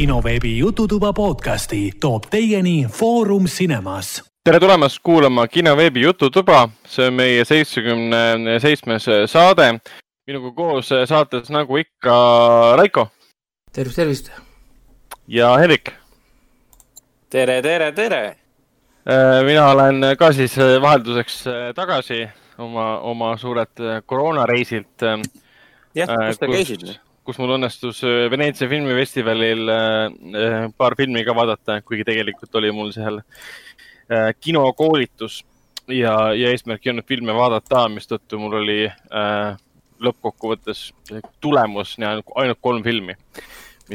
kinoveebi Jututuba podcasti toob teieni Foorum Cinemas. tere tulemast kuulama kinoveebi Jututuba, see on meie seitsmekümne seitsmes saade. minuga koos saates nagu ikka Raiko. tervist, tervist. ja Hendrik. tere, tere, tere. mina olen ka siis vahelduseks tagasi oma, oma suurelt koroonareisilt. jah, kus te käisite? Kus mul õnnestus Veneetsia filmifestivalil paar filmi ka vaadata, kuigi tegelikult oli mul seal kinokoolitus ja, ja eesmärk ei olnud filme vaadata, mistõttu mul oli äh, lõppkokkuvõttes tulemus ainult kolm filmi.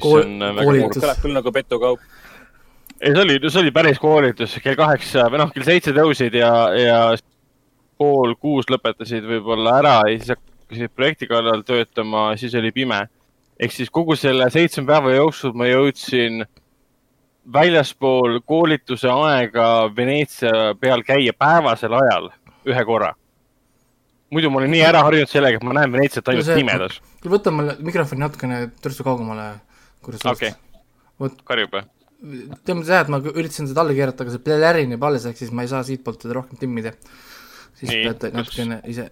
Kool, koolitus. kõlab küll nagu pettukaup. ei, see oli, see oli päris koolitus, kell kaheksa või noh, kell seitse tõusid ja, ja pool kuus lõpetasid võib-olla ära ja siis hakkasid projekti kallal töötama, siis oli pime ehk siis kogu selle seitsme päeva jooksul ma jõudsin väljaspool koolituse aega Veneetsia peal käia päevasel ajal ühe korra. muidu ma olen nii ära harjunud sellega, et ma näen Veneetsiat ainult no pimedas. võta mulle mikrofoni natukene törtsu kaugemale. okei okay., karjub või? mõttes jah, et ma üritasin seda alla keerata, aga see plärineb alles, ehk siis ma ei saa siitpoolt teda rohkem timmida. siis nii, peate natukene ise,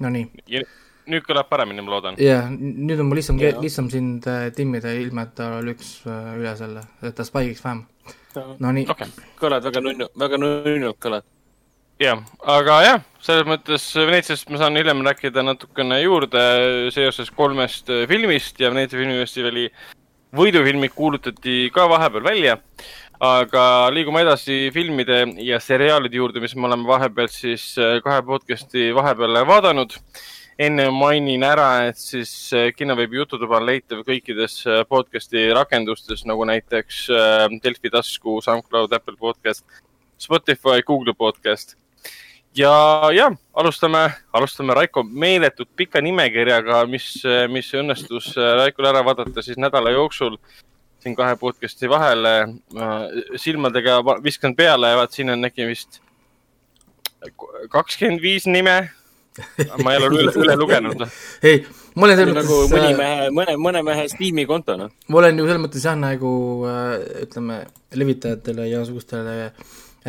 no nii nüüd kõlab paremini, ma loodan. jah yeah,, nüüd on mul lihtsam, lihtsam sind äh, timmida, ilma et ta lüks äh, üle selle, et ta spike'iks vähem. Nonii okay.. kõlad väga nunnu, väga nunnult kõlad. jah, aga jah, selles mõttes Veneetsiast ma saan hiljem rääkida natukene juurde seoses kolmest äh, filmist ja Veneetsia filmifestivali võidufilmid kuulutati ka vahepeal välja aga liigume edasi filmide ja seriaalide juurde, mis me oleme vahepeal siis kahe podcast'i vahepeal vaadanud enne mainin ära, et siis äh, kinoveebi Jututuba on leitav kõikides äh, podcast'i rakendustes nagu näiteks äh, Delfi tasku, SoundCloud, Apple podcast, Spotify, Google podcast. ja, ja alustame, alustame Raiko meeletult pika nimekirjaga, mis, mis õnnestus Raikol ära vaadata siis nädala jooksul siin kahe podcast'i vahele. silmadega viskan peale, vaat siin on äkki vist kakskümmend viis nime ma ei ole üle, üle lugenud. ei, ma olen selles nagu mõttes nagu mõni mehe, mõne, mõne mehe Steam'i konto, noh. ma olen ju selles mõttes jah, nagu äh, ütleme, levitajatele ja igasugustele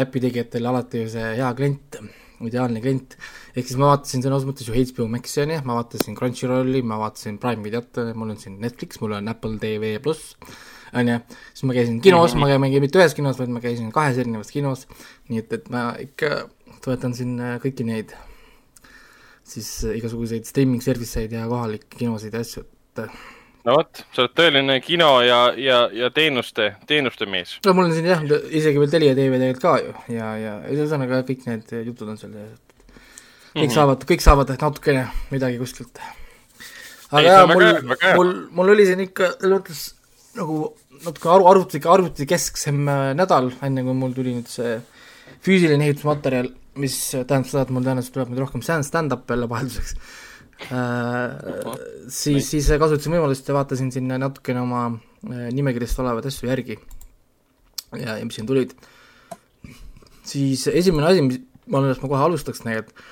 äpi tegijatele alati see hea klient, ideaalne klient. ehk siis ma vaatasin sõna otseses mõttes ju HBO Maxi on ju, ma vaatasin Crunchyrolli, ma vaatasin Prime videot, mul on siin Netflix, mul on Apple TV pluss on ju, siis ma käisin kinos ma ei käi mitte ühes kinos, vaid ma käisin kahes erinevas kinos, nii et, et ma ikka toetan siin äh, kõiki neid siis äh, igasuguseid streaming service eid ja kohalikke kinosid ja asju, et äh. no vot, sa oled tõeline kino ja, ja, ja teenuste, teenuste mees. no mul on siin jah, isegi veel Telia tv tegelikult ka ju ja, ja ühesõnaga kõik need jutud on seal et kõik mm -hmm. saavad, kõik saavad natukene midagi kuskilt. aga jaa, mul, mul, mul oli siin ikka mõttes nagu natuke aru, arvuti, arvutikesksem äh, nädal, enne kui mul tuli nüüd see füüsiline ehitusmaterjal mis tähendab seda, et mul tõenäoliselt tuleb nüüd rohkem stand-up jälle vahelduseks äh,. siis, siis kasutasin võimalust ja vaatasin sinna natukene oma äh, nimekirjast olevaid asju järgi. ja, ja mis siin tulid. siis esimene asi, mis, ma arvan, et ma kohe alustaks tegelikult,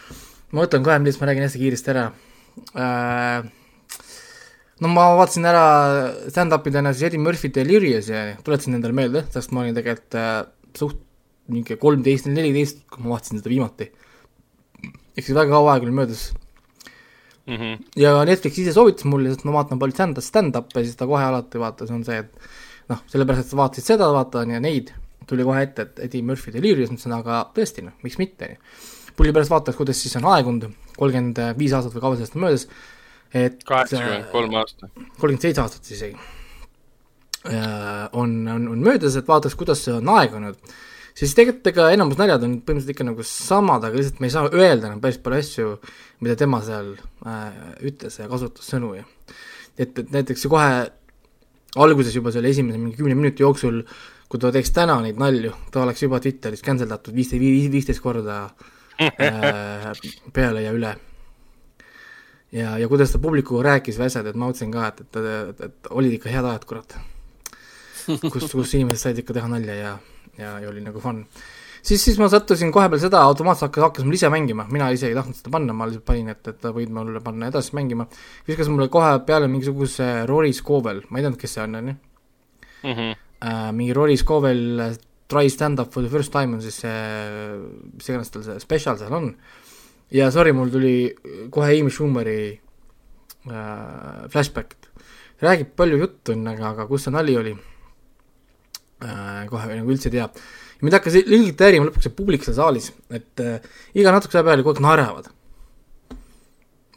ma mõtlen kohe, millest ma räägin hästi kiiresti ära äh,. no ma vaatasin ära stand-up'idena siis Eddie Murphy't ja ja tuletasin endale meelde, sest ma olin tegelikult äh, suht mingi kolmteist neliteist, kui ma vaatasin seda viimati. ehk siis väga kaua aega oli möödas mm. -hmm. ja Netflix ise soovitas mulle, sest ma vaatan palju stand-up, stand-up'e, siis ta kohe alati vaata, see on see, et noh, sellepärast, et sa vaatasid seda, vaata, on ju, neid, tuli kohe ette, et Eddie Murphy Delirious, ma ütlesin, aga tõesti, noh, miks mitte, pulli pärast vaataks, kuidas siis on aegunud, kolmkümmend viis aastat või kaua sellest on möödas, et kaheksakümmend kolm aastat. kolmkümmend seitse aastat isegi. on, on, on möödas, et vaataks, kuidas see on aegunud siis tegelikult ega enamus naljad on põhimõtteliselt ikka nagu samad, aga lihtsalt me ei saa öelda enam päris palju asju, mida tema seal äh, ütles ja kasutas sõnu ja et, et näiteks kohe alguses juba selle esimese mingi kümne minuti jooksul, kui ta teeks täna neid nalju, ta oleks juba Twitteris cancel datud viisteist, viisteist korda äh, peale ja üle. ja, ja kuidas ta publikuga rääkis või asjad, et ma mõtlesin ka, et, et, et, et olid ikka head ajad, kurat. kus, kus inimesed said ikka teha nalja ja ja, ja oli nagu fun. siis, siis ma sattusin kohe peale seda, automaatselt hakkas, hakkas mul ise mängima, mina ise ei tahtnud seda panna, ma lihtsalt panin, et, et võid mulle panna edasi mängima. viskas mulle kohe peale mingisuguse Rory Scovel, ma ei teadnud, kes see on, on ju. -hmm. äh, mingi Rory Scovel äh, Try stand up for the first time on siis see, mis iganes tal see spetsial seal on. ja sorry, mul tuli kohe Amy Schumeri äh, flashback. räägib palju juttu, onju, aga, aga kus see nali oli? Kohe nagu üldse ei tea. mind hakkas ilgelt häirima lõpuks see publik seal saalis, et äh, iga natukese aja peale kogu aeg naeravad.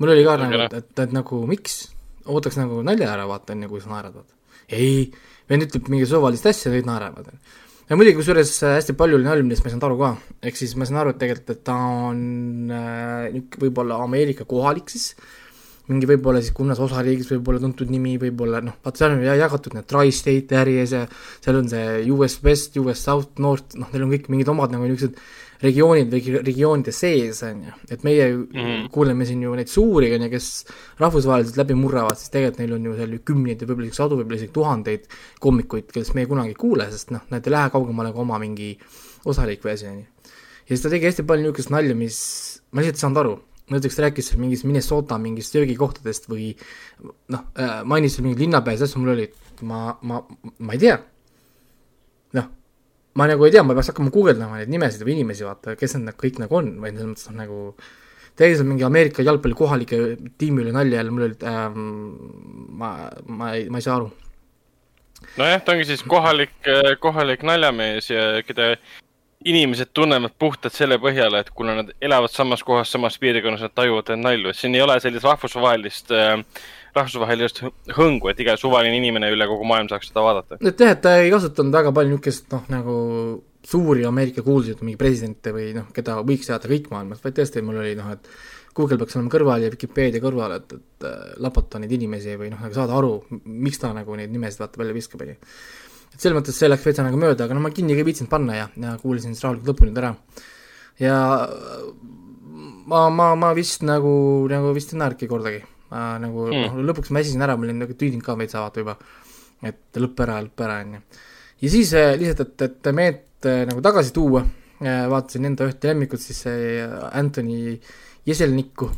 mul oli ka nagu, et, et, et nagu miks, ootaks nagu nalja ära, vaata, enne kui sa naerad, vaata. ei, vend ütleb mingi suvalist asja, kõik naeravad. ja muidugi kusjuures äh, hästi palju oli nalju, millest ma ei saanud aru ka. ehk siis ma saan aru, et tegelikult, et ta on äh, võib-olla Ameerika kohalik siis äh,, mingi võib-olla siis kunnas osariigis võib-olla tuntud nimi, võib-olla noh, vaata seal on jagatud need Tri-State areas ja seal on see US West, US South, North, noh, neil on kõik mingid omad nagu niisugused regioonid või regioonide sees, on ju, et meie mm -hmm. kuuleme siin ju neid suuri, on ju, kes rahvusvaheliselt läbi murravad, siis tegelikult neil on ju seal ju kümneid ja võib-olla sadu, võib-olla isegi tuhandeid koomikuid, kellest meie kunagi ei kuule, sest noh, nad ei lähe kaugemale kui oma mingi osariik või asi, on ju. ja siis ta tegi hästi palju niisugust nalja, mis ma lihtsalt ei saanud aru näiteks rääkis seal mingist Minnesota mingist söögikohtadest või noh äh,, mainis seal mingeid linnapäevasid asju, mul oli, ma, ma, ma ei tea. noh, ma nagu ei tea, ma peaks hakkama guugeldama neid nimesid või inimesi, vaata, kes need kõik nagu on, või selles mõttes noh, nagu seal mingi Ameerika jalgpalli kohalike tiimi üle nalja jälle, mul oli ähm,, ma, ma ei, ma ei saa aru. nojah, ta ongi siis kohalik, kohalik naljamees ja keda inimesed tunnevad puhtalt selle põhjal, et kuna nad elavad samas kohas, samas piirkonnas, nad tajuvad neid nalju, et siin ei ole sellist rahvusvahelist äh, rahvusvahelist hõngu, et iga suvaline inimene üle kogu maailma saaks seda vaadata. et jah, et ta ei kasutanud väga palju niisugust noh, nagu suuri Ameerika kuulsuid, mingi presidente või noh, keda võiks teada kõik maailmas, vaid tõesti, mul oli noh, et Google peaks olema kõrval ja Vikipeedia kõrval, et, et äh, lapata neid inimesi või noh, nagu saada aru, miks ta nagu neid nimesid vaata välja viskab, on ju et selles mõttes see läks veitsa nagu mööda, aga no ma kinni ka ei viitsinud panna ja, ja kuulasin siis rahulikult lõpuni ära. ja ma, ma, ma vist nagu, nagu vist ei naernudki kordagi. nagu mm. noh, lõpuks ma väsisin ära, ma olin nagu tüüdinud ka veitsa vaata juba. et lõpp ära, lõpp ära, on ju. ja siis äh, lihtsalt, et, et meelt äh, nagu tagasi tuua, äh, vaatasin enda ühte lemmikut, siis see Anthony Jeselnikku,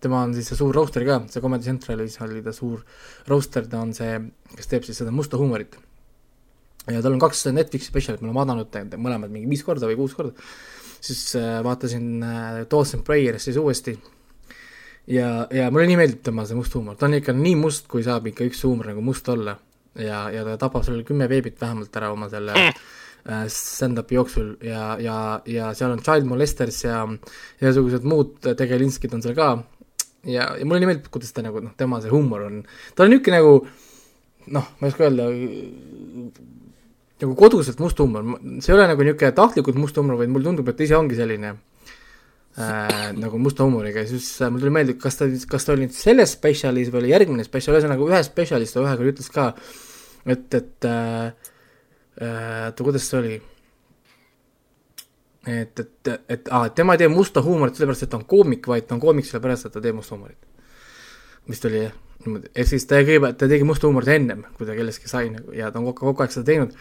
tema on siis see suur roaster ka, see Comedy Centralis oli ta suur roaster, ta on see, kes teeb siis seda musta huumorit ja tal on kaks Netflixi spetsialit, ma olen vaadanud mõlemad mingi viis korda või kuus korda, siis äh, vaatasin äh, Dawson Prayers siis uuesti ja, ja mulle nii meeldib tema see must huumor, ta on ikka nii must, kui saab ikka üks huumor nagu must olla. ja, ja ta tapab selle kümme beebit vähemalt ära oma selle mm. äh, stand-up'i jooksul ja, ja, ja seal on child molesters ja igasugused muud tegelinskid on seal ka. ja, ja mulle nii meeldib, kuidas ta nagu noh, tema see huumor on, ta on niisugune nagu noh, ma ei oska öelda, nagu koduselt must huumor, see ei ole nagu niisugune tahtlikult must huumor, vaid mulle tundub, et ta ise ongi selline äh, nagu musta huumoriga ja siis äh, mul tuli meelde, kas ta, kas ta oli nüüd selles spetsialis või oli järgmine spetsial, ühesõnaga ühe spetsialis ta ühega ütles ka, et, et äh, äh, oota, kuidas see oli? et, et, et aa, tema ei tee musta huumorit sellepärast, et ta on koomik, vaid ta on koomik sellepärast, et ta teeb musta huumorit. vist oli jah, niimoodi, ehk siis ta kõigepealt, ta tegi musta huumorit ennem, kui ta kellestki sai nagu ja ta on kogu, kogu aeg seda teinud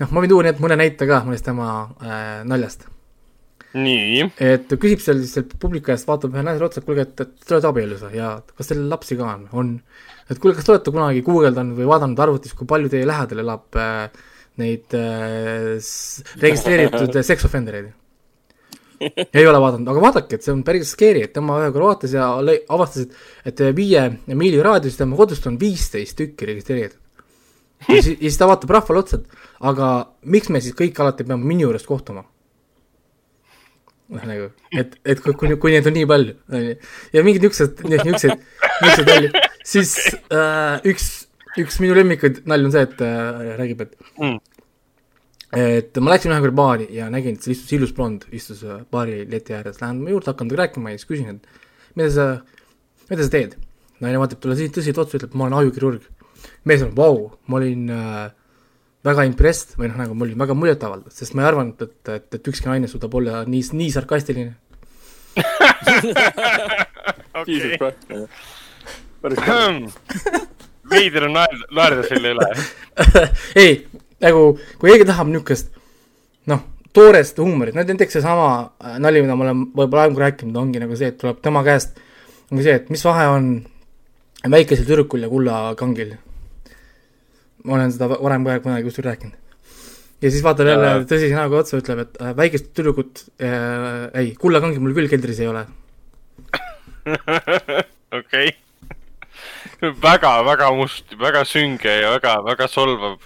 noh, ma võin tuua mõne näite ka mõnest tema äh, naljast. nii. et küsib seal siis seal publiku käest, vaatab ühe naisele otsa, et kuulge, et, et te olete abielus või ja kas teil lapsi ka on? on. et kuule, kas te olete kunagi guugeldanud või vaadanud arvutis, kui palju teie lähedal elab äh, neid äh, registreeritud seksoffendereid? ei ole vaadanud, aga vaadake, et see on päris scary, et tema ühe korra vaatas ja avastas, et, et viie miili raadiuses tema kodust on viisteist tükki registreeritud ja siis, ja siis ta vaatab rahvale otsa, et aga miks me siis kõik alati peame minu juures kohtuma? noh, nagu, et, et kui, kui, kui neid on nii palju, on ju, ja mingid niisugused, niisugused, niisugused naljad, siis äh, üks, üks minu lemmikuid nalju on see, et äh, räägib, et mm. et ma läksin ühe korra baari ja nägin, et seal istus ilus blond, istus äh, baari leti ääres, lähen tema juurde, hakkan temaga rääkima ja siis küsin, et mida sa, mida sa teed? naine vaatab talle tõsiselt otsa, ütleb, ma olen ajukirurg. Mees on, vau, ma olin äh, väga impressed või noh, nagu mul oli väga muljetavaldav, sest ma ei arvanud, et, et, et ükski naine suudab olla nii, nii sarkastiline. Veider on naerda, naerda selle üle. Ei, nagu kui keegi tahab niisugust noh, toorest huumorit, no näiteks seesama äh, nali, mida ma olen võib-olla aegu rääkinud, ongi nagu see, et tuleb tema käest, ongi see, et mis vahe on väikesel tüdrukul ja kullakangil ma olen seda varem ka kunagi kuskil rääkinud. ja siis vaatab jälle tõsise näoga otsa, ütleb, et äh, väikest tüdrukut äh,, ei, kullakangi mul küll keldris ei ole. okei. väga, väga must, väga sünge ja väga, väga solvav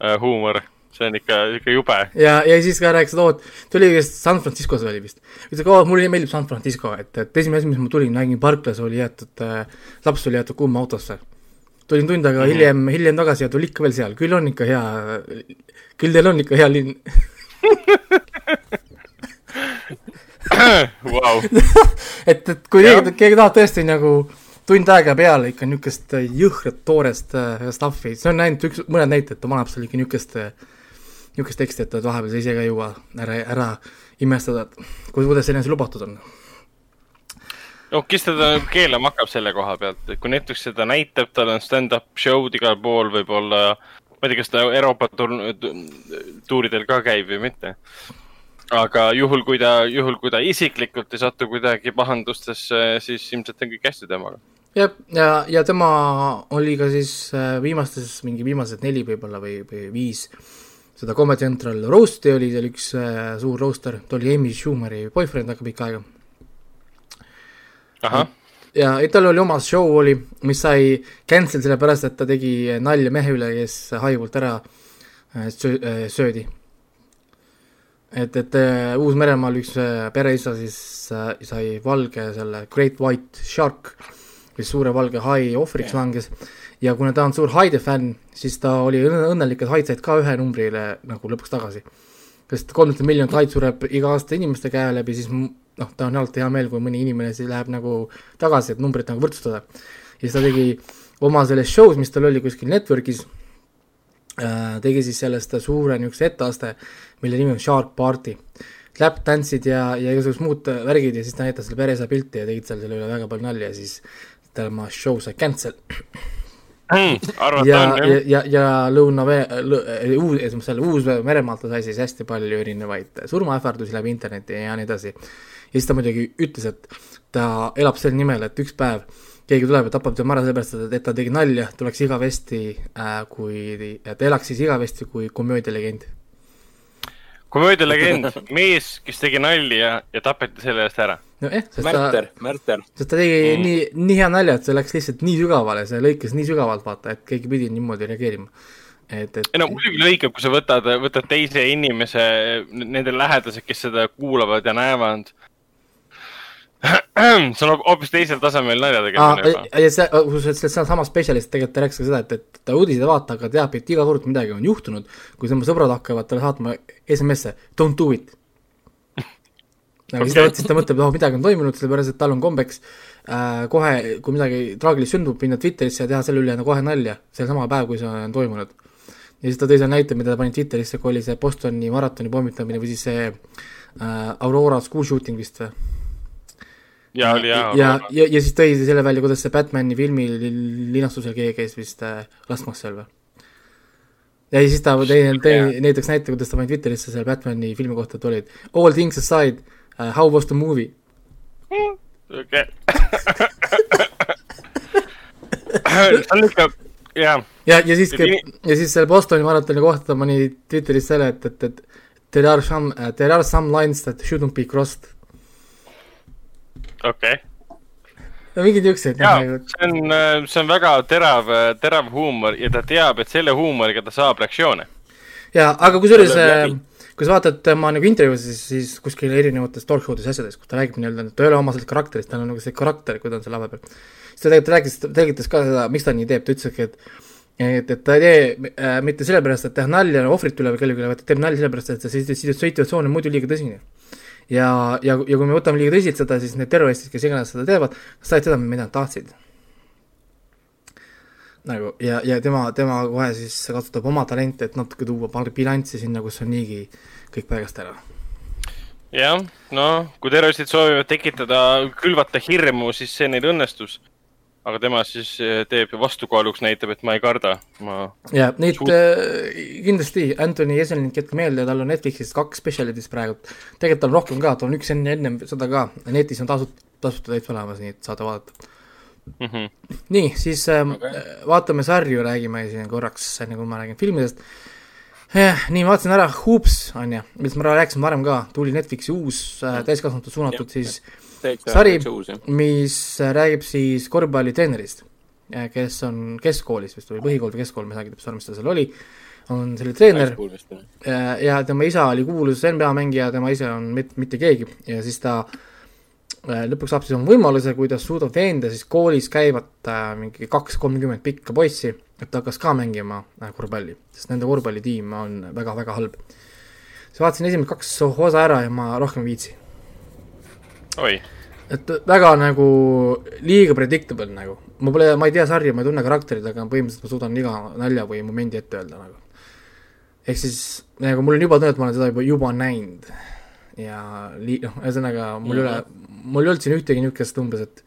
äh, huumor. see on ikka, ikka jube. ja, ja siis ka rääkis, et oo, et ta oli vist San Franciscos oli vist. ütles, et oo, mulle meeldib San Francisco, et, et esimene asi, mis ma tulin, nägin parklas oli jäetud äh,, laps oli jäetud kuuma autosse. Tulin tund aega Mhm. hiljem, hiljem tagasi ja tuli ikka veel seal, küll on ikka hea, küll teil on ikka hea linn. Vau, et, et kui keegi, keegi tahab tõesti nagu tund aega peale ikka niisugust jõhkrat toorest äh, stuff'i, see on ainult üks, mõned näited, ta paneb seal ikka niisugust, niisugust teksti, et vahepeal sa ise ka ei jõua ära, ära imestada, et ku- kuidas selline asi lubatud on. No kes teda nagu keelama hakkab selle koha pealt, et kui Netflix seda näitab, tal on stand-up show'd igal pool võib-olla, ma ei tea, kas ta Euroopa tuuridel ka käib või mitte. aga juhul, kui ta, juhul kui ta isiklikult ei satu kuidagi pahandustesse, siis ilmselt on kõik hästi temaga. jah, ja, ja tema oli ka siis äh, viimastes, mingi viimased neli võib-olla või, või viis seda Comedy Central roast'i oli seal üks äh, suur roaster, ta oli Amy Schumeri boyfriend väga pikka aega. Ja tal oli oma show oli, mis sai cancel sellepärast, et ta tegi nalja mehe üle, kes haigult ära äh, äh, söödi. et, et äh, Uus-Meremaal üks pereisa siis sai valge selle Great White Shark, mis suure valge hai ohvriks langes ja kuna ta on suur Hyde fänn, siis ta oli õnne- õnnelik, et Hyde said ka ühe numbrile nagu lõpuks tagasi. sest kolmsada miljonit Hyde sureb iga aasta inimeste käe läbi, siis noh, ta on alati hea meel, kui mõni inimene siis läheb nagu tagasi, et numbrit nagu võrdsustada. ja siis ta tegi oma selles show's, mis tal oli kuskil network'is äh,, tegi siis sellest suure niisuguse etteaste, mille nimi on Shark Party. Lap tance'id ja, ja igasugused muud äh, värgid ja siis ta näitas selle peresa pilti ja tegid seal selle üle väga palju nalja ja siis tema show sai cancel. arvata ja, ja ja, ja Lõuna-Vene, uus, selle Uus-Meremaalt ta sai siis hästi palju erinevaid surmaähvardusi läbi interneti ja nii edasi. Ja siis ta muidugi ütles, et ta elab selle nimel, et üks päev keegi tuleb ja tapab tema ära sellepärast, et, et ta tegi nalja, tuleks igavesti äh, kui, et elaks siis igavesti kui komöödialegend. komöödialegend, mees, kes tegi nalja ja tapeti selle eest ära. nojah, sest ta, Märter, Märter. sest ta tegi Mm. mm. nii, nii hea nalja, et see läks lihtsalt nii sügavale, see lõikas nii sügavalt, vaata, et keegi pidi niimoodi reageerima. et, et ei no muidugi lõikab, kui sa võtad, võtad teise inimese, nende lähedased, kes seda kuulavad ja näevad. see on hoopis teisel tasemel nalja tegemine juba. Ja see, kusjuures see sama spetsialist tegelikult rääkis ka seda, et, et ta uudiseid ei vaata, aga teab, et iga kord midagi on juhtunud, kui tema sõbrad hakkavad talle saatma SMS-e, don't do it. aga siis ta siis ta mõtleb, et oh, midagi on toimunud, sellepärast et tal on kombeks äh, kohe, kui midagi traagilist sündub, minna Twitterisse ja teha selle üle nagu kohe nalja, sel sama päev, kui see on toimunud. ja siis ta tõi selle näite, mida ta pani Twitterisse, kui oli see Bostoni maratoni pommitamine või siis see äh, Aurora school shooting vist või? Ja oli ja, hea. ja, ja, ja siis tõi selle välja, kuidas see Batman'i filmi li- linastusel keegi käis vist äh, laskmas seal või? ja siis ta tõi, tõi näiteks näite, kuidas ta pani Twitterisse selle Batman'i filmi kohta, et olid all things aside uh,, how was the movie? okei. see on ikka, jah, ja, ja siis Ja, siis selle Bostoni maratoni kohta ta pani Twitteris selle, et, et, et there are some uh,, there are some lines that shouldn't be crossed. okei. no mingid niisugused jaa, nagu see on, see on väga terav, terav huumor ja ta teab, et selle huumoriga ta saab reaktsioone. jaa, aga kusjuures läbi. kui sa vaatad tema nagu intervjuusid, siis kuskil erinevates talk show des asjades, kus ta räägib nii-öelda, ta ei ole oma sellest karakterist, tal on nagu see karakter, kui ta on seal lava peal. siis ta tegelikult rääkis, ta selgitas ka seda, miks ta nii teeb, ta ütleski, et et, et ta ei tee äh, mitte sellepärast, et teha nalja ohvrite üle või kellegi üle, vaid ta teeb nalja sellepärast, et see situ- situatsioon on muidu liiga tõsine. ja, ja, ja kui me võtame liiga tõsiselt seda, siis need terroristid, kes iganes seda teevad, said seda, mida nad tahtsid. nagu ja, ja tema, tema kohe siis kasutab oma talenti, et natuke tuua bilanssi sinna, kus on niigi kõik paigast ära. jah, noh, kui terroristid soovivad tekitada, külvata hirmu, siis see neil õnnestus. Aga tema siis eh, teeb ja vastukaaluks näitab, et ma ei karda, ma. ja neid Suut- äh, kindlasti Anthony Jeselnik jätkab meelde, tal on Netflixis kaks spetsialidist praegu. tegelikult tal on rohkem ka, tal on üks enne, ennem seda ka, netis on tasut-, tasuta täitsa olemas, nii et saate vaadata. Mhm. nii, siis ähm, Okei. okay. vaatame sarju, räägime siin korraks, enne kui ma räägin filmidest eh,. nii, ma vaatasin ära Hoops, on ju, millest ma rääkisin varem ka, tuli Netflixi uus äh, täiskasvanute suunatud Jah. siis, täitsa Sari. mis räägib siis korvpallitreenerist, kes on keskkoolis vist või põhikool või keskkool, ma ei saagi täpselt aru, mis ta seal oli, on selle treener Äh, ja tema isa oli kuulus NBA mängija, tema ise on mit, mitte keegi ja siis ta äh, lõpuks saab siis oma võimaluse, kui ta suudab veenda siis koolis käivat mingi kaks kolmkümmend pikka poissi, et ta hakkas ka mängima korvpalli, sest nende korvpallitiim on väga-väga halb. siis vaatasin esimesed kaks osa ära ja ma rohkem ei viitsi. oi, et väga nagu liiga predictable nagu, ma pole, ma ei tea sarja, ma ei tunne karakterit, aga põhimõtteliselt ma suudan iga nalja või momendi ette öelda nagu. ehk siis nagu mul on juba tunne, et ma olen seda juba, juba näinud. ja lii-, noh, ühesõnaga mul ei ole, mul ei olnud siin ühtegi niisugust umbes, et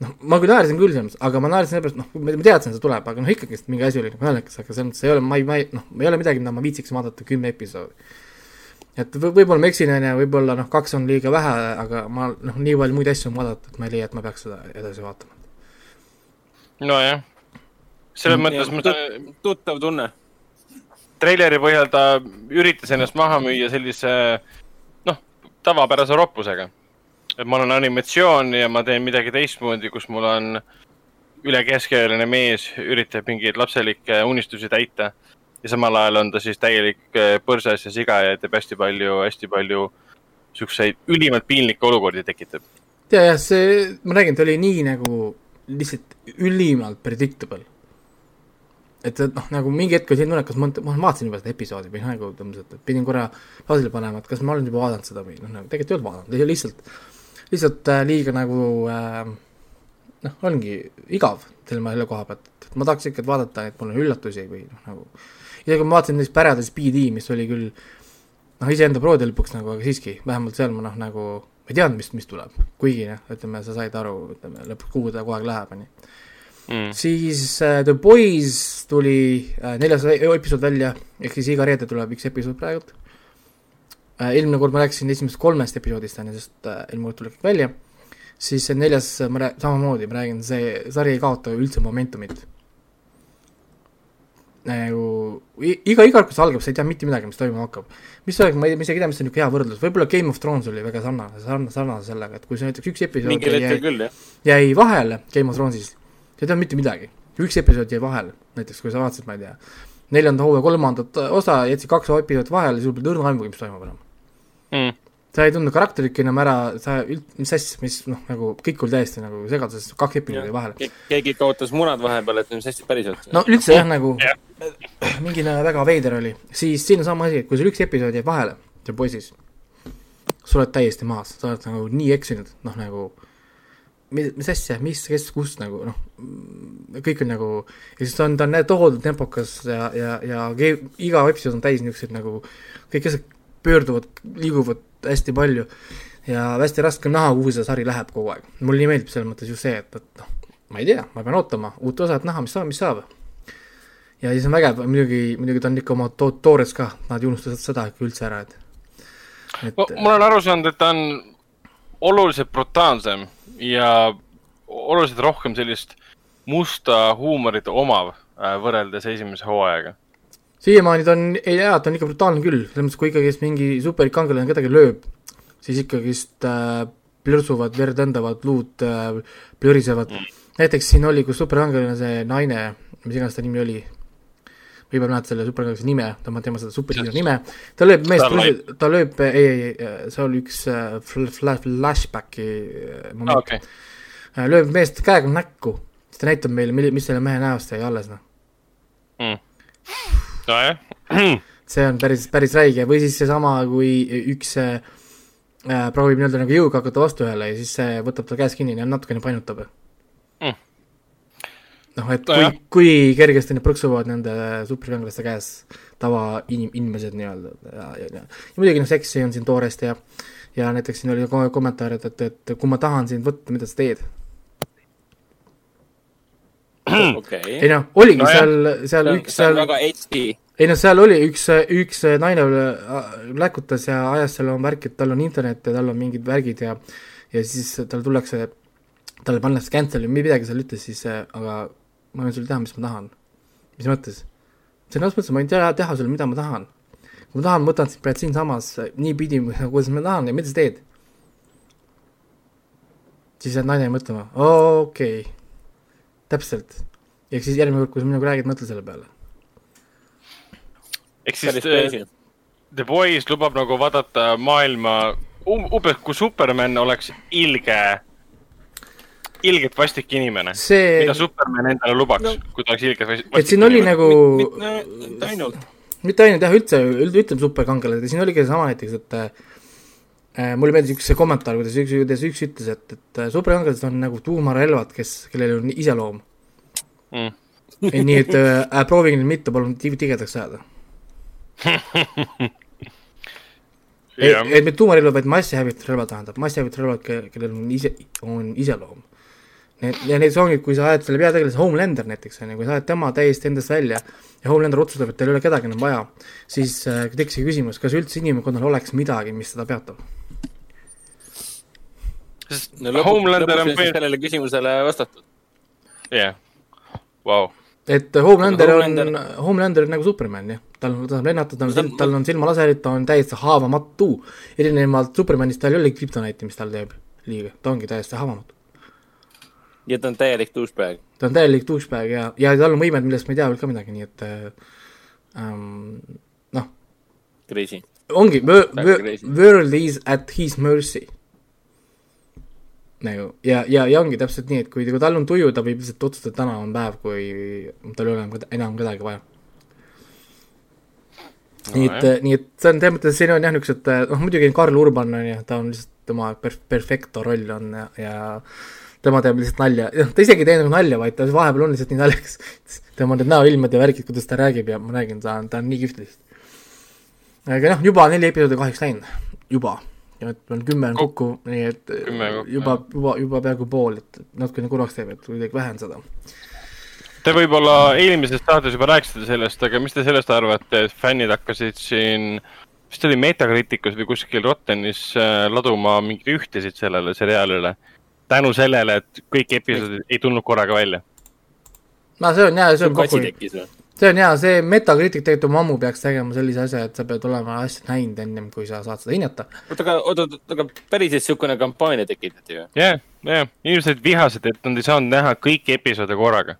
noh, ma küll naersin küll selles mõttes, aga ma naersin sellepärast, noh, ma ma teadsin, et see tuleb, aga noh, ikkagist mingi asi oli nagu naljakas, aga selles mõttes ei ole, ma ei, ma ei, noh, ei ole midagi, mida ma viitsiks vaadata kümme episoodi. Et või- võib-olla ma eksin, on ju, võib-olla noh, kaks on liiga vähe, aga ma noh, nii palju muid asju on vaadatud, et ma ei leia, et ma peaks seda edasi vaatama. nojah. selles mõttes ma saan, tuttav tunne. treileri põhjal ta üritas ennast maha müüa sellise noh, tavapärase roppusega. et ma olen animatsioon ja ma teen midagi teistmoodi, kus mul on üle keskealine mees üritab mingeid lapselikke unistusi täita ja samal ajal on ta siis täielik äh, põrsas ja siga ja teeb hästi palju, hästi palju siukseid ülimalt piinlikke olukordi tekitab. ja, ja see, ma räägin, ta oli nii nagu lihtsalt ülimalt predictable. et, et noh, nagu mingi hetk oli selline tunne, kas ma, ma vaatasin juba seda episoodi või noh, nagu umbes, et pidin korra pausile panema, et kas ma olen juba vaadanud seda või noh, nagu tegelikult ei olnud vaadanud, lihtsalt, lihtsalt äh, liiga nagu äh, noh, ongi igav selle, selle koha pealt, et ma tahaks ikka vaadata, et mul on üllatusi või noh, nagu isegi kui ma vaatasin näiteks Paradise BD, mis oli küll noh, iseenda proodi lõpuks nagu, aga siiski, vähemalt seal ma noh, nagu ei teadnud, mis, mis tuleb, kuigi noh, ütleme, sa said aru, ütleme lõpuks, kuhu ta kogu aeg läheb, on ju. Mm. siis äh, The Boys tuli äh, neljas e- episood välja, ehk siis iga reede tuleb üks episood praegult äh,. eelmine kord ma rääkisin esimesest kolmest episoodist, on ju, sest äh, eelmine kord tuli kõik välja, siis see neljas, ma rää-, samamoodi ma räägin, see sari ei kaota üldse momentumit. Nagu iga, iga kord, kui see algab, sa ei tea mitte midagi, mis toimuma hakkab. mis oleks, ma ei, ma isegi ei tea, mis on niisugune hea võrdlus, võib-olla Game of Thrones oli väga sarnane, sarnane, sarnane sellega, et kui sa näiteks üks episood mingil hetkel küll jah. jäi vahele Game of Thronesis, sa ei teadnud mitte midagi. üks episood jäi vahele, näiteks kui sa vaatasid, ma ei tea, neljanda hooaja kolmandat osa, jätsid kaks episoodi vahele, sul pole õrna aimugi, mis toimub enam. Mm. Sa ei tundnud karakterit enam ära, sa üld-, mis asja, mis noh, nagu kõik oli täiesti nagu segaduses, kaks episoodi jäi vahele. keegi kaotas munad vahepeal, et mis hästi päriselt. no üldse jah, nagu Jah. mingi väga veider oli, siis siin on sama asi, et kui sul üks episood jääb vahele, see poisis, sa oled täiesti maas, sa oled nagu nii eksinud, noh nagu mis, mis asja, mis, kes, kus nagu noh, kõik on nagu, ja siis ta on, ta on tohutult tempokas ja, ja, ja iga episood on täis niisuguseid nagu, kõik asjad pöörduvad, liiguvad hästi palju ja hästi raske on näha, kuhu see sari läheb kogu aeg. mulle nii meeldib selles mõttes just see, et, et noh, ma ei tea, ma pean ootama uut osa, et näha, mis saab, mis saab. ja siis on vägev, muidugi, muidugi ta on ikka oma to-, toores ka, nad ei unusta seda ikka üldse ära, et et ma olen aru saanud, et ta on oluliselt brutaalsem ja oluliselt rohkem sellist musta huumorit omav äh, võrreldes esimese hooajaga. Siiamaani ta on, ei jaa, ta on ikka brutaalne küll, selles mõttes, kui ikkagist mingi superkangelane kedagi lööb, siis ikkagist äh, plõrsuvad, verd lendavad, luud äh, plõrisevad mm.. näiteks siin oli, kus superkangelane, see naine, mis iganes ta nimi oli, võib-olla mäletad selle superkangelase nime, ta, ma tean seda superhiire nime, ta lööb meest ta lööb, ei, ei, ei, see oli üks äh, fl- fl- flashbacki äh, moment aa, okay.. okei. lööb meest käega näkku, siis ta näitab meile, mis selle mehe näost jäi alles, noh. nojah, see on päris, päris räige või siis seesama, kui üks äh, äh, proovib nii-öelda nagu jõuga hakata vastu ühele ja siis see võtab ta käest kinni ja natukene painutab Mm. noh, et kui Nojah., kui kergesti need prõksuvad nende superkangelaste käes tavainim-, inimesed nii-öelda ja, ja, ja, ja muidugi noh, seksi on siin toorest ja ja näiteks siin oli ko- kommentaar, et, et, et kui ma tahan sind võtta, mida sa teed? okei. ei noh, oligi Nojah. seal, seal üks see on seal väga HD. Ei noh, seal oli üks, üks naine äh, läkutas ja ajas seal oma värki, et tal on internet ja tal on mingid värgid ja ja siis tal tullakse talle pannakse cancel või midagi seal ütles, siis äh, aga ma võin sulle teha, mis ma tahan. mis mõttes? otseses mõttes ma võin teha, teha sulle, mida ma tahan. kui ma tahan, ma võtan sind praegu siinsamas niipidi, kuidas ma tahan ja mida sa teed? siis jääd naine mõtlema, okei okay., täpselt. ja siis järgmine kord, kui sa minuga räägid, mõtle selle peale. Ehk siis äh, The Boys lubab nagu vaadata maailma um, umbes kui Superman oleks ilge, ilgelt vastik inimene see mida Superman endale lubaks no. Kui ta oleks ilgelt vastik et siin oli nagu mitte ainult. mitte ainult jah, üldse, üldse ütleme superkangelased ja siin oligi seesama näiteks, et äh, mulle meeldis üks see kommentaar, kuidas üks, kuidas üks ütles, et, et äh, superkangelased on nagu tuumarelvad, kes, kellel on iseloom mm.. nii et äh, äh, proovige nüüd mitte palun tig- tigedaks ajada. et, et mitte tuumarelvad, vaid massihävitusrelvad tähendab, massihävitusrelvad, kellel on ise, on iseloom. Need, ja need ongi, kui sa ajad selle peategelase Homelander näiteks, on ju, kui sa ajad tema täiesti endast välja ja Homelander otsustab, et tal ei ole kedagi enam vaja, siis äh, tekkis see küsimus, kas üldse inimkonnal oleks midagi, mis seda peatab? sest no lõpuks, Homelander lõpuks on on siis sellele küsimusele vastatud. jah, vau, et Homelander on Homelander-, Homelander on nagu Superman jah, tal, ta saab lennata, tal Ta on tal on silmalaserid, ta on täiesti haavamatu. erinevalt Supermanist tal ei ole krüptonaiti, mis tal teeb liiga, ta ongi täiesti haavamatu. ja ta on täielik douchebag. ta on täielik douchebag ja, ja tal on võimed, millest ma ei tea veel ka midagi, nii et äh, ähm, noh, Crazy. ongi, world is at his mercy. nagu ja, ja, ja ongi täpselt nii, et kui, kui tal on tuju, ta võib lihtsalt otsustada, täna on päev, kui tal ei ole enam kedagi vaja. Nii et, nii et see on selles mõttes, siin on jah, niisugused, noh muidugi Karl Urban on ju, ta on lihtsalt tema per-, perfecto roll on ja, ja tema teeb lihtsalt nalja, noh ta isegi ei tee nagu nalja, vaid ta vahepeal on lihtsalt nii naljakas. tema need näoilmed ja värgid, kuidas ta räägib ja ma räägin, ta on, ta on nii kihvt lihtsalt. aga noh, juba neli episoodi kahjuks läinud, juba. ja et meil kümme on kokku, nii et juba, juba, juba peaaegu pool, et natukene kurvaks teeb, et kuidagi vähe on seda. Te võib-olla eelmises saates juba rääkisite sellest, aga mis te sellest arvate, et fännid hakkasid siin, vist oli Metacriticus või kuskil Rottenis äh, laduma mingeid ühtesid sellele seriaalile. tänu sellele, et kõik episoodid ei tulnud korraga välja. no see on hea, see on kokku, see on hea, see Metacritic tegelikult juba ammu peaks tegema sellise asja, et sa pead olema asja näinud ennem, kui sa saad seda hinnata. oota, aga, oota, oota, aga päriselt niisugune kampaania tekitati ju? jah, jah, inimesed vihasid, et nad ei saanud näha kõiki episoode korraga.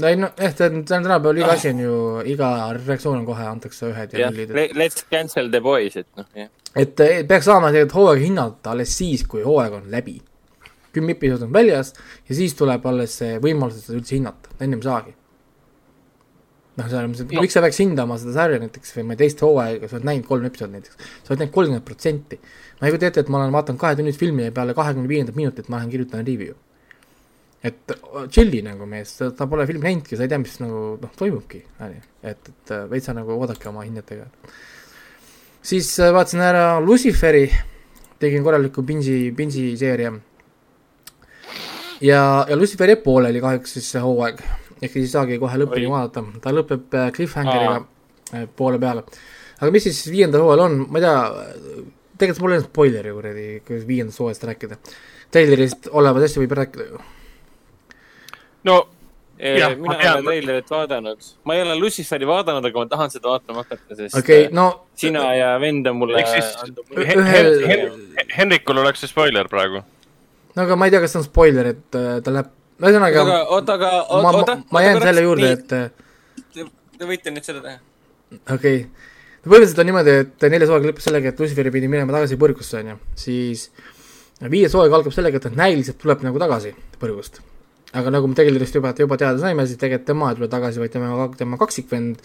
No ei noh, jah, see on tänapäeval iga asi on ju, iga reaktsioon on kohe, antakse ühed ja jah, nullid, et let's cancel the boys, et noh, jah. et eh, peaks saama tegelikult hooaega hinnata alles siis, kui hooaeg on läbi. kümme episoodi on väljas ja siis tuleb alles see võimalus, et seda üldse hinnata, ennem ei saagi. noh, selles mõttes, et No. miks sa peaks hindama seda sarja näiteks või ma ei tea, teist hooaega, sa oled näinud kolm episoodi näiteks, sa oled näinud kolmkümmend protsenti. ma ei kujuta ette, et ma olen vaadanud kahetunnist filmi ja peale kahekümne viiendat minutit ma lähen kirjutan review. Et chill'i nagu mees, ta pole filmi näinudki, sa ei tea, mis nagu noh, toimubki, onju. et, et äh, veitsa nagu oodake oma hinnetega. siis äh, vaatasin ära Luciferi, tegin korraliku binge'i, binge'i seeria. ja, ja Lucifer jääb pooleli kahjuks siis see hooaeg, ehk siis ei saagi kohe lõpuni vaadata, ta lõpeb äh, cliffhangeriga äh, poole peale. aga mis siis viiendal hooajal on, ma ei tea, tegelikult mul ei olnud spoileri kuradi, kuidas viiendast hooajast rääkida. treilerist olevat asju võib rääkida ju. No Eh, Jah, mina ma ei ole treilerit vaadanud, ma ei ole Luciferi vaadanud, aga ma tahan seda vaatama hakata, sest okei okay,, eh, no sina ja vend on mulle ühel- Hen- Henrikul oleks see spoiler praegu. no aga ma ei tea, kas see on spoiler, et äh, ta läheb, ühesõnaga aga oota, aga ma, oota ma, jään selle juurde, et äh, Te, te võite nüüd seda teha. okei okay., põhimõtteliselt on niimoodi, et neljas hooaeg lõppes sellega, et Lucifer pidi minema tagasi põrgusse, on ju, siis viies hooaeg algab sellega, et ta näiliselt tuleb nagu tagasi põrgust. Aga nagu me tegelikult juba, juba teada saime, siis tegelikult tema ei tule tagasi, vaid tema, tema kaksikvend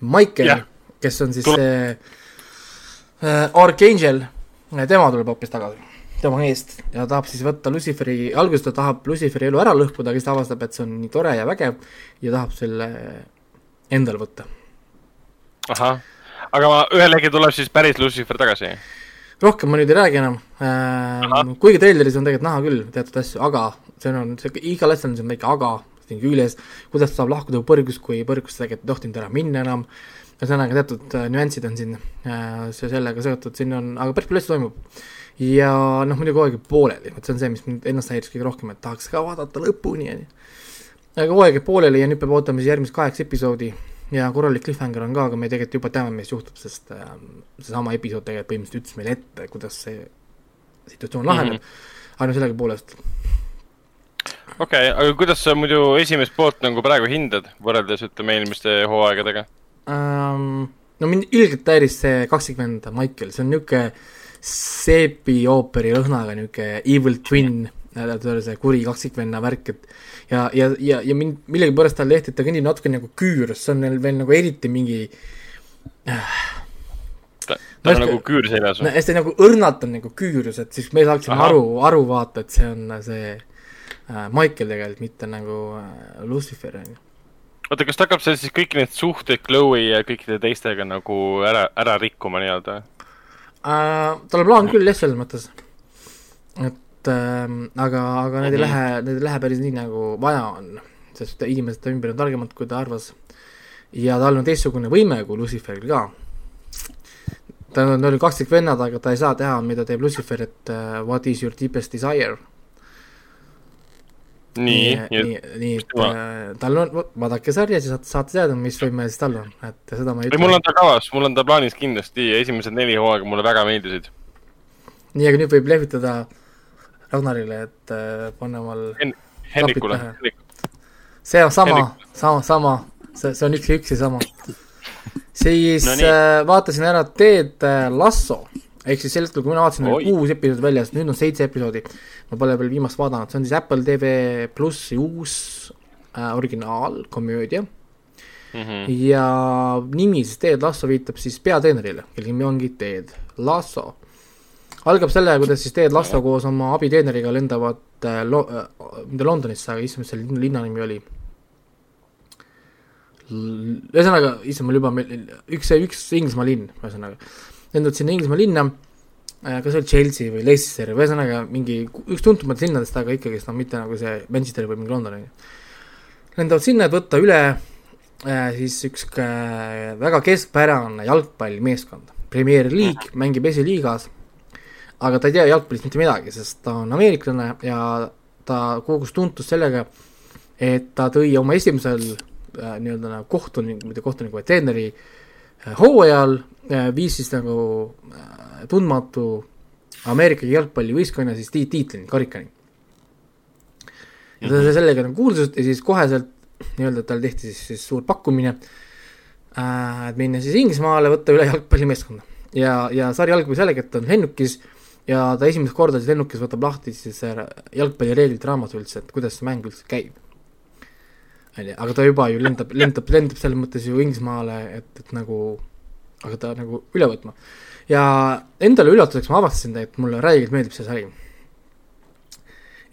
Michael Jah., kes on siis see äh, Archangel, tema tuleb hoopis tagasi, tema eest. Ja tahab siis võtta Luciferi, alguses ta tahab Luciferi elu ära lõhkuda, aga siis ta avastab, et see on nii tore ja vägev ja tahab selle endale võtta. Ahah, aga ma, ühel hetkel tuleb siis päris Lucifer tagasi. Rohkem ma nüüd ei räägi enam äh,, kuigi treileris on tegelikult näha küll teatud asju, aga see on, see igal asjal on siin väike aga siin küljes, kuidas saab lahkuda põrgust, kui põrgust tegelikult ei tohtinud ära minna enam, ühesõnaga teatud äh, nüansid on siin äh, see sellega seotud, siin on, aga päris palju asju toimub. ja noh, muidugi kogu aeg jääb pooleli, vot see on see, mis mind ennast häiris kõige rohkem, et tahaks ka vaadata lõpuni, on ju. aga kogu aeg jääb pooleli ja nüüd peab ootama siis järgmist kaheksa episoodi ja korralik cliffhanger on ka, aga me tegelikult juba teame, mis juhtub, sest äh, seesama episood tegelikult põhimõtteliselt ütles meile ette, kuidas see situatsioon laheneb mm, -hmm. aga no sellegipoolest okei okay,, aga kuidas sa muidu esimest poolt nagu praegu hindad, võrreldes ütleme eelmiste hooaegadega um,? no mind ilgelt häiris see kakskümmend Michael, see on niisugune seepi ooperi lõhnaga niisugune evil twin, see kuri kaksikvenna värk, et ja, ja, ja, ja mind millegipärast talle tehti, et ta kõnnib natuke nagu küür, see on veel nagu eriti mingi äh, ta, ta on nagu küür seljas või? hästi nagu õrnalt on nagu küürus, et siis me saaksime Aha. aru, aru vaata, et see on see äh, Michael tegelikult, mitte nagu äh, Lucifer, on ju. oota, kas ta hakkab seal siis kõiki neid suhteid Chloe ja kõikide teistega nagu ära, ära rikkuma nii-öelda äh,? tal on plaan küll jah, selles mõttes. et äh, aga, aga need mm -hmm. ei lähe, need ei lähe päris nii, nagu vaja on, sest inimesed ümber on targemad, kui ta arvas. ja tal on teistsugune võime kui Luciferil ka. tal on, tal on kaksteist vennad, aga ta ei saa teha, mida teeb Lucifer, et uh, what is your deepest desire nii, nii, nii, et äh, tal on, vaadake sarja, siis saate, saate teada, mis võime siis tal on, et seda ma ei ütle. mul on ta kavas, mul on ta plaanis kindlasti ja esimesed neli hooaega mulle väga meeldisid. nii, aga nüüd võib lehvitada Ragnarile, et äh, panna omal Hen Henrikule. see on sama, sama, sama, see, see on üks ja üks ja sama. siis no, äh, vaatasin ära Ted äh, Lasso, ehk siis sel hetkel, kui mina vaatasin, oli kuus episoodi väljas, nüüd on seitse episoodi. ma pole veel viimast vaadanud, see on siis Apple TV plussi uus äh, originaalkomöödia mm. -hmm. ja nimi siis Ted Lasso viitab siis peatreenerile, kelle nimi ongi Ted Lasso algab sellega, kuidas siis Ted Lasso koos oma abiteeneriga lendavad äh, lo- äh,, mitte Londonisse, aga issand, mis selle linna nimi oli? ühesõnaga, issand, mul juba, üks, üks Inglismaa linn, ühesõnaga. lendavad sinna Inglismaa linna äh,, kas see oli Chelsea või Leicester, ühesõnaga mingi, üks tuntumatest linnadest, aga ikkagist noh, mitte nagu see Manchester või mingi London, on ju. Lendavad sinna, et võtta üle äh, siis üks äh, väga keskpärane jalgpallimeeskond. Premier League mängib esiliigas aga ta ei tea jalgpallist mitte midagi, sest ta on ameeriklane ja ta kogus tuntust sellega, et ta tõi oma esimesel äh, nii-öelda nagu kohtunik, mitte kohtuniku, vaid treeneri äh, hooajal äh, viis siis nagu äh, tundmatu Ameerika jalgpallivõistkonna siis tiit-, tiitlini, karikani. ja ta sai sellega nagu kuulsust ja siis koheselt nii-öelda tal tehti siis, siis suur pakkumine äh,, et minna siis Inglismaale, võtta üle jalgpallimeeskonda. ja, ja sari algab sellega, et ta on lennukis äh, ja ta esimest korda siis lennukis võtab lahti siis jalgpallireeglite raamatu üldse, et kuidas see mäng üldse käib. on ju, aga ta juba ju lendab, lendab, lendab selles mõttes ju Inglismaale, et, et nagu aga ta nagu üle võtma. ja endale üllatuseks ma avastasin, et mulle räigelt meeldib see sari.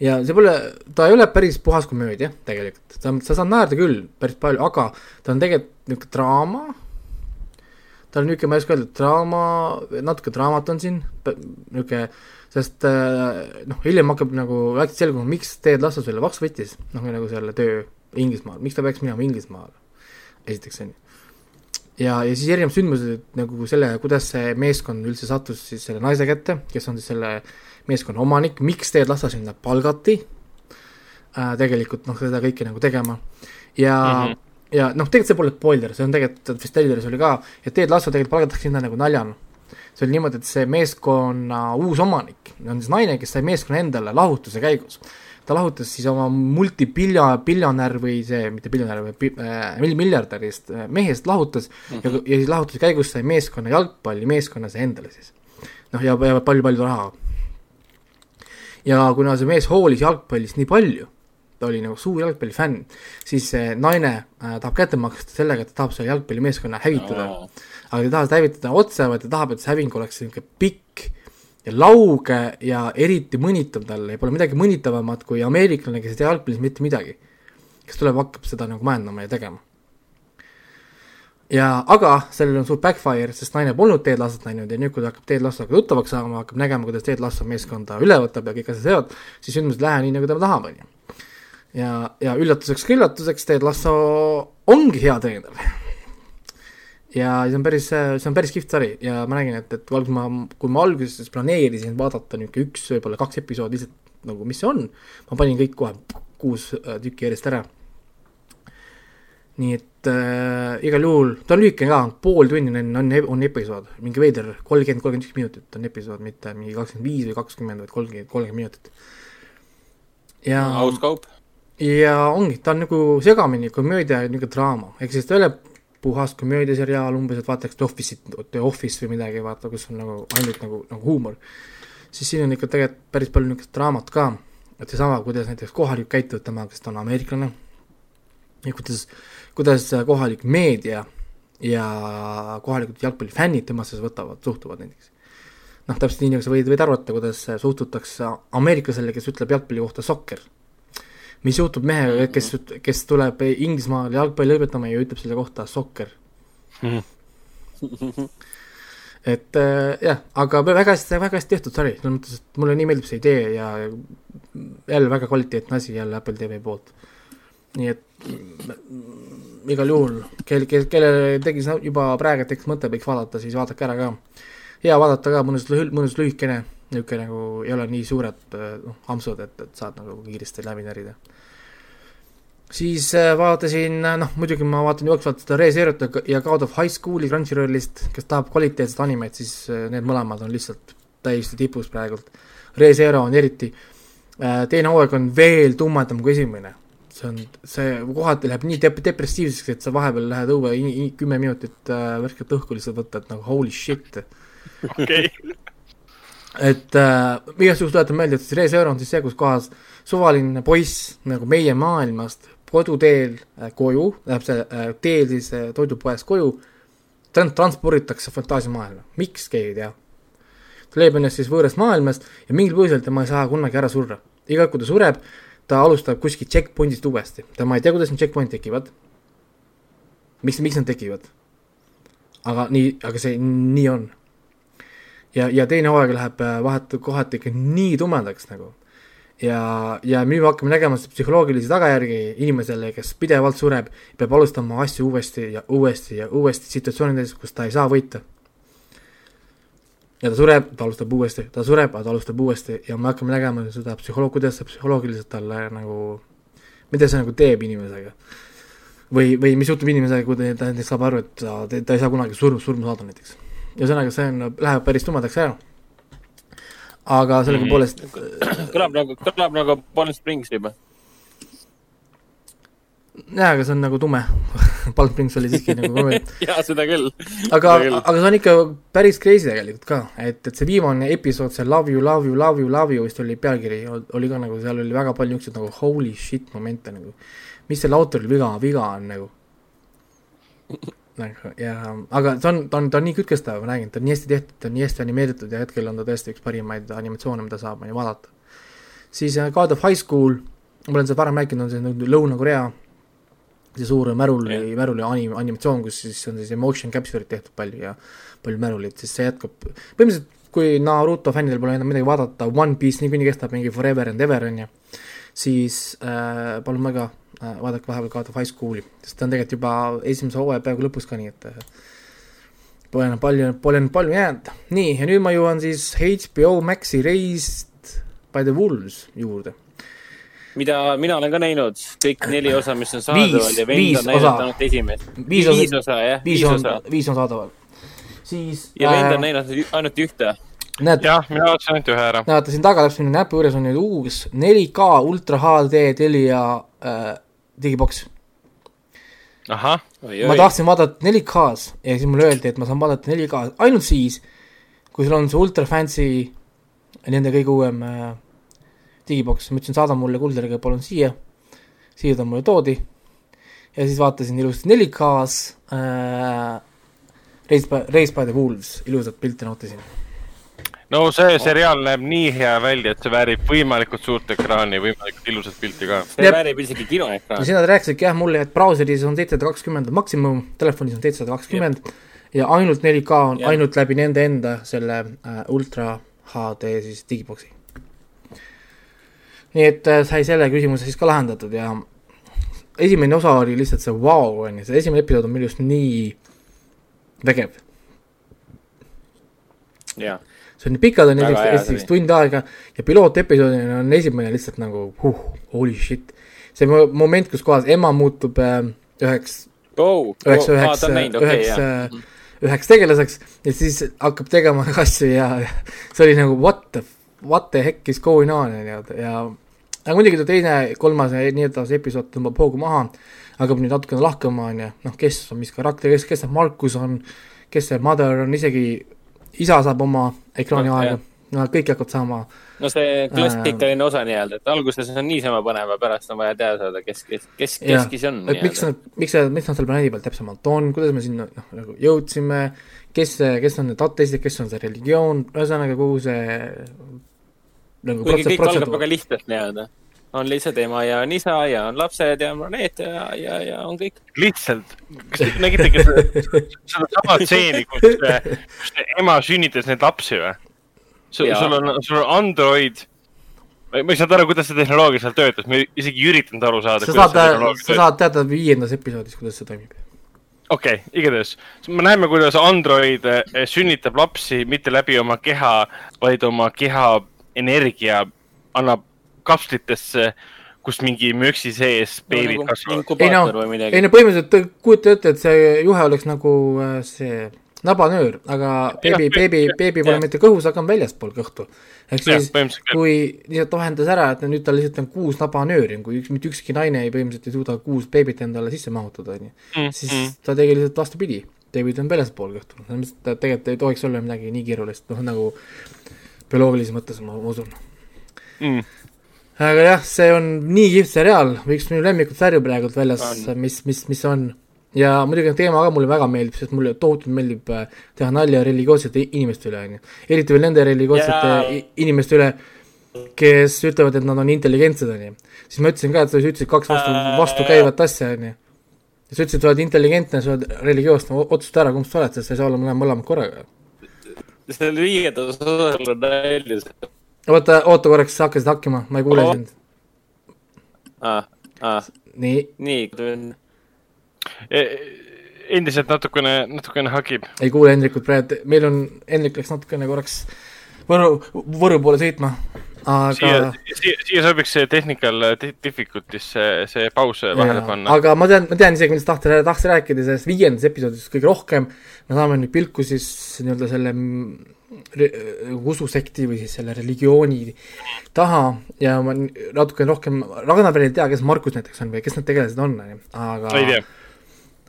ja see pole, ta ei ole päris puhas komöödia tegelikult, sa, sa saad naerda küll päris palju, aga ta on tegelikult niisugune draama ta on niisugune, ma ei oska öelda, draama, natuke draamat on siin, niisugune, sest äh, noh, hiljem hakkab nagu äkki selguma, miks Ted Lasso selle vaks võttis, noh, nagu selle töö Inglismaal, miks ta peaks minema Inglismaale, esiteks, on ju. ja, ja siis erinevad sündmused nagu selle, kuidas see meeskond üldse sattus siis selle naise kätte, kes on siis selle meeskonna omanik, miks Ted Lasso sinna palgati äh,, tegelikult noh, seda kõike nagu tegema ja mm -hmm ja noh, tegelikult see pole spoiler, see on tegelikult, vist Telleris oli ka, et Ted Lasso tegelikult palgatakse sinna nagu naljana. see oli niimoodi, et see meeskonna uus omanik on siis naine, kes sai meeskonna endale lahutuse käigus. ta lahutas siis oma multipilja, biljonär või see, mitte biljonär, vaid äh, miljardärist äh, mehest lahutas mm -hmm. ja, ja siis lahutuse käigus sai meeskonna jalgpallimeeskonna see endale siis. noh, ja, ja palju-palju raha. ja kuna see mees hoolis jalgpallist nii palju ta oli nagu suur jalgpallifänn, siis see naine äh, tahab kätte maksta sellega, et ta tahab selle jalgpallimeeskonna hävitada oh.. aga ta ei taha seda hävitada otse, vaid ta tahab, et see häving oleks niisugune pikk ja lauge ja eriti mõnitav talle ja pole midagi mõnitavamat kui ameeriklane, kes ei tea jalgpallis mitte midagi. kes tuleb, hakkab seda nagu majandama ja tegema. ja aga sellel on suur backfire, sest naine polnud Ted Lassot näinud ja nüüd, kui ta hakkab Ted Lassoga tuttavaks saama, hakkab nägema, kuidas Ted Lasso meeskonda üle võtab ja kõik asjad seovad, siis sündmused ei lähe nii, nagu ta tahab, on ju ja, ja üllatuseks ka üllatuseks, Ted Lasso ongi hea treener. ja see on päris, see on päris kihvt sari ja ma räägin, et, et alguses ma, kui ma alguses planeerisin vaadata niisugune üks, võib-olla kaks episoodi lihtsalt nagu, mis see on, ma panin kõik kohe kuus äh, tükki järjest ära. nii et äh, igal juhul, ta on lühike ka, pool tundi on, on, on episood, mingi veider kolmkümmend, kolmkümmend üks minutit on episood, mitte mingi kakskümmend viis või kakskümmend, vaid kolmkümmend, kolmkümmend minutit. ja aus kaup. Ja ongi, ta on nagu segamini komöödia ja niisugune draama, ehk siis ta ei ole puhas komöödiaseriaal umbes, et vaataks The Office'it, The Office või midagi, vaata, kus on nagu ainult nagu, nagu huumor. siis siin on ikka tegelikult päris palju niisugust draamat ka, et seesama, kuidas näiteks kohalik käituvad temaga, kes ta on ameeriklane, ja kuidas, kuidas kohalik meedia ja kohalikud jalgpallifännid temasse võtavad, suhtuvad näiteks. noh, täpselt nii, nagu sa võid, võid arvata, kuidas suhtutakse ameeriklasele, kes ütleb jalgpalli kohta sokker mis juhtub mehega, kes, kes tuleb Inglismaale jalgpalli õpetama ja ütleb selle kohta sokker et äh, jah, aga väga hästi, väga hästi tehtud sari, selles mõttes, et mulle nii meeldib see idee ja jälle väga kvaliteetne asi jälle Apple TV poolt. nii et mm, igal juhul, kel, kel, kellele tegi juba praegu tekkis mõte, võiks vaadata, siis vaadake ära ka. hea vaadata ka, mõnus, mõnus lühikene, niisugune nagu ei ole nii suured noh, ampsud, et, et saad nagu kiiresti läbi närida siis äh, vaatasin, äh, noh muidugi ma vaatan jooksvalt seda ReZerot ja God of High School'i Crunchyrollist, kes tahab kvaliteetset animet, siis äh, need mõlemad on lihtsalt täiesti tipus praegult. ReZero on eriti, teine hooaeg on veel tumedam kui esimene. see on, see kohati läheb nii dep-, depressiivseks, et sa vahepeal lähed õue kümme minutit värsket õhku lihtsalt võtta, et nagu holy shit. okei. et äh, igasuguseid tuletan meelde, et siis ReZero on siis see, kus kohas suvaline poiss nagu meie maailmast koduteel äh, koju, läheb see äh, teel siis äh, toidupoest koju, transporditakse fantaasiamaailma, miks, keegi ei tea. ta leiab ennast siis võõrast maailmast ja mingil põhjusel tema ei saa kunagi ära surra. iga kord, kui ta sureb, ta alustab kuskilt checkpoint'ist uuesti, tema ei tea, kuidas need checkpoint'id tekivad. miks, miks nad tekivad? aga nii, aga see nii on. Ja, ja teine hooaeg läheb vahet, kohati ikka nii tumedaks nagu ja, ja nüüd me hakkame nägema psühholoogilisi tagajärgi inimesele, kes pidevalt sureb, peab alustama asju uuesti ja uuesti ja uuesti situatsioonides, kus ta ei saa võita. ja ta sureb, ta alustab uuesti, ta sureb, ta alustab uuesti ja me hakkame nägema seda psühholoog, kuidas see psühholoogiliselt talle nagu, mida see nagu teeb inimesega. või, või mis juhtub inimesega, kui ta näiteks saab aru, et ta, ta ei saa kunagi surm, surma saada näiteks. Ühesõnaga, see on, läheb päris tumedaks ära aga sellegipoolest mm. -hmm. kõlab nagu, kõlab nagu Palm Springs juba. jaa, aga see on nagu tume Palm Springs oli siiski nagu komöödia jaa, seda küll. aga, aga see on ikka päris crazy tegelikult ka, et, et see viimane episood, see Love you, love you, love you, love you vist oli pealkiri, oli ka nagu, seal oli väga palju niisuguseid nagu holy shit momente nagu. mis selle autoril viga, viga on nagu nagu ja, aga ta on, ta on, ta on nii kütkestav, ma räägin, ta on nii hästi tehtud, ta on nii hästi animeeritud ja hetkel on ta tõesti üks parimaid animatsioone, mida saab on ju vaadata. siis uh, God of High School, ma olen seda varem rääkinud, on see Lõuna-Korea, see suur märuli yeah., märuli anim-, animatsioon, kus siis on siis emotion capture'id tehtud palju ja palju märulit, siis see jätkub, põhimõtteliselt kui Naruto fännidel pole enam midagi vaadata, One Piece niikuinii kestab mingi forever and ever, on ju, siis äh, palun väga Äh, vaadake vahepeal God of High School'i, sest ta on tegelikult juba esimese hooaja peaaegu lõpus ka, nii et äh, pole enam palju, pole enam palju jäänud. nii, ja nüüd ma jõuan siis HBO Maxi Raised by the Wolves juurde. mida mina olen ka näinud, kõik neli osa, mis on saadaval ja vend on näinud ainult esimest. viis, viis osa, jah, viis osa. viis on saadaval. siis ja vend on äh, näinud ainult ühte näed. jah, mina vaatasin ainult ühe ära. näete, siin taga täpselt minu näpu juures on nüüd uus 4K ultra HD Telia äh, digiboks. ma tahtsin vaadata 4K-s ja siis mulle öeldi, et ma saan vaadata 4K-s ainult siis, kui sul on see ultra fancy, nende kõige uuem äh, digiboks, ma ütlesin, saada mulle kulderiga palun siia, siia ta mulle toodi. Ja siis vaatasin ilusti 4K-s äh, Race by, Race by the Wolves, ilusat pilti nautisin no see seriaal näeb nii hea välja, et see väärib võimalikult suurt ekraani, võimalikult ilusat pilti ka. see Jep. väärib isegi kinoekraani. ja nad rääkisidki jah mulle, et brauseris on seitsesada kakskümmend maksimum, telefonis on seitsesada kakskümmend ja ainult 4K on Jep. ainult läbi nende enda selle äh, ultra HD siis digiboksi. nii et äh, sai selle küsimuse siis ka lahendatud ja esimene osa oli lihtsalt see vau wow,, on ju, see esimene episood on minu arust nii vägev. jaa, see on pikad on esiteks see tund aega ja pilootepisoodina on esimene lihtsalt nagu huh, holy shit. see mo- moment, kus kohas ema muutub äh, üheks, oh, üheks, oh, üheks okei, üheks jaa. äh, üheks tegelaseks ja siis hakkab tegema asju ja see oli nagu what the, what the heck is going on nii-öelda ja aga muidugi ta teine, kolmas ja nii edasi episood tõmbab hoogu maha, hakkab nüüd natukene lahkama, on ju, noh, kes on mis karakter, kes, kes see Markus on, kes see Mother on, isegi isa saab oma ekraaniaega Jah., no kõik hakkavad saama, no see klassikaline osa nii-öelda, et alguses on niisama põnev ja pärast on vaja teada saada, kes, kes, kes, kes kes on et miks nad, miks see, miks nad seal planeedi peal täpsemalt on, kuidas me sinna noh, nagu jõudsime, kes kes on need ateistid, kes on see religioon, ühesõnaga kogu see nagu kuigi kõik algab väga lihtsalt nii-öelda. On lihtsalt ema ja on isa ja on lapsed ja on planeet ja, ja, ja on kõik. lihtsalt, kas te nägitegi seda seda sama stseeni, kus, ema sünnitas neid lapsi või? sul on, sul on Android. ma ei saanud aru, kuidas see tehnoloogia seal töötas, ma isegi ei üritanud aru saada. sa saad, sa saad teada viiendas episoodis, kuidas see toimib. okei okay,, igatahes me näeme, kuidas Android eh, sünnitab lapsi mitte läbi oma keha, vaid oma keha energia annab kapslitesse, kus mingi möksi sees beebid nagu kasvavad. ei no ei. no põhimõtteliselt kujuta ette, et see juhe oleks nagu äh, see nabanöör, aga beebi, beebi beebi pole mitte kõhus, aga on väljaspool kõhtu. ehk siis kui lihtsalt vahendas ära, et nüüd tal lihtsalt on kuus nabanööri, kui üks, mitte ükski naine ei põhimõtteliselt ei suuda kuus beebit endale sisse mahutada, onju, Mm, siis ta tegi lihtsalt vastupidi. beebid on väljaspool kõhtu, selles mõttes, et ta tegelikult ei tohiks olla midagi nii keerulist, noh nagu bioloogilises mõttes ma usun. Mm. Aga jah, see on nii kihvt seriaal, üks minu lemmikud sarju praegult väljas mis, mis, mis on. ja muidugi teema ka mulle väga meeldib, sest mulle tohutult meeldib äh, teha nalja religioossete inimeste üle, onju. eriti veel nende religioossete i- inimeste üle, kes ütlevad, et nad on intelligentsed, onju. siis ma ütlesin ka, et sa ütlesid kaks vastu, Äh. vastukäivat asja, onju. ja sa ütlesid, et sa oled intelligentne, sa oled religioosne, otsusta ära, kumb sa oled, sest sa ei saa olla mõlemad, korraga. seal viiendas osas on nalja. oota, oota korraks, sa hakkasid hakkima, ma ei kuule Oo. sind. aa, aa, nii, nii, E, endiselt natukene, natukene hagib. ei kuule Hendrikut praegu, meil on, Hendrik läks natukene korraks Võru, Võru poole sõitma, siia aga, siia, siia sobiks see technical difficulties see, see paus vahele panna. aga ma tean, ma tean isegi, millest tahta, tahaks rääkida sellest viiendas episoodis kõige rohkem, me saame nüüd pilku siis nii-öelda selle ususekti või siis selle religiooni taha ja ma n- natukene rohkem, Ragnar veel ei tea, kes Markus näiteks on või kes need tegelased on, aga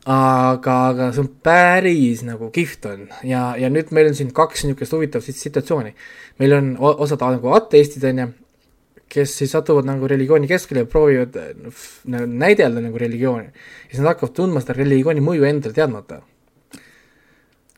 aga, aga see on päris nagu kihvt on ja, ja nüüd meil on siin kaks niisugust huvitavat sit- situatsiooni. meil on osad nagu ateistid on ju, kes siis satuvad nagu religiooni keskele ja proovivad nagu näidelda nagu religiooni. ja siis nad hakkavad tundma seda religiooni mõju endale teadmata.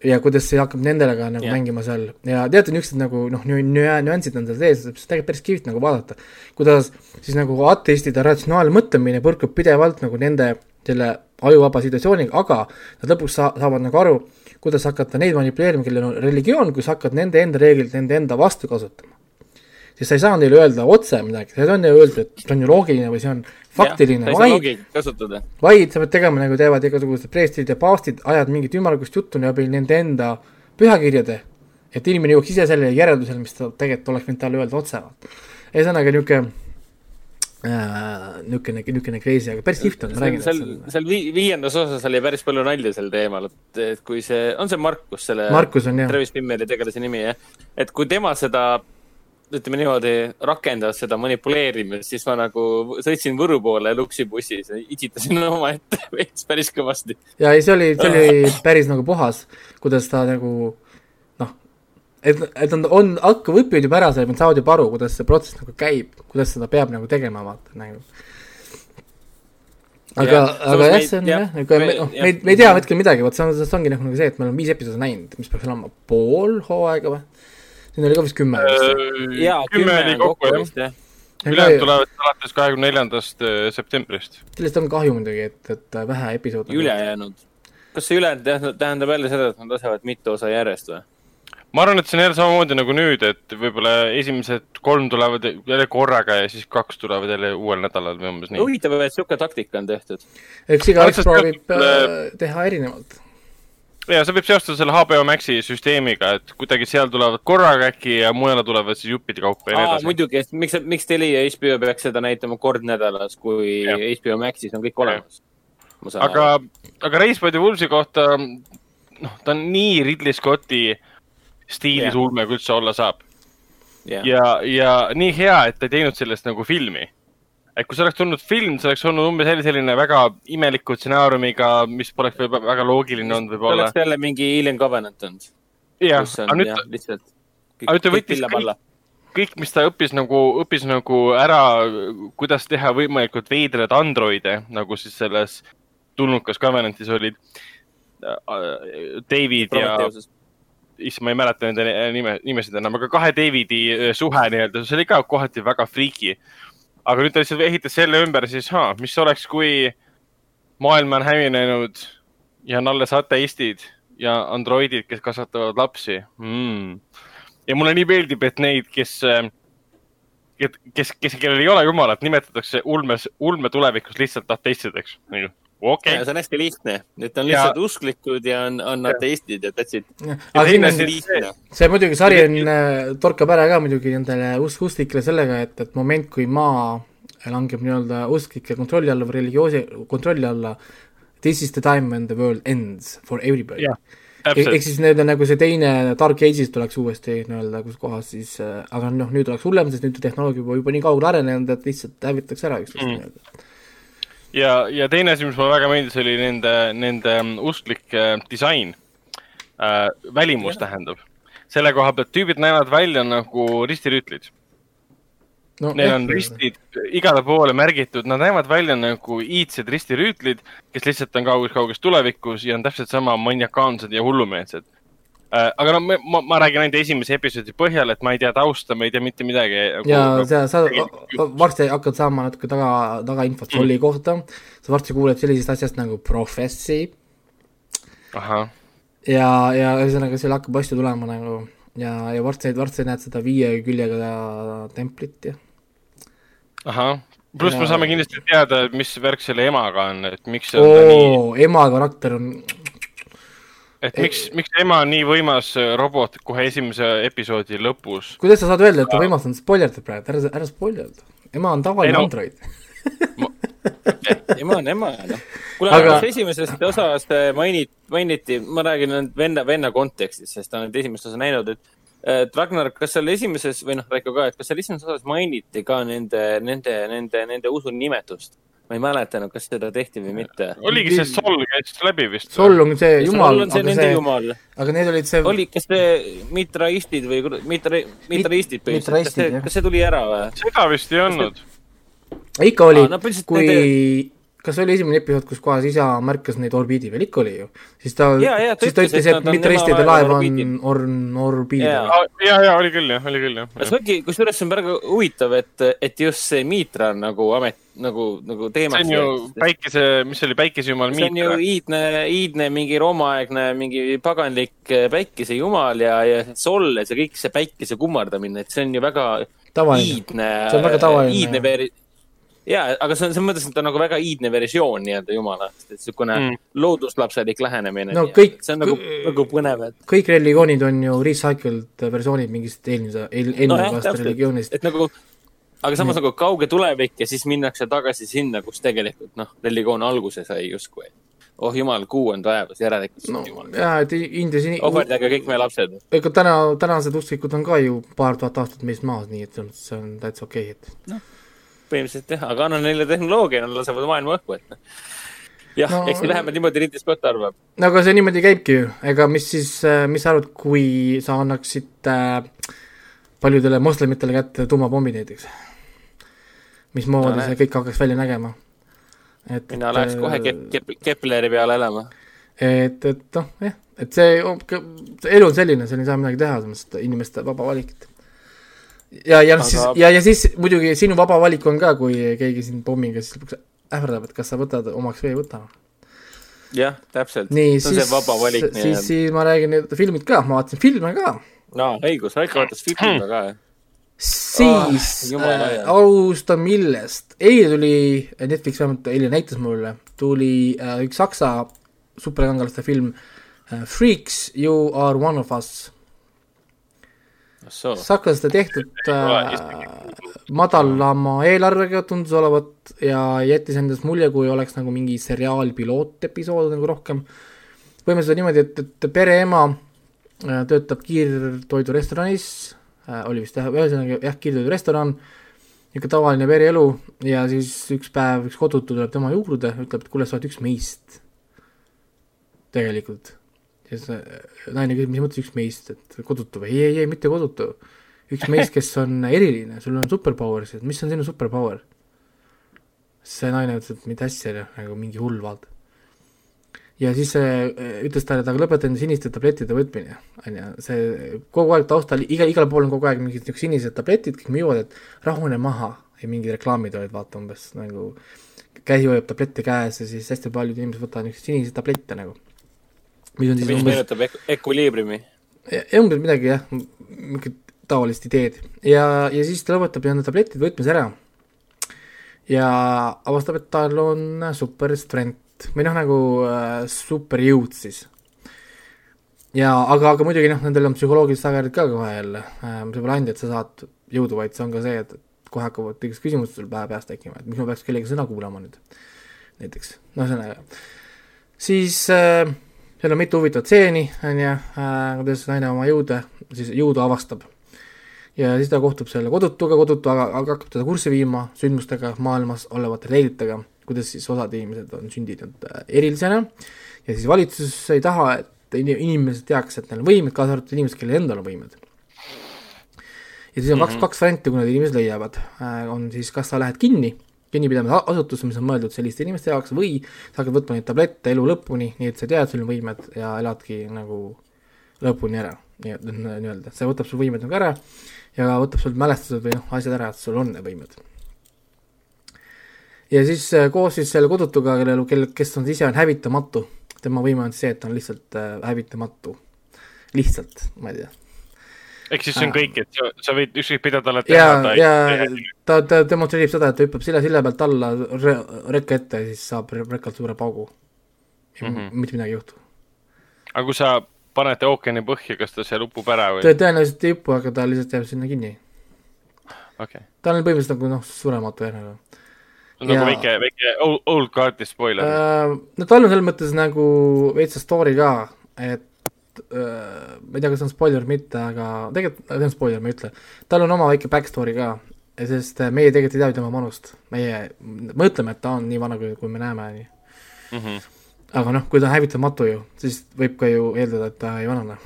Ja kuidas see hakkab nendele ka nagu yeah. mängima seal ja teate, niisugused nagu noh, nüansid on seal sees, see on tegelikult päris kihvt nagu vaadata. kuidas siis nagu ateistide ratsionaalmõtlemine põrkub pidevalt nagu nende selle ajuvaba situatsiooniga, aga nad lõpuks sa-, saavad nagu aru, kuidas hakata neid manipuleerima, kellel on religioon, kus hakkad nende enda reeglit nende enda vastu kasutama. Siis sa ei saa neile öelda otse midagi, sa ei saa neile öelda, et see on ju loogiline või see on faktiline, vaid, vaid sa pead tegema nagu teevad igasugused preestrid ja paavstid, ajad mingit ümmargust juttu läbi nende enda pühakirjade, et inimene jõuaks ise sellele järeldusele, mis ta tegelikult oleks võinud talle öelda otse. ühesõnaga niisugune äh,, niisugune, niisugune crazy, aga päris kihvt on, ma räägin. seal, seal vi- viiendas osas oli päris palju nalja sel teemal, et, et kui see, on see Markus, selle Markus on jah, Travis Fimmeli tegelase nimi jah, et kui tema seda ütleme niimoodi, rakendas seda manipuleerimist, siis ma nagu sõitsin Võru poole luksibussis ja itsitasin omaette veits päris kõvasti. ja ei, see oli, see oli päris nagu puhas, kuidas ta nagu noh, et, et nad on, hakkavad õppinud juba ära selle, nad saavad juba aru, kuidas see protsess nagu käib, kuidas seda peab nagu tegema, vaata nagu. aga aga jah, see on jah, nagu me, noh, me ei, me ei tea hetkel midagi, vot see on, see ongi nagu see, et me oleme viis episoodi näinud, mis peaks olema pool hooaega või? Siin oli ka vist kümme vist. jaa, kümme oli kokku jah. vist jah. ülejäänud tulevad alates kahekümne neljandast äh, septembrist. sellest on kahju muidugi, et, et vähe episoode. ülejäänud. kas see ülejäänud tähendab- tähendab jälle seda, et nad lasevad mitu osa järjest või? ma arvan, et see on jälle samamoodi nagu nüüd, et võib-olla esimesed kolm tulevad jälle korraga ja siis kaks tulevad jälle uuel nädalal või umbes nii. huvitav, et sihuke taktika on tehtud. eks igaüks proovib äh, teha erinevalt. Ja see võib seostuda selle HBO Maxi süsteemiga, et kuidagi seal tulevad korraga äkki ja mujale tulevad siis juppide kaupa ja nii edasi. muidugi, et miks, miks Telia ja HBO peaks seda näitama kord nädalas, kui Jah. HBO Maxis on kõik olemas. aga, aga Racebody Wolvesi kohta, noh, ta on nii Ridley Scotti stiilis ulme, kui üldse olla saab. ja, ja, ja nii hea, et ta ei teinud sellest nagu filmi. Et kui see oleks tulnud film, see oleks olnud umbes selline- väga imeliku stsenaariumiga, mis poleks võib-olla väga loogiline olnud võib-olla oleks. jälle mingi Alien Covenant olnud. jah, aga on nüüd aga nüüd ta võttis kõik, kõik, mis ta õppis nagu, õppis nagu ära, kuidas teha võimalikult veidraid androide, nagu siis selles tulnukas Covenantis olid. David ja, issand, ma ei mäleta nende nime, nimesid enam, aga kahe Davidi äh, suhe nii-öelda, see oli ka kohati väga friiki. Aga nüüd ta lihtsalt ehitas selle ümber siis, mis oleks, kui maailm on hävinenud ja on alles ateistid ja androidid, kes kasvatavad lapsi mm.. ja mulle nii meeldib, et neid, kes, kes, kes, kes, kellel ei ole jumalat, nimetatakse ulmes, ulme tulevikus lihtsalt ateistideks. okei okay., see on hästi lihtne, et on Ja- lihtsalt usklikud ja on, on ateistid ja that's it. aga teine siin on asi- lihtne. see muidugi sari on, torkab ära ka muidugi nendele usk, usklikele sellega, et, et moment, kui maa langeb nii-öelda usklike kontrolli alla või religioosi kontrolli alla, this is the time when the world ends for everybody ehk täpselt ehk siis need on nagu see teine Dark Ages tuleks uuesti nii-öelda, kus kohas siis äh,, aga noh, nüüd oleks hullem, sest nüüd on tehnoloogia juba, juba nii kaugele arenenud, et lihtsalt hävitatakse ära üksteist mm. nii-öelda. ja, ja teine asi, mis mulle väga meeldis, oli nende, nende usklike disain äh,. välimus Jah. tähendab. selle koha pealt tüübid näevad välja nagu ristirüütlid. no, Neil on ristid igale poole märgitud, nad näevad välja nagu iidsed ristirüütlid, kes lihtsalt on kauges-kauges tulevikus ja on täpselt sama maniakaalsed ja hullumeelsed. Aga no ma, ma, ma räägin ainult esimese episoodi põhjal, et ma ei tea tausta, ma ei tea mitte midagi. ja sa, sa tegelikult- varsti hakkad saama natuke taga, tagainfot Mm. Solli kohta, sa varsti kuuled sellisest asjast nagu ahah, ja, ja ühesõnaga seal hakkab asju tulema nagu ja, ja varsti, varsti näed seda viie küljega templit ja ahah. pluss me saame kindlasti teada, mis värk selle emaga on, et miks see on nii, oo, ema karakter on, et miks, miks ema on nii võimas äh, robot kohe esimese episoodi lõpus. kuidas sa saad öelda, et ta võimas on, spoilerda praegu, ära, ära spoilerda. ema on tavaline no- android. ema on ema, noh. kuule Aga- esimesest osast äh, mainiti, mainiti, ma räägin nüüd venna, venna kontekstis, sest ta on nüüd esimest osa näinud, et et Ragnar, kas seal esimeses või noh, Raiko ka, et kas seal esimeses osas mainiti ka nende, nende, nende, nende usu nimetust? Ma ei mäleta enam, kas seda tehti või mitte. oligi see Sol käis läbi vist. Sol on see jumal, on see aga nende see, jumal. aga need olid see, oli, kas see mitraistid või mitra, mitraistid põhimõtteliselt, kas see kas see tuli ära või? seda vist ei olnud. ikka oli kui kas see oli esimene episood, kus kohas isa märkas neid orbiidi peal, ikka oli ju. siis ta, siis ta ütles, et mitraistide tema laev on orn-, orbiidil Jaa.. ja, ja oli küll jah, oli küll jah. see ongi, kusjuures see on väga huvitav, et, et just see Mitra on nagu amet, nagu, nagu see teemaks on ju. päikese, mis see oli, päikesejumal see on ju Mitra. iidne, iidne mingi romaaegne mingi paganlik äh, päikesejumal ja, ja see Sol ja see kõik see päikese kummardamine, et see on ju väga tavaline. iidne. See on väga tavaline, iidne veri-. ja, aga see on selles mõttes, et ta on nagu väga iidne versioon nii-öelda jumalast, et niisugune Mm. mm. looduslapselik lähenemine. No kõik- see on nagu, nagu põnev, et kõik religioonid on ju recycled versioonid mingist eelmise, eel-, eelnevast täpselt. religioonist. et nagu, aga samas nagu kauge tulevik ja siis minnakse tagasi sinna, kus tegelikult noh, religioon alguse sai justkui. oh jumal, kuu on taevas, järelikult no on jumal. jaa, et Indias in..., ohverdage kõik meie lapsed. ega täna, tänased usklikud on ka ju paar tuhat aastat meist maas, nii et selles mõttes see on täitsa okei okay,, et põhimõtteliselt jah, aga anna neile tehnoloogia, nad lasevad maailma õhku, et noh. jah No- eks me läheme niimoodi, Ridley Scott arvab. no aga see niimoodi käibki ju, ega mis siis, mis sa arvad, kui sa annaksid äh, paljudele moslemitele kätte tuumapommid näiteks? mismoodi No see kõik hakkaks välja nägema? et mina läheks kohe Kep-, Kep-, Kepleri peale elama. et, et noh, jah, et see, see elu on selline, seal ei saa midagi teha, selles mõttes, et inimeste vaba valik. ja, ja Aga- siis ja, ja siis muidugi sinu vaba valik on ka, kui keegi sind pommiga siis lõpuks ähvardab, et kas sa võtad omaks või ei võta. jah, täpselt. nii, siis siis, nii-öelda. siis ma räägin nüüd filmid ka, ma vaatasin filme ka, no õigus, Raiko vaatas filmi ka, jah. siis jumala äh, alustan millest, eile tuli, Netflix vähemalt eile näitas mulle, tuli äh, üks saksa superkangelaste film Freaks, you are one of us saklastel tehtud äh, madalama eelarvega tundus olevat ja jättis endast mulje, kui oleks nagu mingi seriaal pilootepisood nagu rohkem. võime seda niimoodi, et, et pereema äh, töötab kiirtoidurestoranis äh,, oli vist jah, ühesõnaga jah, kiirtoidurestoran, niisugune tavaline pereelu ja siis üks päev üks kodutu tuleb tema juurde, ütleb, et kuule, sa oled üks meist. tegelikult ja siis äh, naine küsib, mis mõttes üks meist, et kodutu või? ei, ei, ei, mitte kodutu. üks meist, kes on eriline, sul on superpower'sid, mis on sinu superpower? see naine ütles, et mida asja, nagu mingi hull vaata. ja siis äh, ütles talle, et aga lõpeta enda siniste tablettide võtmine, on ju, see kogu aeg taustal, iga, igal pool on kogu aeg mingid niisugused sinised tabletid, kõik müüvad, et rahune maha ja mingid reklaamid olid, vaata umbes nagu käsi hoiab tablette käes ja siis hästi paljud inimesed võtavad niisuguseid siniseid tablette nagu mis on siis mis umbes... meenutab ek-, Equilibriumi. umbes midagi jah, mingit taolist ideed ja, ja siis ta lõpetab enda tabletid võtmes ära. ja avastab, et tal on super strength või noh, nagu äh, superjõud siis. ja aga, aga muidugi noh, nendel on psühholoogilised tagajärjed ka kohe jälle äh,, see pole ainult, et sa saad jõudu, vaid see on ka see, et kohe hakkavad kõik küsimused sul pähe peas tekkima, et miks ma peaks kellegi sõna kuulama nüüd, näiteks, no ühesõnaga. siis äh, seal on mitu huvitavat stseeni, on ju, äh, kuidas naine oma jõude, siis jõudu avastab. ja siis ta kohtub selle kodutuga, kodutu aga, aga hakkab teda kurssi viima sündmustega, maailmas olevate reeglitega, kuidas siis osad inimesed on sündinud äh, erilisena ja siis valitsus ei taha, et inimesed teaks, et neil on võimed, kaasa arvatud inimesed, kellel endal on võimed. ja siis on mm -hmm. kaks, kaks varianti, kui need inimesed leiavad, äh, on siis kas sa lähed kinni kinnipidamisasutus, mis on mõeldud selliste inimeste jaoks või sa hakkad võtma neid tablette elu lõpuni, nii et sa tead, sul on võimed ja eladki nagu lõpuni ära, nii-öelda, see võtab sul võimed nagu ära ja võtab sul mälestused või noh, asjad ära, et sul on võimed. ja siis äh, koos siis selle kodutuga, kellel, kel, kes on ise on hävitamatu, tema võime on see, et ta on lihtsalt äh, hävitamatu. lihtsalt, ma ei tea ehk siis see on kõik, et sa, sa võid ükskõik mida talle teha. ja, ja ta, ta demonstreerib seda, et ta hüppab silla silla pealt alla re, rekka ette ja siis saab rekkalt suure paugu. mm -hmm. mitte midagi ei juhtu. aga kui sa paned ta ookeani põhja, kas ta seal upub ära või? tõenäoliselt ei upu, aga ta lihtsalt jääb sinna kinni okay.. ta on põhimõtteliselt nagu noh, surematu jah nagu. nagu ja... väike, väike old, old card'i spoiler uh,. no tal on selles mõttes nagu veits story ka, et äh, ma ei tea, kas see on spoiler või mitte, aga tegelikult, see on spoiler, ma ei ütle. tal on oma väike back story ka, sest äh, meie tegelikult ei tea tema vanust. meie mõtleme, et ta on nii vana, kui, kui me näeme, on ju. Mhm. aga noh, kui ta on hävitamatu ju, siis võib ka ju eeldada, et ta ei vanane.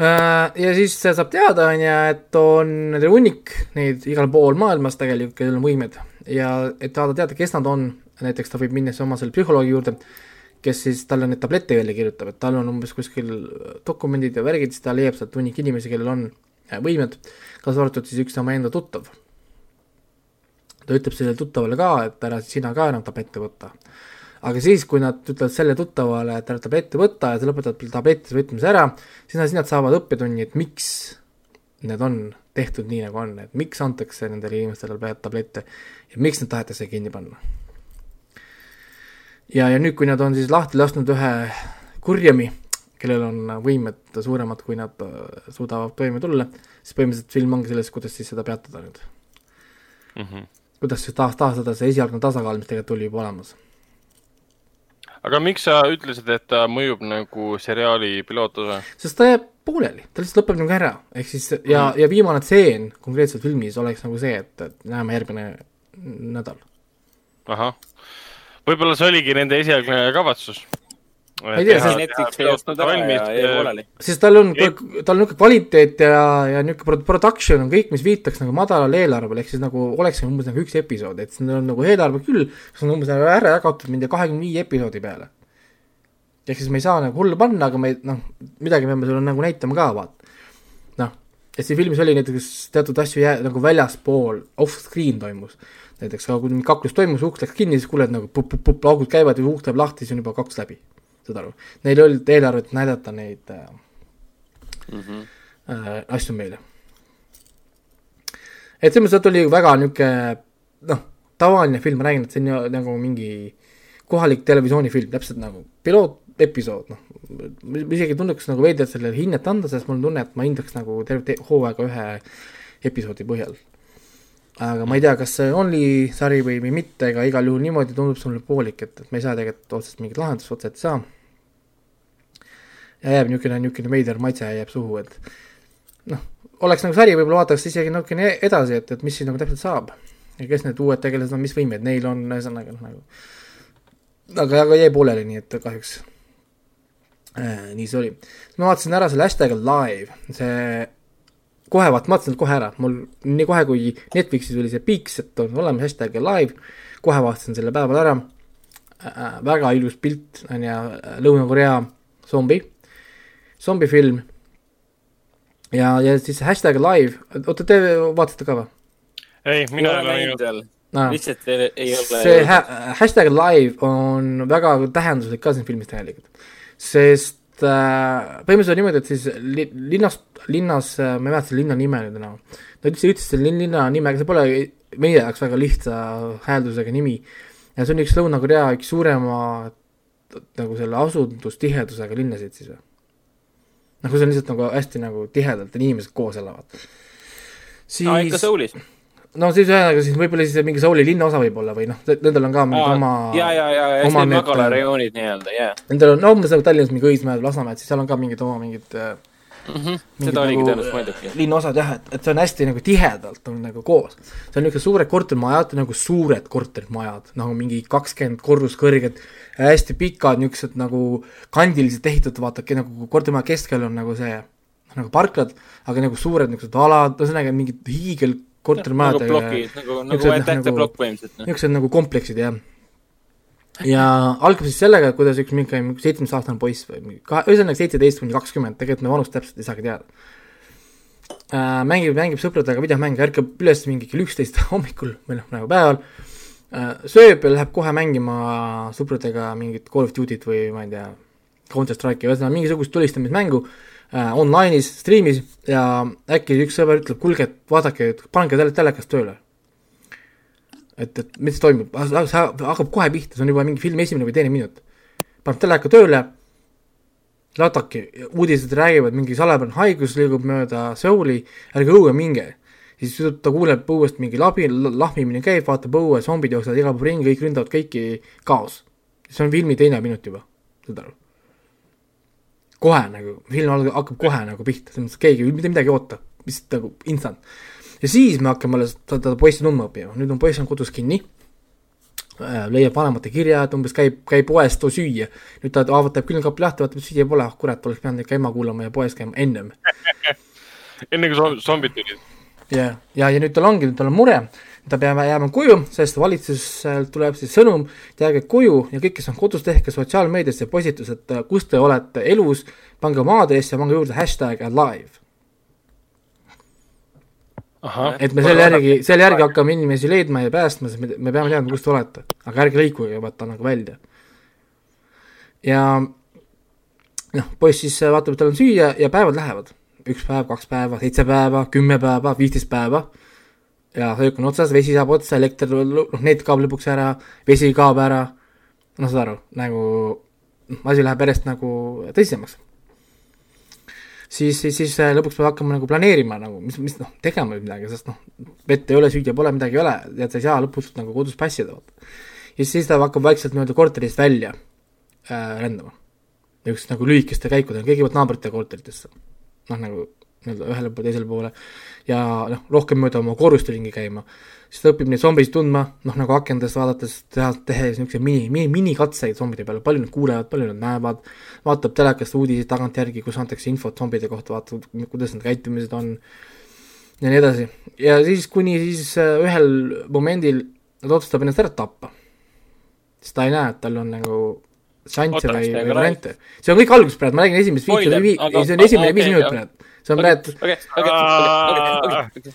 Äh, ja siis saab teada, on ju, et on hunnik neid igal pool maailmas tegelikult, kellel on võimed ja et saada teada, kes nad on, näiteks ta võib minna siis oma selle psühholoogi juurde kes siis talle neid tablette välja kirjutab, et tal on umbes kuskil dokumendid ja värgid, siis ta leiab sealt hunnik inimesi, kellel on äh, võimed, kaasa arvatud siis üks tema enda tuttav. ta ütleb sellele tuttavale ka, et ära sina ka enam tablette võta. aga siis, kui nad ütlevad selle tuttavale, et ära tablette võta ja sa lõpetad tablettide võtmise ära, siis nad, siis nad saavad õppetunni, et miks need on tehtud nii, nagu on, et miks antakse nendele inimestele tablette ja miks need tahetakse kinni panna ja, ja nüüd, kui nad on siis lahti lasknud ühe kurjami, kellel on võimed suuremad, kui nad äh, suudavad toime tulla, siis põhimõtteliselt film ongi selles, kuidas siis seda peatada nüüd mm. -hmm. kuidas siis taas, taastada see esialgne tasakaal, mis tegelikult oli juba olemas. aga miks sa ütlesid, et ta mõjub nagu seriaali pilootosa? sest ta jääb pooleli, ta lihtsalt lõpeb nagu ära, ehk siis ja mm, -hmm. ja viimane tseen konkreetselt filmis oleks nagu see, et, et näeme järgmine nädal. ahah võib-olla see oligi nende esialgne kavatsus. ei tea, sest sest tal on, tal on niisugune kvaliteet ja, ja niisugune production on kõik, mis viitaks nagu madalale eelarvele, ehk siis nagu oleks umbes nagu üks episood, et neil on nagu eelarve küll, see on umbes nagu ära jagatud mingi kahekümne viie episoodi peale. ehk siis me ei saa nagu hullu panna, aga me noh, midagi peame sulle nagu näitama ka, vaata. noh, et siin filmis oli näiteks teatud asju jää, nagu väljaspool, off-screen toimus näiteks, aga kui mingi kaklus toimus, uks läks kinni, siis kuuled nagu pup-pup-pup, augud käivad ja uks läheb lahti, siis on juba kaks läbi. saad aru? Neil ei olnud eelarvet näidata neid äh, mm -hmm. äh, asju meile. et selles mõttes, et oli väga niisugune noh, tavaline film, ma räägin, et see on nagu mingi kohalik televisioonifilm, täpselt nagu pilootepisood, noh, isegi tunduks nagu veidralt sellele hinnet anda, sest mul on tunne, et ma hindaks nagu tervet hooaega ühe episoodi põhjal. Aga ma ei tea, kas see only sari või, või mitte, aga igal juhul niimoodi tundub see mulle poolik, et, et me ei saa tegelikult otsest mingit lahendust otseselt ei saa. ja jääb niisugune, niisugune veider maitse jääb suhu, et noh, oleks nagu sari, võib-olla vaataks isegi natukene edasi, et, et mis siis nagu täpselt saab. ja kes need uued tegelased on, mis võimed neil on, ühesõnaga noh, nagu aga, aga jäi pooleli, nii et kahjuks äh, nii see oli. ma vaatasin ära selle hashtag live, see kohe vaat-, ma vaatasin kohe ära, mul nii kohe, kui Netflixis tuli see piiks, et on olemas hashtag live, kohe vaatasin selle päeval ära. Äh,, väga ilus pilt, on ju, Lõuna-Korea zombi, zombifilm, ja, ja siis hashtag live, oota, te vaatasite ka või? ei, mina ei ole näinud no, lihtsalt ei, ei ole. see ha hashtag live on väga tähenduslik ka siin filmis tegelikult, sest äh, põhimõtteliselt on niimoodi, et siis li, linnas, linnas äh,, ma ei mäleta selle linna nime nüüd enam, ta ütles, ütles selle linna nime, aga see pole meie jaoks väga lihtsa hääldusega nimi. ja see on üks Lõuna-Korea üks suurema nagu selle asundustihedusega linnasid siis või? nagu see on lihtsalt nagu hästi nagu tihedalt inimesed koos elavad. siis no, ikka Soulis no siis ühesõnaga siis võib-olla siis mingi Souli linnaosa võib-olla või noh, nendel on ka mingid oma. ja, ja, ja, siis need magalarajoonid nii-öelda, jaa. Nendel on, no umbes nagu Tallinnas mingi Õismäed, Lasnamäed, siis seal on ka mingid oma mingid mm. -hmm. seda oligi nagu tõenäoliselt muidugi. linnaosad jah, et, et see on hästi nagu tihedalt on nagu koos. see on niisugused suured kortermajad, nagu suured kortermajad, nagu mingi kakskümmend korrust kõrged, hästi pikad, niisugused nagu kandiliselt ehitatud, vaadake nagu kortermaja keskel on nagu see nagu parklad, aga nagu suured niisugused alad, ühesõnaga mingid hiigel kortermajadega. nagu plokid, nagu, nagu tähteplokk põhimõtteliselt. Noh. niisugused nagu kompleksid, jah. ja algab siis sellega, kuidas üks mingi seitsmeteistaastane poiss või mingi kahe, ühesõnaga seitseteist kuni kakskümmend, tegelikult me vanust täpselt ei saagi teada äh,. mängib, mängib sõpradega videomänge, ärkab üles mingi kell üksteist hommikul või noh, nagu päeval äh,, sööb ja läheb kohe mängima sõpradega mingit Call of Duty't või ma ei tea, Counter Strike'i, ühesõnaga mingisugust tulistamismängu äh, online'is, striimis ja äkki üks sõber ütleb, kuulge, et vaadake, pange tele-, telekast tööle. et, et mis toimub, see hakkab kohe pihta, see on juba mingi filmi esimene või teine minut. paneb teleka tööle, vaadake, uudised räägivad, mingi salapärane haigus liigub mööda Seuli, ärge õue minge. siis ta kuuleb õuest mingi labi, lahmimine käib, vaatab õue, zombid jooksevad igal pool ringi, kõik ründavad kõiki, kaos. see on filmi teine minut juba, saad aru kohe nagu, film hakkab kohe nagu pihta, selles mõttes, keegi mitte midagi ei oota, lihtsalt nagu instant. ja siis me hakkame alles seda poissi tundma õppima, nüüd on poiss on kodus kinni äh,, leiab vanemate kirja, et umbes käib, käib poes, too süüa. nüüd ta avaldab külmkapi lahti, vaatab, süüa pole, ah kurat, oleks pidanud ikka ema kuulama ja poes käima ennem enne kui zombid tulid. ja, ja, ja nüüd tal ongi, tal on mure ta peab jääma koju, sest valitsuselt tuleb siis sõnum, jääge koju ja kõik, kes on kodus, tehke sotsiaalmeediasse postitused, kus te olete elus, pange oma aadress ja pange juurde hashtag alive. et me selle järgi, selle järgi hakkame inimesi leidma ja päästma, sest me, me peame teadma, kus te olete, aga ärge lõikuge, vaata nagu välja. ja noh, poiss siis vaatab, et tal on süüa ja päevad lähevad, üks päev, kaks päeva, seitse päeva, kümme päeva, viisteist päeva ja söök on otsas, vesi saab otsa, elekter, noh, net kaob lõpuks ära, vesi kaob ära, noh, saad aru, nagu noh, asi läheb järjest nagu tõsisemaks. siis, siis, siis äh, lõpuks peab hakkama nagu planeerima nagu, mis, mis noh, tegema võib midagi, sest noh, vett ei ole, süüa pole, midagi ei ole, tead, sa ei saa lõpuks nagu kodus passida, vaata. ja siis ta hakkab vaikselt nii-öelda korterist välja äh, rändama. niisuguste nagu lühikeste käikudega, kõigepealt naabrite korteritesse. noh, nagu nii-öelda ühele poole, teisele poole ja noh, rohkem mööda oma korruste ringi käima, siis ta õpib neid zombisid tundma, noh nagu akendest vaadates, teha, tehes niisuguseid mini, mini, minikatseid zombide peale, palju nad kuulevad, palju nad näevad, vaatab telekast uudiseid tagantjärgi, kus antakse infot zombide kohta, vaatab, kuidas nende käitumised on ja nii edasi. ja siis, kuni siis äh, ühel momendil ta otsustab ennast ära tappa. sest ta ei näe, et tal on nagu šansse või, või variante. see on kõik alguses praegu, ma räägin esimesest viis, see on esimene viis minutit praegu see on praegu.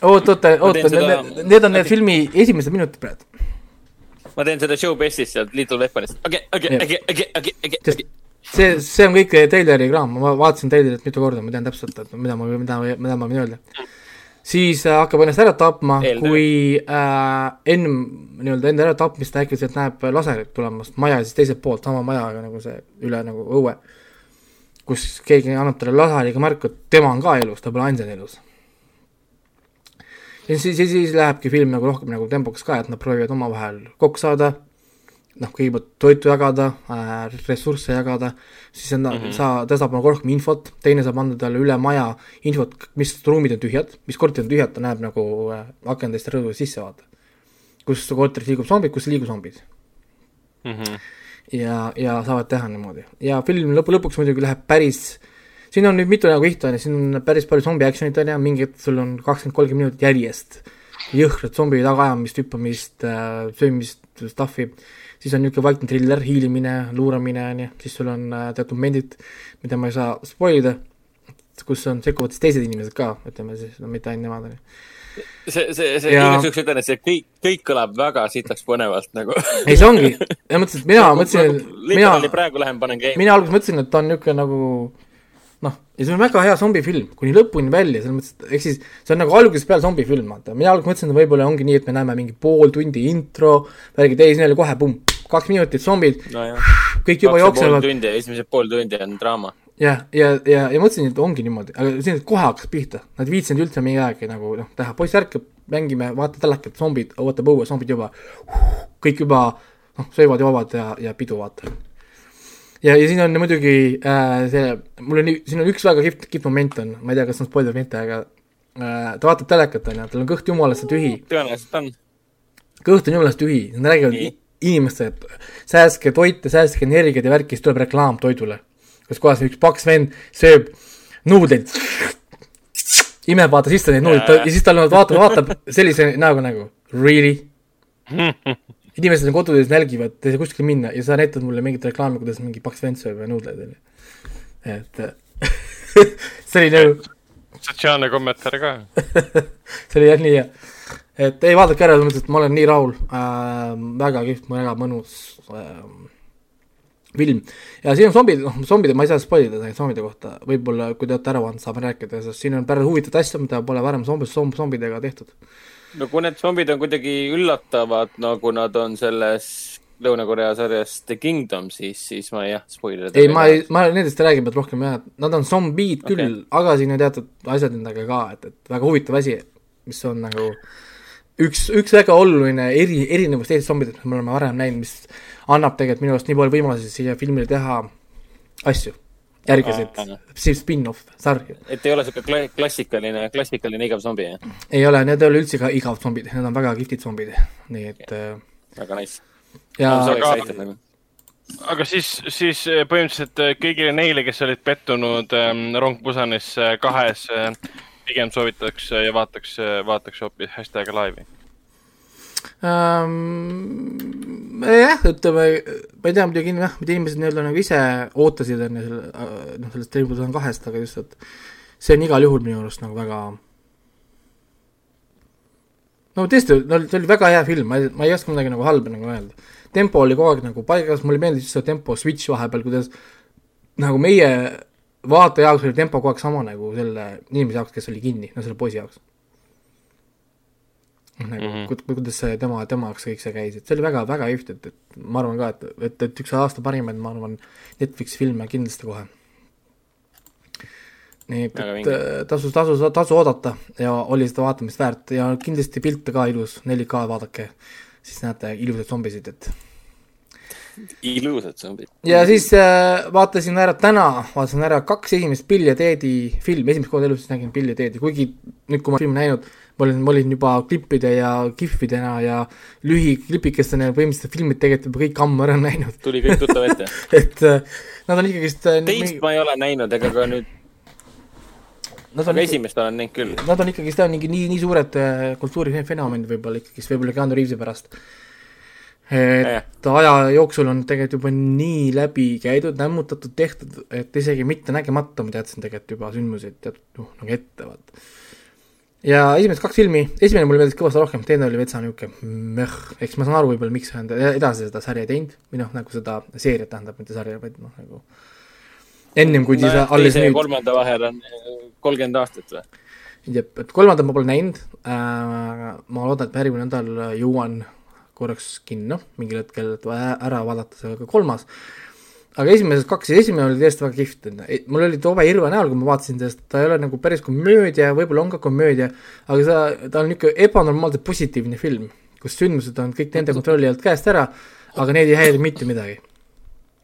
oot, oota, oota, need on need filmi esimesed minutid praegu. ma teen seda show best'ist sealt Little Weaponist, okei, okei, okei, okei, okei, okei. see, see on kõik treileri kraam, ma vaatasin treilerit mitu korda, ma tean täpselt, et mida ma, mida, mida ma võin öelda. siis äh, hakkab ennast ära tapma, kui äh, ennem nii-öelda enda äratapmist ta äkki sealt näeb laserit tulemas maja ja siis teiselt poolt sama majaga nagu see üle nagu õue. Kus keegi annab talle laseriga märku, et tema on ka elus, ta pole ainsana elus. ja siis, siis, siis lähebki film nagu rohkem nagu tempokas ka, et nad proovivad omavahel kokku saada noh, kõigepealt toitu jagada äh,, ressursse jagada, siis on mm -hmm. sa, ta saab nagu rohkem infot, teine saab anda talle üle maja infot, mis ruumid on tühjad, mis korterid on tühjad, ta näeb nagu äh, akendest rõõmu sisse vaata. kus korteris liigub zombid, kus ei liigu zombid mm. -hmm. Ja, ja saavad teha niimoodi. Ja film lõpu, lõpuks muidugi läheb päris siin on nüüd mitu nagu ihtu, on ju, siin on päris palju zombi action'it, on ju, mingi hetk sul on kakskümmend, kolmkümmend minutit järjest. Jõhkrat zombi tagaajamist, hüppamist äh,, söömist, stuff'i. Siis on niisugune vaikne triller, hiilimine, luuramine, on ju, siis sul on äh, teatud momendid, mida ma ei saa spoil ida, kus on, sekkuvad siis teised inimesed ka, ütleme siis, no mitte ainult nemad, on ju see, see, see ja... igaks juhuks ütlen, et see kõik, kõik kõlab väga sitaks põnevalt nagu. ei, see ongi, ja mõtlesin, et mina mõtlesin, et mina. praegu lähen panen game. mina alguses mõtlesin, et ta on niisugune nagu noh, ja see on väga hea zombifilm, kuni lõpuni välja, selles mõttes, et ehk siis see on nagu algusest peale zombifilm, vaata, mina alguses mõtlesin, et võib-olla ongi nii, et me näeme mingi pool tundi intro, värgid, siis oli kohe pumm, kaks minutit zombid no, kõik juba jooksevad. esimesed pool tundi on draama. Jah, ja, ja, ja, ja mõtlesin, et ongi niimoodi, aga siin kohe hakkas pihta, nad ei viitsinud üldse mingi aeg nagu noh, teha, poiss ärkab, mängime, vaata telekat, zombid, ootab õue, zombid juba, kõik juba noh, söövad, joovad ja, ja pidu vaata ja, ja siin on muidugi äh, see, mul on, siin on üks väga kihvt, kihvt moment on, ma ei tea, kas on spoiler või mitte, aga äh, ta vaatab telekat, on ju, tal on kõht jumalasse tühi. tõenäoliselt on. kõht on jumalasse tühi, nad räägivad inimestele, et säästke toite, säästke energiat ja värki, siis tuleb reklaam toidule. Kus kohas üks paks vend sööb nuudleid, imeb vaata sisse neid nuudleid ja siis tal vaatab, vaatab sellise näoga nagu, really? Inimesed on kodudes nälgivad, ei saa kuskile minna ja sa näitad mulle mingit reklaami, kuidas mingi paks vend sööb nuudleid, on ju. et see oli nagu sotsiaalne kommentaar ka. See oli jah nii hea. et ei, vaadake ära, selles mõttes, et ma olen nii rahul. Äh,, väga kihvt, väga mõnus. Äh, film. ja siin on zombid, noh, zombid, ma ei saa spoil ida zombide kohta, võib-olla kui te olete ära vaadanud, saame rääkida, sest siin on päris huvitavaid asju, mida pole varem zombis, zombidega tehtud no kui need zombid on kuidagi üllatavad, nagu nad on selles Lõuna-Korea sarjas The Kingdom, siis, siis ma jah, spoiler ei, ma ei, ma nendest ei räägi pealt rohkem jah, nad on zombiid küll okay., aga siin on teatud asjad nendega ka, et, et väga huvitav asi, mis on nagu üks, üks väga oluline eri, erinevus teistest zombidest, mis me oleme varem näinud, mis annab tegelikult minu arust nii palju võimalusi siia filmile teha asju järgisid spin-off sarju. et ei ole sihuke klassikaline, klassikaline igav zombi, jah? ei ole, need ei ole üldse ka igav zombid, need on väga kihvtid zombid, nii et yeah.. väga nice. ja no,. aga, nagu. aga siis, siis äh, põhimõtteliselt äh, kõigile neile, kes olid pettunud ähm, Rong Busanisse kahes äh,, pigem soovitaks ja vaataks, vaataks hoopis hashtag laivi ähm,. jah, ütleme, ma ei tea muidugi jah, mida inimesed nii-öelda nagu ise ootasid enne selle, äh, noh, sellest Rainbow kahest, aga just, et see on igal juhul minu arust nagu väga no tõesti, no see oli väga hea film, ma ei, ma ei oska midagi nagu halba nagu öelda. tempo oli kogu aeg nagu paigas, mulle meeldis see tempo switch vahepeal, kuidas nagu meie vaataja jaoks oli tempo kogu aeg sama nagu selle inimese jaoks, kes oli kinni, no selle poisi jaoks nagu mm -hmm. kuidas see tema, tema jaoks kõik see käis, et see oli väga, väga kihvt, et, et ma arvan ka, et, et, et üks aasta parimaid, ma arvan, Netflixi filme kindlasti kohe. nii et, et äh, tasus, tasus, tasu oodata ja oli seda vaatamist väärt ja kindlasti pilte ka ilus, 4K vaadake, siis näete ilusaid zombisid, et ilusad zombid. ja siis äh, vaatasin ära täna, vaatasin ära kaks esimest Bill ja Ted'i filmi, esimest korda elus nägin Bill ja Ted'i, kuigi nüüd, kui ma filmi näinud, ma olin, ma olin juba klippide ja kihvidena ja lühiklipikestena põhimõtteliselt filmid tegelikult juba kõik ammu ära näinud. tuli kõik tuttav ette et äh, nad on ikkagist äh, teist mingi... ma ei ole näinud ega ka nüüd Nad on, esimest olen näinud küll. Nad on ikkagist jah, nii, nii, nii suured äh, kultuurifenomenid võib-olla ikkagist, võib-olla Keanu Reavesi pärast. et aja jooksul on tegelikult juba nii läbi käidud, nämmutatud, tehtud, et isegi mitte nägemata ma teadsin tegelikult juba sündmuseid teatud noh, nagu ette, vaata ja esimesed kaks filmi, esimene mulle meeldis kõvasti rohkem, teine oli vetsa niisugune möh, eks ma saan aru võib-olla, miks nad edasi seda sarja ei teinud, või noh, nagu seda seeriat tähendab, mitte sarja, vaid noh, nagu ennem kui no, siis alles nüüd. kolmanda vahel on eh, kolmkümmend aastat või? jep, et kolmandat ma pole näinud äh,, ma loodan, et ma järgmine nädal jõuan korraks kinno mingil hetkel, et ära vaadata see ka kolmas. Aga esimesed kaks esimene oli tõesti väga kihvt, mul oli Tove Irva näol, kui ma vaatasin, sest ta ei ole nagu päris komöödia, võib-olla on ka komöödia, aga sa, ta on niisugune ebanormaalselt positiivne film, kus sündmused on kõik nende kontrolli alt käest ära, aga neid ei häiri mitte midagi.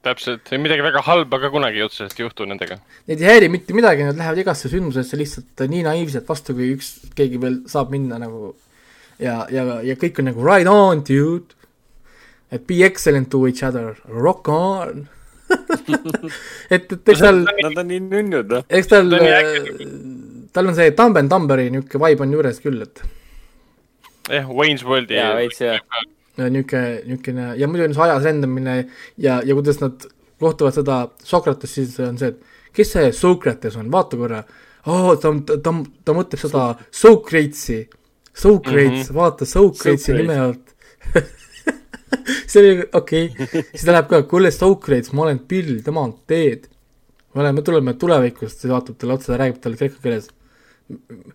Täpselt, midagi väga halba ka kunagi otseselt ei juhtu nendega. Neid ei häiri mitte midagi, nad lähevad igasse sündmusesse lihtsalt nii naiivselt vastu, kui üks, keegi veel saab minna nagu. Ja, ja, ja kõik on nagu right on, dude. et be excellent to each other, rock on et, et eks tal Nad on nii nunnud, noh. eks tal, tal on see Dumb and Dumberi niisugune vibe on juures küll, et jah, Wayne's Worldi. jaa, veits jah niisugune, niisugune ja muidugi see ajas rändamine ja, ja kuidas nad kohtuvad seda Sokratest, siis on see, et kes see Sokrates on, vaata korra. oo, ta, ta, ta, ta mõtleb seda Socratesi, Socrates mm, -hmm. vaata Socratesi nime alt see oli okei okay., siis ta läheb ka, kuule Socrates, ma olen Bill, tema on Ted. me oleme, tuleme tulevikust, siis vaatab talle otsa ja räägib talle kreeka keeles.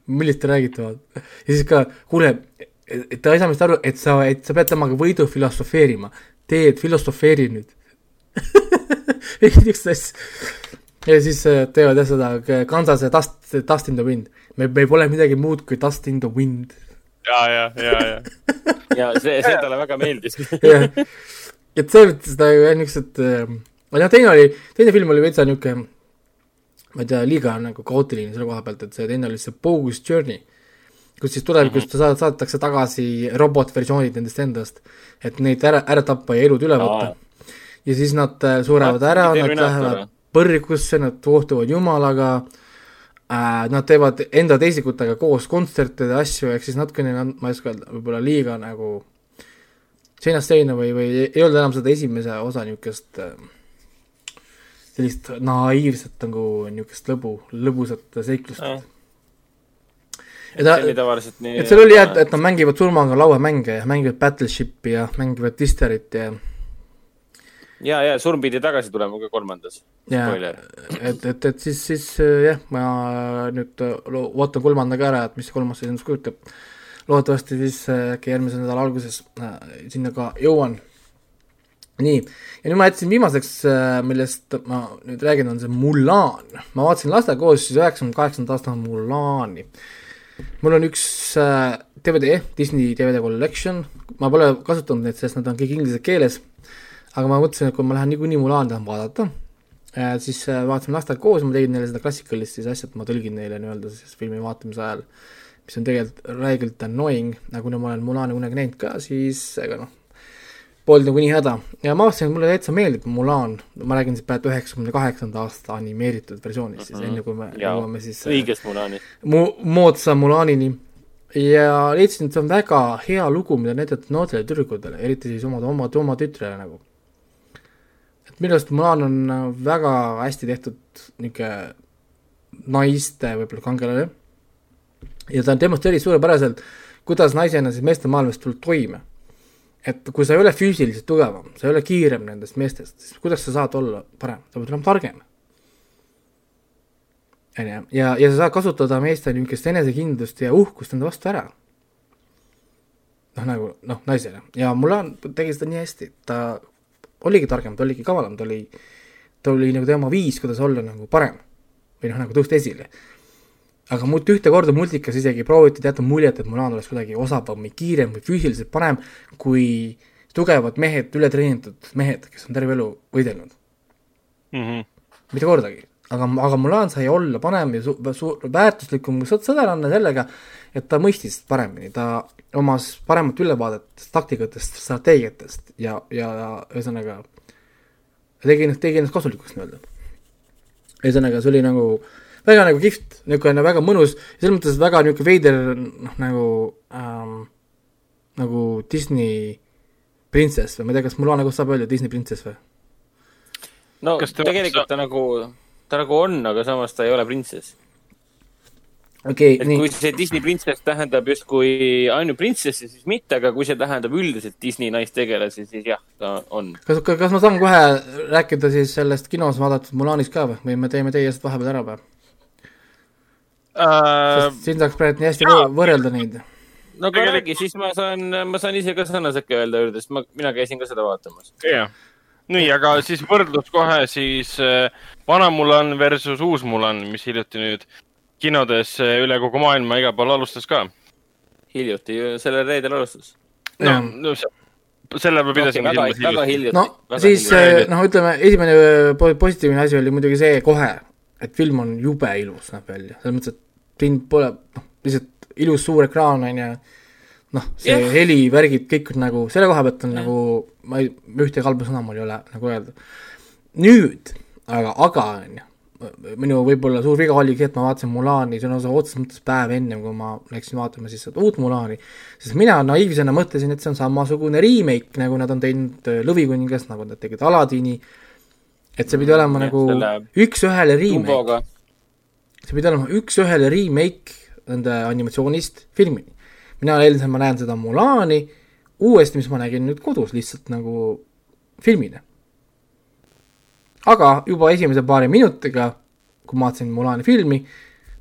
millest te räägite, ja siis ka, kuule, ta ei saa vist aru, et sa, et sa pead temaga võidu filosofeerima. et filosofeeri nüüd niisugust asja. ja siis äh, teevad jah seda Kansase Dust, Dust in the Wind. me, meil pole midagi muud kui Dust in the Wind. Ja, ja, ja, ja. ja see, see talle väga meeldis. Jah, et see, seda niisugused, äh, noh, teine oli, teine film oli veitsa niisugune, ma ei tea, liiga nagu kaootiline selle koha pealt, et see teine oli see Bogus Journey kus siis tulevikus mm -hmm. saad, saadetakse tagasi robotversioonid nendest endast, et neid ära, ära tappa ja elud üle võtta. No.. ja siis nad äh, surevad ära, nad lähevad põrgusse, nad kohtuvad jumalaga äh,, nad teevad enda teisikutega koos kontserte ja asju, ehk siis natukene, ma ei oska öelda, võib-olla liiga nagu seinast seina või, või ei olnud enam seda esimese osa niisugust äh, sellist naiivset nagu niisugust lõbu, lõbusat seiklust. Mm et see oli tavaliselt nii et seal oli jah, et, et nad mängivad surmaga lauamänge ja mängivad Battleshipi ja mängivad Disterit ja ja, ja surm pidi tagasi tulema ka kolmandas. et, et, et siis, siis jah, ma nüüd ootan kolmanda ka ära, et mis kolmas siis endast kujutab. loodetavasti siis äkki järgmise nädala alguses äh, sinna ka jõuan. nii, ja nüüd ma jätsin viimaseks, äh, millest ma nüüd räägin, on see Mulan. ma vaatasin lastega koos siis üheksakümne kaheksanda aasta Mulani mul on üks äh, DVD, Disney DVD Collection, ma pole kasutanud neid, sest nad on kõik inglise keeles, aga ma mõtlesin, et kui ma lähen niikuinii Mulan tahan vaadata äh,, siis äh, vaatasime lastega koos, ma tegin neile seda klassikalist siis asja, et ma tõlgin neile nii-öelda siis filmi vaatamise ajal, mis on tegelikult räigelt annoying, aga kuna ma olen Mulani kunagi näinud ka, siis ega noh, polnud nagu nii häda ja ma avastasin, et mulle täitsa meeldib Mulan, ma räägin siis praegu üheksakümne kaheksanda aasta animeeritud versioonist siis mm, -hmm. enne kui me jõuame siis õigest Mulani mu-, moodsa Mulanini. ja leidsin, et see on väga hea lugu, mida näidata noortele tüdrukutele, eriti siis oma, oma, oma tütrele nagu. Et minu arust Mulan on väga hästi tehtud niisugune naiste võib-olla kangelane. Ja ta demonstreerib suurepäraselt, kuidas naisena siis meeste maailmas tuleb toime. Et kui sa ei ole füüsiliselt tugevam, sa ei ole kiirem nendest meestest, siis kuidas sa saad olla parem, sa pead olema targem. on ju, ja, ja sa saad kasutada meeste niisugust enesekindlust ja uhkust enda vastu ära. noh, nagu noh, naisena. Ja Mulan tegi seda nii hästi, ta oligi targem, ta oligi kavalam, ta oli, ta oli nagu tema viis, kuidas olla nagu parem või noh, nagu tõusta esile aga mult ühte korda multikas isegi prooviti teatud muljet, et Mulan oleks kuidagi osavam või kiirem või füüsiliselt parem kui tugevad mehed, ületreenitud mehed, kes on terve elu võidelnud mm. -hmm. mitte kordagi, aga, aga Mulan sai olla parem ja su-, su-, väärtuslikum sõdaranna sellega, et ta mõistis paremini, ta omas paremat ülevaadet taktikatest, strateegiatest ja, ja ühesõnaga tegi, tegi ennast kasulikuks nii-öelda. ühesõnaga, see oli nagu väga nagu kihvt, niisugune väga mõnus, selles mõttes väga niisugune veider, noh nagu ähm,, nagu Disney printsess või ma ei tea, kas mul on nagu saab öelda Disney printsess või? no tegelikult ta nagu, ta nagu on, aga samas ta ei ole printsess okay,. et nii. kui see Disney printsess tähendab justkui ainult printsessi, siis mitte, aga kui see tähendab üldiselt Disney naistegelasi, siis jah, ta on. kas, kas ma saan kohe rääkida siis sellest kinos vaadatud Mulanist ka või, või me teeme teie eest vahepeal ära või? äh,. siin saaks praegu nii hästi jaa, võrrelda neid. no aga räägi, siis ma saan, ma saan ise ka sõna sekka öelda juurde, sest ma, mina käisin ka seda vaatamas. jah, nii, aga siis võrdlus kohe siis äh, vana Mulan versus uus Mulan, mis hiljuti nüüd kinodes äh, üle kogu maailma igal pool alustas ka. hiljuti, sellel reedel alustas. no no selle ma pidasin väga, silmas väga hiljuti. hiljuti. no siis eh, noh, ütleme esimene eh, po- positiivne asi oli muidugi see kohe, et film on jube ilus näeb välja, selles mõttes, et siin pole noh, lihtsalt ilus suur ekraan on ju, noh, see yeah. heli, värgid, kõik on nagu, selle koha pealt on yeah. nagu, ma ei, ühtegi halba sõna mul ei ole nagu öelda. nüüd, aga, aga on ju, minu võib-olla suur viga oligi see, et ma vaatasin Mulani sõna otseses mõttes päev ennem, kui ma läksin vaatama siis seda uut Mulani, sest mina naiivsena mõtlesin, et see on samasugune remake, nagu nad on teinud äh, Lõvikuningas, nagu nad tegid Aladini, et see pidi olema jah, nagu üks-ühele remake, see pidi olema üks-ühele remake nende animatsioonist filmini. mina eeldasin, ma näen seda Mulani uuesti, mis ma nägin nüüd kodus lihtsalt nagu filmina. Aga juba esimese paari minutiga, kui ma vaatasin Mulani filmi,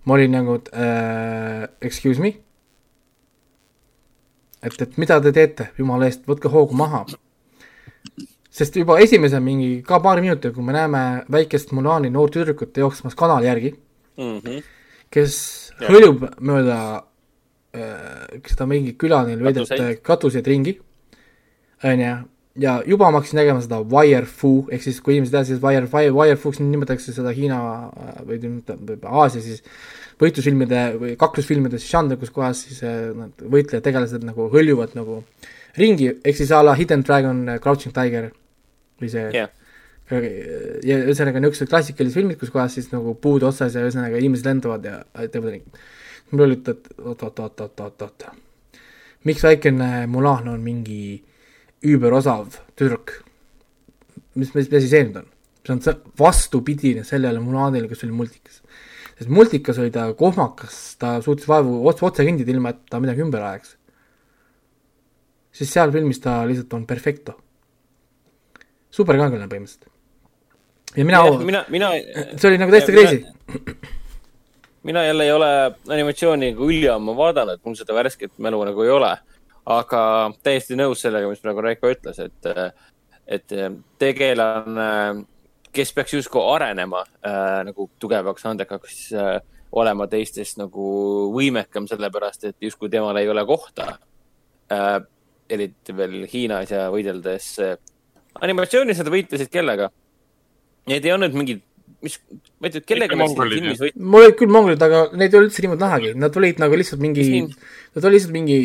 ma olin nagu äh, excuse me, et, et mida te teete, jumala eest, võtke hoogu maha. sest juba esimese mingi ka paari minutiga, kui me näeme väikest Mulani noort tüdrukut jooksmas kanali järgi, Mhm. kes Jah. hõljub mööda äh, seda mingit küla neil veidete Katuseid. katuseid ringi, onju, ja juba ma hakkasin nägema seda wire fu ehk siis kui inimesed teavad, siis wire, wire, wire fu'ks nimetatakse seda Hiina äh, või Aasia siis võitlusfilmide või kaklusfilmide siis žanr, kus kohas siis äh, nad võitlejad, tegelased nagu hõljuvad nagu ringi, ehk siis a la Hidden Dragon, Crouching Tiger või see jah, ja ühesõnaga niisugused klassikalised filmid, kus kohas siis nagu puud otsas ja ühesõnaga inimesed lendavad ja teevad ringi. mul oli, et oot, oot, oot, oot, oot, oot. miks väikene Mulan on mingi üüberosav tüdruk? mis, mis, mis asi see nüüd on? see on see vastupidine sellele Mulanile, kes oli multikas. sest multikas oli ta kohmakas, ta suutis vaevu otse, otse kõndida, ilma et ta midagi ümber ajaks. siis seal filmis ta lihtsalt on perfecto. superkangelane põhimõtteliselt. ja mina, mina, mina. see oli nagu täiesti crazy. mina jälle ei ole animatsiooni nagu üliammu vaadanud, mul seda värsket mälu nagu ei ole. Aga täiesti nõus sellega, mis praegu Raiko ütles, et, et tegelane, kes peaks justkui arenema äh, nagu tugevaks andekaks äh, olema teistest nagu võimekam, sellepärast et justkui temal ei ole kohta äh,. eriti veel Hiinas ja võideldes äh,. animatsioonis nad võitlesid kellega? Need ei olnud mingid, mis, ma ei tea, kellega nad siin filmis võitlesid? mul olid küll mongolid, aga neid ei olnud üldse niimoodi nähagi, nad olid nagu lihtsalt mingi nad olid lihtsalt mingi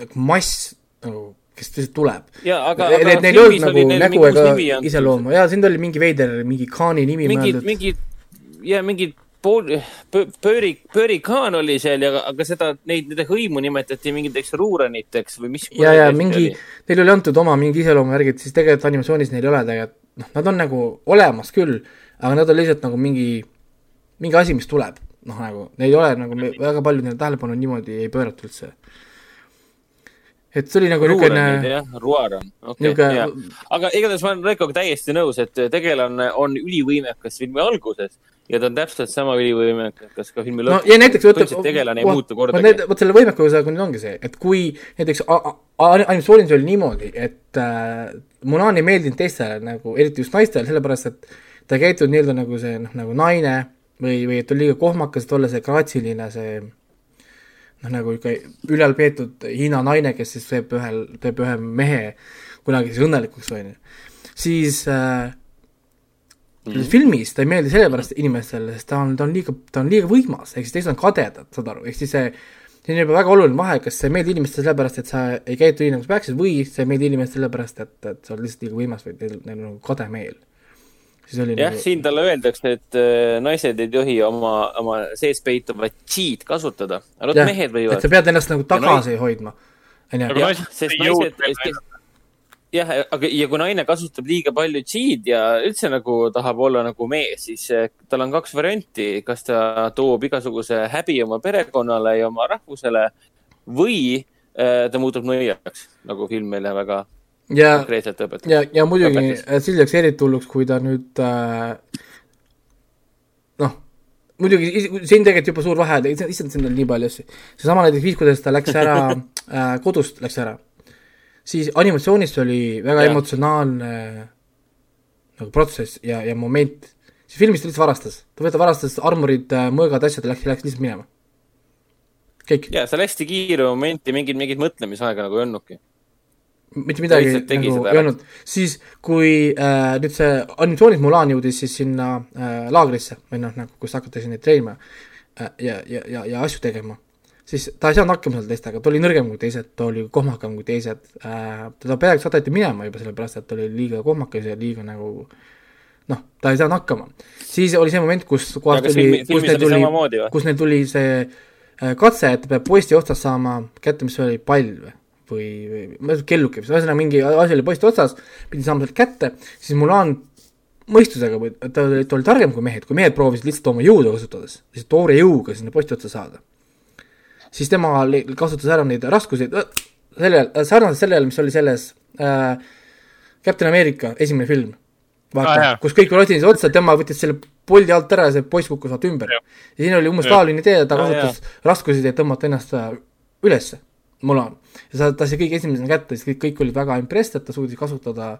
nagu mass nagu, kes lihtsalt tuleb. Need, aga neil ei olnud nagu nägu ega iseloomu ja siin oli mingi veider, mingi Khaani nimi mingid, mingid ja mingid pool, pööri, pöörikaan oli seal ja, aga seda, neid, nende hõimu nimetati mingiteks ruuraniteks või mis. ja, ja mingi, neil oli antud oma mingi iseloomuvärgid, siis tegelikult animatsioonis neil ei ole tegelikult, noh, nad on nagu olemas küll, aga nad on lihtsalt nagu mingi, mingi asi, mis tuleb. noh, nagu neil ei ole nagu väga palju neile tähelepanu niimoodi ei pöörata üldse. Et see oli nagu niisugune jah, ruaran, okei jah. aga igatahes ma olen Raikoga täiesti nõus, et tegelane on ülivõimekas filmi alguses ja ta on täpselt sama ülivõimekas ka filmi no lõpus. ja näiteks võtta tegelane ei muutu kordagi. vot selle võimekusega nüüd ongi see, et kui näiteks a- a- a- animatsioonis oli niimoodi, et äh, Mulan ei meeldinud teistele nagu, eriti just naistele, sellepärast et ta ei käitunud nii-öelda nagu see noh, nagu naine või, või et oli liiga kohmakas, et olla see graatsiline, see noh, nagu ikka ülalpeetud Hiina naine, kes siis teeb ühel, teeb ühe mehe kunagi siis õnnelikuks, on ju, siis äh, selles filmis ta ei meeldi sellepärast inimestele, sest ta on, ta on liiga, ta on liiga võimas, ehk siis teised on kadedad, saad aru, ehk siis see siin on juba väga oluline vahe, kas sa ei meeldi inimestele sellepärast, et sa ei käitu nii, nagu sa peaksid, või sa ei meeldi inimestele sellepärast, et, et sa oled lihtsalt liiga võimas või teil neil on nagu kade meel. oli jah, nagu siin talle öeldakse, et äh, naised ei tohi oma, oma sees peituvat cheat kasutada, aga vot mehed et võivad sa. pead ennast nagu tagasi hoidma, on ju. Aga, jah sest naised jah, aga ja kui naine kasutab liiga palju cheat ja üldse nagu tahab olla nagu mees, siis eh, tal on kaks varianti, kas ta toob igasuguse häbi oma perekonnale ja oma rahvusele või eh, ta muutub nõiaks, nagu film meile väga ja, ja, ja muidugi äh, siis läks eriti hulluks, kui ta nüüd äh, noh, muidugi siin tegelikult juba suur vahe, issand, siin on nii palju asju. seesama näiteks viis, kuidas ta läks ära äh, kodust läks ära, siis animatsioonis oli väga Jah. emotsionaalne nagu protsess ja, ja moment. siis filmis ta lihtsalt varastas, ta võtab, varastas armurid, mõõgad, asjad ja läks, läks lihtsalt minema. kõik, ja seal hästi kiire momenti, mingit, mingit mõtlemisaega nagu ei olnudki. Mitte midagi nagu olnud. siis, kui äh, nüüd see animatsioonis Mulan jõudis siis sinna äh, laagrisse või noh, nagu kus hakatakse neid treenima äh, ja, ja, ja, ja asju tegema, siis ta ei saanud hakkama seal teistega, ta oli nõrgem kui teised, ta oli kohmakam kui teised äh,, teda peaaegu saadeti minema juba sellepärast, et ta oli liiga kohmakas ja liiga nagu noh, ta ei saanud hakkama. siis oli see moment, kus kus neil tuli kus neil tuli see äh, katse, et ta peab posti otsast saama kätte, mis oli pall või, või, või kelluke, ühesõnaga mingi asi oli posti otsas, pidi saama sealt kätte, siis Mulan mõistusega ta oli, ta oli targem kui mehed, kui mehed proovisid lihtsalt oma jõudu kasutades, lihtsalt toore jõuga sinna posti otsa saada. siis tema kasutas ära neid raskusi, sellel, sarnaselt sellele, mis oli selles äh, Captain America esimene film, vaata Ah, ah, kus kõik sinna otsa, tema võttis selle poldi alt ära ja see poiss kukkus vaata ümber. ja siin oli umbes taoline idee, ta Ah, kasutas raskusi, et tõmmata ennast äh, ülesse, Mulan. ja sa, ta sai kõik esimesena kätte, siis kõik, kõik olid väga impressed, et ta suutis kasutada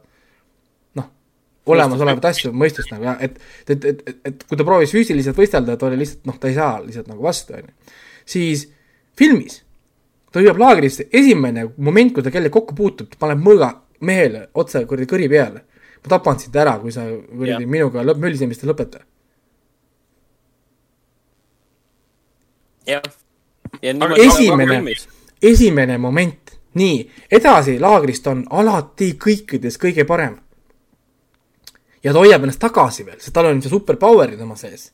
noh, olemasolevaid asju, mõistust nagu ja et, et, et, et, et kui ta proovis füüsiliselt võistelda, ta oli lihtsalt noh, ta ei saa lihtsalt nagu vastu, on ju. siis filmis ta hüüab laagrisse, esimene moment, kui ta kellegi kokku puutub, ta paneb mõõga mehele otse kuradi kõri peale. ma tapan sind ära, kui sa kuradi Jah. minuga lõpp, mölisemist ei lõpeta. jah. ja Aga esimene-. Esimene moment, nii, edasi laagrist on alati kõikides kõige parem. ja ta hoiab ennast tagasi veel, sest tal on see superpower'id oma sees.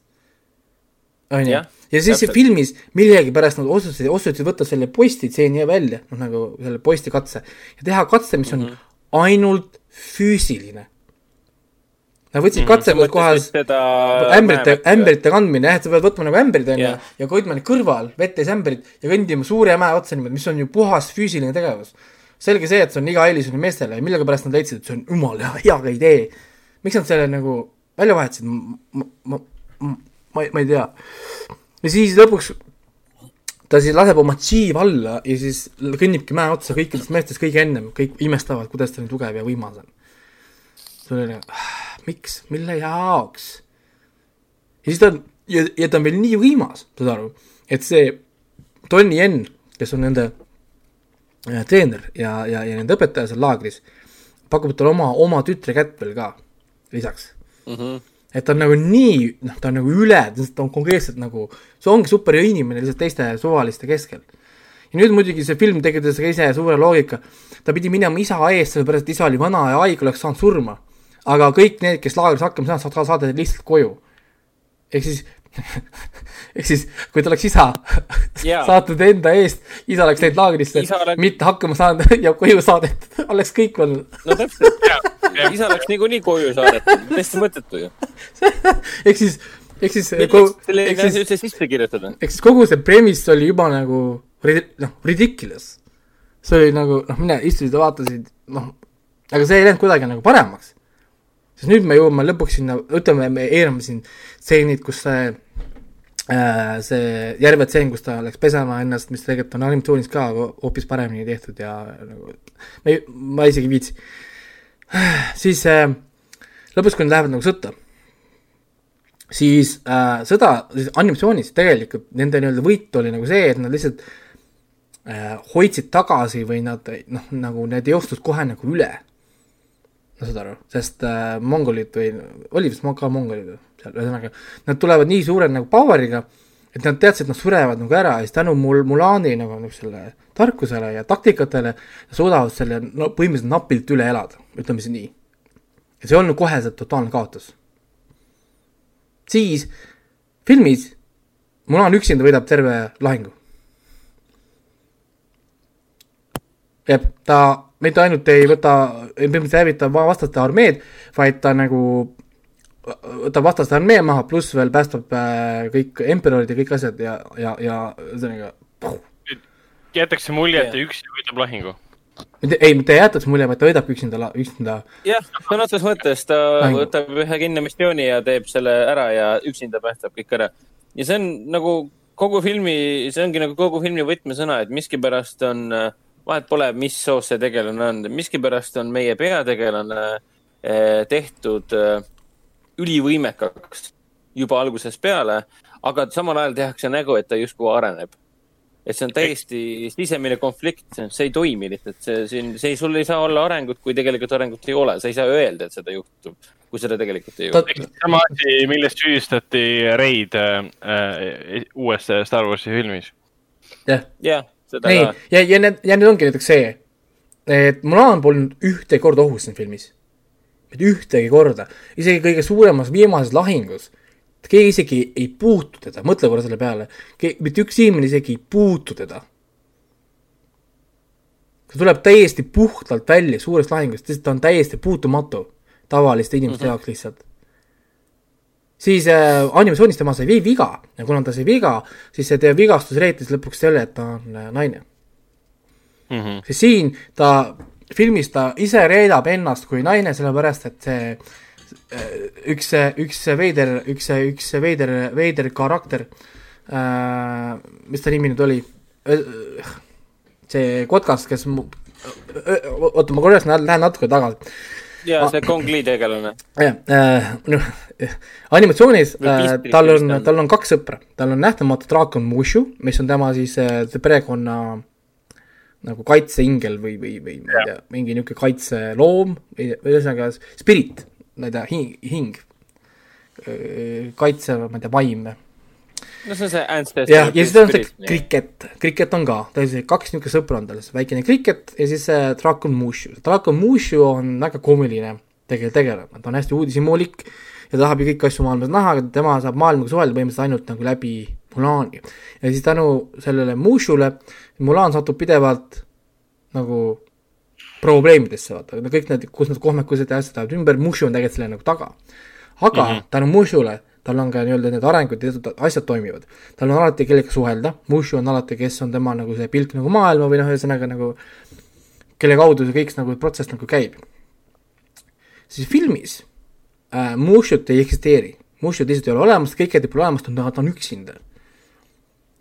on ju, Jah, ja siis see täpselt. filmis millegipärast nad otsustasid, otsustasid võtta selle postitseeni välja, noh nagu selle postikatse ja teha katse, mis on mm. -hmm. ainult füüsiline. Nad võtsid mm Mhm, katse sa mõtlesid kohas seda ämbrite, ämbrite kandmine jah, et sa pead võtma nagu ämbrid onju Jah. ja hoidma neid kõrval, vetes ämbrid ja kõndima suure mäe otsa niimoodi, mis on ju puhas füüsiline tegevus. selge see, et see on iga eelis on meestele ja millegipärast nad leidsid, et see on jumala hea idee. miks nad selle nagu välja vahetasid, ma, ma, ma, ma, ma ei tea. ja siis lõpuks ta siis laseb oma tšiiv alla ja siis kõnnibki mäe otsa kõikidest meestest kõige ennem, kõik imestavad, kuidas ta nii tugev ja võimas on. see oli nagu, miks, mille jaoks? ja siis ta on, ja, ja ta on veel nii võimas, saad aru, et see Tony Yen, kes on nende äh, treener ja, ja, ja nende õpetaja seal laagris, pakub talle oma, oma tütre kätt veel ka lisaks. Mhm. et ta on nagu nii, noh, ta on nagu üle, ta on konkreetselt nagu, see ongi super hea inimene lihtsalt teiste suvaliste keskel. ja nüüd muidugi see film tekitas ka ise suure loogika, ta pidi minema isa eest, sellepärast et isa oli vana ja haige, oleks saanud surma. Aga kõik need, kes laagris hakkama saanud, saad saadeti lihtsalt koju. ehk siis, ehk siis kui ta oleks isa Jaa. saatnud enda eest, isa oleks läinud laagrisse oleks- mitte hakkama saanud ja koju saadetud, oleks kõik olnud. no täpselt, isa oleks niikuinii koju saadetud, täiesti mõttetu ju. ehk siis, ehk siis, selline asi siis, üldse sisse kirjutada? ehk siis kogu see premise oli juba nagu noh, ridiculous. see oli nagu noh, mine istusid ja vaatasid, noh, aga see ei läinud kuidagi nagu paremaks. Sest nüüd me jõuame lõpuks sinna, ütleme, me eirame siin stseenid, kus see äh, see järve tseen, kus ta läks pesema ennast, mis tegelikult on animatsioonis ka hoopis paremini tehtud ja nagu ma ei, ma isegi ei viitsi. siis äh, lõpuks, kui nad lähevad nagu sõtta, siis äh, sõda, siis animatsioonis tegelikult nende nii-öelda võit oli nagu see, et nad lihtsalt äh, hoidsid tagasi või nad noh, nagu need jõustus kohe nagu üle. No saad aru, sest äh, mongolid või oli vist ka mongolid seal, ühesõnaga nad tulevad nii suure nagu power'iga, et nad teadsid, et nad surevad nagu ära ja siis tänu mul Mulani nagu niisugusele tarkusele ja taktikatele suudavad selle no põhimõtteliselt napilt üle elada, ütleme siis nii. ja see ei olnud koheselt totaalne kaotus siis filmis Mulan üksinda võidab terve lahingu. jah, ta mitte ainult ei võta, põhimõtteliselt ei hävita va- vastaste armeed, vaid ta nagu võtab vastaste armee maha, pluss veel päästab äh, kõik emperorid ja kõik asjad ja, ja, ja ühesõnaga jäetakse mulje, et ta üksi võidab lahingu. mitte, ei, mitte ei jätaks mulje, vaid ta võidabki üksinda, üksinda jah, sõna otseses mõttes ta Mängu. võtab ühe kinni missiooni ja teeb selle ära ja üksinda päästab kõik ära. ja see on nagu kogu filmi, see ongi nagu kogu filmi võtmesõna, et miskipärast on, vahet pole, mis soost see tegelane on, miskipärast on meie peategelane eh, tehtud eh, ülivõimekaks juba algusest peale, aga samal ajal tehakse nägu, et ta justkui areneb et see on täiesti sisemine konflikt, see ei toimi lihtsalt, see siin, see, sul ei saa olla arengut, kui tegelikult arengut ei ole, sa ei saa öelda, et seda juhtub, kui seda tegelikult ei ole. sama asi, millest süüdistati Reid äh, äh, uues Star Warsi filmis. jah yeah. yeah,, ei, ja, ja need, ja nüüd ongi näiteks see, et Mulan polnud ühte korda ohus siin filmis. mitte ühtegi korda, isegi kõige suuremas viimases lahingus keegi isegi ei puutu teda, mõtle korra selle peale, mitte üks inimene isegi ei puutu teda. ta tuleb täiesti puhtalt välja suurest lahingust, sest ta on täiesti puutumatu tavaliste inimeste mm -hmm. jaoks lihtsalt. Siis äh, animatsioonis tema sai viga ja kuna ta sai viga, siis see teie vigastus reetis lõpuks selle, et ta on äh, naine mm. -hmm. siis siin ta, filmis ta ise reedab ennast kui naine, sellepärast et see üks, üks veider, üks, üks veider, veider karakter äh,, mis ta nimi nüüd oli? see kotkas, kes mu, oota, ma korraks lähen natuke tagasi. Ja see Kong Li tegelane. jah äh,, noh, animatsioonis äh, tal on, tal on kaks sõpra, tal on nähtamatu draakon Mushu, mis on tema siis äh, perekonna nagu kaitseingel või, või, või ma ei tea, mingi niisugune kaitseloom, ühesõnaga spirit ma ei tea, hing, hing, kaitsev, ma ei tea, vaim. No see on see ancestor. jah, ja siis on see kriket, kriket on ka, tõesti kaks niisugust sõpra on tal, väikene kriket ja siis see Drakon Mushu. Drakon Mushu on väga koomiline tegelikult tegelane, ta on hästi uudishimulik ja tahab ju kõiki asju maailmas näha, aga tema saab maailmaga suhelda põhimõtteliselt ainult nagu läbi Mulani. ja siis tänu sellele Mushule Mulan satub pidevalt nagu probleemidesse, vaata, kõik need, kus need kohmekused ja asjad lähevad ümber, Mushu on tegelikult selle nagu taga. aga mm -hmm. tänu Mushule, tal on ka nii-öelda need arengud ja asjad toimivad. tal on alati kellega suhelda, Mushu on alati, kes on tema nagu see pilk nagu maailma või noh, ühesõnaga nagu kelle kaudu see kõik nagu protsess nagu käib. siis filmis äh, Mushut ei eksisteeri, Mushut lihtsalt ei ole olemas, kõik jätab olemas, ta on, üksinda.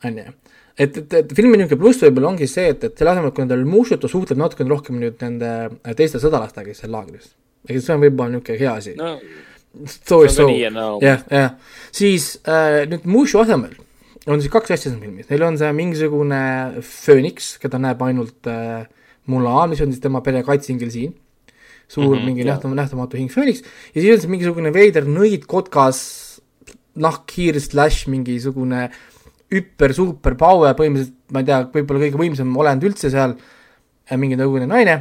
on ju et, et, et filmi niisugune pluss võib-olla ongi see, et, et selle asemel, kui nendel Mushut suhtleb natukene rohkem nüüd nende äh, teiste sõdalastega, kes seal laagris. ega see on võib-olla niisugune hea asi no,. So is so, jah, jah. siis äh, nüüd Mushu asemel on siis kaks asja siin filmis, neil on see mingisugune fööniks, keda näeb ainult äh, Mulan, mis on siis tema pere kaitseingel siin. suur mm -hmm, mingi nähtamatu, nähtamatu hing fööniks ja siis on see mingisugune veider nõidkotkas nahkhiir slaš mingisugune hüper, super power, põhimõtteliselt ma ei tea, võib-olla kõige võimsam olend üldse seal, äh, mingi nõukogude naine,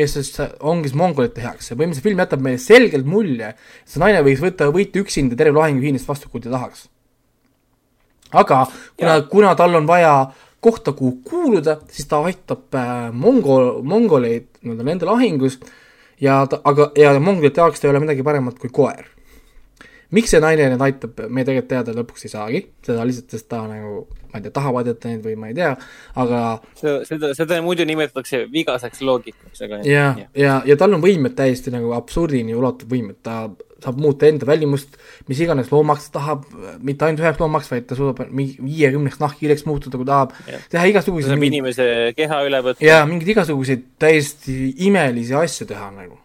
kes siis ongi siis mongolite heaks ja põhimõtteliselt film jätab meile selgelt mulje, et see naine võiks võtta võitu üksinda terve lahingu Hiinast vastu, kui ta tahaks. aga kuna, kuna tal on vaja kohta, kuhu kuuluda, siis ta aitab äh, mongol, mongoleid nii-öelda nende lahingus ja ta, aga, ja mongolite jaoks ta ei ole midagi paremat kui koer miks see naine neid aitab, me tegelikult teada lõpuks ei saagi, seda lihtsalt, sest ta nagu, ma ei tea, tahab aidata neid või ma ei tea, aga. seda, seda muidu nimetatakse vigaseks loogikaks, aga. ja, ja, ja, ja tal on võimed täiesti nagu absurdini ulatuv võimed, ta saab muuta enda välimust mis iganes loomaks ta tahab, mitte ainult üheks loomaks, vaid ta suudab viiekümneks nahkhiireks muutuda, kui tahab, teha igasuguseid. saab inimese keha üle võtta. jaa, mingeid igasuguseid täiesti imelisi asju teha nagu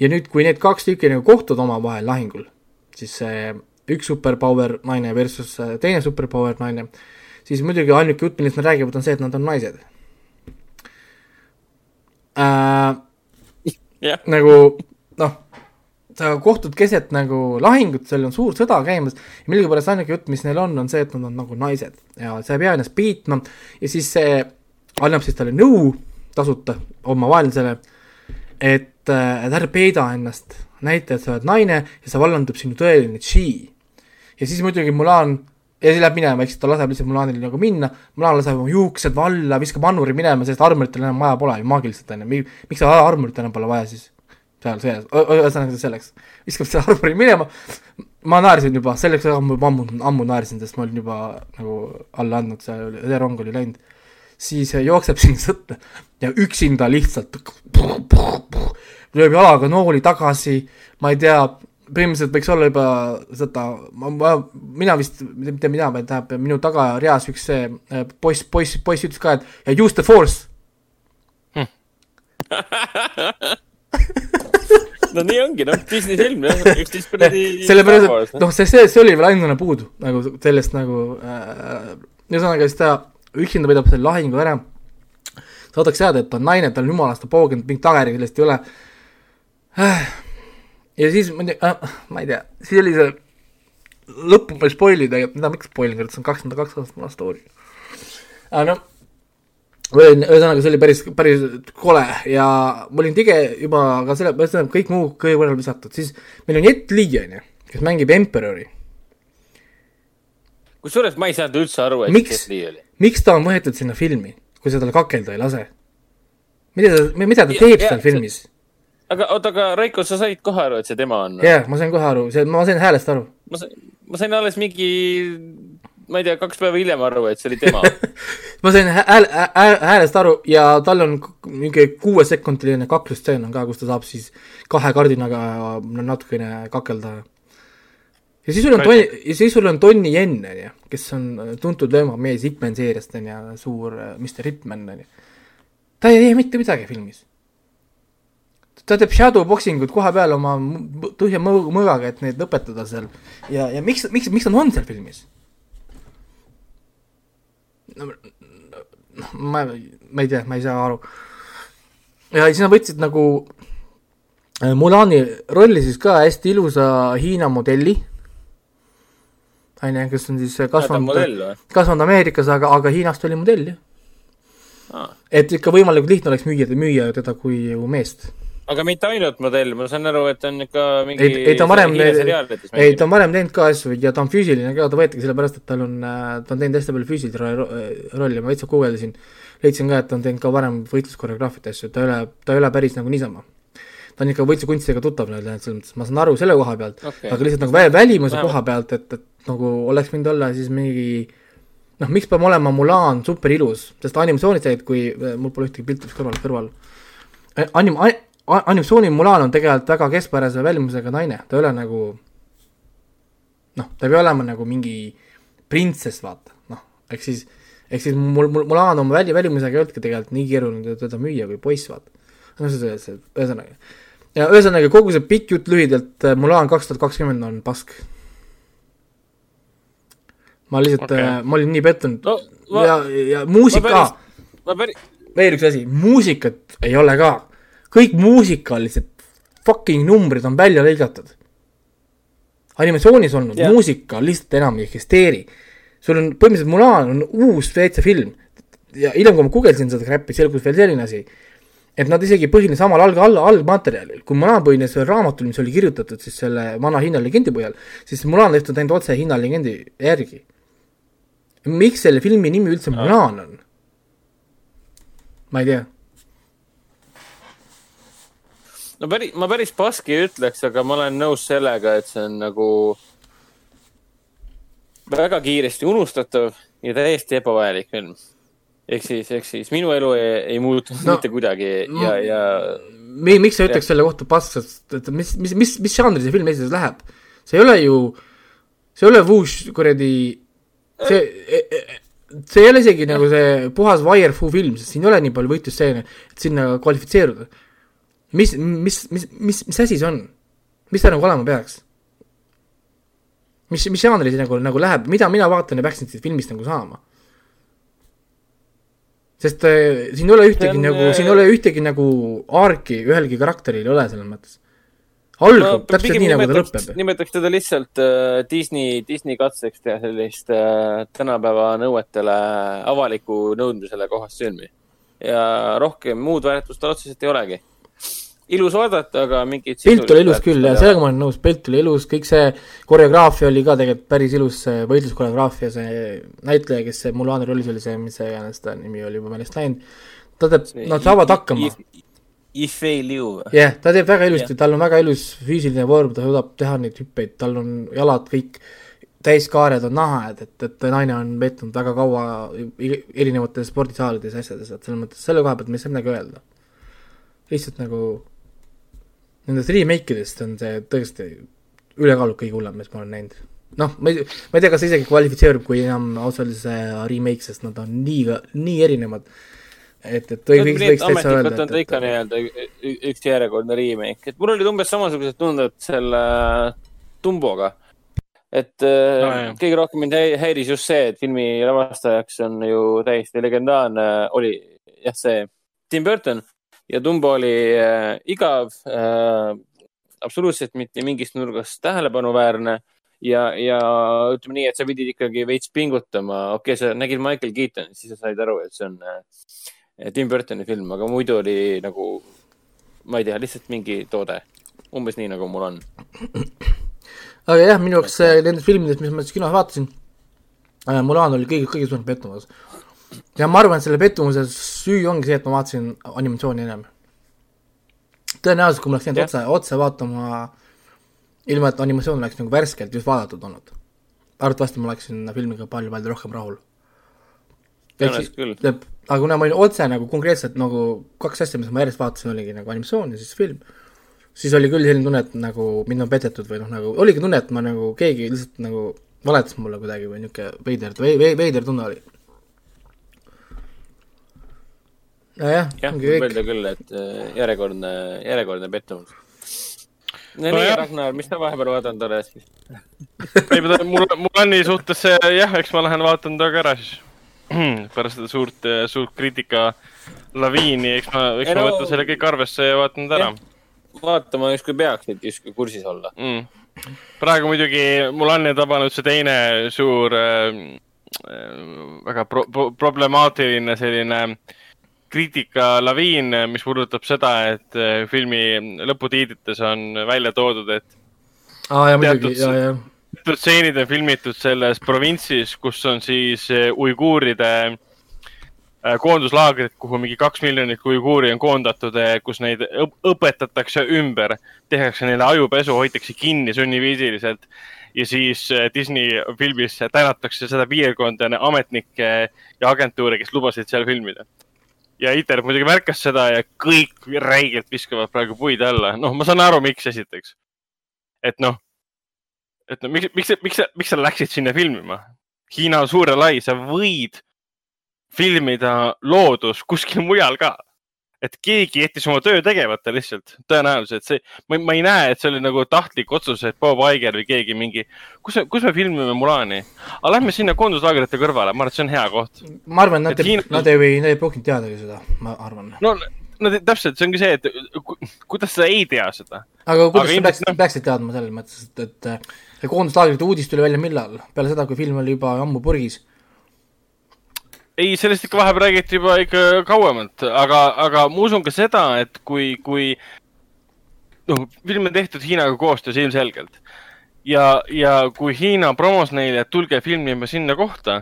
ja nüüd, kui need kaks tükki nagu kohtuvad omavahel lahingul, siis see üks superpower naine versus teine superpower naine, siis muidugi ainuke jutt, millest nad räägivad, on see, et nad on naised äh,. Yeah. nagu noh, sa kohtud keset nagu lahingut, seal on suur sõda käimas ja millegipärast ainuke jutt, mis neil on, on see, et nad on nagu naised ja sa ei pea ennast piitma ja siis see annab siis talle nõu tasuta omavahelisele, et et, et ära peida ennast, näita, et sa oled naine ja sa vallandub sinu tõeline chi. ja siis muidugi Mulan, ja siis läheb minema, eks ta laseb lihtsalt Mulanil nagu minna, Mulan laseb oma juuksed valla, viskab annuri minema, sest armuritel enam vaja pole ju maagiliselt on ju, miks seda armurit enam pole vaja siis? seal sees, ühesõnaga selleks, viskab selle armuri minema, ma naersin juba, selleks ammu, ammu, ammu naersin, sest ma olin juba nagu alla andnud, see öderong oli läinud. Siis jookseb sinna sõtta ja üksinda lihtsalt lööb jalaga nooli tagasi, ma ei tea, põhimõtteliselt võiks olla juba seda, ma, ma, mina vist, mitte mina, vaid tähendab, minu tagareas üks see äh, poiss, poiss, poiss ütles ka, et use the force no nii ongi, noh, Disney film jah, üksteist kuradi. sellepärast, et noh, see, see, see oli veel ainukene puudu nagu sellest nagu äh,, ühesõnaga siis ta üksinda võidab selle lahingu ära. saadakse teada, et ta on naine, tal on jumalast pooginud, mingit tagajärge sellest ei ole. Ja siis tea äh,, ma ei tea, siis oli see lõppu ma ei spoil ida, mida miks spoil ida, see on kakskümmend kaks aastat vana story. aga noh ühesõnaga, see oli päris, päris kole ja ma olin tige juba ka selle, ühesõnaga kõik muu kõige võrrel visatud, siis meil on Jet Li, on ju, kes mängib Emperori. kusjuures ma ei saanud üldse aru, et miks, miks ta on võetud sinna filmi, kui sa talle kakelda ei lase? mida ta, mida ta teeb seal filmis? Aga oota, aga Raiko, sa said kohe aru, et see tema on? jah, ma sain kohe aru, see, ma sain häälest aru. ma sain, ma sain alles mingi ma ei tea, kaks päeva hiljem aru, et see oli tema ma sain hääl, hääl, häälest aru ja tal on mingi kuuesekundiline kaklustseen on ka, kus ta saab siis kahe kardinaga natukene kakelda. ja siis sul on Tonni, ja siis sul on Tonni Yen, on ju, kes on tuntud löömamees Ipman seeriast, on ju, suur äh, Mr Ipman, on ju. ta ei tee mitte midagi filmis. Ta teeb shadow boxing ut koha peal oma tühja mõõgaga, et neid õpetada seal. ja, ja miks, miks, miks ta on seal filmis? no ma, ma ei tea, ma ei saa aru. ja siis nad võtsid nagu äh, Mulani rolli siis ka hästi ilusa Hiina modelli, on ju, kes on siis kasvanud, kasvanud Ameerikas, aga, aga Hiinast oli modell, jah ah.. et ikka võimalikult lihtne oleks müüa, müüa teda kui meest aga mitte ainult modell, ma saan aru, et on ikka mingi ei, ei ta on varem, ei ta on varem teinud ka asju ja ta on füüsiline ka, ta võetigi sellepärast, et tal on, äh, ta on teinud hästi palju füüsilisi rolli, ma veitsa guugeldasin, leidsin ka, et ta on teinud ka varem võitluskoreograafiat asju, ta ei ole, ta ei ole päris nagu niisama. ta on ikka võitlukunstidega tuttav nii-öelda, et selles mõttes ma saan aru selle koha pealt okay., aga lihtsalt nagu vä välimuse Vähemalt. koha pealt, et, et nagu oleks võinud olla siis mingi noh, miks peab olema Mulan super ilus, sest animatsioonid said, kui mul pole ühtegi pilti kõrval, kõrval anim-, animatsiooni Mulan on tegelikult väga keskpärase välimusega naine, ta ei ole nagu noh, ta ei pea olema nagu mingi printsess, vaata, noh, ehk siis, ehk siis mul, mul, Mulan oma väli, välimusega ei olnudki tegelikult nii keeruline teda müüa kui poiss, vaata. no see, see, ühesõnaga. ja ühesõnaga, kogu see pikk jutt lühidalt, Mulan kaks tuhat kakskümmend on pask. ma lihtsalt okay., äh, ma olin nii pettunud no, ma, ja, ja muusika, veel üks asi, muusikat ei ole ka kõik muusikalised fucking numbrid on välja lõigatud. animatsioonis olnud yeah. muusika lihtsalt enam ei eksisteeri. sul on põhimõtteliselt Mulan on uus WC film ja hiljem, kui ma guugeldasin seda crap'i, selgus veel selline asi, et nad isegi põhines samal alg-, all, algmaterjalil, kui Mulan põhines veel raamatul, mis oli kirjutatud siis selle vana Hiina legendi põhjal, siis Mulan tehtud ainult otse Hiina legendi järgi. miks selle filmi nimi üldse Mulan on? ma ei tea no päris, ma päris paski ei ütleks, aga ma olen nõus sellega, et see on nagu väga kiiresti unustatav ja täiesti ebavajalik film. ehk siis, ehk siis minu elu ei, ei muutunud no, mitte kuidagi ja, ja. miks sa ütleks selle kohta pask, et mis, mis, mis, mis žanri see film esises läheb? see ei ole ju, see ei ole Wush kuradi, see e, e, see ei ole isegi nagu see puhas wire-fu film, sest siin ei ole nii palju võitlusstseene, et sinna kvalifitseeruda mis, mis, mis, mis, mis asi see on? mis ta nagu olema peaks? mis, mis žanri see nagu, nagu läheb, mida mina vaatan ja peaksin siit filmist nagu saama? sest äh, siin ei ole ühtegi on, nagu, siin ei ole ühtegi nagu arki ühelgi karakteril ei ole selles mõttes. algab no, täpselt nii, nagu ta lõpeb. nimetaks teda lihtsalt äh, Disney, Disney katseks teha sellist äh, tänapäeva nõuetele, avaliku nõudmisele kohast filmi. ja rohkem muud väärtust tal otseselt ei olegi ilus vaadata, aga mingit pilt oli ilus küll ja sellega ma olen nõus, pilt oli ilus, kõik see koreograafia oli ka tegelikult päris ilus, see võitluskoreograafia, see näitleja, kes see Mulani rollis oli, see, mis iganes ta nimi oli juba meelest läinud, ta teeb, nad saavad hakkama. Ifei Liu või? jah yeah,, ta teeb väga ilusti yeah., tal on väga ilus füüsiline vorm, ta suudab teha neid hüppeid, tal on jalad kõik täiskaared on näha, et, et, et naine on veetnud väga kaua erinevates spordisaalides ja asjades, et selles mõttes selle koha pealt ma ei saa midagi öelda. lihtsalt nagu nendest remake idest on see tõesti ülekaalult kõige hullem, mis ma olen näinud. noh, ma ei, ma ei tea, kas see isegi kvalifitseerub kui enam äh, remake, sest nad on nii, nii erinevad. et, et või võiks, võiks täitsa öelda, ametlikult on ta ikka nii-öelda üks järjekordne remake, et mul olid umbes samasugused tunded selle Tumboga. et äh, No, jah. kõige rohkem mind häi- häiris just see, et filmi lavastajaks on ju täiesti legendaarne, oli jah, see Tim Burton ja Tumbo oli äh, igav äh,, absoluutselt mitte mingist nurgast tähelepanuväärne ja, ja ütleme nii, et sa pidid ikkagi veits pingutama, okei okay,, sa nägid Michael Keatonit, siis sa said aru, et see on äh, Tim Burtoni film, aga muidu oli nagu, ma ei tea, lihtsalt mingi toode. umbes nii, nagu mul on. aga jah, minu jaoks nendest filmidest, mis ma siis kinos vaatasin äh,, Mulan oli kõige, kõige suurem pettumus. ja ma arvan, et selle pettumuse süü ongi see, et ma vaatasin animatsiooni ennem. tõenäoliselt, kui ma oleks jäänud otse, otse vaatama, ilma et animatsioon oleks nagu värskelt just vaadatud olnud, arvatavasti ma oleksin filmiga palju-palju rohkem rahul. tead, aga kuna ma olin otse nagu konkreetselt nagu kaks asja, mis ma järjest vaatasin, oligi nagu animatsioon ja siis film, siis oli küll selline tunne, et nagu mind on petetud või noh, nagu oligi tunne, et ma nagu keegi lihtsalt nagu valetas mulle kuidagi või niisugune veider, veider tunne oli. nojah, jah, võib öelda küll, et äh, järjekordne, järjekordne pettumus. no nii Ragnar, mis sa vahepeal vaadanud oled? ei, mul, mul on nii suhtes see, jah, eks ma lähen vaatan ta ka ära siis. pärast seda suurt, suurt kriitika laviini, eks ma, eks Ei ma no- võtan selle kõik arvesse ja vaatan ta ära vaatama justkui peaks, et justkui kursis olla. mm.. praegu muidugi mul on tabanud see teine suur äh,, väga pro pro problemaatiline selline kriitikalaviin, mis puudutab seda, et äh, filmi lõputiitrites on välja toodud, et muidugi, teatud- teatud stseenid on filmitud selles provintsis, kus on siis eh, uiguuride eh, koonduslaagrid, kuhu mingi kaks miljonit uiguuri on koondatud, kus neid õp- õpetatakse ümber, tehakse neile ajupesu, hoitakse kinni sunniviisiliselt ja siis Disney filmis tänatakse seda piirkonda, ametnikke ja agentuure, kes lubasid seal filmida. Ja ITER muidugi märkas seda ja kõik räigelt viskavad praegu puid alla, noh, ma saan aru, miks esiteks. et noh, et no miks, miks, miks miks sa läksid sinna filmima? Hiina on suur ja lai, sa võid filmida loodus kuskil mujal ka. Et keegi jättis oma töö tegemata lihtsalt, tõenäoliselt see, ma, ei näe, et see oli nagu tahtlik otsus, et Bob Iger või keegi mingi, kus, kus me filmime Mulani. aga lähme sinna koonduslaagrite kõrvale, ma arvan, et see on hea koht. ma arvan, nad ei nad ei, nad ei pruukinud teadagi seda, ma arvan. no, no täpselt, see ongi see, et ku- kuidas sa ei tea seda. aga kuidas sa peaksid noh-, peaksid teadma selles mõttes, et, et see koonduslaagrite uudis tuli välja millal? peale seda, kui film oli juba ammu purgis. ei, sellest ikka vahepeal räägiti juba ikka kauemalt, aga, aga ma usun ka seda, et kui, kui noh, film on tehtud Hiinaga koostöös ilmselgelt ja, ja kui Hiina promos neile, et tulge filmima sinna kohta,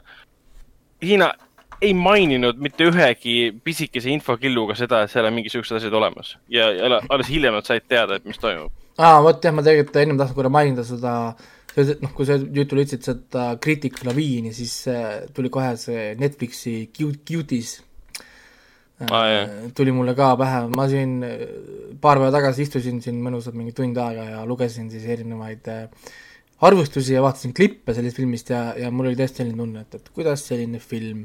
Hiina ei maininud mitte ühegi pisikese infokilluga seda, et seal on mingisugused asjad olemas ja, ja alles hiljem nad said teada, et mis toimub. aa, vot jah, ma tegelikult ennem tahtsin korra mainida seda, noh, kui sa jutule ütlesid seda Critic Laviini, siis äh, tuli kohe see Netflixi Cute, Cuties. Äh, tuli mulle ka pähe, ma siin äh, paar päeva tagasi istusin siin mõnusalt mingi tund aega ja lugesin siis erinevaid arvustusi ja vaatasin klippe sellest filmist ja, ja mul oli tõesti selline tunne, et, et kuidas selline film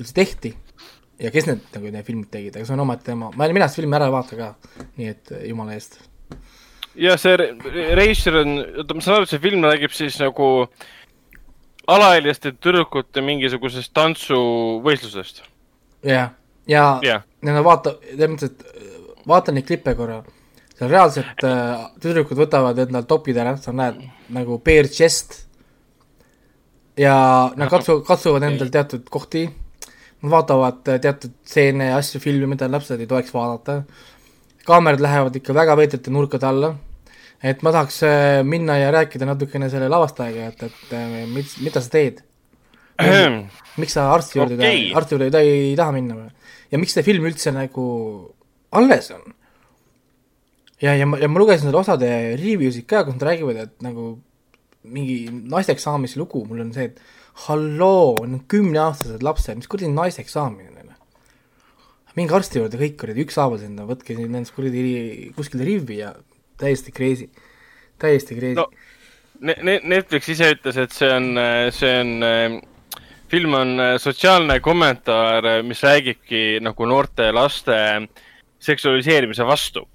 üldse tehti ja kes need nagu need filmid tegid, aga see on omaette teema, ma, mina seda filmi ära ei vaata ka, nii et jumala eest ja see Re- Reischer on, oota, ma saan aru, et see film räägib siis nagu alaealiste tüdrukute mingisugusest tantsuvõistlusest. jah, ja jah, ja no vaata, selles mõttes, et äh, vaata neid klippe korra, seal reaalselt äh, tüdrukud võtavad endal topid ära, sa näed nagu bare chest. Ja nad katsu-, katsuvad endal teatud kohti, nad vaatavad äh, teatud stseene ja asju, filme, mida lapsed ei tohiks vaadata, kaamerad lähevad ikka väga veidrate nurkade alla, et ma tahaks äh, minna ja rääkida natukene selle lavastajaga, et, et äh, mis, mida sa teed miks sa arsti juurde okay., arsti juurde ei, ta- ei taha minna või? ja miks see film üldse nagu alles on? ja, ja ma, ja ma lugesin selle osade review sid ka, kus nad räägivad, et nagu mingi naiseks saamise lugu, mul on see, et halloo, need kümneaastased lapsed, mis kuradi naiseks saamine? Minge arsti juurde kõik kuradi ükshaaval sinna, võtke nendest kuradi kuskile rivvi ja täiesti crazy. täiesti crazy No, Ne- Ne- Netflix ise ütles, et see on, see on, film on sotsiaalne kommentaar, mis räägibki nagu noorte laste seksualiseerimise vastu.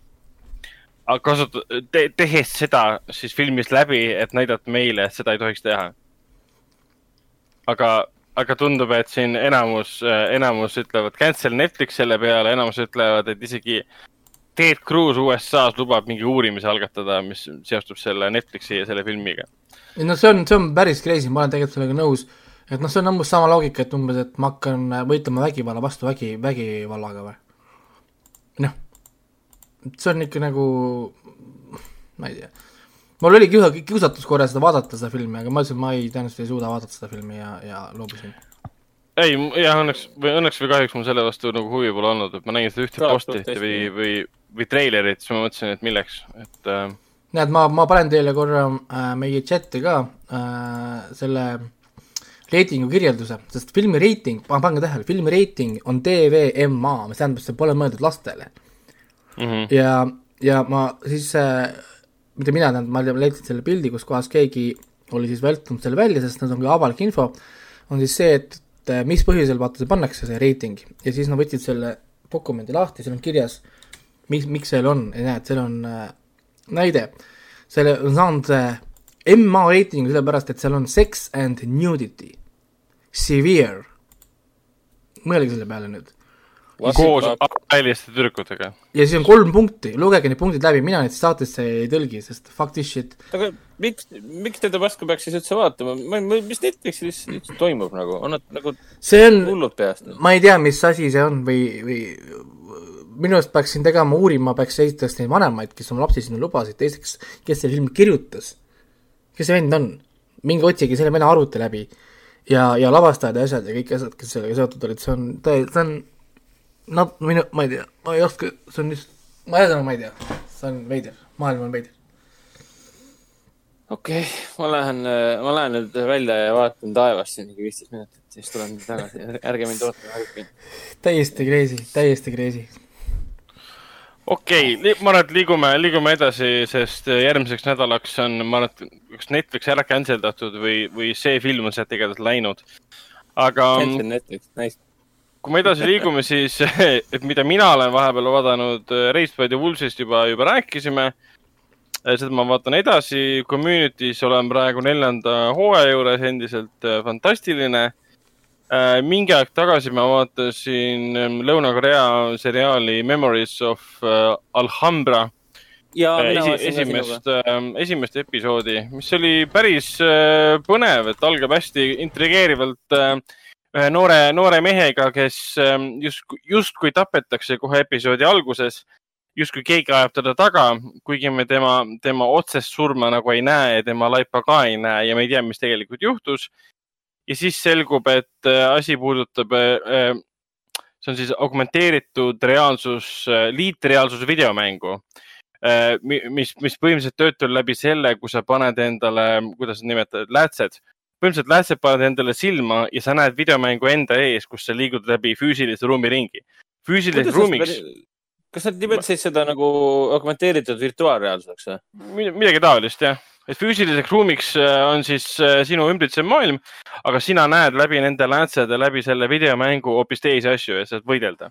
aga kasut- te,, tehes seda siis filmis läbi, et näidata meile, et seda ei tohiks teha. aga, aga tundub, et siin enamus, enamus ütlevad cancel Netflix selle peale, enamus ütlevad, et isegi Ted Cruz USA-s lubab mingi uurimise algatada, mis seostub selle Netflixi ja selle filmiga. no see on, see on päris crazy, ma olen tegelikult sellega nõus, et noh, see on umbes sama loogika, et umbes, et ma hakkan võitlema vägivalla vastu vägi, vägivallaga või. noh, see on ikka nagu, ma ei tea, mul oli kiusa, kiusatus korra seda vaadata, seda filmi, aga ma ütlesin, et ma ei, tõenäoliselt ei suuda vaadata seda filmi ja, ja loobusin. ei, jah, õnneks või õnneks või kahjuks mul selle vastu nagu huvi pole olnud, et ma nägin seda ühte posti või, või, või treilerit, siis ma mõtlesin, et milleks, et äh, näed, ma, ma panen teile korra äh, meie chati ka äh, selle reitingu kirjelduse, sest filmi reiting, pange tähele, filmi reiting on DVMA, mis tähendab, see pole mõeldud lastele. mm -hmm. ja, ja ma siis äh,, mitte mina, tähendab, ma leidsin selle pildi, kus kohas keegi oli siis vältinud selle välja, sest nad on ka avalik info, on siis see, et et mis põhjusel vaata see pannakse, see reiting, ja siis nad võtsid selle dokumendi lahti, seal on kirjas, mis, miks seal on, näed, seal on äh, näide, selle on saanud äh, MA reitingu sellepärast, et seal on sex and nudity, severe, mõelge selle peale nüüd koos väliste tüdrukutega. ja siis on kolm punkti, lugege need punktid läbi, mina neid saatesse ei tõlgi, sest fuck this shit. aga miks, miks teda paska peaks siis üldse vaatama? ma, ma, mis Netflixis üldse toimub nagu, on nad nagu see on, hullud peast? ma ei tea, mis asi see on või, või minu arust peaks siin tegema uurima, peaks esiteks neid vanemaid, kes oma lapsi sinna lubasid, teiseks, kes selle filmi kirjutas. kes see vend on? minge otsige selle venna arvuti läbi ja, ja lavastajad ja asjad ja kõik asjad, kes sellega seotud olid, see on see on no minu, ma ei tea, ma ei oska, see on just, ma ühesõnaga ma ei tea, see on veider, maailm on veider. okei okay,, ma lähen, ma lähen nüüd välja ja vaatan taevast siin mingi viisteist minutit, siis tulen tagasi, ärge mind ootama. täiesti crazy, täiesti crazy. okei okay,, ma arvan, et liigume, liigume edasi, sest järgmiseks nädalaks on, ma arvan, et kas Netflix ära cancel datud või, või see film on sealt igatahes läinud. aga Cancel Netflix, nice. Kui me edasi liigume, siis, et mida mina olen vahepeal vaadanud, Race by the Wolves'ist juba, juba rääkisime. seda ma vaatan edasi, Community's olen praegu neljanda hooaja juures, endiselt äh, fantastiline. mingi aeg tagasi ma vaatasin ähm, Lõuna-Korea seriaali Memories of äh, Alhambra esi, ka sinuga. esimest, esimest episoodi, mis oli päris äh, põnev, et algab hästi intrigeerivalt äh, ühe noore, noore mehega, kes ähm, justkui, justkui tapetakse kohe episoodi alguses. justkui keegi ajab teda taga, kuigi me tema, tema otsest surma nagu ei näe ja tema laipa ka ei näe ja me ei tea, mis tegelikult juhtus. ja siis selgub, et äh, asi puudutab äh, see on siis augmenteeritud reaalsus, liitreaalsus videomängu, mis, mis põhimõtteliselt töötab läbi selle, kui sa paned endale, kuidas sa nimetad, läätsed. Põhimõtteliselt läätsed paned endale silma ja sa näed videomängu enda ees, kus sa liigud läbi füüsilise ruumi ringi. füüsiliseks ruumiks, kas nad nimetasid seda nagu augmenteeritud virtuaalreaalsuseks või? midagi taolist jah, et füüsiliseks ruumiks äh, on siis äh, sinu ümbritsev maailm, aga sina näed läbi nende läätsede, läbi selle videomängu hoopis teisi asju ja saad võidelda.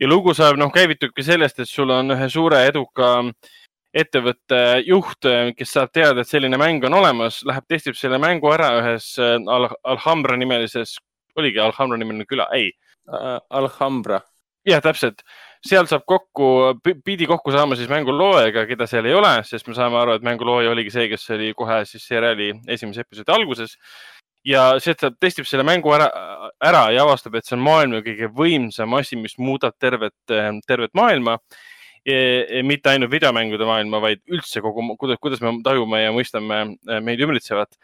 ja lugu saab, noh, käivitubki sellest, et sul on ühe suure eduka ettevõtte juht, kes saab teada, et selline mäng on olemas, läheb testib selle mängu ära ühes äh, Al Alhambra nimelises, oligi Alhambra nimeline küla, ei, Alhambra. jah, täpselt, seal saab kokku, pidi kokku saama siis mänguloojaga, keda seal ei ole, sest me saame aru, et mängulooja oligi see, kes oli kohe siis seriaali esimese episoodi alguses. ja sealt ta testib selle mängu ära, ära ja avastab, et see on maailma kõige võimsam asi, mis muudab tervet, tervet maailma. Mitte ainult videomängude maailma, vaid üldse kogu, kuidas, kuidas me tajume ja mõistame meid ümbritsevat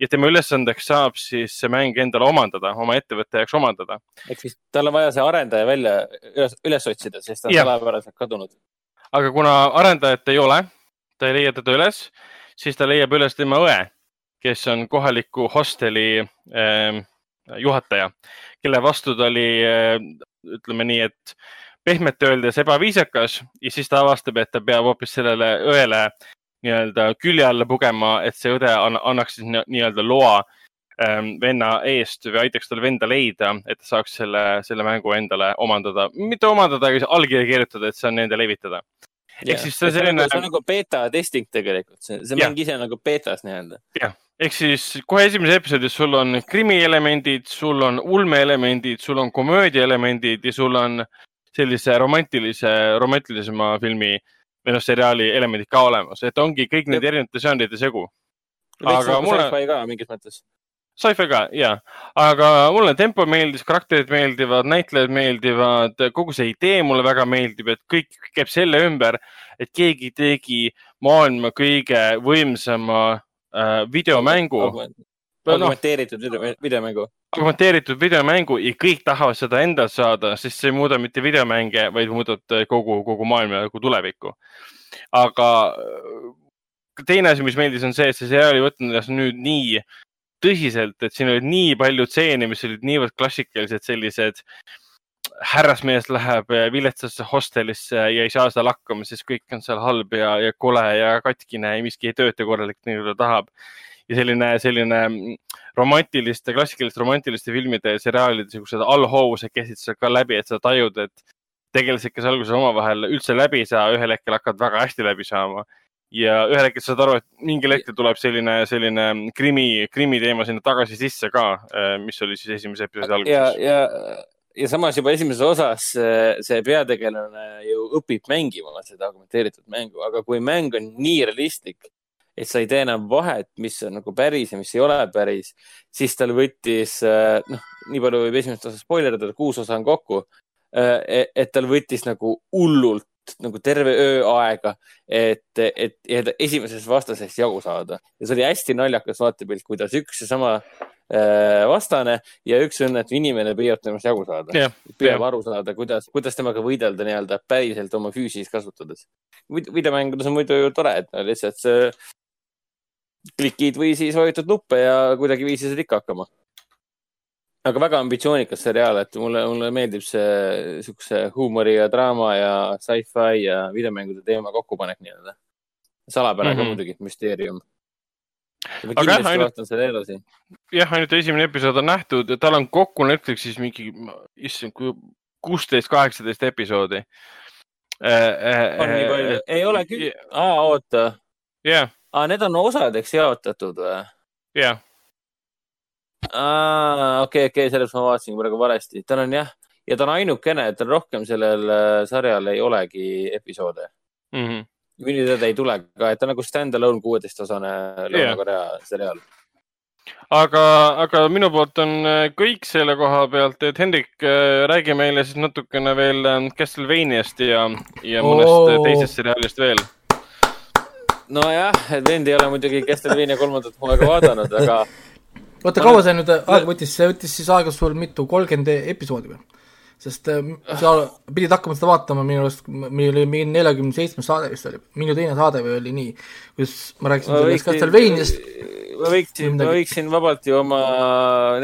ja tema ülesandeks saab siis see mäng endale omandada, oma ettevõtte jaoks omandada. ehk siis tal on vaja see arendaja välja üles, üles otsida, sest ta on salapäraselt kadunud. aga kuna arendajat ei ole, ta ei leia teda üles, siis ta leiab üles tema õe, kes on kohaliku hosteli äh, juhataja, kelle vastu ta oli äh,, ütleme nii, et pehmelt öeldes ebaviisakas ja siis ta avastab, et ta peab hoopis sellele õele nii-öelda külje alla pugema, et see õde annaks siis nii-öelda loa ähm, venna eest või aitaks tal venda leida, et ta saaks selle, selle mängu endale omandada, mitte omandada, aga allkirja kirjutada, et see on nende levitada. ehk siis see on selline. see on nagu beeta testing tegelikult, see, see mäng ise nagu beetas nii-öelda. jah, ehk siis kohe esimeses episoodis sul on krimielemendid, sul on ulmeelemendid, sul on komöödiaelemendid ja sul on sellise romantilise, romantilisema filmi või noh, seriaali elemendid ka olemas, et ongi kõik need erinevate žanride segu. aga mulle. sci-fi ka mingis mõttes. Sci-fi ka, ja, aga mulle tempo meeldis, karakterid meeldivad, näitlejad meeldivad, kogu see idee mulle väga meeldib, et kõik käib selle ümber, et keegi tegi maailma kõige võimsama äh, videomängu. Argumenteeritud no, videomängu. argumenteeritud videomängu ja kõik tahavad seda endale saada, sest see ei muuda mitte videomänge, vaid muudab kogu, kogu maailma nagu tulevikku. aga äh, teine asi, mis meeldis, on see, et see seriaal ei võtnud ennast nüüd nii tõsiselt, et siin olid nii palju stseene, mis olid niivõrd klassikalised, sellised härrasmees läheb viletsasse hostelisse ja ei saa seal hakkama, sest kõik on seal halb ja, ja kole ja katkine ja miski ei tööta korralikult nii, nagu ta tahab. Ja selline, selline romantiliste, klassikaliste romantiliste filmide ja seriaalide siuksed allhoovused käisid seal ka läbi, et sa tajud, et tegelased, kes alguses omavahel üldse läbi ei saa, ühel hetkel hakkavad väga hästi läbi saama ja ühel hetkel saad aru, et mingil hetkel tuleb selline, selline krimi, krimi teema sinna tagasi sisse ka, mis oli siis esimese episoodi alguses. ja, ja ja samas juba esimeses osas see peategelane ju õpib mängima seda argumenteeritud mängu, aga kui mäng on nii realistlik, et sa ei tee enam vahet, mis on nagu päris ja mis ei ole päris, siis tal võttis, noh, nii palju võib esimest osa spoilerdada, kuus osa on kokku. E-, et tal võttis nagu hullult nagu terve öö aega, et, et, et esimesest vastasest jagu saada ja see oli hästi naljakas vaatepilt, kuidas üks seesama Äh, vastane ja üks õnnetu inimene püüab temast jagu saada yeah,. püüab yeah. aru saada, kuidas, kuidas temaga võidelda nii-öelda päriselt oma füüsist kasutades. videomängudes on muidu ju tore, et no, lihtsalt see klikid või siis vajutad nuppe ja kuidagiviisi saad ikka hakkama. aga väga ambitsioonikas seriaal, et mulle, mulle meeldib see siukse huumori ja draama ja sci-fi ja videomängude teema kokkupanek nii-öelda. salapärane mm -hmm. muidugi, müsteerium ma kindlasti ainult, jah, ainult esimene episood on nähtud ja tal on kokku Netflixis mingi, issand, kui kuusteist, kaheksateist episoodi äh,. Äh, on nii palju? ei ole küll. aa, oota. jah yeah.. Aa, need on osadeks jaotatud või? jah yeah.. aa, okei okay,, okei okay,, sellest ma vaatasin praegu valesti. tal on jah, ja ta on ainukene, et rohkem sellel äh, sarjal ei olegi episoode mm. -hmm minu teada ei tule ka, et ta on nagu stand-alone kuueteistasane Lõuna-Korea yeah. seriaal. aga, aga minu poolt on äh, kõik selle koha pealt, et Hendrik, äh, räägi meile siis natukene veel Castlevaniast ja, ja mõnest oh. teisest seriaalist veel. Nojah, et vend ei ole muidugi Castlevania kolmandat hooaega vaadanud, aga oota, kaua see nüüd aega võttis, see võttis siis aega sul mitu, kolmkümmend episoodi või? sest äh, sa pidid hakkama seda vaatama minu arust, meil oli mingi neljakümne seitsmes saade vist oli, minu teine saade või oli nii, kus ma rääkisin sellest Castlevaniast. ma võiksin, ma võiksin vabalt ju oma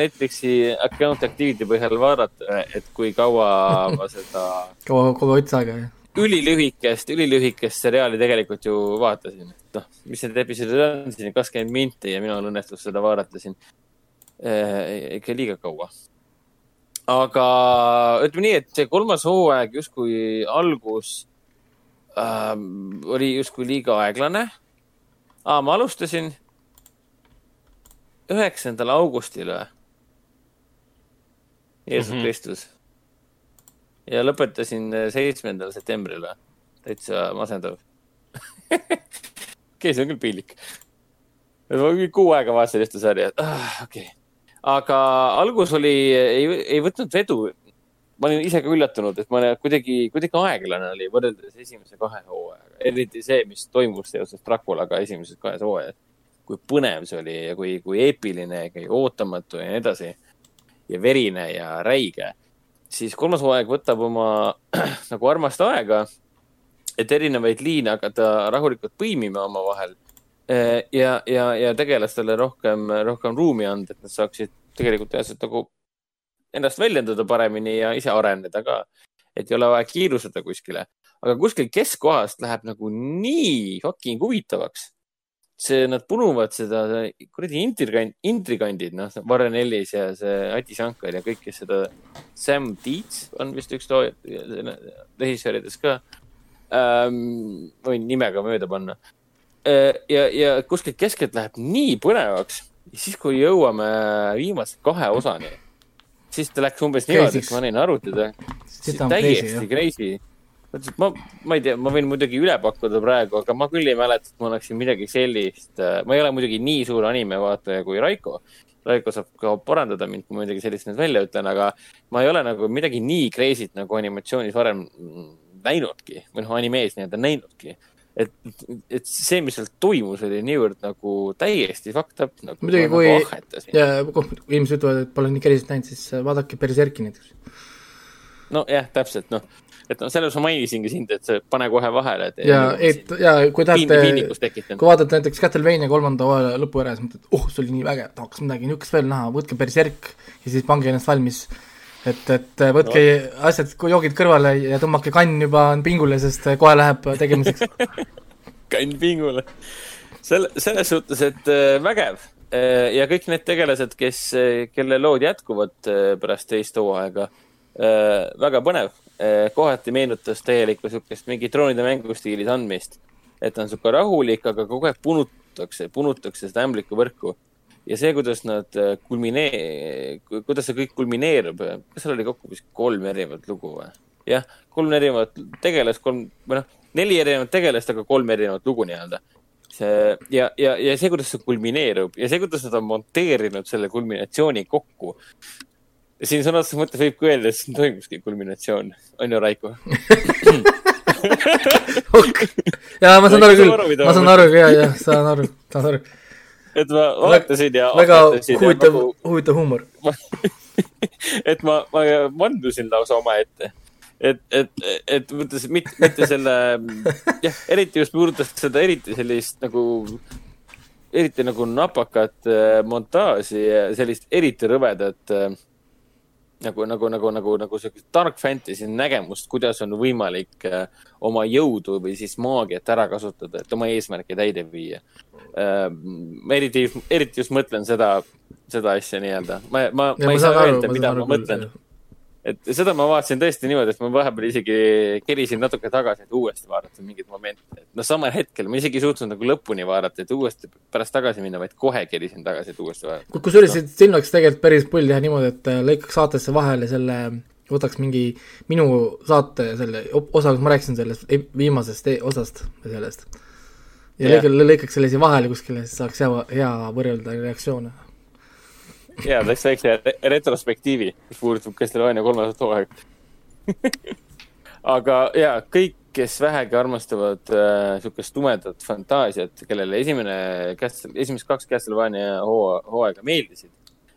Netflixi account activity põhjal vaadata, et kui kaua ma seda kaua, kaua võttis aega, jah? Ülilühikest, ülilühikest seriaali tegelikult ju vaatasin. noh, mis need episoodid on siin, kakskümmend minti ja minul õnnestus seda vaadata siin eh, ikka liiga kaua aga ütleme nii, et see kolmas hooaeg justkui algus äh, oli justkui liiga aeglane ah,. ma alustasin üheksandal augustil või? Jeesus mm -hmm. Kristus. Ja lõpetasin seitsmendal septembril täitsa masendav okei okay,, see on küll piinlik. ma kuu aega vaatasin ühte sarja ah,, okei okay aga algus oli, ei, ei võtnud vedu. ma olin ise ka üllatunud, et ma kuidagi, kuidagi aeglane oli võrreldes esimese kahe hooajaga, eriti see, mis toimus seoses Draculaga esimeses kahes hooajas. kui põnev see oli ja kui, kui eepiline ja kui ootamatu ja nii edasi. ja verine ja räige. Siis kolmas hooaeg võtab oma nagu armast aega, et erinevaid liine hakata rahulikult põimima omavahel ja, ja, ja tegelastele rohkem, rohkem ruumi anda, et nad saaksid tegelikult reaalselt nagu ennast väljendada paremini ja ise areneda ka. et ei ole vaja kiirustada kuskile. aga kuskil keskkohast läheb nagu nii fucking huvitavaks see, nad punuvad seda kuradi intrigant, intrigandid, noh, Warren Ellis ja see Ati Shankar ja kõik, kes seda, Sam Dietz on vist üks režissööridest ka ähm,. võin nimega mööda panna. Äh, ja, ja kuskilt keskelt läheb nii põnevaks, siis kui jõuame viimase kahe osani, siis ta läks umbes niimoodi, et ma panin arvutada. täiesti crazy ma, ma ei tea, ma võin muidugi üle pakkuda praegu, aga ma küll ei mäleta, et ma oleksin midagi sellist. Äh, ma ei ole muidugi nii suur animevaataja kui Raiko. Raiko saab ka parandada mind, kui ma midagi sellist nüüd välja ütlen, aga ma ei ole nagu midagi nii crazy't nagu animatsioonis varem näinudki või noh, animees nii-öelda näinudki et, et see, mis seal toimus, oli niivõrd nagu täiesti fucked up nagu. muidugi, kui nagu inimesed ütlevad, et pole nii crazy't näinud, siis vaadake Berserki näiteks. nojah, täpselt, noh et noh, selles ma mainisingi sind, et see pane kohe vahele, ja, et ja kui tahate, kui vaatate näiteks Castlevania kolmanda hooaja lõpu ära, siis mõtled, oh, see oli nii vägev, tahaks midagi niisugust veel näha, võtke Berserk ja siis pange ennast valmis. et, et võtke no. asjad, joogid kõrvale ja tõmmake kann juba pingule, sest kohe läheb tegemiseks kann pingule. selle, selles suhtes, et äh, vägev ja kõik need tegelased, kes, kelle lood jätkuvad pärast teist hooaega väga põnev, Eh, kohati meenutas täielikku siukest mingi troonide mängu stiilis andmist. et ta on sihuke rahulik, aga kogu aeg punutakse, punutakse seda ämblikuvõrku. ja see, kuidas nad eh, kulminee-, kuidas see kõik kulmineerub, kas seal oli kokku vist kolm erinevat lugu või? jah, kolm erinevat tegelast, kolm, või noh, neli erinevat tegelast, aga kolm erinevat lugu nii-öelda see ja, ja, ja see, kuidas see kulmineerub ja see, kuidas nad on monteerinud selle kulminatsiooni kokku, siin sõna otseses mõttes võib ka öelda, et siin toimuski kulminatsioon, on ju, Raiko ja ma saan aru küll, ma saan aru ja, ja saan aru, saan aru. et ma vaatasin ja. väga huvitav, nagu... huvitav huumor et ma, ma vandusin lausa omaette. et, et, et mõttes mitte, mitte selle, jah, eriti just puudutas seda eriti sellist nagu eriti nagu napakat äh, montaaži ja sellist eriti rõvedat äh, nagu, nagu, nagu, nagu, nagu siukest dark fantasy nägemust, kuidas on võimalik äh, oma jõudu või siis maagiat ära kasutada, et oma eesmärke täide viia äh,. eriti, eriti just mõtlen seda, seda asja nii-öelda. ma, ma, ma ei saa öelda, mida ma mõtlen et seda ma vaatasin tõesti niimoodi, et ma vahepeal isegi kerisin natuke tagasi, et uuesti vaadata mingeid momente. et noh, samal hetkel ma isegi ei suutnud nagu lõpuni vaadata, et uuesti pärast tagasi minna, vaid kohe kerisin tagasi, et uuesti vaadata. kusjuures siin oleks tegelikult päris pull teha niimoodi, et äh, lõikaks saatesse vahele selle, võtaks mingi minu saate selle osa, kus ma rääkisin sellest viimasest e osast või sellest. ja yeah. lõikaks selle siia vahele kuskile, siis saaks hea, hea võrrelda reaktsioone ja teeks väikse retrospektiivi, mis puudutab Castlevania kolmandat hooaega aga ja kõik, kes vähegi armastavad äh, sihukest tumedat fantaasiat, kellele esimene, esimesed kaks Castlevania hooaega meeldisid.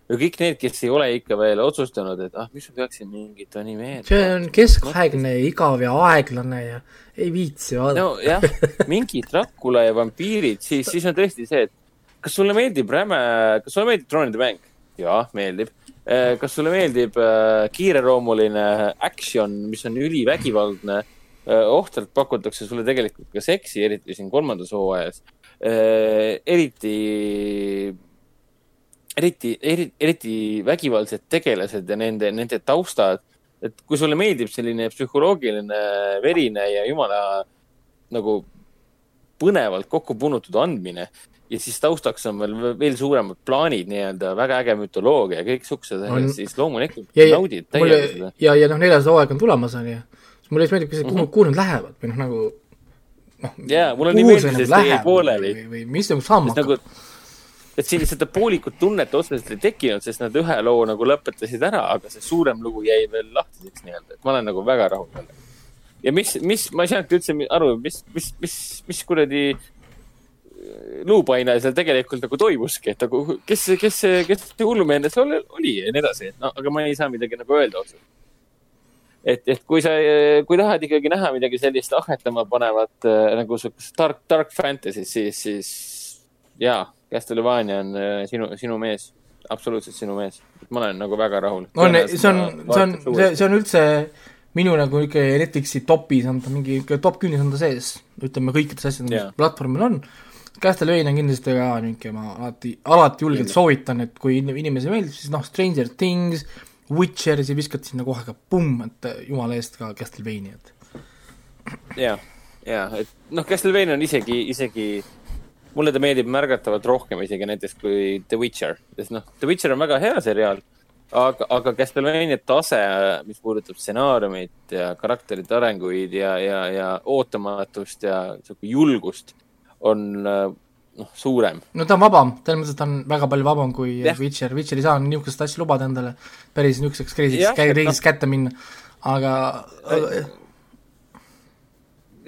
ja kõik need, kes ei ole ikka veel otsustanud, et ah, mis ma peaksin mingit animeerima. see on keskaegne ja igav ja aeglane ja ei viitsi vaadata. nojah, mingid Dracula ja vampiirid, siis, siis on tõesti see, et kas sulle meeldib räme, kas sulle meeldib troonide mäng? Jaa, meeldib. Eh, kas sulle meeldib äh, kiireloomuline action, mis on ülivägivaldne äh,? ohtralt pakutakse sulle tegelikult ka seksi, eriti siin kolmandas hooajas eriti, eriti, eriti, eriti vägivaldsed tegelased ja nende, nende taustad. et kui sulle meeldib selline psühholoogiline, verine ja jumala nagu põnevalt kokku punutud andmine, ja siis taustaks on veel, veel suuremad plaanid nii-öelda, väga äge mütoloogia ja kõik siuksed asjad, siis loomulikult ja, naudid täiega seda. ja, ja noh, neljas hooaeg on tulemas, on ju. mulle just meeldib, kuhu mm, -hmm. kuhu nad lähevad või noh, nagu noh. jaa, mulle nii meeldis, sest jäi pooleli. või, või mis nagu saama hakkab nagu, et siin seda poolikut tunnet otseselt ei tekkinud, sest nad ühe loo nagu lõpetasid ära, aga see suurem lugu jäi veel lahtiseks nii-öelda, et ma olen nagu väga rahul sellega. ja mis, mis, ma ei saanudki üldse aru, mis, mis, mis, mis kuradi luupaine seal tegelikult nagu toimuski, et nagu kes, kes, kes see hullumeelne seal oli ja nii edasi, et noh, aga ma ei saa midagi nagu öelda otseselt. et, et kui sa, kui tahad ikkagi näha midagi sellist ahvetama panevat äh, nagu sihukest dark, dark fantasy, siis, siis jaa, Castlevania on äh, sinu, sinu mees, absoluutselt sinu mees. ma olen nagu väga rahul. on, see on, see on, see, see on üldse minu nagu niisugune Netflixi topis on ta mingi, top kümnes on ta sees, ütleme kõikides asjades, mis platvormil on, Castlevania on kindlasti ka niisugune, ma alati, alati julgelt soovitan, et kui inimesele meeldib, siis noh, Stranger Things, Witcher, siis viskad sinna kohe ka pumm, et jumala eest ka Castlevania, et ja, ja, et noh, Castlevania on isegi, isegi mulle ta meeldib märgatavalt rohkem isegi näiteks kui The Witcher, sest noh, The Witcher on väga hea seriaal aga, aga Castlevania tase, mis puudutab stsenaariumit ja karakterite arenguid ja, ja, ja ootamatust ja julgust, on noh, suurem. no ta on vabam, selles mõttes, et ta on väga palju vabam kui yeah. Witcher, Witcher ei saa niisugust asja lubada endale päris niisuguseks kriisiks, kriisiks no. kätte minna, aga, aga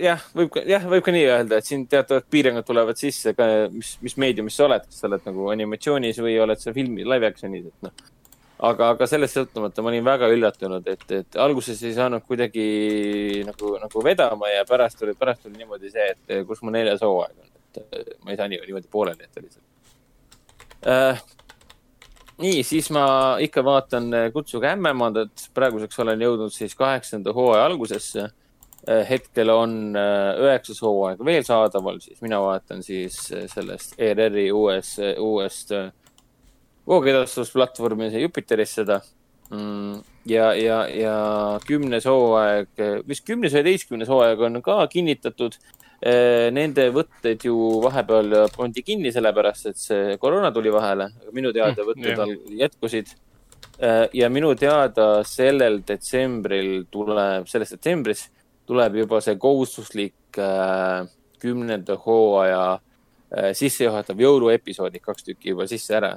jah, võib ka, jah, võib ka nii öelda, et siin teatavad piirangud tulevad sisse ka, mis, mis meediumis sa oled, kas sa oled nagu animatsioonis või oled sa filmi, live action'is, et noh aga, aga sellest sõltumata ma olin väga üllatunud, et, et alguses ei saanud kuidagi nagu, nagu vedama ja pärast tuli, pärast tuli niimoodi see, et kus mu neljas hooaeg on, et äh, ma ei saa nii, niimoodi pooleli jätta lihtsalt äh,. nii, siis ma ikka vaatan äh, Kutsuge ämmemandat, praeguseks olen jõudnud siis kaheksanda hooaja algusesse. Hetkel on üheksas hooaeg veel saadaval, siis mina vaatan siis sellest ERR-i uues, uuest äh, voogedastusplatvormi Jupiteris seda mm,. ja, ja, ja kümnes hooaeg, vist kümnes üheteistkümnes hooaeg on ka kinnitatud. Eh, nende võtted ju vahepeal pandi kinni, sellepärast et see koroona tuli vahele, aga minu teada mm, võtted all jätkusid. Eh, ja minu teada sellel detsembril tuleb, selles detsembris tuleb juba see kohustuslik eh, kümnenda hooaja sissejuhatav jõuluepisoodid, kaks tükki juba sisse ära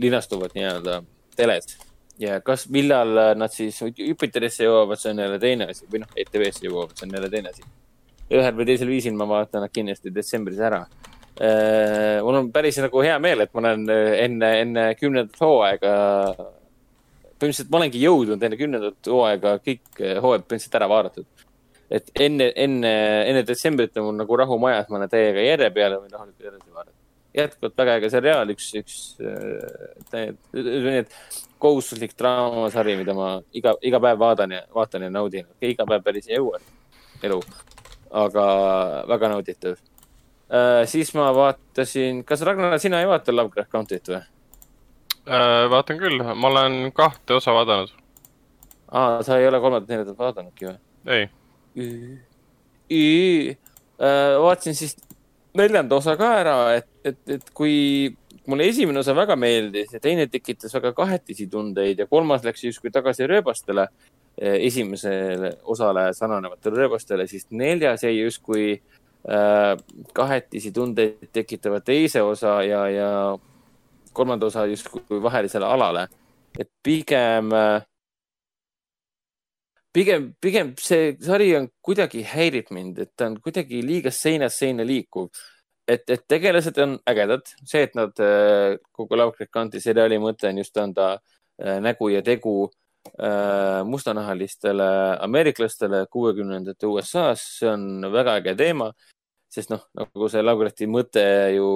linastuvad nii-öelda teles ja kas, millal nad siis Jupiterisse jõuavad, see on jälle teine asi või noh, ETV-sse jõuavad, see on jälle teine asi. ühel või teisel viisil ma vaatan nad kindlasti detsembris ära. Äh, mul on päris nagu hea meel, et ma olen äh, enne, enne kümnendat hooaega, põhimõtteliselt ma olengi jõudnud enne kümnendat hooaega kõik hooajad põhimõtteliselt ära vaadatud. et enne, enne, enne detsembrit on mul nagu rahu majas, ma olen täiega järje peale võin rahulikult edasi vaadata jätkuvalt väga äge seriaal, üks, üks äh, kohustuslik draamasari, mida ma iga, iga päev vaatan ja, vaatan ja naudin. iga päev päris ei jõua elu, aga väga nauditav äh,. siis ma vaatasin, kas Ragnar, sina ei vaata Lovecraft County't või äh,? vaatan küll, ma olen kahte osa vaadanud. aa, sa ei ole kolmandat-neljandat vaadanudki või? ei. Äh, vaatasin siis neljanda osa ka ära, et, et, et kui mulle esimene osa väga meeldis ja teine tekitas väga kahetisi tundeid ja kolmas läks justkui tagasi rööbastele, eh, esimesele osale sarnanevatele rööbastele, siis neljas jäi justkui äh, kahetisi tundeid tekitava teise osa ja, ja kolmanda osa justkui vahelisele alale. et pigem äh, pigem, pigem see sari on kuidagi häirib mind, et ta on kuidagi liiga seinast seina liikuv. et, et tegelased on ägedad, see, et nad äh, kogu Lovecraft County seriaali mõte on just anda äh, nägu ja tegu äh, mustanahalistele ameeriklastele kuuekümnendate USA-s, see on väga äge teema sest noh, nagu see Lovecrafti mõte ju,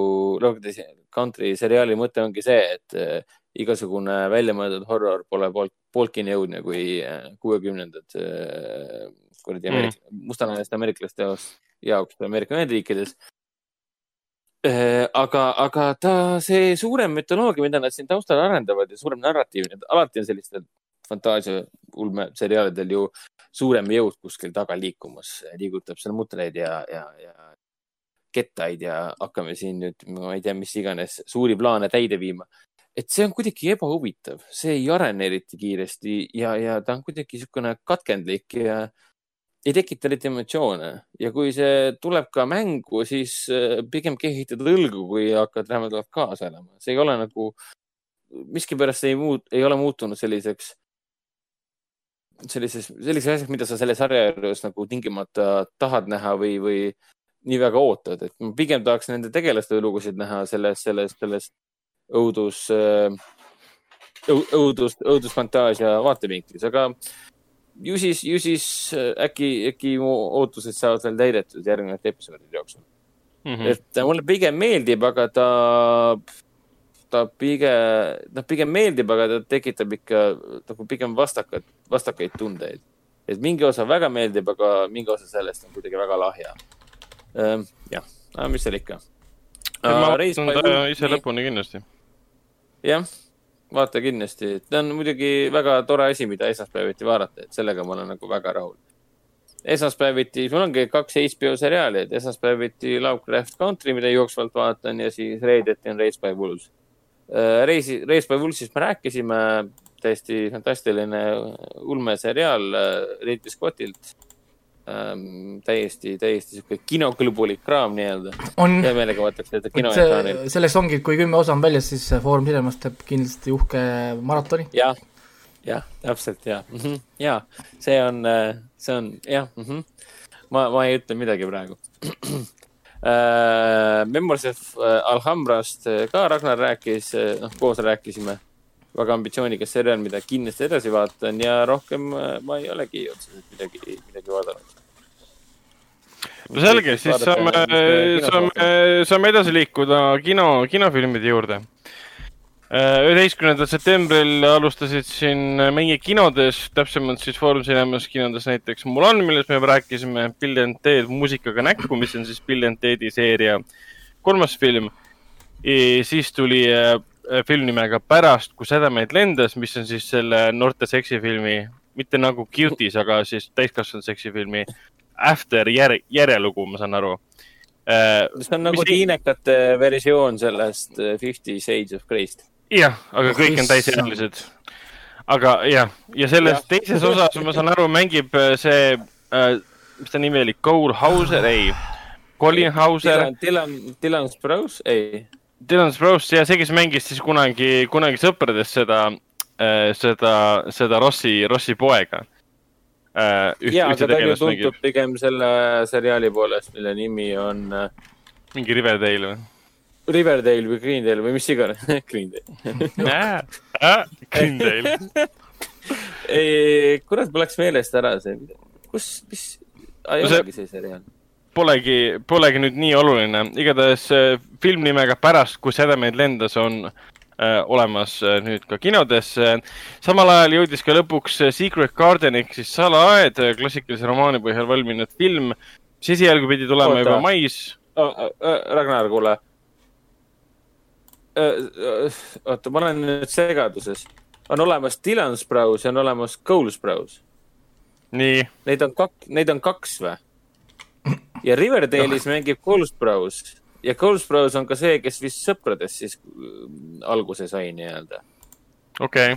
Lovecrafti country seriaali mõte ongi see, et igasugune väljamõeldud horror pole poolt, pooltki nii õudne kui äh, kuuekümnendad äh, kuradi Ameerika mm., mustanahaliste ameeriklaste jaoks, jaoks Ameerika Ühendriikides. Äh, aga, aga ta, see suurem mütoloogia, mida nad siin taustal arendavad ja suurem narratiiv, alati on sellistel fantaasia ulmeseriaalidel ju suurem jõud kuskil taga liikumas, liigutab seal mutreid ja, ja, ja kettaid ja hakkame siin nüüd, ma ei tea, mis iganes suuri plaane täide viima et see on kuidagi ebahuvitav, see ei arene eriti kiiresti ja, ja ta on kuidagi niisugune katkendlik ja ei tekita eriti emotsioone ja kui see tuleb ka mängu, siis äh, pigem kehitad õlgu, kui hakkad vähemalt kaasa elama. see ei ole nagu, miskipärast ei muut-, ei ole muutunud selliseks, sellises, selliseks asjaks, mida sa selle sarja juures nagu tingimata tahad näha või, või nii väga ootad, et pigem tahaks nende tegelaste lugusid näha selles, selles, selles õudus, äh, õudus, õudusfantaasia vaatevinklis, aga ju siis, ju siis äh, äkki, äkki mu ootused saavad veel täidetud järgnevate episoodide jooksul mm. -hmm. et mulle pigem meeldib, aga ta, ta pigem, noh, pigem meeldib, aga ta tekitab ikka nagu pigem vastakat, vastakaid tundeid. et mingi osa väga meeldib, aga mingi osa sellest on kuidagi väga lahja. jah, mis seal ikka. ma vaatan ta ise. lõpuni kindlasti. jah, vaata kindlasti, ta on muidugi väga tore asi, mida esmaspäeviti vaadata, et sellega ma olen nagu väga rahul. esmaspäeviti, mul ongi kaks HBO seriaali, et esmaspäeviti Lovecraft Country, mida jooksvalt vaatan ja siis reedeti on Race by Wolves. Reisi, Race by Wolvesist me rääkisime, täiesti fantastiline ulmeseriaal äh, Ridley Scottilt ähm,. täiesti, täiesti sihuke kinokõlbulik kraam nii-öelda. hea meelega vaataks seda kinoekraanil. sellest ongi, kui kümme osa on väljas, siis Foorum Cinemas teeb kindlasti uhke maratoni. jah, jah, täpselt ja mm, -hmm. ja see on, see on jah mm, -hmm. ma, ma ei ütle midagi praegu uh,. Memories of äh, Alhambrast äh, ka Ragnar rääkis, noh koos rääkisime. Väga ambitsioonikas seriaal, mida kindlasti edasi vaatan ja rohkem äh, ma ei olegi otseselt midagi, midagi vaadanud. no selge, siis saame, saame, saame edasi liikuda kino, kinofilmide juurde. üheteistkümnendal septembril alustasid siin meie kinodes, täpsemalt siis Foorum Cinemas kinodes näiteks Mulan, millest me juba rääkisime, Bill and Ted muusikaga näkku, mis on siis Bill and Tedi seeria kolmas film. siis tuli äh, film nimega Pärast, kui sädemeid lendas, mis on siis selle noorte seksifilmi, mitte nagu Cuties, aga siis täiskasvanud seksifilmi After järg, järjelugu, ma saan aru. see on nagu Mis ei- tiinekate versioon sellest äh, Fifty Shades of Grey'st. jah, aga kõik on täisealised. aga jah, ja selles Jah. teises osas, ma saan aru, mängib äh, see äh,, mis ta nimi oli, Cole Hauser, ei, Colin Hauser, Dylan, Dylan, Dylan Sprouse, ei. Dylan Sprouse ja see, kes mängis siis kunagi, kunagi Sõprades seda, seda, seda Rossi, Rossi poega. ja, aga ta ju tuntub pigem selle seriaali poolest, mille nimi on äh, mingi Riverdale või? Riverdale või Greendale või mis iganes. Greendale. Greendale. kurat, mul läks meelest ära see, kus, mis, ei No olegi see seriaal. Polegi, polegi nüüd nii oluline, igatahes äh, film nimega Pärast, kui sädemeid lendas, on äh, olemas äh, nüüd ka kinodes. samal ajal jõudis ka lõpuks Secret Garden ehk siis Salaaed, klassikalise romaani põhjal valminud film, mis esialgu pidi tulema Oota. juba mais. Ragnar, kuule. oota, ma olen nüüd segaduses. on olemas Dylan Sprouse ja on olemas Cole Sprouse. nii, Neid on kak-, neid on kaks või? ja Riverdale'is mängib Cole Sprouse ja Cole Sprouse on ka see, kes vist sõpradest siis mm, alguse sai nii-öelda. Need okei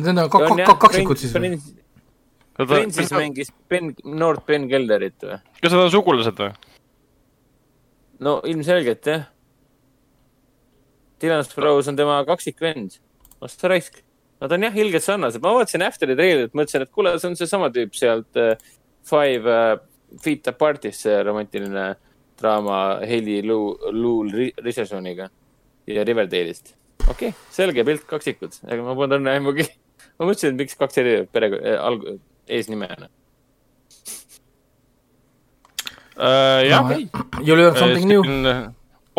on kak-, kak-, kak-, kaksikud siis või? okay.. Prince'is mängis Ben, noort Ben Kelderit või? kas nad on sugulased või? no ilmselgelt jah. Dylan Sprouse on tema kaksikvend. sa raisk. Nad on jah ilgelt sarnased. ma vaatasin After'i treilerit, mõtlesin, et kuule, see on seesama tüüp sealt äh, Five äh, Feet Apart'ist, see romantiline draama Hailey Lou, Lou Ri- Richardsoniga ja Riverdale'ist. okei okay,, selge pilt, kaksikud, aga ma polnud õnne aimugi. ma mõtlesin, et miks kaks eri pere äh,, alg-, eesnime on. Uh, jah You learn something new.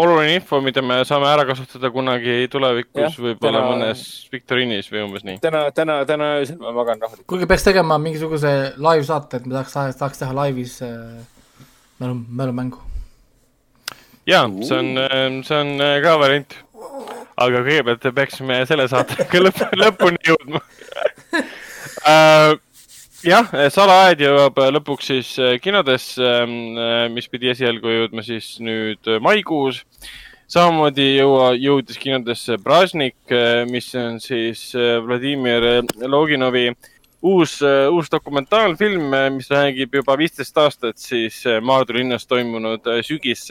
Oluline info, mida me saame ära kasutada kunagi tulevikus võib-olla täna- mõnes viktoriinis või umbes nii. täna, täna, täna öösel ma magan rahulikult. kuigi peaks tegema mingisuguse live saate, et me tahaks, tahaks teha laivis äh, mälu, mälumängu. ja see on, see on äh, ka variant. aga kõigepealt peaksime selle saatega lõpp, lõpuni jõudma uh. jah, Salaaed jõuab lõpuks siis äh, kinodesse, mis pidi esialgu jõudma siis nüüd maikuus. samamoodi jõua, jõudis kinodesse Brasnik, mis on siis Vladimir Loginovi uus, uus dokumentaalfilm, mis räägib juba viisteist aastat siis Maardu linnas toimunud äh, sügis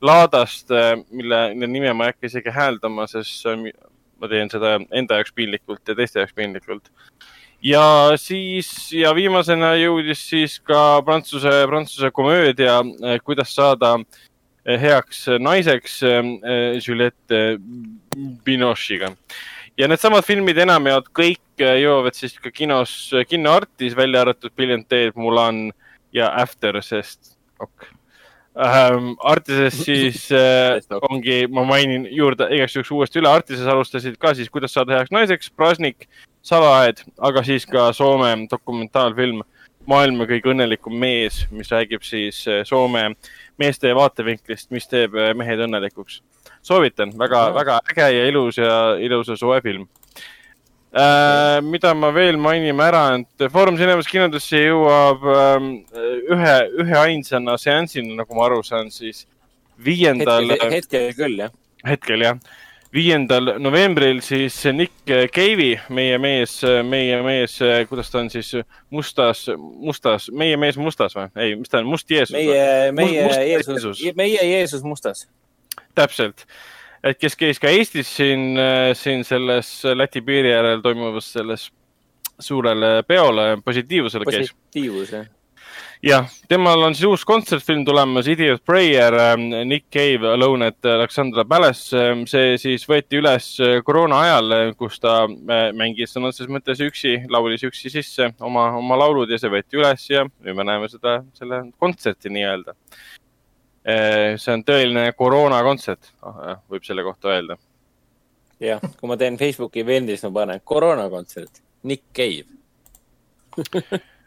laadast, mille, mille nime ma ei hakka isegi hääldama, sest ma teen seda enda jaoks piinlikult ja teiste jaoks piinlikult. Ja siis ja viimasena jõudis siis ka Prantsuse, Prantsuse komöödia eh, Kuidas saada eh, heaks naiseks eh, Juliette Binoche'iga. ja needsamad filmid enamjaolt kõik jõuavad siis ka kinos, kinoartis, välja arvatud Bill and Ted, Mulan ja After, sest ok ähm,. Artises siis äh, ongi, ma mainin juurde igaks juhuks uuesti üle, Artises alustasid ka siis Kuidas saada heaks naiseks, Brasnik, Salaaed, aga siis ka Soome dokumentaalfilm Maailma kõige õnnelikum mees, mis räägib siis eh, Soome meeste vaatevinklist, mis teeb eh, mehed õnnelikuks. soovitan, väga, väga äge ja ilus ja ilus ja soe film äh,. mida ma veel mainima ära, et Foorum Cinemas kinodesse jõuab ähm, ühe, ühe ainsana seansina, nagu ma aru saan, siis viiendal hetkel küll jah. hetkel jah, viiendal novembril siis Nick Cave'i, meie mees, meie mees, kuidas ta on siis mustas, mustas, meie mees mustas või? ei, mis ta on, Must Jeesus meie, meie Must Jeesus Jeesus., meie Jeesus mustas. täpselt, et kes käis ka Eestis siin, siin selles Läti piiri äärel toimuvas selles suurele peole, positiivsusele käis. positiivus jah. temal on siis uus kontsertfilm tulemas, Idiot Prayer, Nick Cave, Alone at Alexandra Palace. see siis võeti üles koroona ajal, kus ta äh, mängis sõna otseses mõttes üksi, laulis üksi sisse oma, oma laulud ja see võeti üles ja nüüd me näeme seda, selle kontserti nii-öelda. see on tõeline koroonakontsert, võib selle kohta öelda. jah, kui ma teen Facebooki event'i, siis ma panen koroonakontsert, Nick Cave.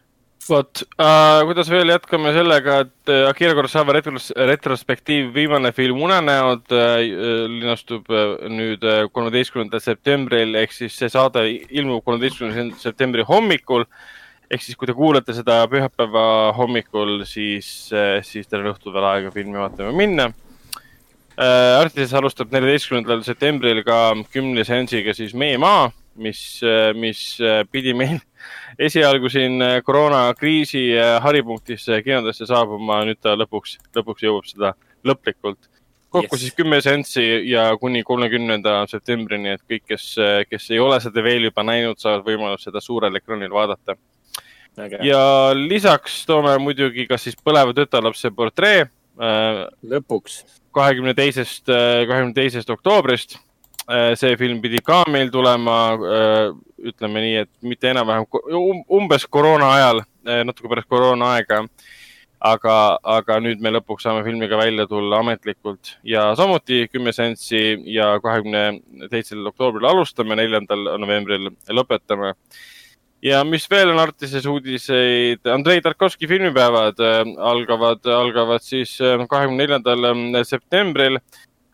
vot äh,, kuidas veel jätkame sellega, et äh, Akira Kurosawa retros retrospektiiv, viimane film Unenäod äh, linastub äh, nüüd kolmeteistkümnendal septembril ehk siis see saade ilmub kolmeteistkümnenda septembri hommikul. ehk siis, kui te kuulate seda pühapäeva hommikul, siis, siis teil on õhtul veel aega filmi vaatama minna äh,. Artises alustab neljateistkümnendal septembril ka kümne seansiga siis Meie maa, mis, mis äh, pidi meil esialgu siin äh, koroonakriisi äh, haripunktis äh, kinodesse saabuma, nüüd ta lõpuks, lõpuks jõuab seda lõplikult. kokku Yes. siis kümme seanssi ja kuni kolmekümnenda septembrini, et kõik, kes, kes ei ole seda veel juba näinud, saavad võimalust seda suurel ekraanil vaadata. ja ja lisaks toome muidugi ka siis põleva tütarlapse portree lõpuks. kahekümne teisest, kahekümne teisest oktoobrist. See film pidi ka meil tulema, ütleme nii, et mitte enam-vähem um- umbes koroona ajal, natuke pärast koroona aega. aga, aga nüüd me lõpuks saame filmiga välja tulla ametlikult ja samuti kümme seanssi ja kahekümne teisel oktoobril alustame, neljandal novembril lõpetame ja mis veel on Artises uudiseid, Andrei Tarkovski filmipäevad äh, algavad, algavad siis äh, kahekümne neljandal äh, septembril.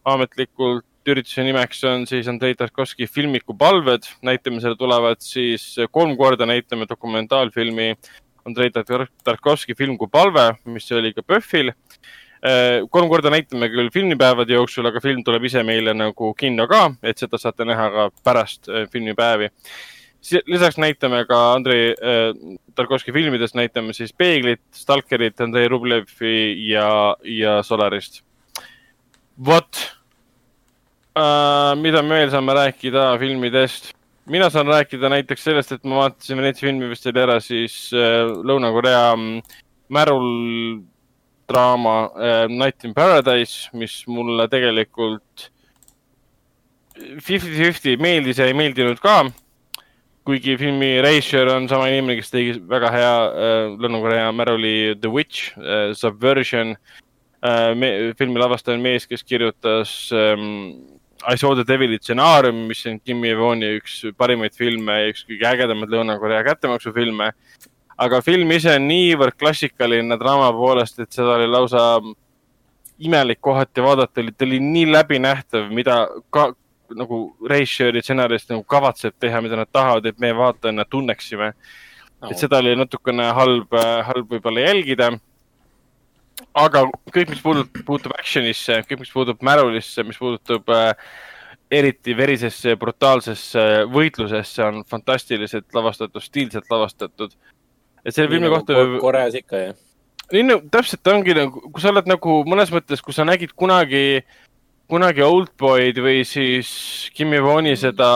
ametlikult ürituse nimeks on siis Andrei Tarkovski filmiku palved. näitamisele tulevad siis kolm korda näitame dokumentaalfilmi Andrei Tar- Tarkovski film kui palve, mis oli ka PÖFFil. kolm korda näitame küll filmipäevade jooksul, aga film tuleb ise meile nagu kinno ka, et seda saate näha ka pärast äh, filmipäevi lisaks näitame ka Andrei äh, Tarkovski filmides näitame siis Peeglit, Stalkerit, Andrei Rublevi ja, ja Solarist. vot äh,, mida me veel saame rääkida filmidest? mina saan rääkida näiteks sellest, et ma vaatasin Veneetsia filmifestivali ära siis äh, Lõuna-Korea mm, märul draama äh, Night in Paradise, mis mulle tegelikult fifty-fifty meeldis ja ei meeldinud ka kuigi filmi reisijal on sama inimene, kes tegi väga hea äh, Lõuna-Korea märuli The Witch äh,, Subversion äh,. filmi lavastaja on mees, kes kirjutas ähm, I saw the devil'i stsenaarium, mis on Kim Jevoni üks parimaid filme ja üks kõige ägedamaid Lõuna-Korea kättemaksufilme. aga film ise on niivõrd klassikaline draama poolest, et seda oli lausa imelik kohati vaadata, ta oli nii läbinähtav, mida ka nagu režissööri stsenarist nagu kavatseb teha, mida nad tahavad, et me vaatajana tunneksime no.. et seda oli natukene halb, halb võib-olla jälgida. Aga kõik, mis puudutab, puutub action'isse, kõik, mis puutub märulisse, mis puudutab äh, eriti verisesse ja brutaalsesse võitlusesse, on fantastiliselt lavastatud, stiilselt lavastatud. et selle filmi kohta nagu Koreas ikka jah. nii no täpselt ongi nagu, kui sa oled nagu mõnes mõttes, kui sa nägid kunagi, kunagi Oldboy'd või siis Kim Jevoni seda,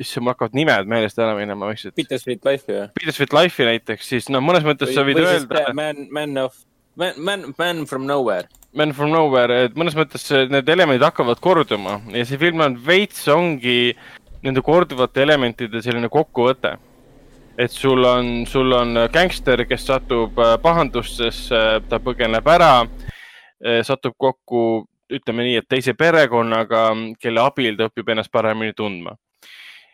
issand, mul hakkavad nimed meelest ära minema vaikselt. Bittersweet Life ju. Bittersweet Life'i näiteks, siis no mõnes mõttes sa võid või öelda, Man, Man of, Man, Man, Man from Nowhere. Man from Nowhere, et mõnes mõttes need elemendid hakkavad korduma ja see film on veits ongi nende korduvate elementide selline kokkuvõte. et sul on, sul on gängster, kes satub äh, pahandustesse, ta põgeneb ära, satub kokku, ütleme nii, et teise perekonnaga, kelle abil ta õpib ennast paremini tundma.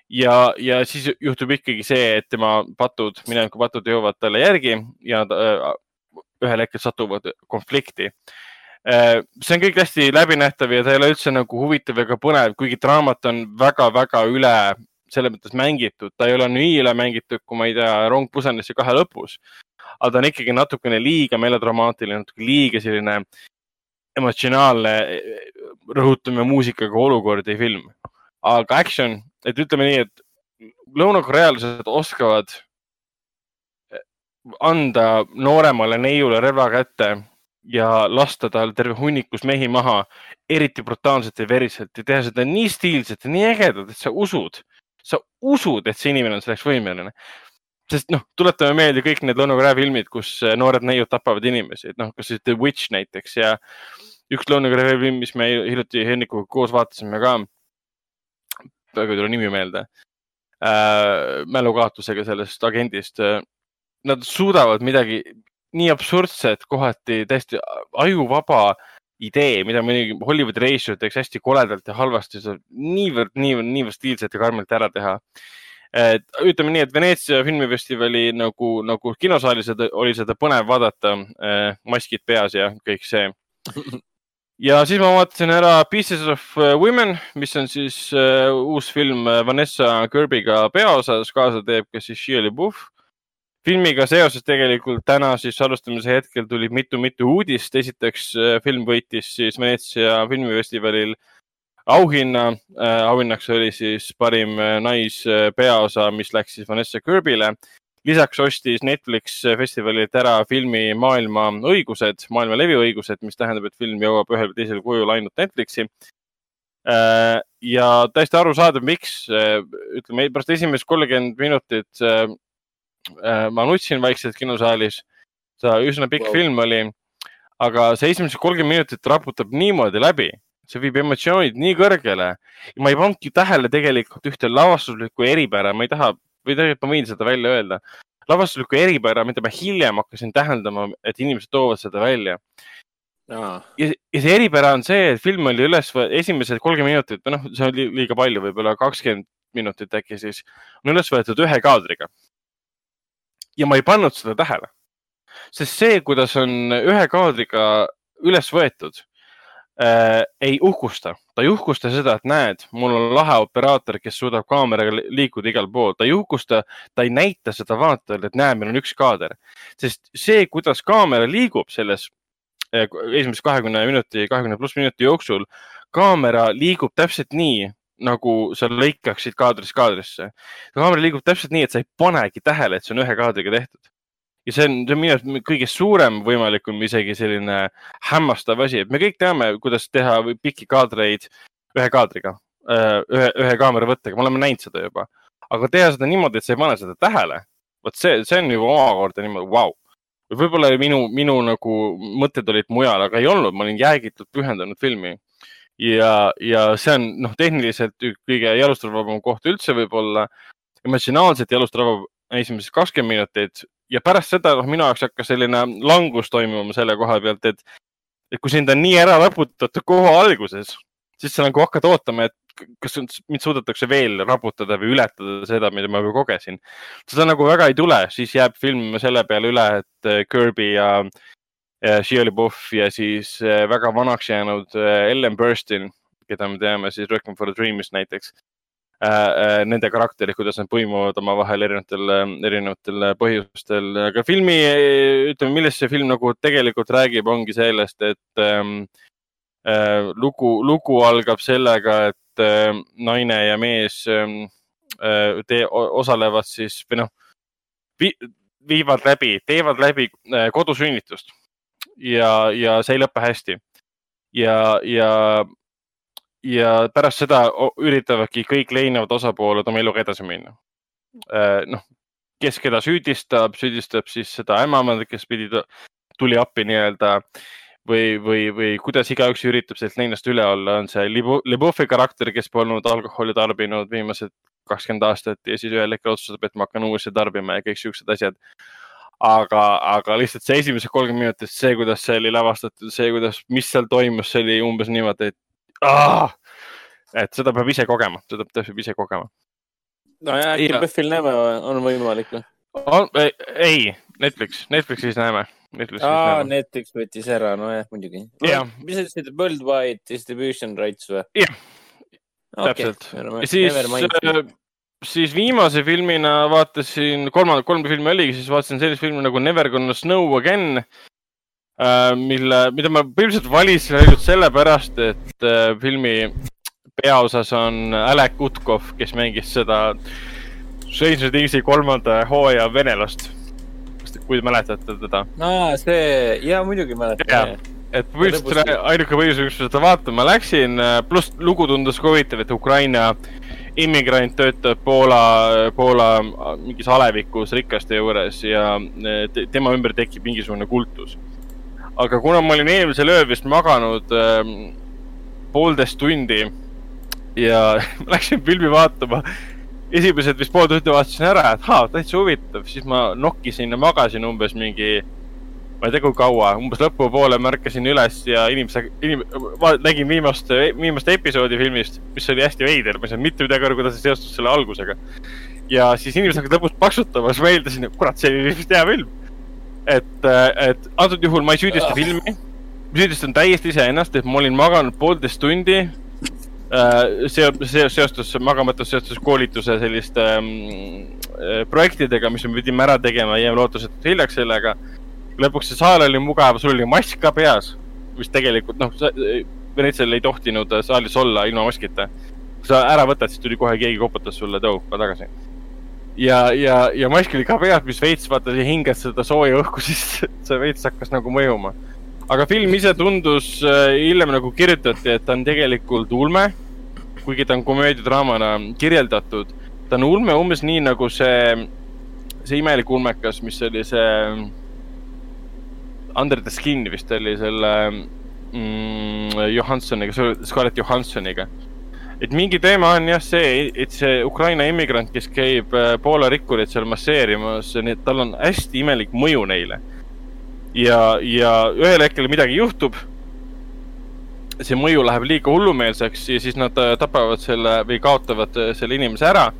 ja, ja siis juhtub ikkagi see, et tema patud, mineviku patud jõuavad talle järgi ja ta, ühel hetkel satuvad konflikti äh, see on kõik hästi läbinähtav ja ta ei ole üldse nagu huvitav ega põnev, kuigi draamat on väga-väga üle selles mõttes mängitud, ta ei ole nii üle mängitud, kui ma ei tea, Rong Pusanisse kahe lõpus. aga ta on ikkagi natukene liiga melodramaatiline, natuke liiga selline emotsionaalne, rõhutame muusikaga olukordi film. aga action, et ütleme nii, et lõunakorealased oskavad anda nooremale neiule relva kätte ja lasta tal terve hunnikus mehi maha, eriti brutaalselt ja veriselt ja teha seda nii stiilselt ja nii ägedalt, et sa usud, sa usud, et see inimene on selleks võimeline. sest noh, tuletame meelde kõik need Lõuna-Korea filmid, kus äh, noored neiud tapavad inimesi, et noh, kas siis The Witch näiteks ja üks Lõuna-Korea film, mis me hiljuti Hennikuga koos vaatasime ka. praegu ei tule nimi meelde äh,. mälukaotusega sellest agendist. Nad suudavad midagi nii absurdset, kohati täiesti ajuvaba idee, mida muidugi Hollywoodi reisijad teeks hästi koledalt ja halvasti, saab niivõrd, niivõrd, niivõrd stiilselt ja karmilt ära teha. et ütleme nii, et Veneetsia filmifestivali nagu, nagu kinosaalis oli seda põnev vaadata, eh, maskid peas ja kõik see. ja siis ma vaatasin ära Pieces of Women, mis on siis uh, uus film Vanessa Kirby'ga peaosas, kaasa teeb ka siis Shia LaBeouf filmiga seoses tegelikult täna siis alustamise hetkel tuli mitu-mitu uudist. esiteks äh, film võitis siis Veneetsia filmifestivalil auhinna. Äh, auhinnaks oli siis parim äh, naispeaosa, mis läks siis Vanessa Kirby'le. lisaks ostis Netflix festivalilt ära filmi maailma õigused, maailma leviõigused, mis tähendab, et film jõuab ühel või teisel kujul ainult Netflixi ja täiesti arusaadav, miks, ütleme pärast esimest kolmkümmend minutit ma nutsin vaikselt kinosaalis. see üsna pikk wow. film oli, aga see esimesed kolmkümmend minutit raputab niimoodi läbi, see viib emotsioonid nii kõrgele. ma ei pannudki tähele tegelikult ühte lavastuslikku eripära, ma ei taha või tegelikult ma võin seda välja öelda. lavastuslikku eripära, mida ma hiljem hakkasin täheldama, et inimesed toovad seda välja. Ja, ja see eripära on see, et film oli üles, esimesed kolmkümmend minutit, noh, see oli liiga palju, võib-olla kakskümmend minutit äkki siis, on üles võetud ühe kaadriga ja ma ei pannud seda tähele. sest see, kuidas on ühe kaadriga üles võetud äh,, ei uhkusta, ta ei uhkusta seda, et näed, mul on lahe operaator, kes suudab kaameraga liikuda igal pool, ta ei uhkusta, ta ei näita seda vaatajale, et näe, meil on üks kaader. sest see, kuidas kaamera liigub selles äh, esimese kahekümne minuti, kahekümne pluss minuti jooksul, kaamera liigub täpselt nii, nagu sa lõikaksid kaadrist kaadrisse. kaamera liigub täpselt nii, et sa ei panegi tähele, et see on ühe kaadriga tehtud. ja see on, see on minu arust kõige suurem võimalikum isegi selline hämmastav asi, et me kõik teame, kuidas teha pikki kaadreid ühe kaadriga, äh, ühe, ühe kaameravõttega, me oleme näinud seda juba. aga teha seda niimoodi, et sa ei pane seda tähele, vot see, see on juba omakorda niimoodi vau wow võib-olla minu, minu nagu mõtted olid mujal, aga ei olnud, ma olin jäägitult pühendunud filmi ja, ja see on noh, tehniliselt kõige jalustavavam koht üldse võib-olla, emotsionaalselt jalustavav esimesed kakskümmend minutit ja pärast seda noh, minu jaoks hakkas selline langus toimuma selle koha pealt, et, et kui sind on nii ära raputatud kohe alguses, siis sa nagu hakkad ootama, et kas mind suudetakse veel raputada või ületada seda, mida ma juba kogesin. seda nagu väga ei tule, siis jääb film selle peale üle, et Kirby ja Shia LaBeouf ja siis äh, väga vanaks jäänud äh, Ellen Burstyn, keda me teame siis Requiem for a Dreamist näiteks. Äh, nende karakterid, kuidas nad põimuvad omavahel erinevatel, erinevatel põhjustel, aga filmi, ütleme, millest see film nagu tegelikult räägib, ongi sellest, et ähm, äh, lugu, lugu algab sellega, et äh, naine ja mees ähm, äh, te, osalevad siis või noh vi, viivad läbi, teevad läbi kodusünnitust ja, ja see ei lõpe hästi. ja, ja, ja pärast seda üritavadki kõik leinevad osapooled oma eluga edasi minna. Äh, noh, kes keda süüdistab, süüdistab siis seda ämmaemandat, kes pidi, tuli appi nii-öelda või, või, või kuidas igaüks üritab sellest leinast üle olla, on see Libufi karakter, kes polnud alkoholi tarbinud viimased kakskümmend aastat ja siis ühel hetkel otsustab, et ma hakkan uuesti tarbima ja kõik siuksed asjad aga, aga lihtsalt see esimesed kolmkümmend minutit, see, kuidas see oli lavastatud, see, kuidas, mis seal toimus, see oli umbes niimoodi, et ah! et seda peab ise kogema, seda peab ise kogema. nojah, äkki Ja. PÖFFil näeme, on võimalik või? ei, Netflix, Netflixis näeme. Netflixis aa. Netflix võttis ära, nojah, muidugi. Jah. mis sa ütlesid, Worldwide Distribution Rights või? Jah. täpselt. okay.. siis, siis viimase filmina vaatasin, kolmanda, kolm filmi oligi, siis vaatasin sellist filmi nagu Never Gonna Snow Again. mille, mida ma põhimõtteliselt valisin ainult sellepärast, et äh, filmi peaosas on Alek Utkov, kes mängis seda Stranger Thingsi kolmanda hooaja venelast. kui te mäletate teda. aa, see, jaa, muidugi mäletan. et põhimõtteliselt ainuke põhjus, miks ma seda vaatama läksin, pluss lugu tundus ka huvitav, et Ukraina immigrant töötab Poola, Poola mingis alevikus rikaste juures ja te, tema ümber tekib mingisugune kultus. aga kuna ma olin eelmisel ööl vist maganud ähm, poolteist tundi ja läksin filmi vaatama, esimesed vist pool tundi vaatasin ära, et haa, täitsa huvitav, siis ma nokkisin ja magasin umbes mingi ma ei tea, kui kaua, umbes lõpupoole märkasin üles ja inimese, inim-, nägin viimast, viimast episoodi filmist, mis oli hästi veider, ma ei saanud mitte midagi aru, kuidas see seostus selle algusega. ja siis inimesed hakkasid lõpus paksutama, siis ma eeldasin, et kurat, see oli vist hea film. et, et antud juhul ma ei süüdista filmi, ma süüdistan täiesti iseennast, et ma olin maganud poolteist tundi. see, see seostus, magamatus seostus koolituse selliste ähm, projektidega, mis me pidime ära tegema, jäime lootusetult hiljaks sellega lõpuks see saal oli mugav, sul oli mask ka peas, mis tegelikult noh, Venetsial ei tohtinud saalis olla ilma maskita. kui sa ära võtad, siis tuli kohe keegi koputas sulle, too, ma tagasi. ja, ja, ja mask oli ka peas, mis veits vaata, hingad seda sooja õhku, siis see veits hakkas nagu mõjuma. aga film ise tundus äh, hiljem nagu kirjutati, et ta on tegelikult ulme, kuigi ta on komöödiadraamana kirjeldatud. ta on ulme umbes nii nagu see, see imelik ulmekas, mis oli see Under the Skin vist oli selle mm, Johansoniga, Scarlett Johansoniga. et mingi teema on jah see, et see Ukraina immigrant, kes käib äh, Poola rikkurit seal masseerimas, nii et tal on hästi imelik mõju neile. ja, ja ühel hetkel midagi juhtub. see mõju läheb liiga hullumeelseks ja siis nad äh, tapavad selle või kaotavad äh, selle inimese ära.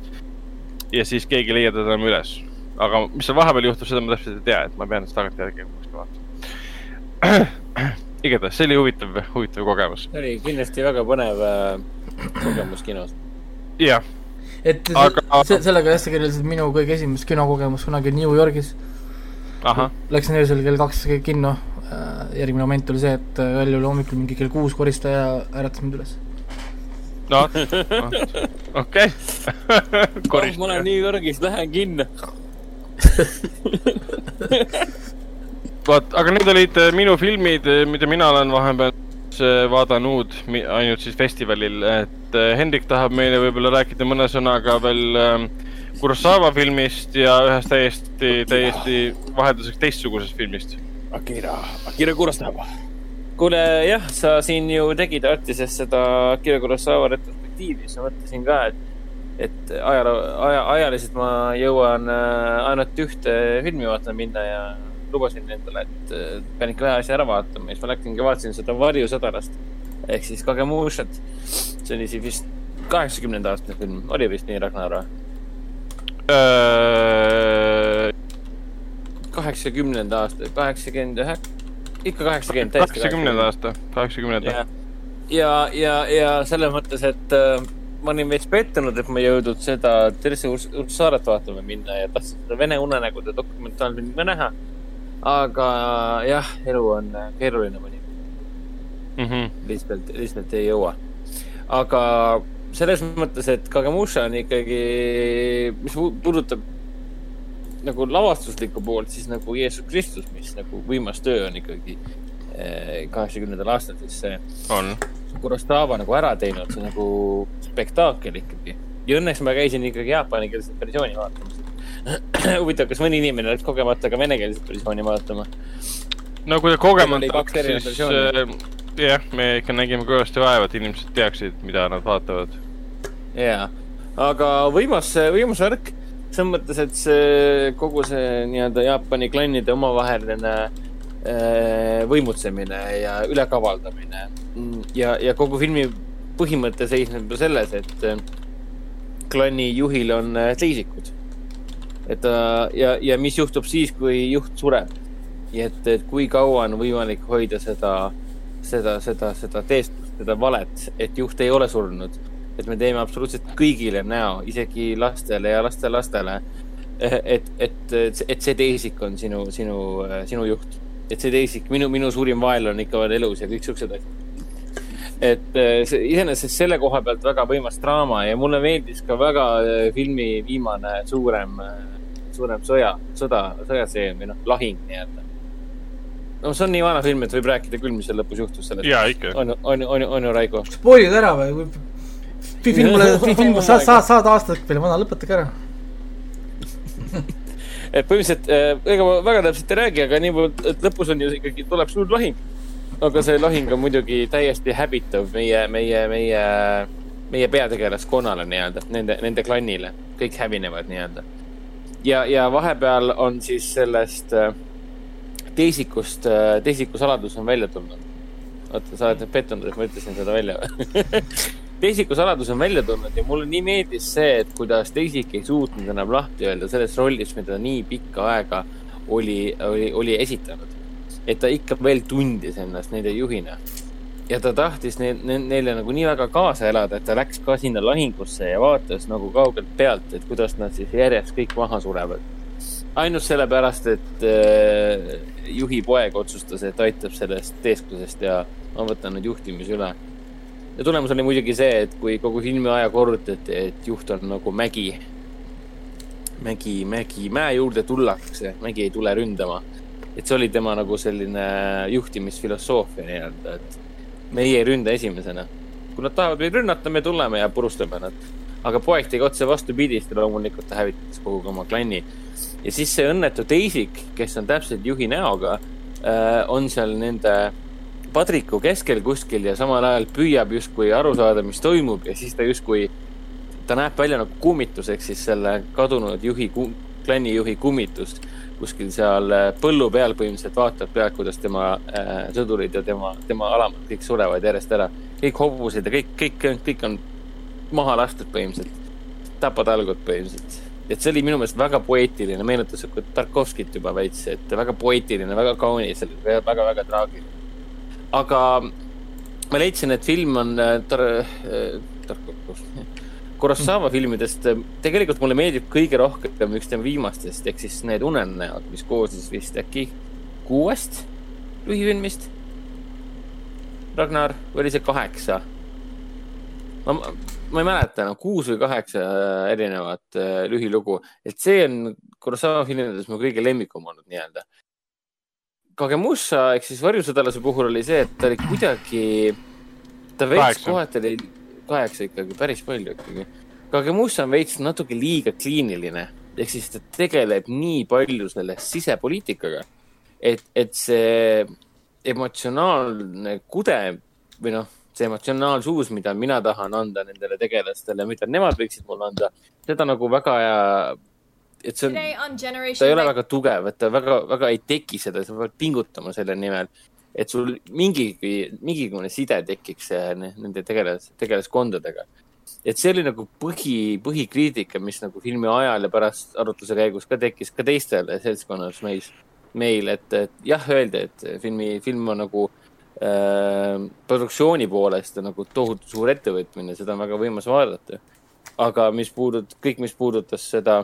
ja siis keegi ei leia teda enam üles. aga mis seal vahepeal juhtub, seda ma täpselt ei tea, et ma pean seda tagantjärgi vaatama. igatahes, see oli huvitav, huvitav kogemus. see oli kindlasti väga põnev äh, kogemus kinos. jah, et Aga- se sellega hästi kirjeldasid minu kõige esimest kinokogemus kunagi New Yorgis. Läksin öösel kell kaks kinno, järgmine moment oli see, et äh, ühel juhul hommikul mingi kell kuus koristaja äratas mind üles. no okei. ma olen New Yorgis, lähen kinno. vot, aga need olid äh, minu filmid, mida mina olen vahepeal äh, vaadanud ainult siis festivalil, et äh, Hendrik tahab meile võib-olla rääkida mõne sõnaga veel ähm, Kurosawa filmist ja ühest täiesti, täiesti vahelduseks teistsugusest filmist. Akira, Akira Kurosawa. kuule jah, sa siin ju tegid Artises seda Akira Kurosawa retrospektiivi, siis ma mõtlesin ka, et, et ajaloo, aja, ajaliselt ma jõuan äh, ainult ühte filmi vaatama minna ja lubasin endale, et pean ikka ühe asja ära vaatama siis ma läksingi vaatasin seda Varjusõdarast. Ehk siis Kagemushat. see oli siis vist kaheksakümnenda aastane film, oli vist nii, Ragnar? Äh, kaheksakümnenda aasta, kaheksakümmend üheksa, ikka kaheksakümmend, kaheksakümnenda aasta, kaheksakümnenda ja, ja, ja, selles mõttes, et äh, ma olin veits pettunud, et ma ei jõudnud seda Terese Urs- Ursaaret vaatama minna ja tahtsin seda Vene unenägude dokumentaalfilmi näha. Aga jah, elu on äh, keeruline mõni, Mhm. lihtsalt, lihtsalt ei jõua. aga selles mõttes, et Kagemusha on ikkagi, mis pu- puudutab nagu lavastuslikku poolt, siis nagu Jeesus Kristus, mis nagu võimas töö on ikkagi kaheksakümnendal aastal, siis see on. Kurosawa nagu ära teinud, see on nagu spektaakel ikkagi. ja õnneks ma käisin ikkagi jaapanikeelset versiooni vaatamas. huvitav, kas mõni inimene läks kogemata ka venekeelset versiooni vaatama? no kui Meil kogemata erinevat siis versiooni. äh, jah, me ikka nägime kõvasti vaeva, et inimesed teaksid, mida nad vaatavad. jaa, aga võimas, võimas värk. selles mõttes, et see kogu see nii-öelda Jaapani klannide omavaheline äh, võimutsemine ja ülekavaldamine ja, ja kogu filmi põhimõte seisneb ju selles, et äh, klanni juhil on äh, teisikud. Et ta ja, ja mis juhtub siis, kui juht sureb. et, et kui kaua on võimalik hoida seda, seda, seda, seda teesklust, seda valet, et juht ei ole surnud. et me teeme absoluutselt kõigile näo, isegi lastele ja lastelastele. et, et, et see teisik on sinu, sinu, sinu juht. et see teisik, minu, minu suurim vaenlane on ikka veel elus ja kõik siuksed asjad et äh, see iseenesest selle koha pealt väga võimas draama ja mulle meeldis ka väga äh, filmi viimane suurem, äh, suurem sõja, sõda, sõjaseen või noh, lahing nii-öelda. no see on nii vana film, et võib rääkida küll, mis seal lõpus juhtus sellest. jaa, ikka. on, on, on, on ju, Raigo? spoilid ära või? film pole, film, sa, sa, saad aastat peale vana, lõpetage ära et põhimõtteliselt, ega ma väga täpselt ei räägi, aga niivõrd, et lõpus on ju ikkagi, tuleb suur lahing aga see lahing on muidugi täiesti häbitav meie, meie, meie, meie peategelaskonnale nii-öelda, nende, nende klannile, kõik hävinevad nii-öelda. Ja, ja vahepeal on siis sellest äh, teisikust, äh, teisiku saladus on välja tulnud. oota, sa oled nüüd pettunud, et ma ütlesin seda välja või teisiku saladus on välja tulnud ja mulle nii meeldis see, et kuidas teisik ei suutnud enam lahti öelda sellest rollist, mida ta nii pikka aega oli, oli, oli esitanud et ta ikka veel tundis ennast nende juhina. Ja ta tahtis neil, neile nagu nii väga kaasa elada, et ta läks ka sinna lahingusse ja vaatas nagu kaugelt pealt, et kuidas nad siis järjest kõik maha surevad. ainult sellepärast, et äh, juhi poeg otsustas, et aitab sellest teesklusest ja on võtanud juhtimise üle. ja tulemus oli muidugi see, et kui kogu filmi aja korrutati, et juht on nagu mägi, mägi, mägi, mäe juurde tullakse, mägi ei tule ründama et see oli tema nagu selline juhtimisfilosoofia nii-öelda, et meie ei ründa esimesena. kui nad tahavad meid rünnata, me tuleme ja purustame nad. aga poeg tegi otse vastupidist ja loomulikult ta hävitas kogu oma klanni. ja siis see õnnetu teisik, kes on täpselt juhi näoga äh,, on seal nende padriku keskel kuskil ja samal ajal püüab justkui aru saada, mis toimub ja siis ta justkui, ta näeb välja nagu kummitus, ehk siis selle kadunud juhi, klannijuhi kummitust kuskil seal äh, põllu peal põhimõtteliselt vaatab pealt, kuidas tema äh, sõdurid ja tema, tema alamad kõik surevad järjest ära. kõik hobused ja kõik, kõik, kõik on maha lastud põhimõtteliselt. tapatalgud põhimõtteliselt. et see oli minu meelest väga poeetiline, meenutas Tarkovskit juba veits, et väga poeetiline, väga kaunis, väga-väga traagiline. aga ma leidsin, et film on äh, tar-, äh, Tarkovskis Kurosawa filmidest eh, tegelikult mulle meeldib kõige rohkem üks tema viimastest ehk siis need unenäod, mis koosnes vist äkki kuuest lühifilmist. Ragnar, või oli see kaheksa? ma, ma ei mäleta enam no,, kuus või kaheksa eh, erinevat äh, lühilugu, et see on Kurosawa filmides mu kõige lemmikum olnud nii-öelda. Kagemussa ehk siis Varjusõdalase puhul oli see, et ta oli kuidagi, ta veits kohati oli kaheksa ikkagi, päris palju ikkagi. Kagemussa on veits natuke liiga kliiniline, ehk siis ta tegeleb nii palju selle sisepoliitikaga, et, et see emotsionaalne kude või noh, see emotsionaalsus, mida mina tahan anda nendele tegelastele, mida nemad võiksid mulle anda, seda nagu väga hea et see on, ta ei ole väga tugev, et ta väga, väga ei teki seda, sa pead pingutama selle nimel et sul mingigi, mingigune side tekiks nende tegelas, tegelaskondadega. et see oli nagu põhi, põhikriitika, mis nagu filmi ajal ja pärast arutluse käigus ka tekkis ka teistel seltskonnas meis, meil, et, et jah, öeldi, et filmi, film on nagu äh, produktsiooni poolest nagu tohutu suur ettevõtmine, seda on väga võimas vaadata. aga mis puudut-, kõik, mis puudutas seda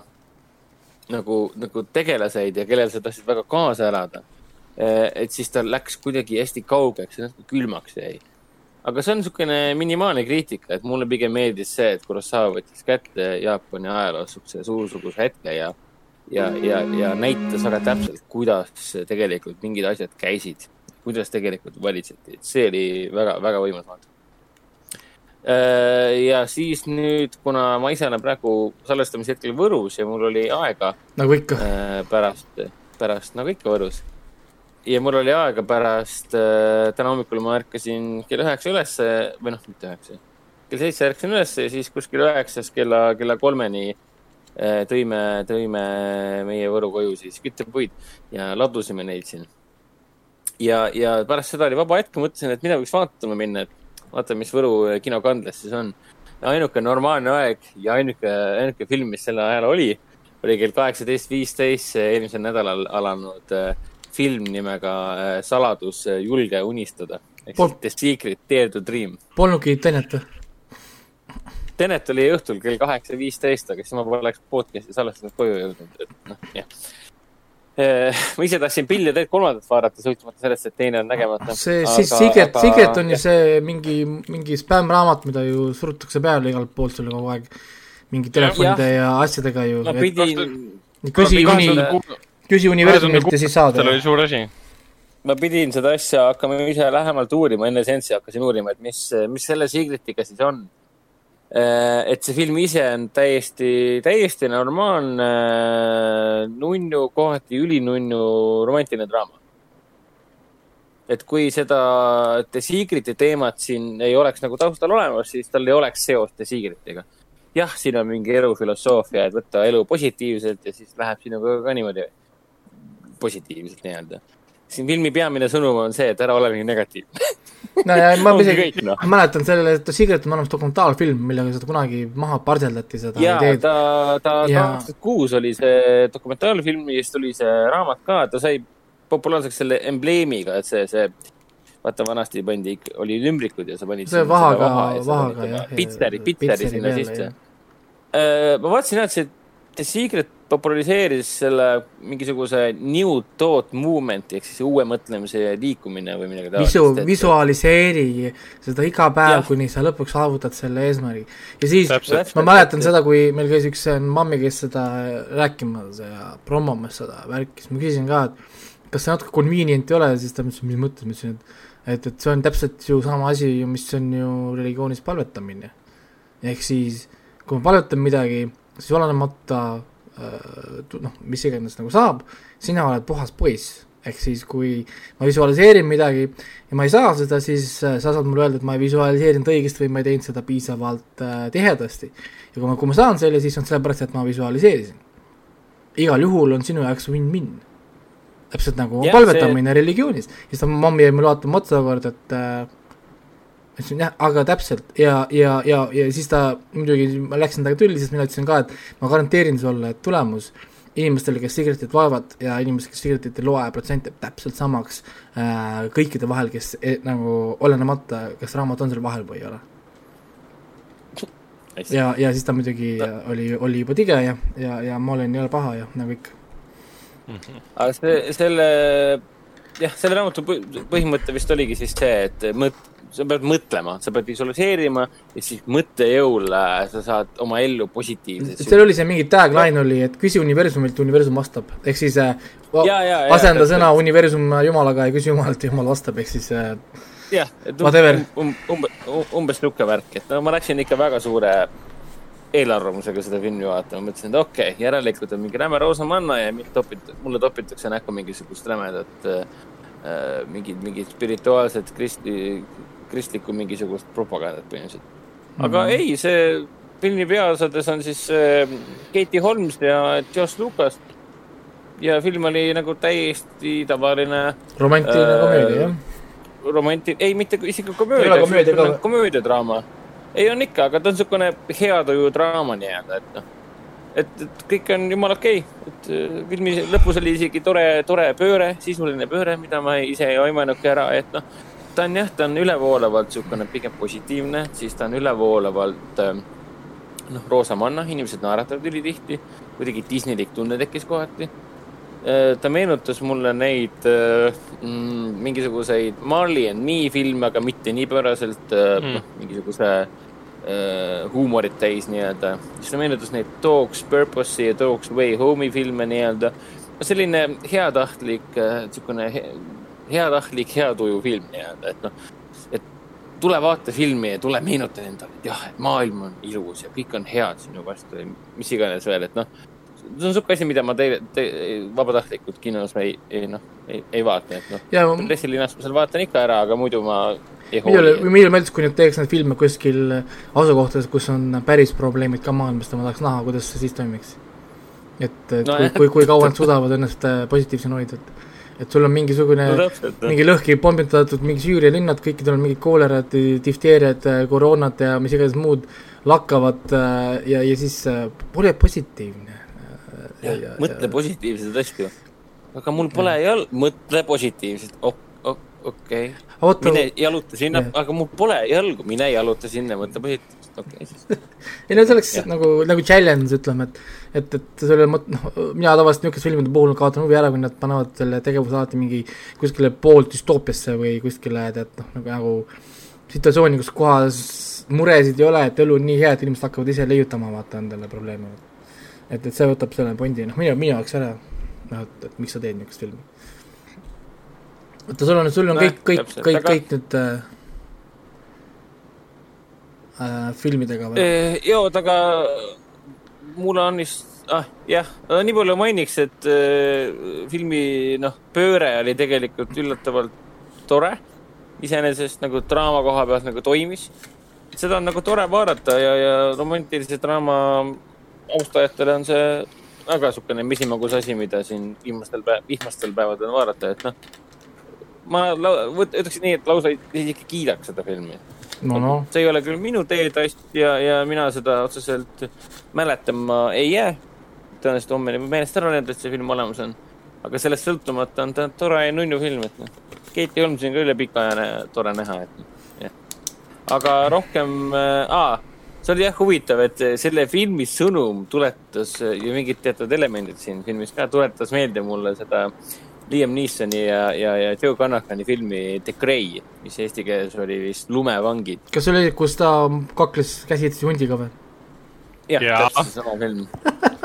nagu, nagu tegelaseid ja kellel sa tahtsid väga kaasa elada et siis ta läks kuidagi hästi kaugeks ja natuke külmaks jäi. aga see on niisugune minimaalne kriitika, et mulle pigem meeldis see, et Kurosawa võttis kätte Jaapani ajaloos niisuguse suursuguse hetke ja, ja, ja, ja näitas väga täpselt, kuidas tegelikult mingid asjad käisid, kuidas tegelikult valitseti, et see oli väga, väga võimas vaade eh, ja siis nüüd, kuna ma ise olen praegu salvestamise hetkel Võrus ja mul oli aega. nagu ikka. Eh, pärast, pärast nagu ikka Võrus ja mul oli aega pärast äh,, täna hommikul ma ärkasin kell üheksa ülesse või noh, mitte üheksa, kell seitse ärkasin ülesse ja siis kuskil üheksast kella, kella kolmeni äh, tõime, tõime meie Võru koju siis küttepuid ja ladusime neid siin. ja, ja pärast seda oli vaba hetk, mõtlesin, et mida võiks vaatama minna, et vaatame, mis Võru kinokandlas siis on. ainuke normaalne aeg ja ainuke, ainuke film, mis sel ajal oli, oli kell kaheksateist viisteist eelmisel nädalal alanud äh, film nimega äh, Saladus äh, julge unistada. ehk Pol- siis The Secret Dare to Dream. polnudki Tenet või? Tenet oli õhtul kell kaheksa viisteist, aga siis ma poleks podcast'i salvestanud koju jõudnud, et noh, jah. ma ise tahtsin Bill ja Ted kolmandat vaadata, sõltumata sellest, et teine on nägemata. see siis Secret, Secret on ju see mingi, mingi spämmraamat, mida ju surutakse peale igalt poolt sulle kogu aeg. mingi telefonide ja asjadega ju. ma pidin, küsi uni küsi universumilt ja siis saad. tal oli suur asi. ma pidin seda asja hakkama ise lähemalt uurima, enne seanssi hakkasin uurima, et mis, mis selle Secretiga siis on. et see film ise on täiesti, täiesti normaalne nunnu, kohati ülinunnu romantiline draama. et kui seda The Secreti teemat siin ei oleks nagu taustal olemas, siis tal ei oleks seost The Secretiga. jah, siin on mingi elufilosoofia, et võtta elu positiivselt ja siis läheb sinuga ka niimoodi positiivselt nii-öelda. siin filmi peamine sõnum on see, et ära ole nii negatiivne. no ja ma isegi noh. mäletan selle, et Secret on olemas dokumentaalfilm, millega seda kunagi maha parseldati, seda ja ideed. ta, ta, Jaa. aastat kuus oli see dokumentaalfilm ja siis tuli see raamat ka, ta sai populaarseks selle embleemiga, et see, see vaata vanasti pandi, oli ümbrikud ja sa panid. see vahaga, vahaga jah. Pitseri, Pitseri sinna sisse. ma vaatasin jah, et see The Secret populariseeris selle mingisuguse new thought movement'i ehk siis uue mõtlemise liikumine või midagi visu, et- visualiseeri seda iga päev kuni sa lõpuks saavutad selle eesmärgi. ja siis Täpselt. ma mäletan seda, kui meil käis üks mammi, kes seda rääkimas ja promomas seda värki, siis ma küsisin ka, et kas see natuke convenient ei ole, siis ta ütles, mis mõttes, ma ütlesin, et et, et see on täpselt ju sama asi ju, mis on ju religioonis palvetamine. ehk siis, kui ma palvetan midagi, siis olenemata noh, mis iganes nagu saab, sina oled puhas poiss. ehk siis, kui ma visualiseerin midagi ja ma ei saa seda, siis äh, sa saad mulle öelda, et ma ei visualiseerinud õigesti või ma ei teinud seda piisavalt äh, tihedasti. ja kui ma, kui ma saan selle, siis on sellepärast, et ma visualiseerisin. igal juhul on sinu jaoks win-win. täpselt nagu Jah, palvetamine see... religioonis. siis ta mammi jäi mulle vaatama otsa kord, et äh, ütlesin jah, aga täpselt ja, ja, ja, ja siis ta muidugi, ma läksin temaga tülli, sest mina ütlesin ka, et ma garanteerin sulle, et tulemus inimestele, kes sigaretit loevad ja inimesed, kes sigaretit ei loe, protsent jääb täpselt samaks äh, kõikide vahel, kes e, nagu olenemata, kas raamat on seal vahel või ei ole. ja, ja siis ta muidugi ta... oli, oli juba tige ja, ja, ja ma olin jõle paha ja nagu ikka. aga see, selle, jah, selle raamatu põ- põhimõte vist oligi siis see, et mõt-, sa pead mõtlema, sa pead visualiseerima ja siis mõttejõul äh, sa saad oma ellu positiivset. seal oli see mingi tagline oli, et küsi universumilt, universum vastab, ehk siis äh, Ja, ja, ja, asenda täpselt. sõna universum jumalaga ja küsi jumalalt ja jumal vastab, ehk siis äh, jah, et Whatever. um, umbe, umbes niisugune värk, et no ma läksin ikka väga suure eelarvamusega seda filmi vaatama, mõtlesin, et okei okay,, järelikult on mingi räme roosamanna ja mind topit-, mulle topitakse näkku mingisugust rämedat äh, mingit, mingit spirituaalset kristi, kristlikku mingisugust propagandat põhimõtteliselt. aga mm -hmm. ei, see filmi peaosades on siis äh, Katie Holmes ja Josh Lucas. ja film oli nagu täiesti tavaline romantiline Äh, komöödia, jah. romanti-, ei mitte isegi komöödia komöödia komöödiadraama. ei, on ikka, aga ta on niisugune hea tuju draama nii-öelda, et noh, et, et kõik on jumala okei okay., et äh, filmi lõpus oli isegi tore, tore pööre, sisuline pööre, mida ma ise ei aimanudki ära, et noh, ta on jah, ta on ülevoolavalt niisugune pigem positiivne, siis ta on ülevoolavalt äh, noh, roosamanna, inimesed naeratavad ülitihti, kuidagi Disneylik tunne tekkis kohati Äh, ta meenutas mulle neid äh, mm, mingisuguseid Marley and Me filme, aga mitte nii pööraselt äh, Mm. mm., mingisuguse huumorit täis nii-öelda. siis ta meenutas neid Dogs Purpose'i ja Dogs Way Home'i filme nii-öelda. selline heatahtlik niisugune heatahtlik, hea tuju film nii-öelda, et noh, et tule vaata filmi ja tule meenuta endale, et jah, et maailm on ilus ja kõik on head sinu vastu ja mis iganes veel, et noh see on sihuke asi, mida ma teile te, vabatahtlikult kinos ei, ei noh, ei, ei vaata, et noh, pressilinastusel vaatan ikka ära, aga muidu ma ei hooli. minule meeldis, kui nad teeks neid filme kuskil asukohtades, kus on päris probleemid ka maailmas ma tahaks näha, kuidas see siis toimiks. et, no, kui kui, kui kaua nad suudavad ennast äh, positiivsena hoida, et et sul on mingisugune no täpselt, mingi lõhki pommitatud mingi Süüria linnad, kõikidel on mingid koolerad, difteeriad, koroonad ja mis iganes muud lakkavad äh, ja, ja siis äh, pole positiivne. mõtle positiivseid asju. aga mul pole jal-, mõtle positiivselt, okei. oota, mine jaluta sinna aga mul pole jalgu, mine jaluta sinna, mõtle positiivselt, okei okay, siis. ei no see oleks Jah. nagu, nagu challenge ütleme, et et, et selle mõt-, noh, mina tavaliselt niisuguste filmide puhul kaotan huvi ära, kui nad panevad selle tegevuse alati mingi kuskile poolt düstoopiasse või kuskile, tead, noh, nagu, nagu situatsiooni, kus kohas muresid ei ole, et elu on nii hea, et inimesed hakkavad ise leiutama, vaata, endale probleeme. et, et see võtab selle pointi, noh, minu, minu jaoks ära, noh, et, et miks sa teed niisugust filmi. vaata, sul on, sul on Nojah, kõik, kõik, kõik, kõik need äh, äh, filmidega või? joo, aga mul on vist, ah jah, nii palju mainiks, et äh, filmi noh, pööre oli tegelikult üllatavalt tore. iseenesest nagu draama koha pealt nagu toimis. seda on nagu tore vaadata ja, ja romantilise draama austajatele on see väga niisugune mesimagus asi, mida siin viimastel päev, vihmastel päevadel vaadata, et noh. Ma ütleks nii, et lausa isegi kiidaks seda filmi no, noh, see ei ole küll minu teetaist ja, ja mina seda otseselt mäletama ei jää. tõenäoliselt homme läheb meelest ära need, et see film olemas on. aga sellest sõltumata on ta tore ja nunnu film, et noh. Keiti Holmesi on ka üle pika aja tore näha, et noh, jah. aga rohkem äh,, see oli jah huvitav, et selle filmi sõnum tuletas ju mingid teatud elemendid siin filmis ka, tuletas meelde mulle seda Liam Neesoni ja, ja, ja Joe Connachani filmi The Grey, mis eesti keeles oli vist Lumevangid. kas see oli, kus ta kakles käsitsi hundiga või? jah ja., täpselt seesama film.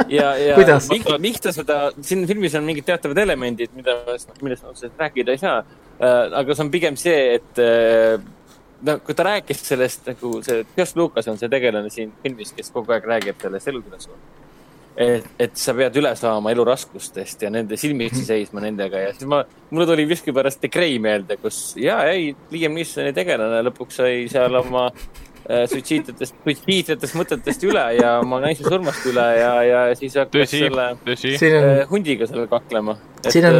ja, ja miks, miks ta seda, siin filmis on mingid teatavad elemendid, mida, millest otseselt rääkida ei saa. aga see on pigem see, et äh, no kui ta rääkis sellest nagu see, Josh Lucas on see tegelane siin filmis, kes kogu aeg räägib sellest eluküljesuunast. et, et sa pead üle saama elu raskustest ja nende silmitsi seisma nendega ja siis ma, mulle tuli miskipärast The Grey meelde, kus ja ei, Liam Neesoni tegelane lõpuks sai seal oma suitsiidsetest, suitsiidsetest mõtetest üle ja oma naise surmast üle ja, ja siis hakkas tõsi selle, tõsi. siin on äh, hundiga seal kaklema. siin on,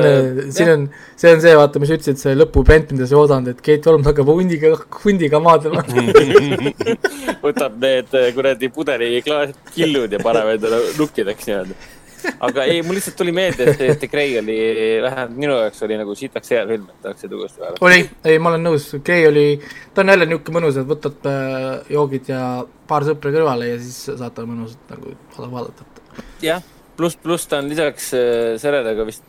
siin on, see on see, vaata, mis sa ütlesid, see lõpupent, mida sa ei oodanud, et Keit Holm hakkab hundiga, hundiga maadlema. võtab need äh, kuradi pudeliklaasid, killud ja paneb endale nukkideks niimoodi. aga ei, mul lihtsalt tuli meelde, et see The Grey oli, vähemalt minu jaoks oli nagu sitaks hea film, et tahaks seda uuesti vaadata. oli, ei, ma olen nõus, Kei oli, ta on jälle niisugune mõnus, et võtad äh, joogid ja paar sõpra kõrvale ja siis saate mõnusalt nagu vaadata. jah, pluss, pluss ta on lisaks äh, sellele ka vist,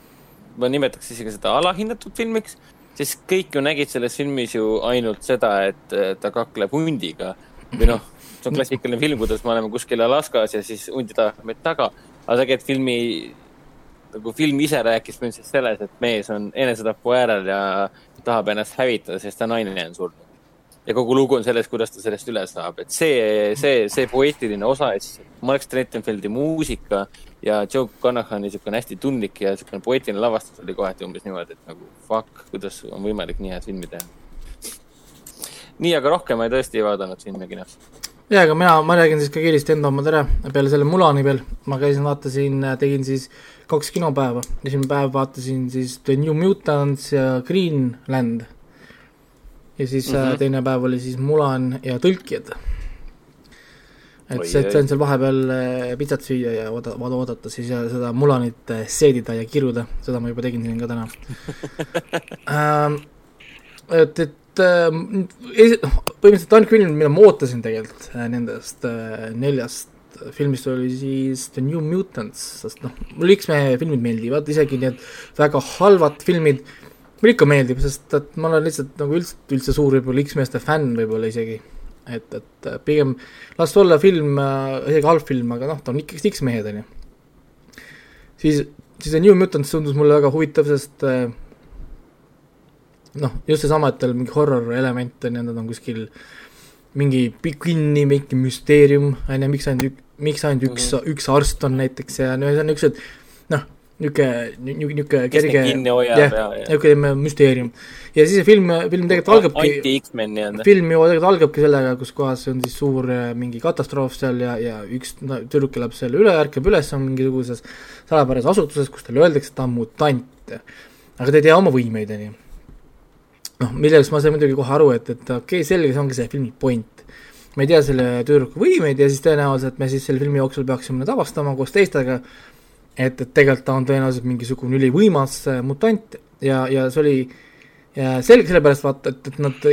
ma nimetaks isegi seda alahinnatud filmiks, sest kõik ju nägid selles filmis ju ainult seda, et äh, ta kakleb hundiga. Või noh, see on klassikaline film, kuidas me oleme kuskil Alaskas ja siis hundi tahab meid taga, aga tegelikult filmi nagu film ise rääkis põhimõtteliselt selles, et mees on enesetapu äärel ja tahab ennast hävitada, sest ta naine on surnud. ja kogu lugu on selles, kuidas ta sellest üle saab, et see, see, see poeetiline osa, et siis Mark Strettenfeldi muusika ja Joe Conachani niisugune hästi tundlik ja niisugune poeetiline lavastus oli kohati umbes niimoodi, et nagu fuck, kuidas on võimalik nii head filmi teha. nii, aga rohkem ma tõesti ei vaadanud filme kinos. jaa, aga mina, ma räägin siis ka kiiresti enda omad ära, peale selle Mulani veel, ma käisin, vaatasin, tegin siis kaks kinopäeva, esimene päev vaatasin siis The New Mutants ja Greenland. ja siis mm. -hmm. teine päev oli siis Mulan ja Tõlkijad. et see, oi. sain seal vahepeal äh, pitsat süüa ja oota, oodata siis ja seda Mulanit äh, seedida ja kiruda, seda ma juba tegin siin ka täna ähm,. et, et põhimõtteliselt ainuke film, mida ma ootasin tegelikult äh, nendest äh, neljast filmist oli siis The New Mutants, sest noh, mulle X-mehe filmid meeldivad, isegi need väga halvad filmid, mulle ikka meeldib, sest et ma olen lihtsalt nagu üldse, üldse suur võib-olla X-meeste fänn võib-olla isegi. et, et äh, pigem las olla film, isegi halb film, aga noh, ta on ikkagi X-mehed, on ju. siis, siis The New Mutants tundus mulle väga huvitav, sest äh, noh, just seesama, et tal mingi horror element on ja nad on kuskil mingi kinni, mingi müsteerium, on ju, miks ainult miks ainult üks mm, -hmm. üks arst on näiteks ja no see on niisugused noh, niisugune, niisugune kerge jah, ja, ja. niisugune müsteerium. ja siis see film, film tegelikult algabki, anti-X-men nii-öelda. film ju tegelikult algabki sellega, kus kohas on siis suur äh, mingi katastroof seal ja, ja üks no, tüdruk elab seal üle, ärkab üles, on mingisuguses salapärases asutuses, kus talle öeldakse, et ta on mutant. aga ta ei tea oma võimeid, on ju. Noh, millest ma sain muidugi kohe aru, et, et okei okay,, selge, see ongi see filmi point. me ei tea selle tüdruku võimeid ja siis tõenäoliselt me siis selle filmi jooksul peaksime nad avastama koos teistega, et, et tegelikult ta on tõenäoliselt mingisugune ülivõimas äh, mutant ja, ja see oli ja selge sellepärast vaata, et, et nad,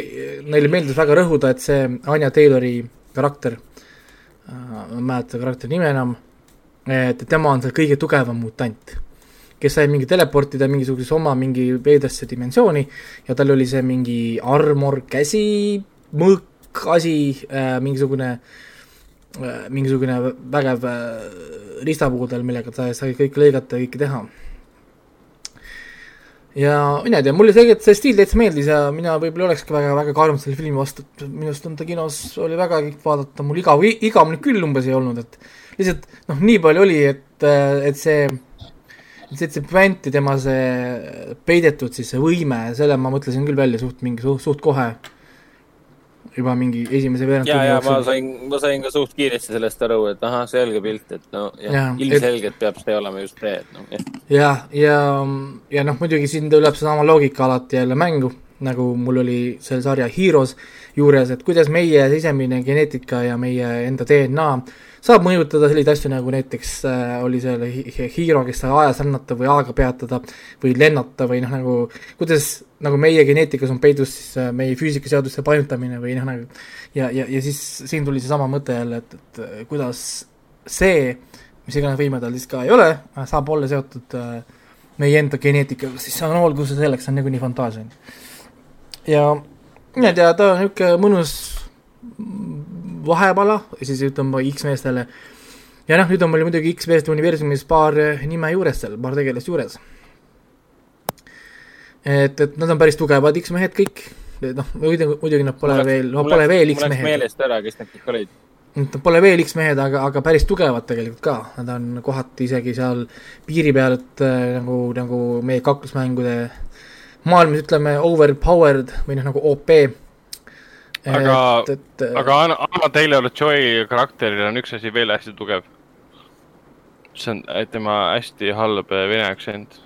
neile meeldis väga rõhuda, et see Anya Taylori karakter äh,, ma ei mäleta karakteri nime enam, et tema on see kõige tugevam mutant, kes sai mingi teleportida mingisugusesse oma mingi veidrasse dimensiooni ja tal oli see mingi armor, käsi, mõõk, asi äh,, mingisugune äh,, mingisugune vägev äh, ristapuudel, millega ta sai kõike lõigata ja kõike teha. Ja mina ei tea, mulle tegelikult see stiil täitsa meeldis ja mina võib-olla olekski väga, väga karm selle filmi vastu, et minu arust on ta kinos, oli väga kihvt vaadata, mul igav, igavene küll umbes ei olnud, et lihtsalt noh, nii palju oli, et, et see, et see, puänt ja tema see peidetud siis see võime, selle ma mõtlesin küll välja suht mingi suht, suht kohe. Juba mingi esimese veerand ja, ja ma sain, ma sain ka suht kiiresti sellest aru, et ahah, selge pilt, et no jah ja, ilmselgelt et... peab see olema just see, et noh, ja, ja, ja noh, muidugi siin tuleb seesama loogika alati jälle mängu, nagu mul oli selle sarja Heroes juures, et kuidas meie sisemine geneetika ja meie enda DNA saab mõjutada selliseid asju, nagu näiteks äh, oli seal Hero, kes sai ajas lennata või aega peatada või lennata või noh, nagu kuidas nagu meie geneetikas on peidus siis äh, meie füüsikaseaduste paigutamine või noh, nagu ja, ja, ja siis siin tuli seesama mõte jälle, et, et äh, kuidas see, mis iganes võime tal siis ka ei ole, äh, saab olla seotud äh, meie enda geneetikaga, siis see on olgu see selleks, see on niikuinii fantaasia. ja mina ei tea, ta on niisugune mõnus vahepala, siis ütleme X-meestele. ja noh, nüüd on meil muidugi X-meeste universumis paar nime juures seal, paar tegelast juures. et, et nad on päris tugevad X-mehed kõik, noh, muidugi, nad pole läks, veel, no pole läks, veel X-mehed. meelest ära, kes need kõik olid. Nad pole veel X-mehed, aga, aga päris tugevad tegelikult ka, nad on kohati isegi seal piiri peal, et äh, nagu, nagu meie kaklusmängude maailmas ütleme overpowered või noh, nagu OP aga, aga Anna Taylor-Joy karakteril on üks asi veel hästi tugev. see on tema hästi halb vene aktsent.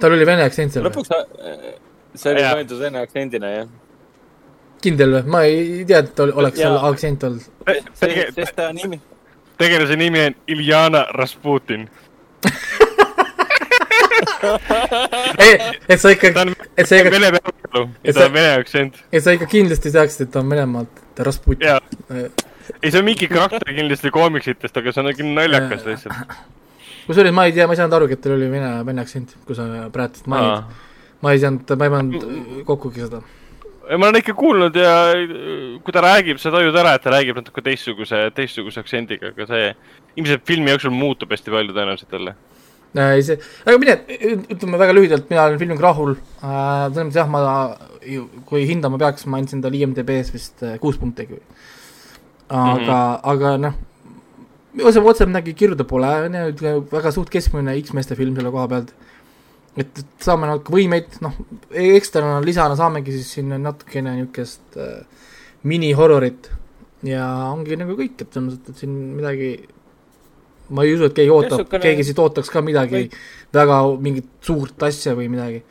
tal oli vene aktsent seal? lõpuks äh, see oli mõeldud vene aktsendina, jah. kindel või? ma ei tea, et oleks seal aktsent olnud. sest ta nimi. tegelase nimi on Iljana Rasputin ei, et sa ikka, et sa ikka. vene peavalu ja ta on vene aktsent. et sa ikka kindlasti teaksid, et ta on Venemaalt, et Rasputin. ei, see on mingi karakter kindlasti koomiksitest, aga see on ikka naljakas lihtsalt. kusjuures ma ei tea, ma ei saanud arugi, et tal oli vene, vene aktsent, kui sa praegu mainid. ma ei saanud, ma ei pannud kokkugi seda ma olen ikka kuulnud ja kui ta räägib, sa tajud ära, et ta räägib natuke teistsuguse, teistsuguse aktsendiga, aga see ilmselt filmi jooksul muutub hästi palju tõenäoliselt jälle Äh, ei see, aga mine, ütleme väga lühidalt, mina olen filmiga rahul äh,, selles mõttes jah, ma, kui hindama peaks, ma andsin talle IMDB-s vist äh, kuus punkti. aga mm, -hmm. aga noh, otse, otse midagi kirjuda pole, on ju, väga suht keskmine X-meeste film selle koha pealt. et, saame natuke võimeid, noh, ekstra lisana saamegi siis siin natukene niisugust äh, mini-horrorit ja ongi nagu kõik, et selles mõttes, et siin midagi ma ei usu, et keegi ootab, keegi siit ootaks ka midagi või... väga mingit suurt asja või midagi.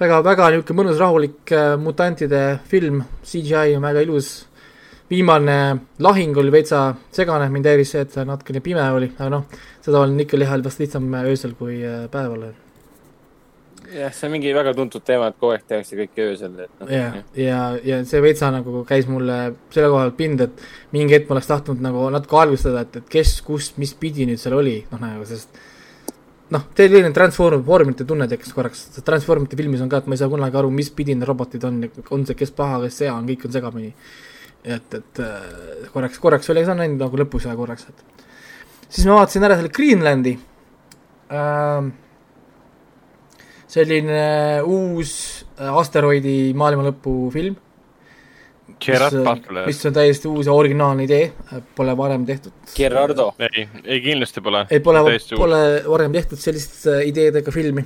väga, väga niisugune mõnus rahulik äh, mutantide film, CGI on väga ilus. viimane lahing oli veitsa segane, mind häiris see, et natukene pime oli, aga noh, seda on ikka lihal vast lihtsam öösel kui äh, päeval jah, see on mingi väga tuntud teema, et kogu aeg tehakse kõike öösel, et noh. ja, ja, ja see veitsa nagu käis mulle selle koha pealt pind, et mingi hetk ma oleks tahtnud nagu natuke algustada, et, et kes, kus, mis pidi nüüd seal oli, noh nagu sest noh, selline Transformite tunne tekkis korraks, sest Transformite filmis on ka, et ma ei saa kunagi aru, mis pidi need robotid on, on see, kes paha, kes hea on, kõik on segamini. et, et äh, korraks, korraks oli, see on ainult nagu lõpus ja korraks, et siis ma vaatasin ära selle Greenlandi ähm, selline uus äh, asteroidi maailma lõpu film. mis on täiesti uus ja originaalne idee, pole varem tehtud. Gerardo. ei, ei kindlasti pole. ei, pole, pole varem tehtud sellist äh, ideedega filmi.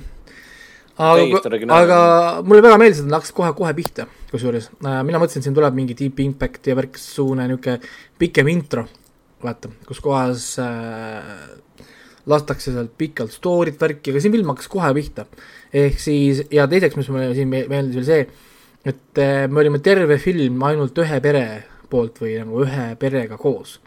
aga, aga mulle väga meeldis, et nad hakkasid kohe-kohe pihta, kusjuures. Äh, mina mõtlesin, et siin tuleb mingi Deep Impact ja värksugune niisugune pikem intro, vaata, kus kohas äh, lastakse sealt pikalt story't, värki, aga siin film hakkas kohe pihta. Ehk siis, ja teiseks, mis mulle siin meeldis veel see, et äh, me olime terve film ainult ühe pere poolt või nagu ühe perega koos.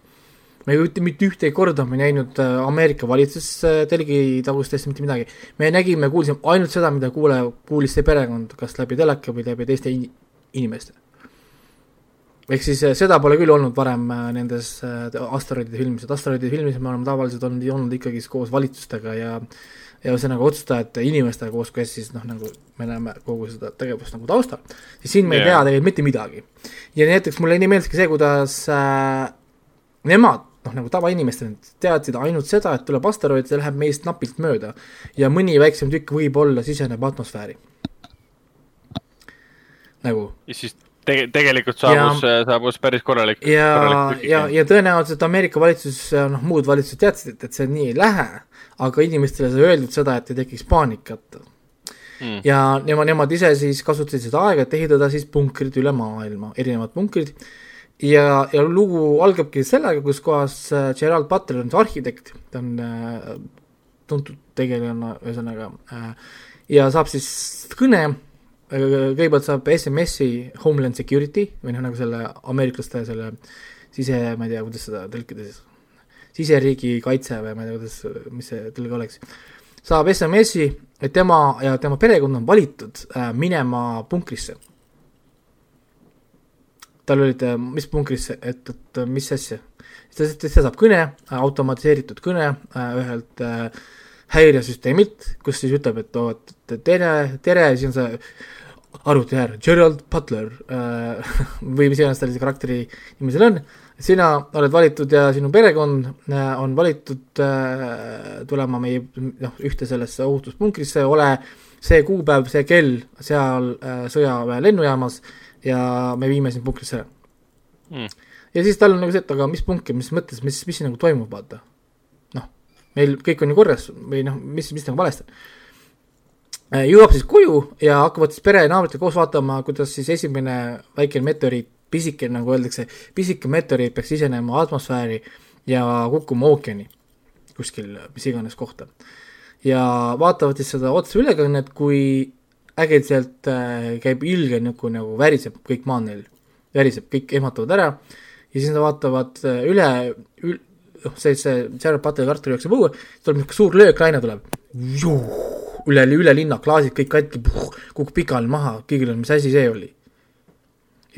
me ei mitte, ühtegi korda me ei näinud äh, Ameerika valitsustelgi tagustest mitte midagi. me nägime, kuulsime ainult seda, mida kuule, kuulis see perekond, kas läbi teleka või läbi teiste in inimeste ehk siis äh, seda pole küll olnud varem äh, nendes äh, asteroidide filmis, et asteroidide filmis me oleme tavaliselt olnud, olnud ikkagi koos valitsustega ja ja ühesõnaga otsustajate inimestega koos, kes siis noh, nagu me näeme kogu seda tegevust nagu taustal, siis siin me yeah. ei tea tegelikult mitte midagi. ja näiteks mulle nii meeldiski see, kuidas äh, nemad, noh nagu tavainimestena teadsid ainult seda, et tuleb asteroid, see läheb meist napilt mööda ja mõni väiksem tükk võib-olla siseneb atmosfääri. nagu. ja siis tege-, tegelikult saabus, saabus päris korralik. ja, ja, ja tõenäoliselt Ameerika valitsus, noh, muud valitsused teadsid, et, et see nii ei lähe, aga inimestele sai öeldud seda, et ei tekiks paanikat. Mm.. ja nemad, nemad ise siis kasutasid seda aega, et ehitada siis punkrid üle maailma, erinevad punkrid, ja, ja lugu algabki sellega, kus kohas äh, Gerald Butler on see arhitekt, ta on äh, tuntud tegelane, ühesõnaga äh,, ja saab siis kõne kõigepealt saab SMS-i Homeland Security või noh, nagu selle ameeriklaste selle sise, ma ei tea, kuidas seda tõlkida siis, siseriigi kaitse või ma ei tea, kuidas, mis see tõlge oleks, saab SMS-i, et tema ja tema perekond on valitud äh, minema punkrisse. tal olid äh,, mis punkrisse, et, et mis asja, siis ta, ta saab kõne, automatiseeritud kõne äh, ühelt äh, häiresüsteemilt, kus siis ütleb, et oo, et tere, tere, siis on see arvuti äär, Gerald Butler äh, või mis iganes tal see karakteri nimi seal on, sina oled valitud ja sinu perekond äh, on valitud äh, tulema meie noh, ühte sellesse ohutuspunkrisse, ole see kuupäev, see kell seal äh, sõjaväe lennujaamas ja me viime sind punkrisse ära. Mm.. ja siis tal on nagu see, et aga mis punker, mis mõttes, mis, mis siin nagu toimub, vaata. noh, meil kõik on ju korras või noh, mis, mis nagu valesti on. Jõuab siis koju ja hakkavad siis pere ja naabritega koos vaatama, kuidas siis esimene väike meteoriit, pisike, nagu öeldakse, pisike meteoriit peaks sisenema atmosfääri ja kukkuma ookeani kuskil mis iganes kohta. ja vaatavad siis seda otseülekannet, kui äkitselt äh, käib ilge niisugune nagu väriseb kõik maa neil, väriseb, kõik ehmatavad ära ja siis nad vaatavad äh, üle ül,, noh, see, see Jared Butler kartul jookseb õue, tuleb niisugune suur lööklaine tuleb üle, üle linna, klaasid kõik katki, kukub pikali maha, kõigil on, mis asi see oli.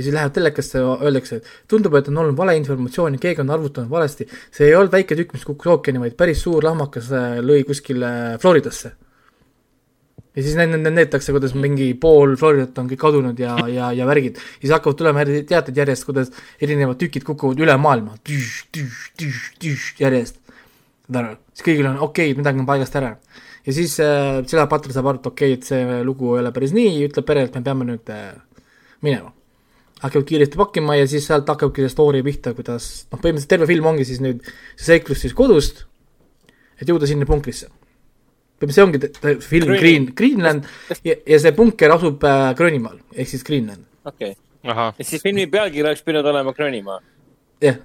Ja siis läheb telekasse ja öeldakse, et tundub, et on olnud valeinformatsiooni, keegi on arvutanud valesti, see ei olnud väike tükk, mis kukkus ookeani, vaid päris suur lahmakas äh, lõi kuskile Floridasse. ja siis näidatakse, kuidas mingi pool Floridat on kõik kadunud ja, ja, ja värgid. ja siis hakkavad tulema teated järjest, kuidas erinevad tükid kukuvad üle maailma, järjest. saad aru, siis kõigil on okei okay,, midagi on paigast ära ja siis äh, seda Patra saab aru, et okei okay,, et see lugu ei ole päris nii, ütleb perele, et me peame nüüd äh, minema. Hakkavad kiiresti pakkima ja siis sealt hakkabki see story pihta, kuidas noh, põhimõtteliselt terve film ongi siis nüüd see seiklus siis kodust, et jõuda sinna punkrisse. see ongi film Green, Green, Greenland ja, ja see punker asub äh, Gröönimaal, ehk siis Greenland. okei okay., et siis filmi pealkiri oleks pidanud olema Gröönimaa? jah.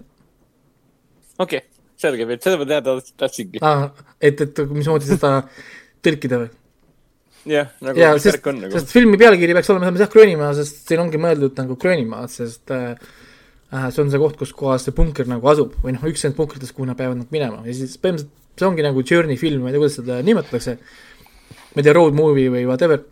okei okay selge, seda ma teada tahtsingi ah,. et, et mismoodi seda tõlkida või? Jah, nagu ja, sest, on nagu. sest filmi pealkiri peaks olema jah, Gröönimaa, sest siin ongi mõeldud nagu Gröönimaa, sest äh, äh, see on see koht, kus kohas see punker nagu asub või noh, üks nendest punkritest, kuhu nad peavad nagu minema ja siis põhimõtteliselt see ongi nagu journey film, ma ei tea, kuidas seda nimetatakse, ma ei tea, road movie või whatever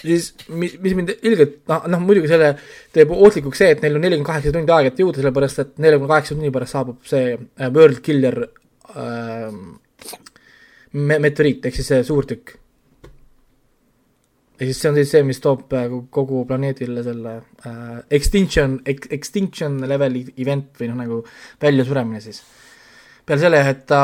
siis mis, mis mind ilgelt, noh, noh muidugi selle teeb ohtlikuks see, et neil on nelikümmend kaheksa tundi aega, et jõuda, sellepärast et neljakümne kaheksa tunni pärast saabub see äh, World Killer äh, me-, meteoriit, ehk siis see suurtükk. Ehk siis see on siis see, mis toob äh, kogu planeedile selle äh, extinction ex,, extinction level event või noh, nagu väljasuremine siis. peale selle, et ta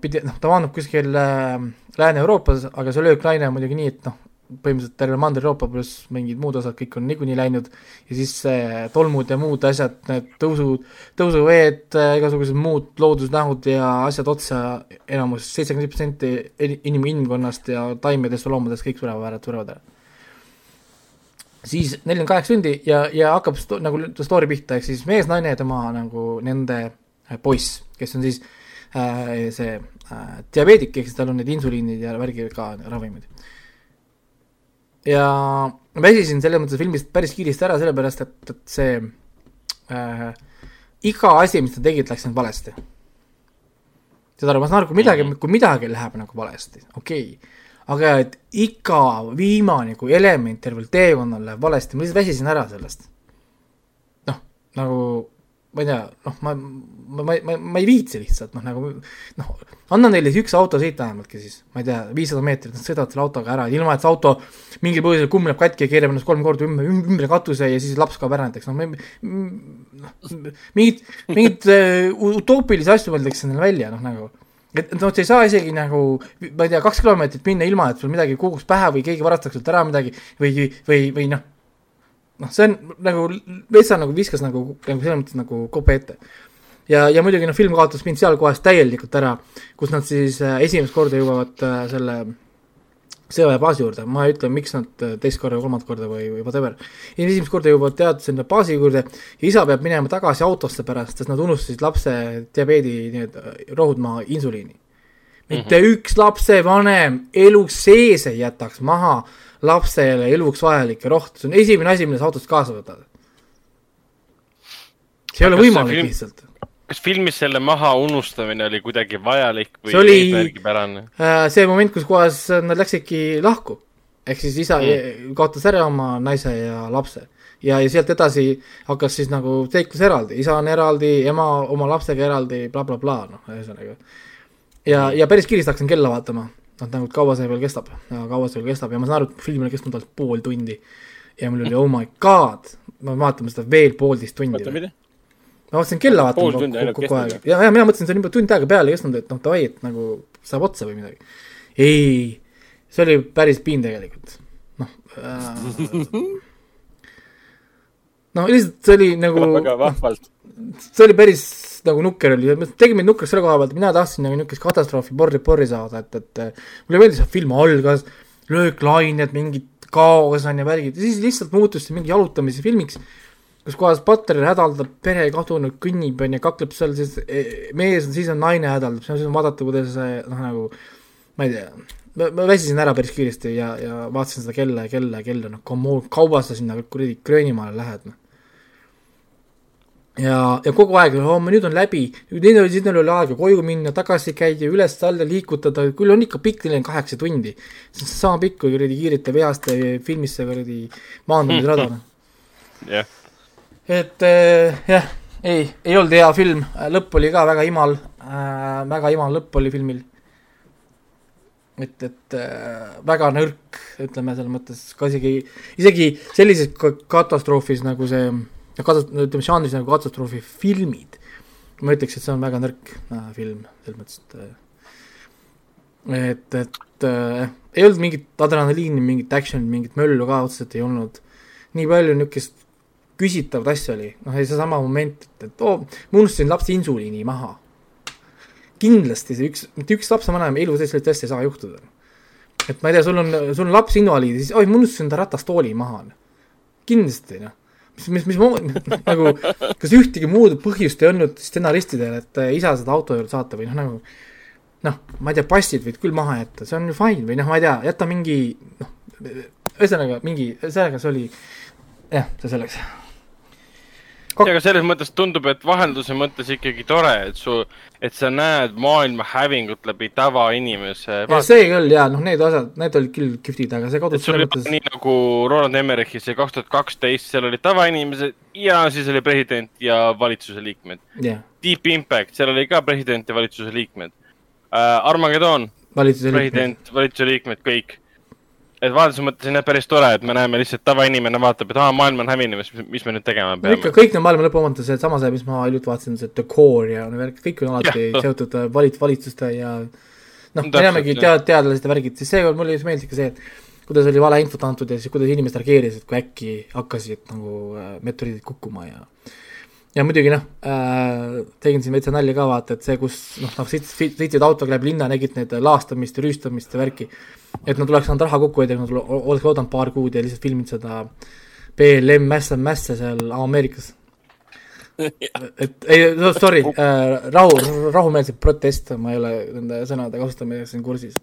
pidi, noh, ta maandub kuskil äh, Lääne-Euroopas, aga see lööklaine on muidugi nii, et noh, põhimõtteliselt terve Mandri-Euroopa pluss mingid muud osad, kõik on niikuinii läinud ja siis äh, tolmud ja muud asjad, need tõusud, tõusuveed äh,, igasugused muud loodusnähud ja asjad otsa, enamus, seitsekümmend protsenti inim-, inimkonnast ja taimedest ja loomadest kõik surevad ära, surevad ära. siis nelikümmend kaheksa tundi ja, ja hakkab sto-, nagu story pihta, ehk siis mees, naine ja tema nagu nende äh, poiss, kes on siis äh, see äh, diabeedik, ehk siis tal on need insuliinid ja värgi ka ravimid. Ja väsisin selles mõttes filmist päris kiiresti ära, sellepärast et, et see äh, iga asi, mis ta tegi, läks nüüd valesti. saad aru, ma saan aru, kui midagi, kui midagi läheb nagu valesti, okei okay. aga et iga viimane kui element tervel teekonnal läheb valesti, ma lihtsalt väsisin ära sellest. noh, nagu ma ei tea, noh, ma, ma, ma, ma, ma ei viitsi lihtsalt, noh, nagu noh, anna neile üks auto sõita vähemaltki siis, ma ei tea, viissada meetrit, nad sõidavad selle autoga ära, ilma et see auto mingil põhjusel kumleb katki ja keerab ennast kolm korda ümber, ümber katuse ja siis laps kaob ära näiteks, noh, noh, mingid, mingeid uh, utoopilisi asju mõeldakse neile välja, noh, nagu. Et noh, sa ei saa isegi nagu, ma ei tea, kaks kilomeetrit minna ilma, et sul midagi kukuks pähe või keegi varastaks sult ära midagi või, või, või noh, noh, see on nagu, Vetsa nagu viskas nagu, nagu selles mõttes nagu kope ette. ja, ja muidugi noh, film kaotas mind seal kohas täielikult ära, kus nad siis äh, esimest korda jõuavad äh, selle sõjaväebaasi juurde, ma ei ütle, miks nad äh, teist korda kolmandat korda või, või whatever. esimest korda jõuavad tead sinna baasi juurde ja isa peab minema tagasi autosse pärast, sest nad unustasid lapse diabeedi nii-öelda rohudmaa insuliini. mitte mm -hmm. üks lapsevanem elu sees ei jätaks maha äh, lapsele eluks vajalikke rohte, see on esimene asi, mille sa autost kaasa võtad. see ei ole võimalik film, lihtsalt. kas filmis selle maha unustamine oli kuidagi vajalik või see oli äh,? see moment, kus kohas nad läksidki lahku. ehk siis isa mm. kaotas ära oma naise ja lapse ja, ja sealt edasi hakkas siis nagu seiklus eraldi, isa on eraldi, ema oma lapsega eraldi bla, bla, blablabla, noh, ühesõnaga. ja, ja päris kiiresti hakkasin kella vaatama noh, nagu kaua see veel kestab, kaua see veel kestab ja ma saan aru, et film oli kestnud alles pool tundi. ja mul oli oh my god, me vaatame seda veel poolteist tundi. ma hakkasin kella vaatama kogu aeg ja, ja mina mõtlesin, see on juba tund aega peale kestnud, et noh, davai, et nagu saab otsa või midagi. ei, see oli päris piin tegelikult, noh äh, no lihtsalt see oli nagu. väga vahvalt no,. see oli päris nagu nukker oli, tegi mind nukraks selle koha pealt, mina tahtsin nagu niisugust katastroofi porri, porri saada, et, et mulle meeldis, et film algas, lööklained, mingid kaos on ja värgid ja siis lihtsalt muutus see mingi jalutamise filmiks, kus kohas Butler hädaldab, pere kadunud, kõnnib, on ju, kakleb seal, siis e, mees on, siis on naine hädaldab, siis on vaadata, kuidas noh, nagu ma ei tea, ma, ma väsisin ära päris kiiresti ja, ja vaatasin seda kella ja kella ja kella, noh, kaua sa sinna kuradi Gröönimaale lähed, noh ja, ja kogu aeg, homme nüüd on läbi, nüüd oli, siis neil oli aega koju minna, tagasi käia, üles-alla liigutada, küll on ikka pikk, neil on kaheksa tundi. see on sama pikk kui kuradi kiirete veaste filmisse kuradi maandumisrada, noh. jah. et äh, jah, ei, ei olnud hea film, lõpp oli ka väga imal äh,, väga imal lõpp oli filmil. et, et äh, väga nõrk, ütleme selles mõttes, ka isegi, isegi sellises katastroofis nagu see ja katas-, ütleme žanris nagu katastroofifilmid, ma ütleks, et see on väga nõrk äh, film, selles mõttes, et äh, et, et äh, ei olnud mingit adrenaliini, mingit action'it, mingit möllu ka otseselt ei olnud. nii palju niisugust küsitavat asja oli, noh ja seesama moment, et, et oo oh,, ma unustasin lapse insuliini maha. kindlasti see üks, mitte üks lapsevanem elu sees sellist asja ei saa juhtuda. et ma ei tea, sul on, sul on laps invaliid, siis oi, ma unustasin ta ratastooli maha. kindlasti, noh mis, mis, mis, mis nagu, kas ühtegi muud põhjust ei olnud stsenaristidel, et äh, isa seda auto juurde saata või noh, nagu noh, ma ei tea, passid võid küll maha jätta, see on ju fine või noh, ma ei tea, jäta mingi noh, ühesõnaga mingi, ühesõnaga see oli jah, see selleks Kok... aga selles mõttes tundub, et vahelduse mõttes ikkagi tore, et su, et sa näed maailma hävingut läbi tavainimese. see küll ja noh, need osad, need olid küll kihvtid, aga see kodus. oli mõttes... nii nagu Roland Emmerichis see kaks tuhat kaksteist, seal olid tavainimesed ja siis oli president ja valitsuse liikmed yeah.. Deep Impact, seal oli ka president ja valitsuse liikmed uh,. Armageddon, president, valitsuse liikmed, kõik et vaaduse mõttes on jah päris tore, et me näeme lihtsalt tavainimene vaatab, et aa, maailm on hävinemas, mis me nüüd tegema peame. ikka kõik need maailma lõpu omad on seesama see, mis ma hiljuti vaatasin, see The Core ja värk, kõik on alati ja, seotud äh, valit-, valitsuste ja noh, me teamegi tead-, teadlased ja värgid, siis seekord mulle just meeldis ka see, et kuidas oli valeinfot antud ja siis kuidas inimesed reageerisid, kui äkki hakkasid nagu äh, meteoriidid kukkuma ja ja muidugi noh äh,, tegin siin veitsa nalja ka vaata, et see, kus noh, noh sõitsid autoga läbi linna, nägid need laastamist ja rüüstamist ja värki et nad oleks saanud raha kokku hoida, kui nad oleks oodanud paar kuud ja lihtsalt filminud seda BLM mässa, mässa seal Ameerikas. et ei, no sorry äh,, rahu, rahumeelselt protest, ma ei ole nende sõnade kasutamisega siin kursis.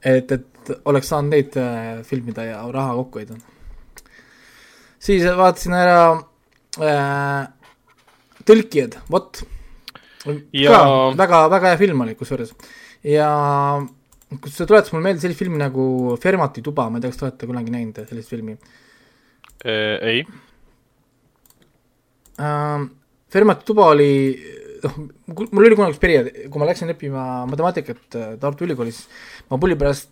et, et oleks saanud neid äh, filmida ja raha kokku hoida. siis vaatasin ära äh, Tõlkijad, vot. Ja- ka väga, väga hea film oli kusjuures. ja kus see tuletas mulle meelde sellist filmi nagu Fermati tuba, ma ei tea, kas te olete kunagi näinud sellist filmi ei, ähm, Fermati tuba oli, noh, mul oli kunagi üks periood, kui ma läksin õppima matemaatikat äh, Tartu Ülikoolis, ma pulli pärast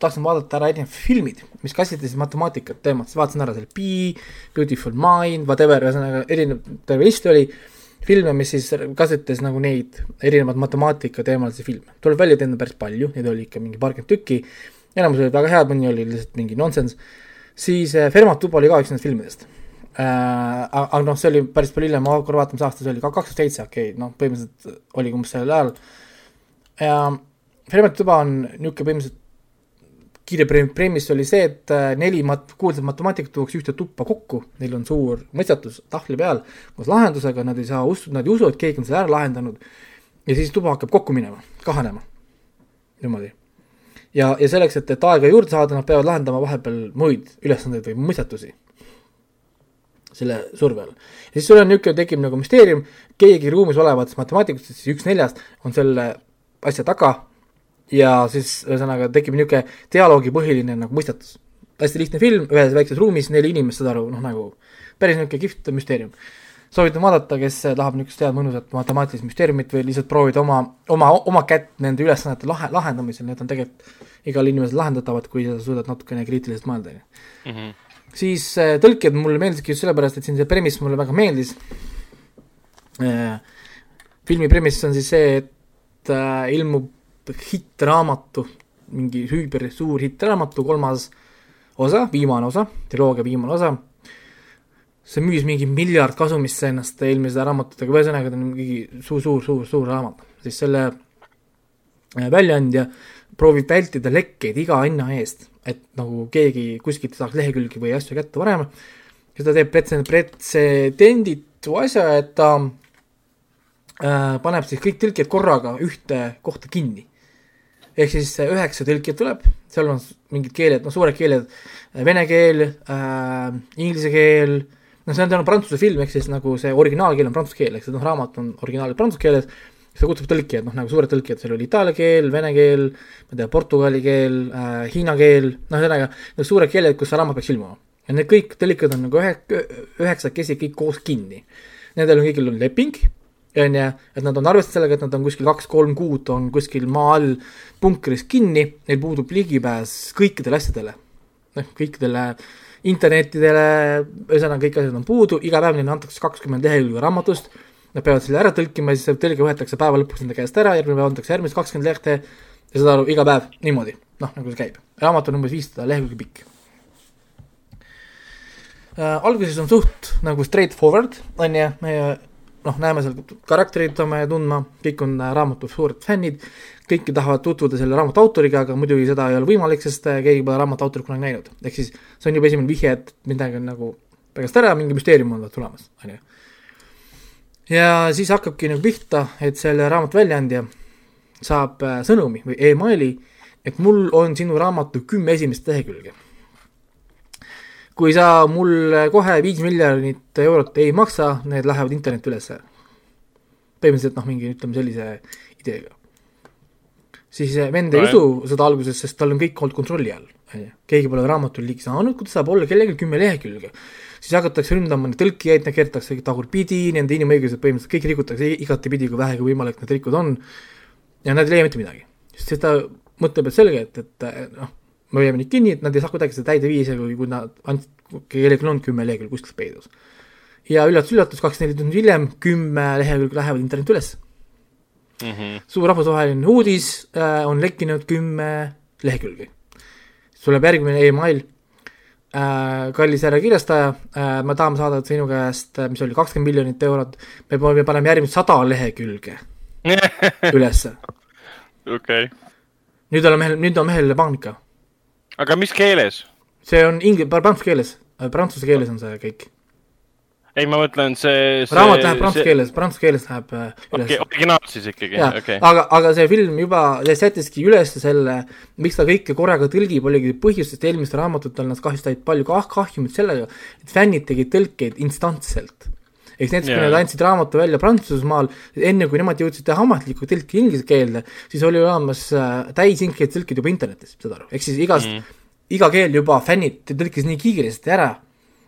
tahtsin vaadata ära erinevad filmid, mis käsitlesid matemaatikat teemat, siis vaatasin ära selle Pi, Beautiful Mind, whatever, ühesõnaga erinev, terve list oli filme, mis siis käsitles nagu neid erinevaid matemaatika teemalisi filme. tuleb välja, et neid on päris palju, neid oli ikka mingi paarkümmend tükki, enamus olid väga head, mõni oli lihtsalt mingi nonsense, siis äh, Fermat tuba oli ka üks nendest filmidest äh,. aga noh, see oli päris palju hiljem, ma korra vaatan, mis aasta see oli, kaks tuhat seitse, okei okay,, noh, põhimõtteliselt oli umbes sellel ajal. ja Fermat tuba on niisugune põhimõtteliselt kiire pre-, preemiss oli see, et äh, neli mat-, kuulsat matemaatikat tuuakse ühte tuppa kokku, neil on suur mõistatus tahvli peal koos lahendusega, nad ei saa usu, nad ei usu, et keegi on selle ära lahendanud, ja siis tuba hakkab kokku minema, kahanema, niimoodi. ja, ja selleks, et, et aega juurde saada, nad peavad lahendama vahepeal muid ülesandeid või mõistatusi selle surve all. ja siis sul on niisugune, tekib nagu müsteerium, keegi ruumis olevatest matemaatikutest, siis üks neljast on selle asja taga ja siis ühesõnaga tekib niisugune dialoogipõhiline nagu mõistatus. hästi lihtne film, ühes väikses ruumis, neli inimest, saad aru, noh nagu päris niisugune kihvt müsteerium. soovitan vaadata, kes tahab niisugust head mõnusat matemaatilist müsteeriumit või lihtsalt proovida oma, oma, oma kätt nende ülesannete lahe, lahendamisel, need on tegelikult igal inimesel lahendatavad, kui sa suudad natukene kriitiliselt mõelda, on ju. siis äh, tõlkijad mulle meeldiski just sellepärast, et siin see premiss mulle väga meeldis äh,. filmi premiss on siis see, et äh, ilmub hittraamatu, mingi hüüber suur hittraamatu kolmas osa, viimane osa, triloogia viimane osa, see müüs mingi miljard kasumisse ennast eelmise raamatutega, ühesõnaga ta on mingi suur, suur, suur, suur raamat, siis selle äh, väljaandja proovib vältida lekkeid iga hinna eest, et nagu keegi kuskilt saaks lehekülgi või asju kätte varem, ja ta teeb pretsedenditu asja, et ta äh, paneb siis kõik tõlkijad korraga ühte kohta kinni ehk siis üheksa tõlkijat tuleb, seal on mingid keeled, noh, suured keeled, vene keel äh,, inglise keel, noh, see on tänu prantsuse film, ehk siis nagu see originaalkeel on prantsuse keel, ehk siis noh, raamat on originaal prantsuse keeles, ta kutsub tõlkijad, noh, nagu suured tõlkijad, seal oli itaalia keel, vene keel, ma ei tea, portugali keel äh,, hiina keel, noh, ühesõnaga, need suured keeled, kus see raamat peaks ilmuma. ja need kõik tõlkijad on nagu ühe, üheksakesi kõik koos kinni. Nendel on kõigil on leping, on ju, et nad on arvestanud sellega, et nad on kuskil kaks-kolm kuud on kuskil maa all punkris kinni, neil puudub ligipääs kõikidele asjadele. noh, kõikidele internetidele, ühesõnaga kõik asjad on puudu, iga päev neile antakse kakskümmend lehekülge raamatust, nad peavad selle ära tõlkima, siis see tõlge võetakse päeva lõpuks nende käest ära, järgmine päev antakse järgmised kakskümmend lehte ja saad aru, iga päev niimoodi, noh, nagu see käib. raamat on umbes viissada lehekülge pikk äh,. alguses on suht nagu straightforward, on ju, noh, näeme seal karakterid, saame tundma, kõik on äh, raamatu suured fännid, kõik tahavad tutvuda selle raamatu autoriga, aga muidugi seda ei ole võimalik, sest äh, keegi pole raamatu autorit kunagi näinud. ehk siis see on juba esimene vihje, et midagi on nagu pärast ära, mingi müsteerium on tulemas, on ju. ja siis hakkabki nagu pihta, et selle raamatu väljaandja saab äh, sõnumi või emaili, et mul on sinu raamatu kümme esimest lehekülge kui sa mulle kohe viis miljonit eurot ei maksa, need lähevad internetti ülesse. põhimõtteliselt noh, mingi ütleme sellise ideega. siis vend ei No, usu seda alguses, sest tal on kõik olnud kontrolli all, on ju. keegi pole raamatul ligi saanud, kuidas saab olla kellelgi kümme lehekülge. siis hakatakse ründama neid tõlkijaid, neid keeratakse tagurpidi, nende inimõigused põhimõtteliselt kõik rikutakse igatepidi, kui vähegi võimalik need rikud on. ja nad ei leia mitte midagi, sest ta mõtleb, et selge, et, et noh me hoiame neid kinni, et nad ei saa kuidagi seda täide viia, isegi kui nad andsid, kellelgi on kümme lehekülge kuskil peidus. ja üllatus-üllatus, kakskümmend neli tundi hiljem kümme lehekülge lähevad internetti üles. mm. -hmm. suur rahvusvaheline uudis äh, on lekkinud kümme lehekülge. tuleb järgmine email äh,. kallis härra kirjastaja äh,, me tahame saada sinu käest, mis oli kakskümmend miljonit eurot, me panema järgmised sada lehekülge ülesse. okei, nüüd on mehel, nüüd on mehel paanika aga mis keeles? see on ingli-, prantsuse keeles, prantsuse keeles on see kõik ei, ma mõtlen see, see. raamat läheb prantsuse keeles, prantsuse keeles läheb äh, üles okei, originaal siis ikkagi, okei. aga, aga see film juba see sättiski üles selle, miks ta kõike korraga tõlgib, oligi põhjus, sest eelmistel raamatutel nad kahjuks said palju kah-, kahjumit sellega, et fännid tegid tõlkeid instantselt. Ehk näiteks yeah., kui nad andsid raamatu välja Prantsusmaal, enne kui nemad jõudsid teha ametlikku tõlki inglise keelde, siis oli olemas äh, täisinkeid tõlkid juba internetis, saad aru, ehk siis igast mm., iga keel juba fännid tõlkis nii kiiresti ära,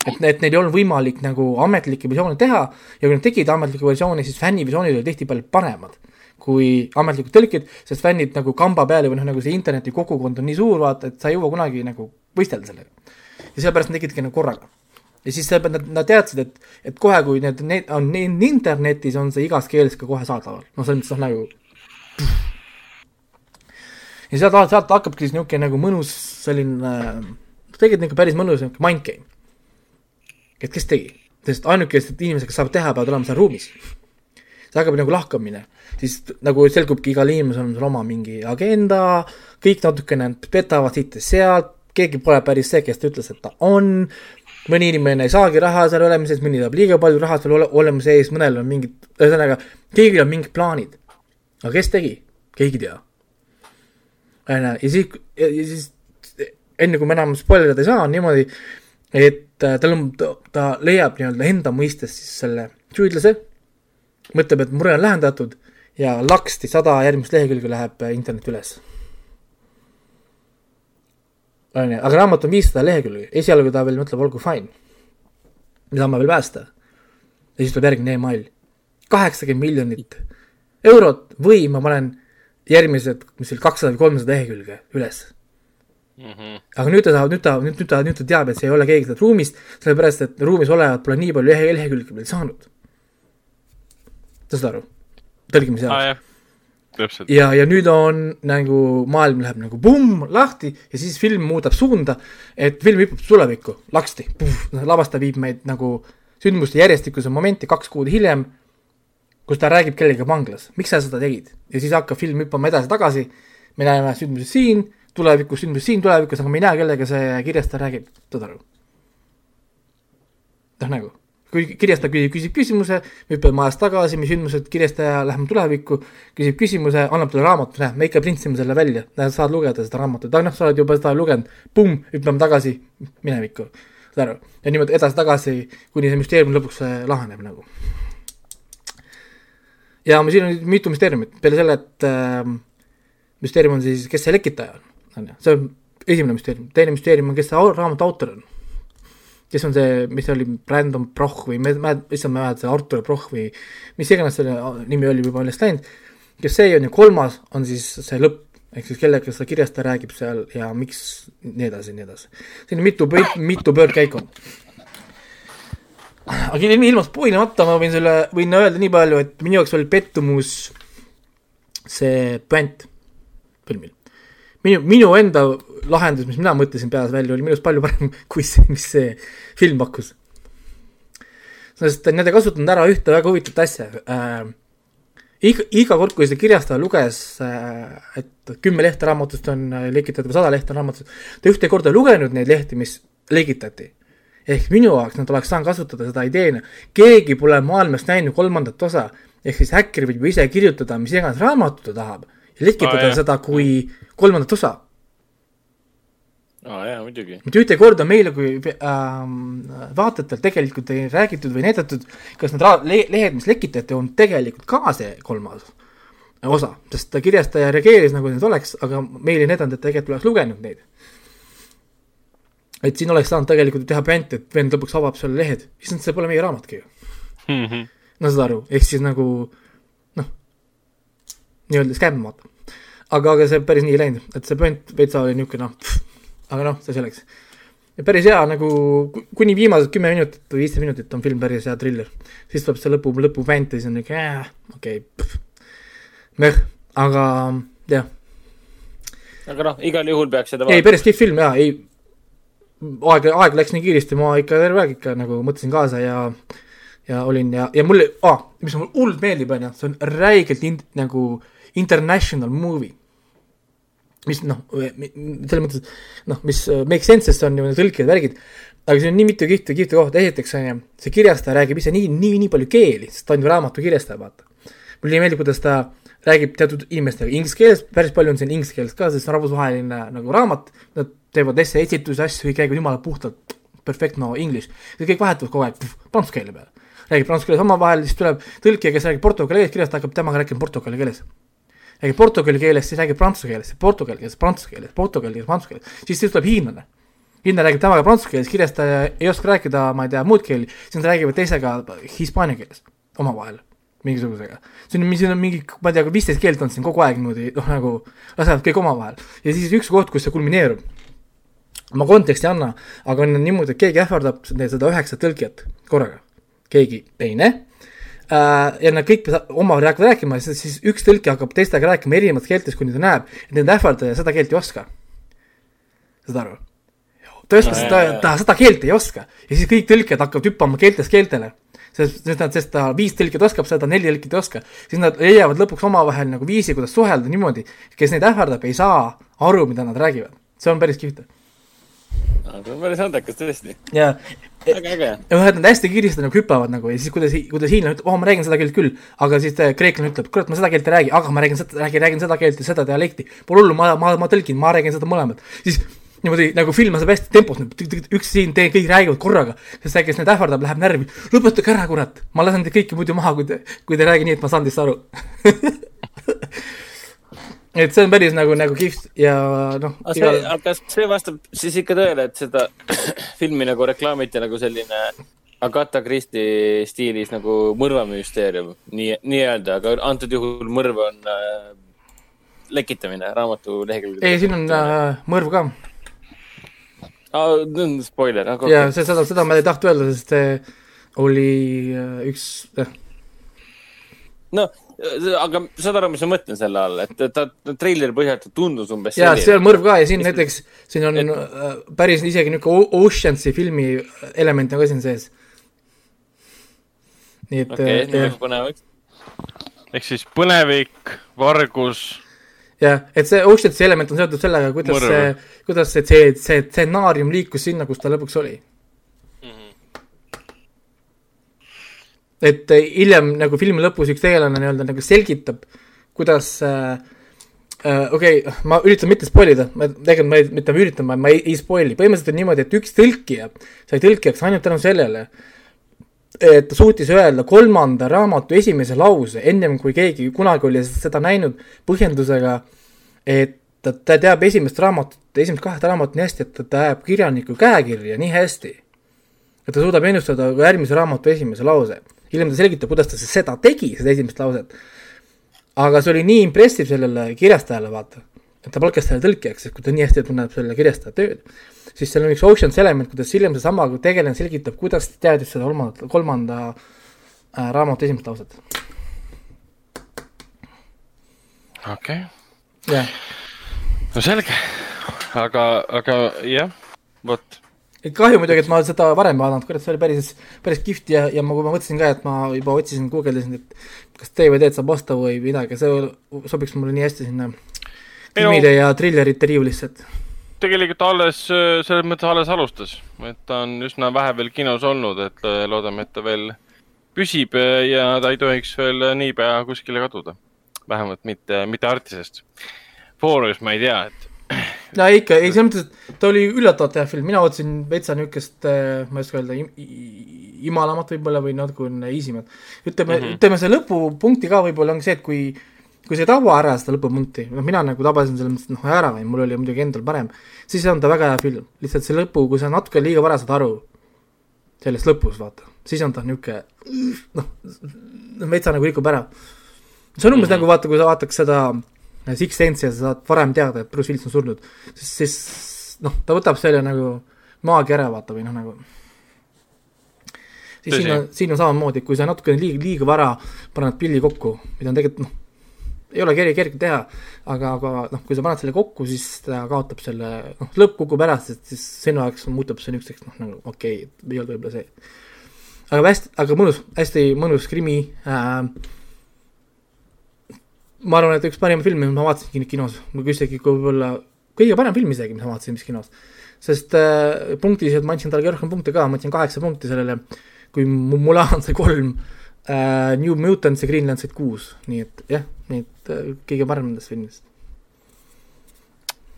et, et neil ei olnud võimalik nagu ametlikke versioone teha ja kui nad tegid ametliku versiooni, siis fänniversioonid olid tihtipeale paremad kui ametlikud tõlkid, sest fännid nagu kamba peal või noh, nagu see interneti kogukond on nii suur, vaata, et sa ei jõua kunagi nagu võistelda sellega. ja sellepärast nad tegidki nagu korraga. Ja siis sellepärast nad, nad teadsid, et, et kohe, kui need, need on internetis, on see igas keeles ka kohe saadaval, noh, selles mõttes noh, nagu ja sealt, sealt hakkabki siis niisugune nagu mõnus selline, tegelikult niisugune päris mõnus niisugune mind game. et kes tegi, sest ainukesed inimesed, kes saavad teha, peavad olema seal ruumis. see hakkab nagu lahkamine, siis nagu selgubki, igal inimesel on seal oma mingi agenda, kõik natukene petavad siit ja sealt, keegi pole päris see, kes ta ütles, et ta on, mõni inimene ei saagi raha seal olemise eest, mõni saab liiga palju raha seal ole, olemise eest, mõnel on mingid, ühesõnaga, kõigil on mingid plaanid. aga kes tegi? keegi ei tea onju, ja siis, ja siis enne kui me enam spoilerida ei saa, on niimoodi, et äh, tal on, ta leiab nii-öelda enda mõistes siis selle süüdlase, mõtleb, et mure on lahendatud ja laksti sada järgmist lehekülge läheb äh, internet üles. onju, aga raamat on viissada lehekülge, esialgu ta veel mõtleb, olgu fine, me saame veel päästa. ja siis tuleb järgmine email, kaheksakümmend miljonit eurot või ma panen järgmised, mis oli kakssada või kolmsada lehekülge üles. aga nüüd ta saab, nüüd ta, nüüd, nüüd ta, nüüd ta teab, et see ei ole keegi sealt ruumist, sellepärast et ruumis olevat pole nii palju lehe, lehekülge veel saanud. sa saad aru? tõlgimise jaoks. jah, täpselt. ja, ja nüüd on nagu maailm läheb nagu pumm lahti ja siis film muudab suunda, et film hüppab tulevikku, laksti, lavastaja viib meid nagu sündmuste järjestikuse momenti kaks kuud hiljem, kus ta räägib kellegagi vanglas, miks sa seda tegid? Ja siis hakkab film hüppama edasi-tagasi, me näeme sündmusi siin, tulevikus sündmusi siin tulevikus, aga me ei näe, kellega see kirjastaja räägib, saad aru? noh nagu, kui kirjastaja küsib, küsib küsimuse, me hüppame ajas tagasi, mis sündmused, kirjastaja läheme tulevikku, küsib küsimuse, annab talle raamatu, näe, me ikka printsime selle välja, saad lugeda seda raamatut, aga noh, sa oled juba seda lugenud, pumm, hüppame tagasi minevikku, saad aru, ja niimoodi edasi-tagasi, kuni see müsteerium lõpuks äh, laheneb nagu. ja siin on mitu müsteeriumit, peale selle, et äh, müsteerium on siis, kes see lekitaja on, on ju, see on esimene müsteerium, teine müsteerium on, kes see raamatu autor on kes on see, mis see oli, Brandon Broch või me, me, issand, ma ei mäleta, Artur Broch või mis iganes selle nimi oli juba meelest läinud, kes see on ja kolmas on siis see lõpp, ehk siis kellega seda kirjast ta räägib seal ja miks nii edasi nii edasi. siin on mitu, mitu pöördkäiku. aga ilma ilma spoilimata ma võin selle, võin öelda nii palju, et minu jaoks oli pettumus see puänt filmil. minu, minu enda lahendus, mis mina mõtlesin peas välja, oli minu arust palju parem kui see, mis see film pakkus. sest nad ei kasutanud ära ühte väga huvitavat asja äh,. iga, iga kord, kui see kirjastaja luges äh,, et kümme lehte raamatust on äh, lekitatud või sada lehte raamatust, ta ühte korda ei lugenud neid lehti, mis lekitati. ehk minu jaoks nad oleks saanud kasutada seda ideena, keegi pole maailmas näinud kolmandat osa, ehk siis häkker võib ju ise kirjutada, mis iganes raamatut ta tahab lekitada jah. seda kui kolmandat osa aa jaa, muidugi. mitte ühte korda meile kui ähm, vaatajatel tegelikult ei räägitud või näidatud, kas need le lehed, mis lekitati, on tegelikult ka see kolmas osa, sest ta kirjastaja reageeris nagu need oleks, aga meile ei näidanud, et tegelikult oleks lugenud neid. et siin oleks saanud tegelikult teha pränt, et vend lõpuks avab selle lehed, issand, see pole meie raamatki ju. no saad aru, ehk siis nagu nii-öelda skämm vaata. aga, aga see päris nii ei läinud, et see pönt veitsa oli niisugune noh, aga noh, see selleks. ja päris hea nagu ku- kuni viimased kümme minutit või viisteist minutit on film päris hea triller. siis tuleb see lõpu, lõpuvänn ja siis on niisugune äh, okei okay,, meh, aga jah, aga noh, igal juhul peaks seda ei päris kihvt film jaa, ei aeg, aeg läks nii kiiresti, ma ikka terve aeg ikka nagu mõtlesin kaasa ja ja olin ja, ja mulle ah,, mis mulle hullult meeldib, on ju, see on räigelt in, nagu international movie. mis noh, selles mõttes, noh, mis äh, make sense, sest on ju tõlked värgid, aga siin on nii mitu kihvti, kihvti kohta, esiteks on ju, see kirjastaja räägib ise nii, nii, nii palju keeli, sest ta on ju raamatu kirjastaja, vaata. mulle meeldib, kuidas ta räägib teatud inimestega inglise keeles, päris palju on siin inglise keeles ka, sest see on rahvusvaheline nagu raamat, nad teevad essee esitusi, asju, kõik räägivad jumala puhtalt perfect no english, kõik vahetuvad kogu aeg prantsuse keele peale. räägib prantsuse keeles omavahel, siis tuleb tõlkija, kes räägib portugali keeles, kirjast hakkab temaga rääkima portugali keeles räägib portugali keeles, siis räägib prantsuse keeles, portugali keeles, prantsuse keeles, portugali keeles, prantsuse keeles, siis, siis tuleb hiinlane. hiinlane räägib temaga prantsuse keeles, kirjas ta ei oska rääkida, ma ei tea, muud keeli, siis nad räägivad teisega hispaania keeles omavahel, mingisugusega. siin on, siin on mingi, ma ei tea, viisteist keelt on siin kogu aeg niimoodi, noh nagu lasevad kõik omavahel. ja siis üks koht, kus see kulmineerub, ma konteksti ei anna, aga on niimoodi, et keegi ähvardab seda üheksat tõlkijat korraga. keegi teine ja nad kõik omavahel hakkavad rääkima siis üks tõlkija hakkab teistega rääkima erinevates keeltes, kuni ta näeb, et nende ähvardaja seda keelt ei oska. saad aru? ta oska no, seda, ta seda keelt ei oska ja siis kõik tõlkijad hakkavad hüppama keeltest keeltele. sest, sest nad, sest ta viis tõlkijat oskab seda, neli tõlkijat ei oska, siis nad leiavad lõpuks omavahel nagu viisi, kuidas suhelda niimoodi, kes neid ähvardab, ei saa aru, mida nad räägivad. see on päris kihvt see on päris andekas tõesti. ja, väga äge. ja ühed nad hästi kiiresti nagu hüppavad nagu ja siis kuidas, kuidas hiinlane ütleb, oh ma räägin seda keelt küll, aga siis kreeklane ütleb, kurat, ma seda keelt ei räägi, aga ma räägin seda, räägin, räägin seda keelt ja seda dialekti. Pole hullu, ma, ma, ma tõlgin, ma räägin seda mõlemat. siis niimoodi nagu film saab hästi tempos, üks siin, teine, kõik räägivad korraga, sest see, kes neid ähvardab, läheb närvi. lõpetage ära, kurat, ma lasen teid kõiki muidu maha, kui te, kui te ei räägi nii, et ma saan teist aru et see on päris nagu, nagu kihvt ja noh. Igal... aga kas see vastab siis ikka tõele, et seda filmi nagu reklaamiti nagu selline Agatha Christie stiilis nagu mõrvamüsteerium, nii, nii-öelda, aga antud juhul mõrv on äh, lekitamine raamatu lehekülgedel. ei, siin on äh, mõrv ka ah,. spoiler okay.. ja see, seda, seda ma ei tahtnud öelda, sest see oli äh, üks äh.. no aga saad aru, mis ma mõtlen selle all, et ta treileri põhjal ta tundus umbes jaa, see on mõrv ka ja siin näiteks, siin on et... Äh, päris isegi niisugune Oceansi filmi element on ka siin sees. nii et okei okay,, nii põnevaks. ehk siis põnevik, vargus. jah, et see Oceansi element on seotud sellega, kuidas mõrv. see, kuidas see, see, see stsenaarium liikus sinna, kus ta lõpuks oli et hiljem nagu filmi lõpus üks tegelane nii-öelda nagu selgitab, kuidas äh, okei okay,, ma üritan mitte spoil ida, ma tegelikult ma ei, mitte ma üritan, ma ei, ei spoil'i, põhimõtteliselt on niimoodi, et üks tõlkija sai tõlkijaks ainult tänu sellele, et ta suutis öelda kolmanda raamatu esimese lause, ennem kui keegi kunagi oli seda näinud, põhjendusega, et ta, ta teab esimest raamatut, esimest kahte raamatut nii hästi, et ta ajab kirjaniku käekirja nii hästi, et ta suudab ennustada järgmise raamatu esimese lause hiljem ta selgitab, kuidas ta seda tegi, seda esimest lauset. aga see oli nii impressive sellele kirjastajale, vaata, et ta palkas selle tõlkijaks, et kui ta nii hästi tunneb selle kirjastaja tööd, siis seal on üks ocean's element, kuidas hiljem seesama tegelane selgitab, kuidas ta teadis seda kolmanda, kolmanda äh, raamatu esimest lauset. okei okay.. jah. no selge, aga, aga jah, vot kahju muidugi, et ma seda varem vaadanud, kurat, see oli päris, päris kihvt ja, ja ma, kui ma mõtlesin ka, et ma juba otsisin, guugeldasin, et kas DVD-d saab osta või midagi, see sobiks mulle nii hästi sinna filmide ja trillerite riiulisse, et tegelikult alles, selles mõttes alles alustas, et ta on üsna vähe veel kinos olnud, et loodame, et ta veel püsib ja ta ei tohiks veel niipea kuskile kaduda. vähemalt mitte, mitte Artisest. Foorumist ma ei tea, et no ikka, ei selles mõttes, et ta oli üllatavalt hea film, mina ootasin veitsa niisugust, äh, ma ei oska öelda, imalamat võib-olla või natukene easymat. ütleme mm, -hmm. ütleme see lõpupunkti ka võib-olla on see, et kui, kui sa ei taba ära seda lõpupunkti, noh, mina nagu tabasin selles mõttes noh ära, mul oli muidugi endal parem, siis on ta väga hea film. lihtsalt see lõpu, kui sa natuke liiga vara saad aru sellest lõpus, vaata, siis on ta niisugune noh, veitsa nagu rikub ära. see on umbes mm -hmm. nagu vaata, kui sa vaataks seda Six Sense ja sa saad varem teada, et Bruce Willis on surnud, siis, siis noh, ta võtab selle nagu maagia ära, vaata, või noh, nagu siis Tõsi. siin on, siin on samamoodi, kui sa natukene liiga, liiga vara paned pilli kokku, mida on tegelikult noh, ei ole kerge, kerge teha, aga, aga noh, kui sa paned selle kokku, siis ta kaotab selle, noh, lõpp kukub ära, sest siis sinu jaoks muutub see niisuguseks noh, nagu okei okay,, ei olnud võib-olla see. aga hästi, aga mõnus, hästi mõnus krimi äh,, ma arvan, et üks parimaid filme, mis ma vaatasin kinos, isegi võib-olla kõige parem film isegi, mis ma vaatasin vist kinos. sest äh, punktiliselt ma andsin talle rohkem punkte ka, ma andsin kaheksa punkti sellele, kui Mu- Mulan sai kolm äh,, New Mutants ja Greenland said kuus, nii et jah, nii et äh, kõige parem nendest filmidest.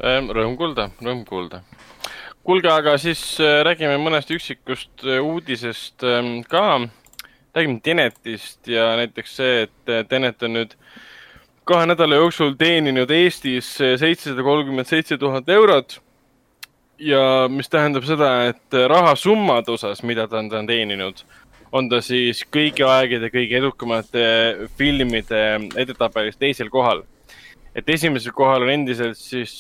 Ehm, Rõõm kuulda, rõõm kuulda. kuulge, aga siis äh, räägime mõnest üksikust äh, uudisest ähm, ka. räägime Tenetist ja näiteks see, et äh, Tenet on nüüd kahe nädala jooksul teeninud Eestis seitsesada kolmkümmend seitse tuhat eurot. ja mis tähendab seda, et rahasummade osas, mida ta on, ta on teeninud, on ta siis kõigi aegade kõige edukamate filmide edetabelis teisel kohal et esimesel kohal on endiselt siis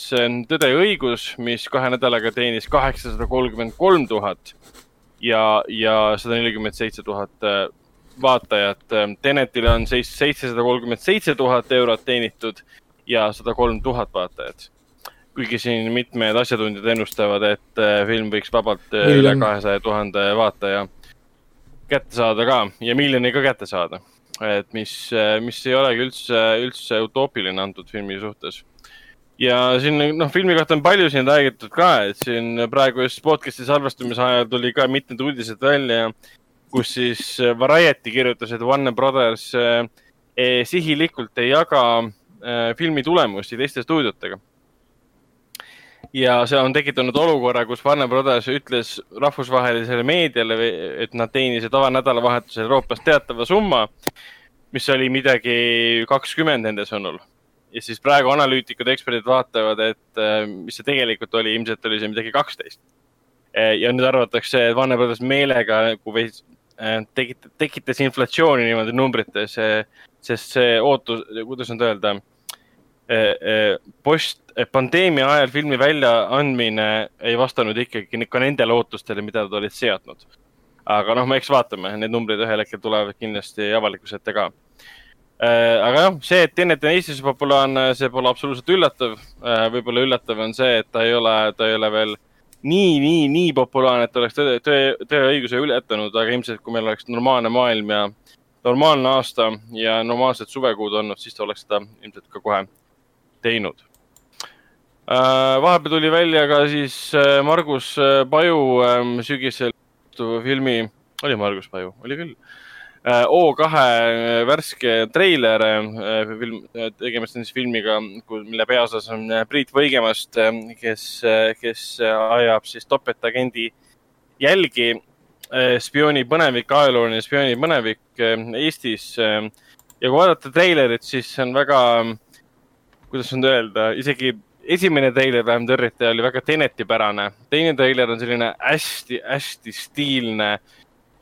Tõde ja õigus, mis kahe nädalaga teenis kaheksasada kolmkümmend kolm tuhat ja, ja sada nelikümmend seitse tuhat äh, vaatajat. Tenetile on siis seitsesada kolmkümmend seitse tuhat eurot teenitud ja sada kolm tuhat vaatajat. kuigi siin mitmed asjatundjad ennustavad, et äh, film võiks vabalt äh, üle Miljon. kahesaja tuhande vaataja kätte saada ka ja miljoni ka kätte saada et mis, mis ei olegi üldse, üldse utoopiline antud filmi suhtes. ja siin noh, filmi kohta on palju siin räägitud ka, et siin praegu just podcast'i salvestamise ajal tuli ka mitmed uudised välja, kus siis Variety kirjutas, et Warner Brothers eh, eh, sihilikult ei jaga eh, filmi tulemusi teiste stuudiotega. ja see on tekitanud olukorra, kus Warner Brothers ütles rahvusvahelisele meediale, et nad teenisid avanädalavahetusel Euroopas teatava summa, mis oli midagi kakskümmend nende sõnul. ja siis praegu analüütikud, eksperdid vaatavad, et äh, mis see tegelikult oli, ilmselt oli see midagi kaksteist. ja nüüd arvatakse, et Warner Brothers meelega nagu veits äh, tekit-, tekitas inflatsiooni niimoodi numbrites, sest see ootus, kuidas nüüd öelda, post, pandeemia ajal filmi väljaandmine ei vastanud ikkagi ka nendele ootustele, mida nad olid seadnud. aga noh, eks vaatame, need numbrid ühel hetkel tulevad kindlasti avalikkuse ette ka. aga jah, see, et Tenet on Eestis populaarne, see pole absoluutselt üllatav. võib-olla üllatav on see, et ta ei ole, ta ei ole veel nii, nii, nii populaarne, et oleks tõe, tõe, tõeõiguse ületanud, aga ilmselt kui meil oleks normaalne maailm ja normaalne aasta ja normaalsed suvekuud olnud, siis ta oleks seda ilmselt ka kohe teinud. vahepeal tuli välja ka siis äh, Margus äh, Paju ähm, sügisel filmi, oli Margus Paju, oli küll. O2 värske treiler, film, tegemist on siis filmiga, mille peaosas on äh, Priit Võigemast, kes, kes ajab siis topeltagendi jälgi. spiooni põnevik, ajalooline spiooni põnevik äh, Eestis. ja kui vaadata treilerit, siis see on väga, kuidas nüüd öelda, isegi esimene treiler vähemalt õrritaja oli väga tenetipärane. teine treiler on selline hästi-hästi stiilne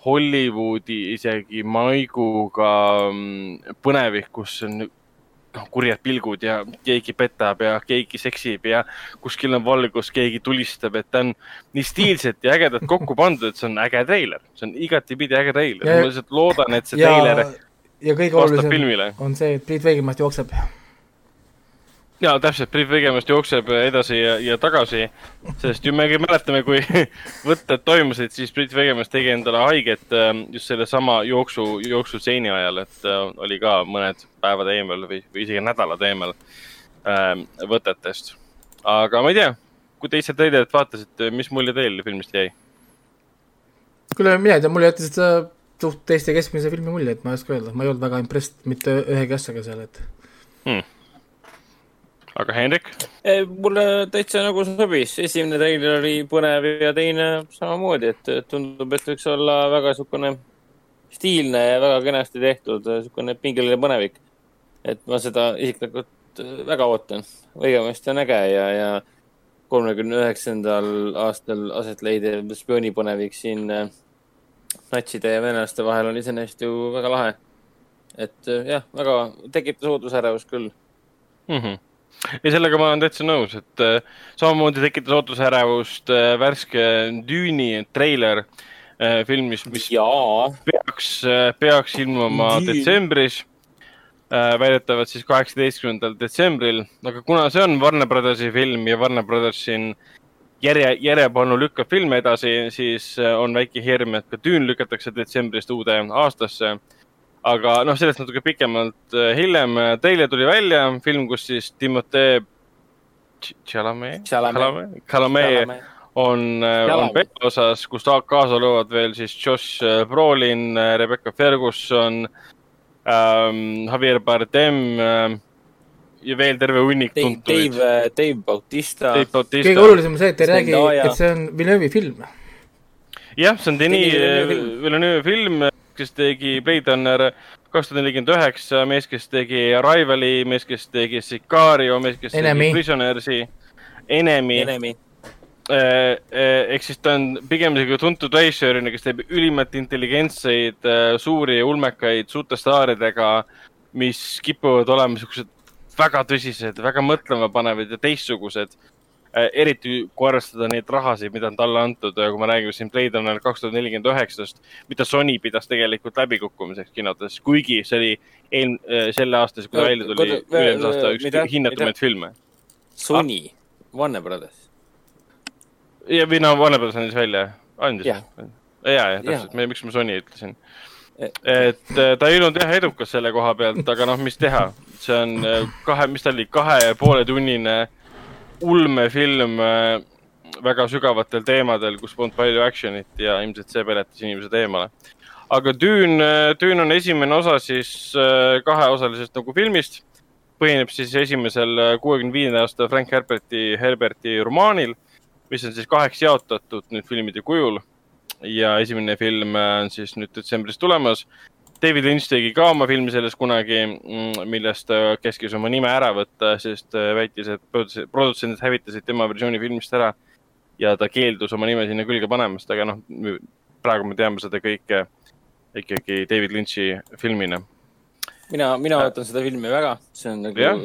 Hollywoodi isegi maiguga mm, põnevik, kus on noh, kurjad pilgud ja keegi petab ja keegi seksib ja kuskil on valgus, keegi tulistab, et ta on nii stiilselt ja ägedalt kokku pandud, et see on äge treiler, see on igatipidi äge treiler. Ja- ma lihtsalt loodan, et see ja treiler, ja kõige olulisem filmile. on see, et Priit Veigimast jookseb. Ja täpselt, Priit Vegemast jookseb edasi ja, ja tagasi, sest ju me mäletame, kui võtted toimusid, siis Priit Vegemast tegi endale haiget äh, just sellesama jooksu, jooksuseini ajal, et äh, oli ka mõned päevad eemal või, või isegi nädalad eemal äh, võtetest. aga ma ei tea, kui te ise treilerit vaatasite, mis mulje teil filmist jäi? kuule, mina ei tea, mulle jättis ta suht teiste keskmise filmi mulje, et ma ei oska öelda, ma ei olnud väga impressed mitte ühegi asjaga seal, et aga Hendrik? Mulle täitsa nagu sobis, esimene treiler oli põnev ja teine samamoodi, et tundub, et võiks olla väga niisugune stiilne ja väga kenasti tehtud niisugune pingeline põnevik. et ma seda isiklikult väga ootan, õigemasti on äge ja, ja kolmekümne üheksandal aastal aset leidev spioonipõnevik siin äh, natside ja venelaste vahel on iseenesest ju väga lahe. et äh, jah, väga tekitas ootusärevust küll. mm. -hmm. Ja sellega ma olen täitsa nõus, et äh, samamoodi tekitas ootusärevust äh, värske Düüni treiler äh, filmis, mis jaa peaks, peaks ilmuma Dune. detsembris. väidetavalt siis kaheksateistkümnendal detsembril, aga kuna see on Warner Brothersi film ja Warner Brothers siin järje, järjepanu lükkab filme edasi, siis äh, on väike hirm, et ka Dune lükatakse detsembrist uude aastasse. Aga noh, sellest natuke pikemalt äh, hiljem. Teile tuli välja film, kus siis Timothée Ch- Chalamet, Chalamet. Chalamet on, on Chalamet. peaosas, kus ta kaasa löövad veel siis Josh äh, Brolin, Rebecca Ferguson ähm,, Javier Bardem äh, ja veel terve hunnik Dave, tuntuid. Dave, Dave Bautista. Kõige. olulisem on see, et ei räägi, et see on Villeneuve'i film. jah, see on Denis Denis Villeneuve film. Kes tegi Blade Runner kaks tuhat nelikümmend üheksa, mees, kes tegi Arrivali, mees, kes tegi Sicario, mees, kes Enemy. tegi Prisonersi, Enemy. Enemy. ehk siis ta on pigem selline tuntud režissöörina, kes teeb ülimalt intelligentseid, suuri ja ulmekaid suurte staaridega, mis kipuvad olema siuksed väga tõsised, väga mõtlemapanevad ja teistsugused. Eriti kui arvestada neid rahasid, mida on talle antud, kui me räägime siin Blade Runner kaks tuhat nelikümmend üheksast, mida Sony pidas tegelikult läbikukkumiseks kinodes, kuigi see oli eel-, selle aasta, kui ta välja tuli, üle-eelmise aasta üks hinnatumaid filme. Sony, Warner Brothers. ja, või no Warner Bros andis välja, andis või? ja, ja täpselt, miks ma Sony ütlesin. et äh, ta ei olnud jah edukas selle koha pealt, aga noh, mis teha, see on äh, kahe, mis ta oli, kahe ja poole tunnine ulmefilm äh, väga sügavatel teemadel, kus polnud palju action'it ja ilmselt see peletas inimesed eemale. aga Dune, Dune on esimene osa siis äh, kaheosalisest nagu filmist. põhineb siis esimesel kuuekümne viienda aasta Frank Herberti, Herberti romaanil, mis on siis kaheks jaotatud nüüd filmide kujul. ja esimene film äh, on siis nüüd detsembris tulemas. David Lynch tegi ka oma filmi sellest kunagi, millest ta käskis oma nime ära võtta, sest äh, väitis, et produtse- produtsendid hävitasid tema versiooni filmist ära. ja ta keeldus oma nime sinna külge panemast, aga noh, praegu me teame seda kõike ikkagi David Lynch'i filmina. mina, mina ootan seda filmi väga, see on nagu Jah.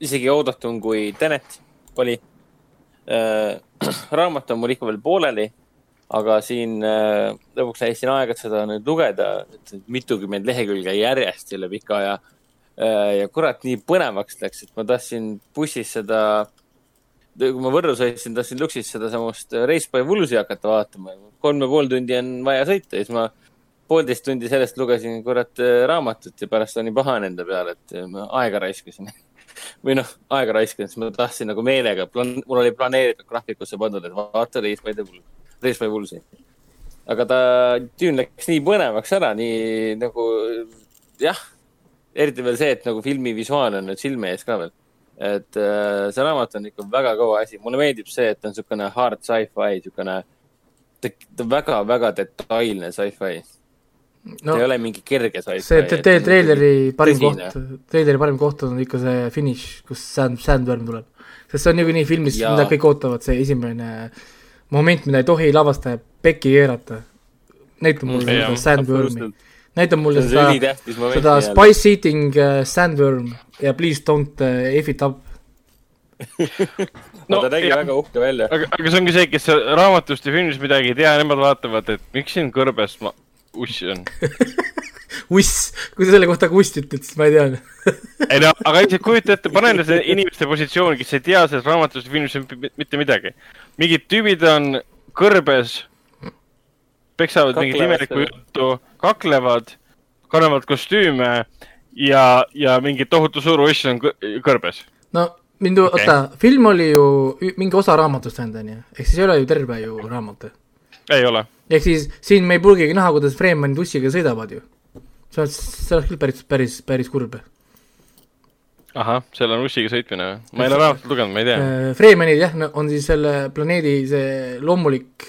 isegi oodatum kui Tenet oli. raamat on mul ikka veel pooleli, aga siin äh, lõpuks leidsin aega, et seda nüüd lugeda, mitukümmend lehekülge järjest üle pika aja. ja kurat, nii põnevaks läks, et ma tahtsin bussis seda, kui ma Võrru sõitsin, tahtsin Luksis sedasamust Race by Woolsey hakata vaatama. kolm ja pool tundi on vaja sõita ja siis ma poolteist tundi sellest lugesin kurat äh, raamatut ja pärast olin pahane enda peale, et äh, ma aega raiskasin. või noh, aega raiskasin, siis ma tahtsin nagu meelega, mul oli planeeritud graafikusse pandud, et vaata Race by the Wool, Race by Woolsey. aga ta, tüün läks nii põnevaks ära, nii nagu jah, eriti veel see, et nagu filmi visuaal on nüüd silme ees ka veel. et äh, see raamat on ikka väga kõva asi, mulle meeldib see, et ta on niisugune hard sci-fi, niisugune, väga-väga detailne sci-fi no,. ei ole mingi kerge sci-fi. see te- te- treileri parim tõsine. koht, treileri parim koht on ikka see finiš, kus sand, sandworm tuleb. sest see on niikuinii filmis, mida kõik ootavad, see esimene moment, mida ei tohi lavastaja pekki keerata. näita mulle Mm, seda sandwormi, näita mulle seda, seda spice eating uh, sandworm ja please don't uh, F it up. no,. ta nägi jah. väga uhke välja. aga, aga see ongi see, kes raamatust ja filmist midagi ei tea, nemad vaatavad, et miks siin kõrbes ma- ussi on. uss, kui sa selle kohta ka ust ütled, siis ma ei tea. ei no, aga lihtsalt kujuta ette, pane enda selle inimeste positsiooni, kes ei tea sellest raamatust ja filmist mi- mitte midagi. mingid tüübid on kõrbes, peksavad mingit Kaklevad imelikku seal. juttu, kaklevad, kannavad kostüüme ja, ja mingi tohutu suur uss on kõ- kõrbes. no mind okay., oota, film oli ju mingi osa raamatust ainult, onju. ehk siis ei ole ju terve ju raamat. ei ole. ehk siis siin me ei pruugigi näha, kuidas Freemanid ussiga sõidavad ju. See oleks, see oleks küll päris, päris, päris kurb. ahah, seal on ussiga sõitmine või? ma ei ole raamatut lugenud, ma ei tea. Freemanid jah, on siis selle planeedi see loomulik,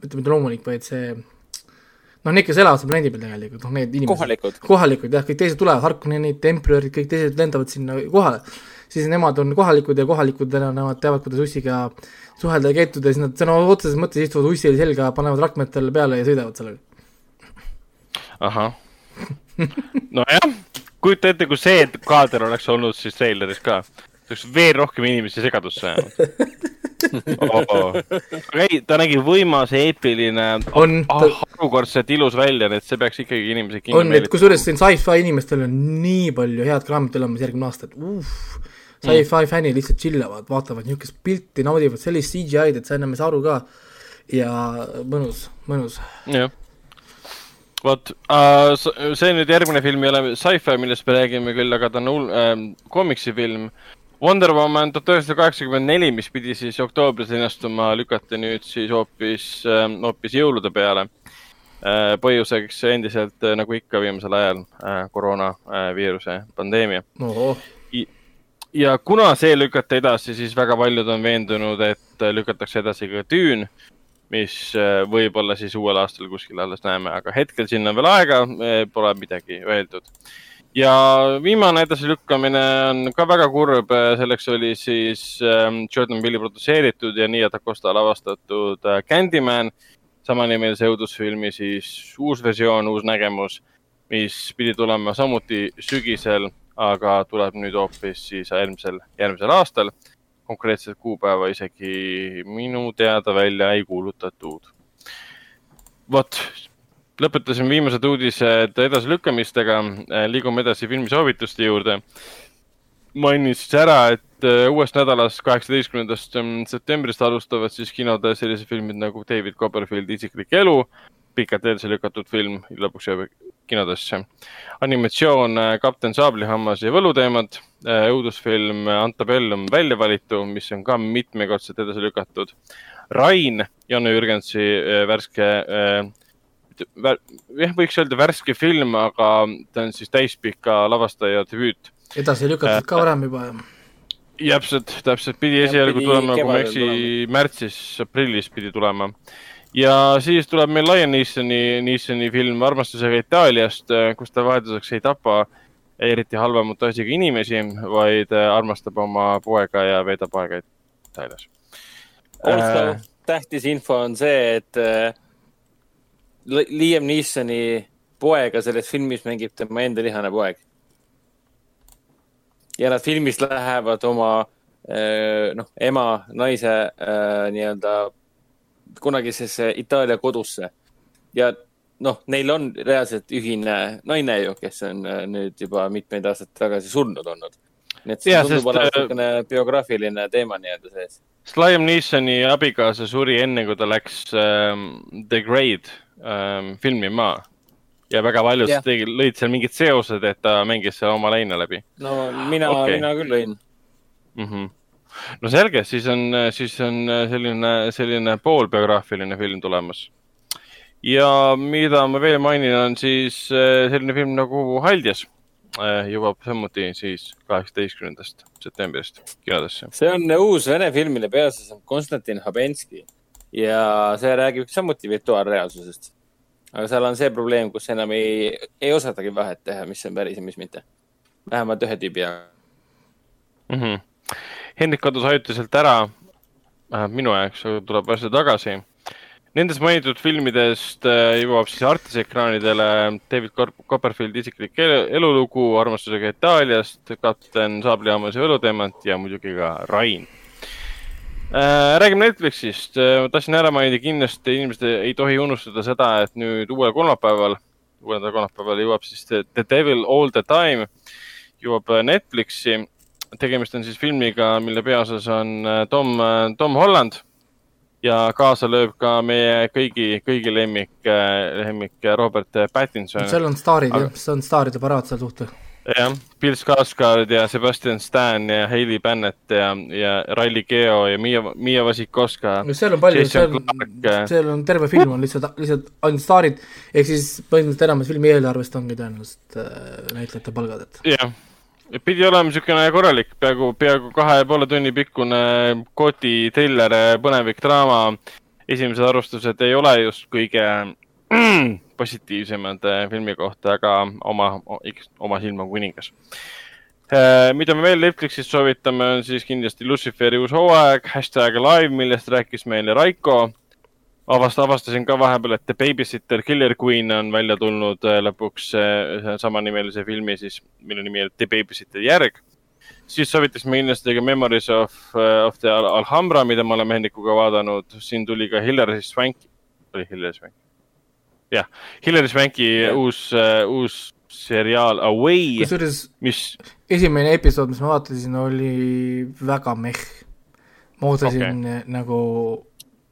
mitte mitte loomulik, vaid see noh, need, kes elavad seal planeedi peal tegelikult, noh need inimesed. kohalikud. kohalikud jah, kõik teised tulevad, Harkonnenid, Emperor'id, kõik teised lendavad sinna kohale, siis nemad on kohalikud ja kohalikudena nemad teavad, kuidas ussiga suhelda ja käituda, siis nad sõna otseses mõttes istuvad ussil selga, panevad rakmed talle peale ja sõidavad sellega. ahah. nojah, kujuta ette, kui see kaader oleks olnud siis treileris ka, see oleks veel rohkem inimesi segadusse ajanud oh.. aga ei, ta nägi võimas, eepiline, on, harukordselt ilus välja, nii et see peaks ikkagi inimesi kinni on, et kusjuures siin sci-fi inimestel on nii palju head kraamit tulemas järgmine aasta, et uh, sci-fi fännid lihtsalt chillavad, vaatavad niisugust pilti, naudivad sellist CGI-d, et sa enam ei saa aru ka. ja mõnus, mõnus. jah. Vot uh,, see nüüd järgmine film ei ole sci-fi, millest me räägime küll, aga ta on hull äh, komiksifilm. Wonder Woman tuhat üheksasada kaheksakümmend neli, mis pidi siis oktoobris linastuma, lükati nüüd siis hoopis äh,, hoopis jõulude peale äh,. põhjuseks endiselt äh, nagu ikka viimasel ajal äh, koroonaviiruse äh, pandeemia oh.. ja kuna see lükati edasi, siis väga paljud on veendunud, et lükatakse edasi ka Dune mis äh, võib-olla siis uuel aastal kuskil alles näeme, aga hetkel sinna on veel aega, pole midagi öeldud. ja viimane edasilükkamine on ka väga kurb, selleks oli siis ähm, Jordan Peele'i produtseeritud ja Nia Tacosta lavastatud äh, Candyman, samanimelise õudusfilmi siis uus versioon, uus nägemus, mis pidi tulema samuti sügisel, aga tuleb nüüd hoopis siis eelmisel, järgmisel aastal konkreetset kuupäeva isegi minu teada välja ei kuulutatud. vot, lõpetasime viimased uudised edasilükkamistega, liigume edasi filmisoovituste juurde. mainin siis ära, et äh, uuest nädalast, kaheksateistkümnendast ähm, septembrist alustavad siis kinodes sellised filmid nagu David Copperfieldi isiklik elu, pikalt edasi lükatud film, lõpuks jõuab kinodesse. animatsioon äh, Kapten Saablihammas ja võluteemad, äh, õudusfilm Antebellum välja valitu, mis on ka mitmekordselt edasi lükatud. Rain, Janne Jürgensi äh, värske, jah, võiks öelda värske film, aga ta on siis täispika lavastaja debüüt. edasi lükatud ka varem juba, jah? täpselt, täpselt, pidi esialgu tulema, kui ma ei eksi, märtsis, aprillis pidi tulema ja siis tuleb meil Lion Neesoni, Neesoni film Armastusega Itaaliast, kus ta vahelduseks ei tapa eriti halva montaažiga inimesi, vaid armastab oma poega ja veedab aega Itaalias. äh, tähtis info on see, et äh, Liam Neesoni poega selles filmis mängib tema enda lihane poeg. ja nad filmis lähevad oma äh, noh, ema, naise äh, nii-öelda kunagisesse Itaalia kodusse. ja noh, neil on reaalselt ühine naine ju, kes on äh, nüüd juba mitmeid aastaid tagasi surnud olnud. nii et see ja, tundub olevat äh, niisugune biograafiline teema nii-öelda sees. Liam Neesoni abikaasa suri enne, kui ta läks ähm, The Great ähm, filmima ja väga paljud tegid, lõid seal mingid seosed, et ta mängis seal oma leina läbi. no mina okay., mina küll lõin mm. -hmm no selge, siis on, siis on selline, selline poolbiograafiline film tulemas. ja mida ma veel mainin, on siis eh, selline film nagu Haldjas eh, jõuab samuti siis kaheksateistkümnendast septembrist kinodesse. see on uus vene film, mille peaosas on Konstantin Habenski ja see räägib samuti virtuaalreaalsusest. aga seal on see probleem, kus enam ei, ei osatagi vahet teha, mis on päris ja mis mitte. vähemalt ühe tüübi jaoks mm. -hmm Hendrik kadus ajutiselt ära, vähemalt minu jaoks, aga tuleb varsti tagasi. Nendest mainitud filmidest äh, jõuab siis Artise ekraanidele David Copperfieldi isiklik elulugu armastusega Itaaliast, kapten Saablihaamas ja võluteemant ja muidugi ka Rain äh,. räägime Netflixist, ma tahtsin ära mainida, kindlasti inimesed ei tohi unustada seda, et nüüd uuel kolmapäeval, uuendal kolmapäeval jõuab siis The Devil All the Time, jõuab Netflixi tegemist on siis filmiga, mille peaosas on äh, Tom, äh, Tom Holland ja kaasa lööb ka meie kõigi, kõigi lemmik, äh, lemmik Robert Pattinson. seal on staarid jah, see on staaride paraad seal suht. jah, Bill Skarsgård ja Sebastian Stan ja Hailey Bennett ja, ja Riley Keough ja Miia, Miia Vasikoska. seal on palju, seal, seal on terve film on lihtsalt, lihtsalt ainult staarid, ehk siis põhimõtteliselt enamus filmi eelarvest ongi tõenäoliselt äh, näitlejate palgad, et. jah pidi olema niisugune korralik, peaaegu, peaaegu kahe ja poole tunni pikkune kooti triller, põnevik draama. esimesed arvustused ei ole just kõige positiivsemad eh, filmi kohta, aga oma, oma silm on kuningas. Eh, mida me veel Netflixist soovitame, on siis kindlasti Luciferi uus hooaeg, hashtag live, millest rääkis meile Raiko avast-, avastasin ka vahepeal, et The Babysitter Killer Queen on välja tulnud äh, lõpuks samanimelise filmi siis, mille nimi on The Babysitter järg. siis soovitasime kindlasti ka Memories of, äh, of the Alhambra, mida me oleme Hendrikuga vaadanud. siin tuli ka Hillary Swank, oli Hillary Swank? jah, Hillary Swanki ja. uus uh,, uus seriaal Away. kusjuures mis... esimene episood, mis ma vaatasin, oli väga meh. ma ootasin okay. nagu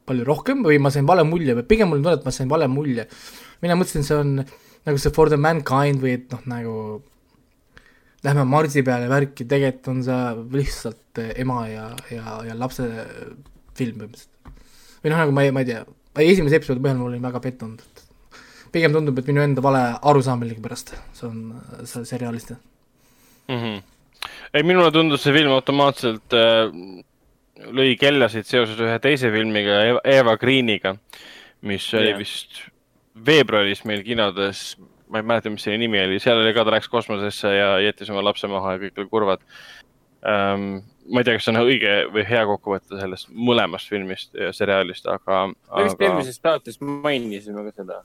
palju rohkem või ma sain vale mulje või pigem mul on tunne, et ma sain vale mulje. mina mõtlesin, see on nagu see For the Mankind või et noh, nagu lähme Marsi peale värki, tegelikult on see lihtsalt ema ja, ja, ja lapse film põhimõtteliselt. või noh, nagu ma ei, ma ei tea, esimese episoodi põhjal ma olin väga pettunud, et pigem tundub, et minu enda vale arusaam millegipärast, see on, see seriaalist mm. -hmm. ei, minule tundus see film automaatselt äh, lõi kellasid seoses ühe teise filmiga, Eva Greeniga, mis yeah. oli vist veebruaris meil kinodes, ma ei mäleta, mis selle nimi oli, seal oli ka, ta läks kosmosesse ja jättis oma lapse maha ja kõik olid kurvad um, ma ei tea, kas see on õige või hea kokkuvõte sellest mõlemast filmist ja seriaalist, aga. me vist aga... eelmises saates mainisime ka seda.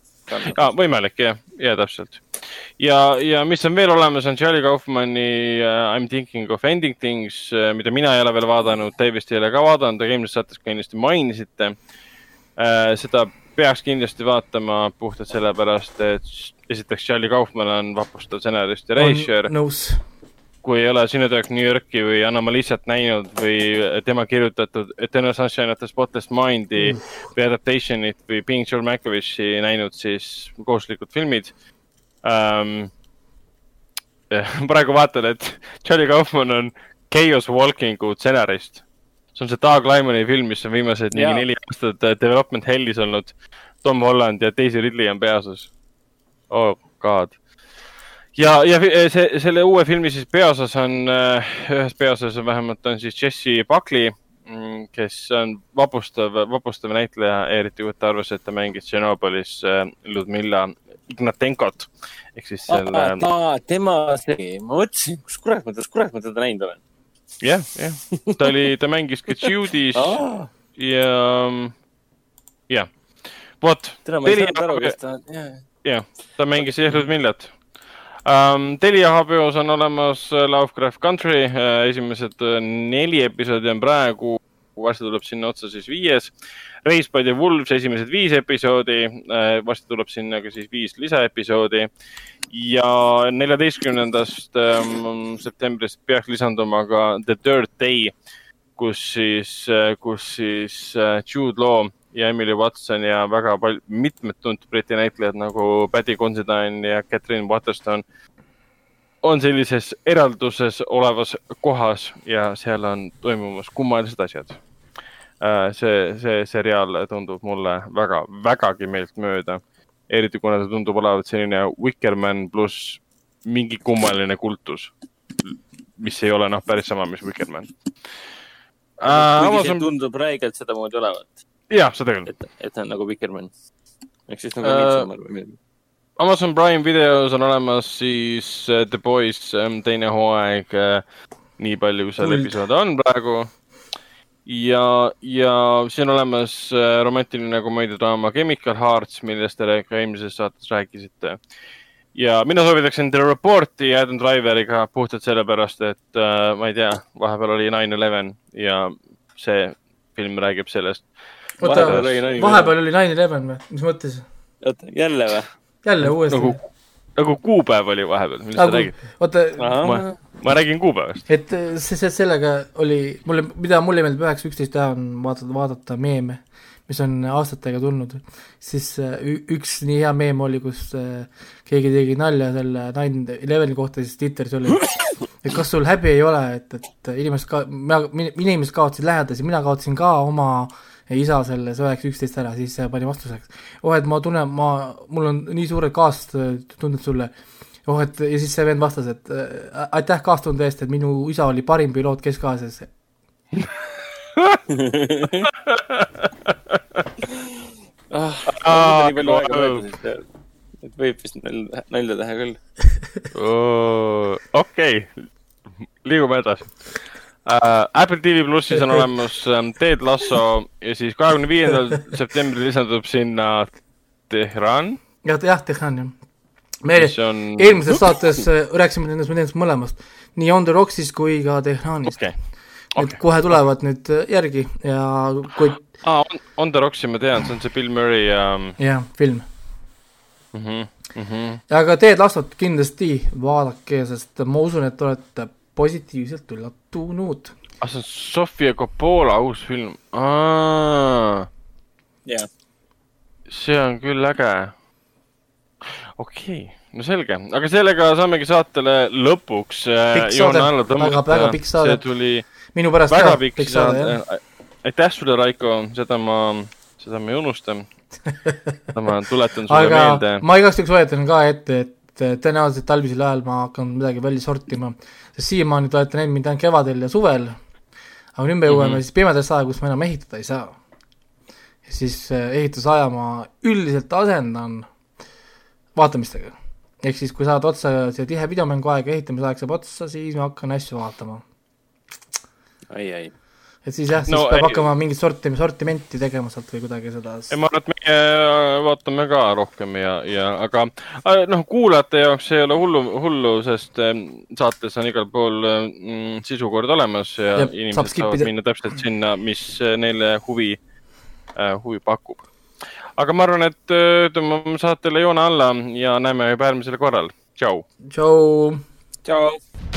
aa, võimalik jah, ja täpselt. ja, ja mis on veel olemas, on Charlie Kaufmani uh, I m thinking of ending things uh,, mida mina ei ole veel vaadanud, te vist ei ole ka vaadanud, aga eelmises saates kindlasti mainisite uh,. seda peaks kindlasti vaatama puhtalt sellepärast, et esiteks Charlie Kaufman on vapustav stsenarist ja režissöör. nõus kui ei ole Sünnitöök New Yorki või Anna ma lihtsalt näinud või tema kirjutatud Eternal Sunshine of the Spotless Mind'i mm. või Adaptation'it või Being Joel Malkovich'i näinud, siis kohustuslikud filmid um,. praegu vaatan, et Charlie Kaufman on Chaos Walking'u stsenarist. see on see Doug Lyman'i film, mis on viimased mingi neli aastat development hell'is olnud. Tom Holland ja Daisy Ridley on peaosas. oh god ja, ja see, selle uue filmi siis peaosas on, äh, ühes peaosas on vähemalt on siis Jesse Buckley, mm, kes on vapustav, vapustav näitleja, eriti võtta arvesse, et ta mängis Tšernobõlis äh, Ludmilla Ignatenkot ehk siis selle ah,. Ah, tema see, ma mõtlesin, kus kurat ma teda, kurat ma teda näinud olen. jah, jah, ta oli, ta mängis ka Judy's ah. ja, jah, vot. tere, ma ei saanud aru, kes ta on. jah, ta mängis jah Ludmillat um,. Telia HBO-s on olemas äh, Lovecraft Country, äh, esimesed äh, neli episoodi on praegu, varsti tuleb sinna otsa siis viies. Raised by the Wolves esimesed viis episoodi, varsti tuleb sinna ka siis viis lisaepisoodi ja neljateistkümnendast ähm, septembrist peaks lisanduma ka The Third Day, kus siis, kus siis Jude Law ja Emily Watson ja väga palju, mitmed tuntud Briti näitlejad nagu Paddy Considine ja Catherine Waterston on sellises eralduses olevas kohas ja seal on toimumas kummalised asjad. Äh, see, see seriaal tundub mulle väga, vägagi meeltmööda. eriti kuna ta tundub olevat selline Wikerman pluss mingi kummaline kultus, mis ei ole noh, päris sama, mis Wikerman. see tundub räigelt sedamoodi olevat jah, seda küll. et, et ta on nagu Vikerman. ehk siis nagu Midsommar või midagi. Amazon Prime videos on olemas siis uh, The Boys um, teine hooaeg uh,. nii palju, kui seal episoode on praegu. ja, ja siin on olemas uh, romantiline komöödiadraama Chemical Hearts, millest te ka eelmises saates rääkisite. ja mina soovitaksin The Reporti Adam Driveriga puhtalt sellepärast, et uh, ma ei tea, vahepeal oli nine eleven ja see film räägib sellest oota, vahepeal oli nine eleven või, mis mõttes? oota, jälle või? jälle uuesti nagu, nagu kuupäev oli vahepeal, millest sa räägid? oota, ma, ma räägin kuupäevast. et see, see, sellega oli, mulle, mida mulle meeldib üheksa, üksteist teha, on vaadata, vaadata meeme, mis on aastatega tulnud. siis äh, üks nii hea meem oli, kus äh, keegi tegi nalja selle nine eleveni kohta, siis Twitteris oli, et kas sul häbi ei ole, et, et inimesed ka, mina, inimesed kaotasid lähedasi, mina kaotasin ka oma äh, isa selles üheksa üksteist ära, siis pani vastuseks. oh, et ma tunnen, ma, mul on nii suured kaastunded sulle. oh, et ja siis see vend vastas, et äh, aitäh kaastunde eest, et minu isa oli parim piloot Kesk-Aasias ah, nii palju aega möödas, et, et võib vist nalja teha küll. okei, liigume edasi uh,. Apple TV plussis on olemas um, Ted Lasso ja siis kahekümne viiendal septembril lisandub sinna Tehran. jah, jah, Tehran jah. me on... eelmises saates äh, rääkisime nendest, nendest mõlemast, nii On The Rocksist kui ka Tehranist okay.. Okay. et kohe tulevad nüüd äh, järgi ja kui ah,, On, on The Rocksi ma tean, see on see Bill Murray um... jah, film mm. -hmm. Mm -hmm. ja ka Ted Lassot kindlasti vaadake, sest ma usun, et te olete positiivselt üllatunud. ah, see on Sofia Coppola uus film. jah, see on küll äge. okei okay., no selge, aga sellega saamegi saatele lõpuks äh, Väga- pikk saade. see tuli minu pärast väga ka pikk saade, jah. aitäh sulle, Raiko, seda ma, seda ma ei unusta. seda ma tuletan sulle aga meelde. ma igaks juhuks hoiatan ka ette, et tõenäoliselt talvisel ajal ma hakkan midagi välja sortima, sest siiamaani te olete näinud mind ainult kevadel ja suvel, aga nüüd me jõuame mm. -hmm. siis pimedasse aega, kus ma enam ehitada ei saa. siis eh, ehitusaja ma üldiselt asendan vaatamistega. ehk siis, kui saad otsa see tihe videomänguaeg ja ehitamisaeg saab otsa, siis ma hakkan asju vaatama. ai, ai. Et siis jah, siis No peab ei- hakkama mingit sorti, sortimenti tegema sealt või kuidagi seda ma arvan, et meie äh, vaatame ka rohkem ja, ja aga äh, noh, kuulajate jaoks ei ole hullu, hullu, sest äh, saates on igal pool äh, mm, sisukord olemas ja, ja saab inimesed saavad minna täpselt sinna, mis neile huvi huvi pakub. aga ma arvan, et tõmbame saatele joone alla ja näeme juba järgmisel korral. tšau. tšau. tšau.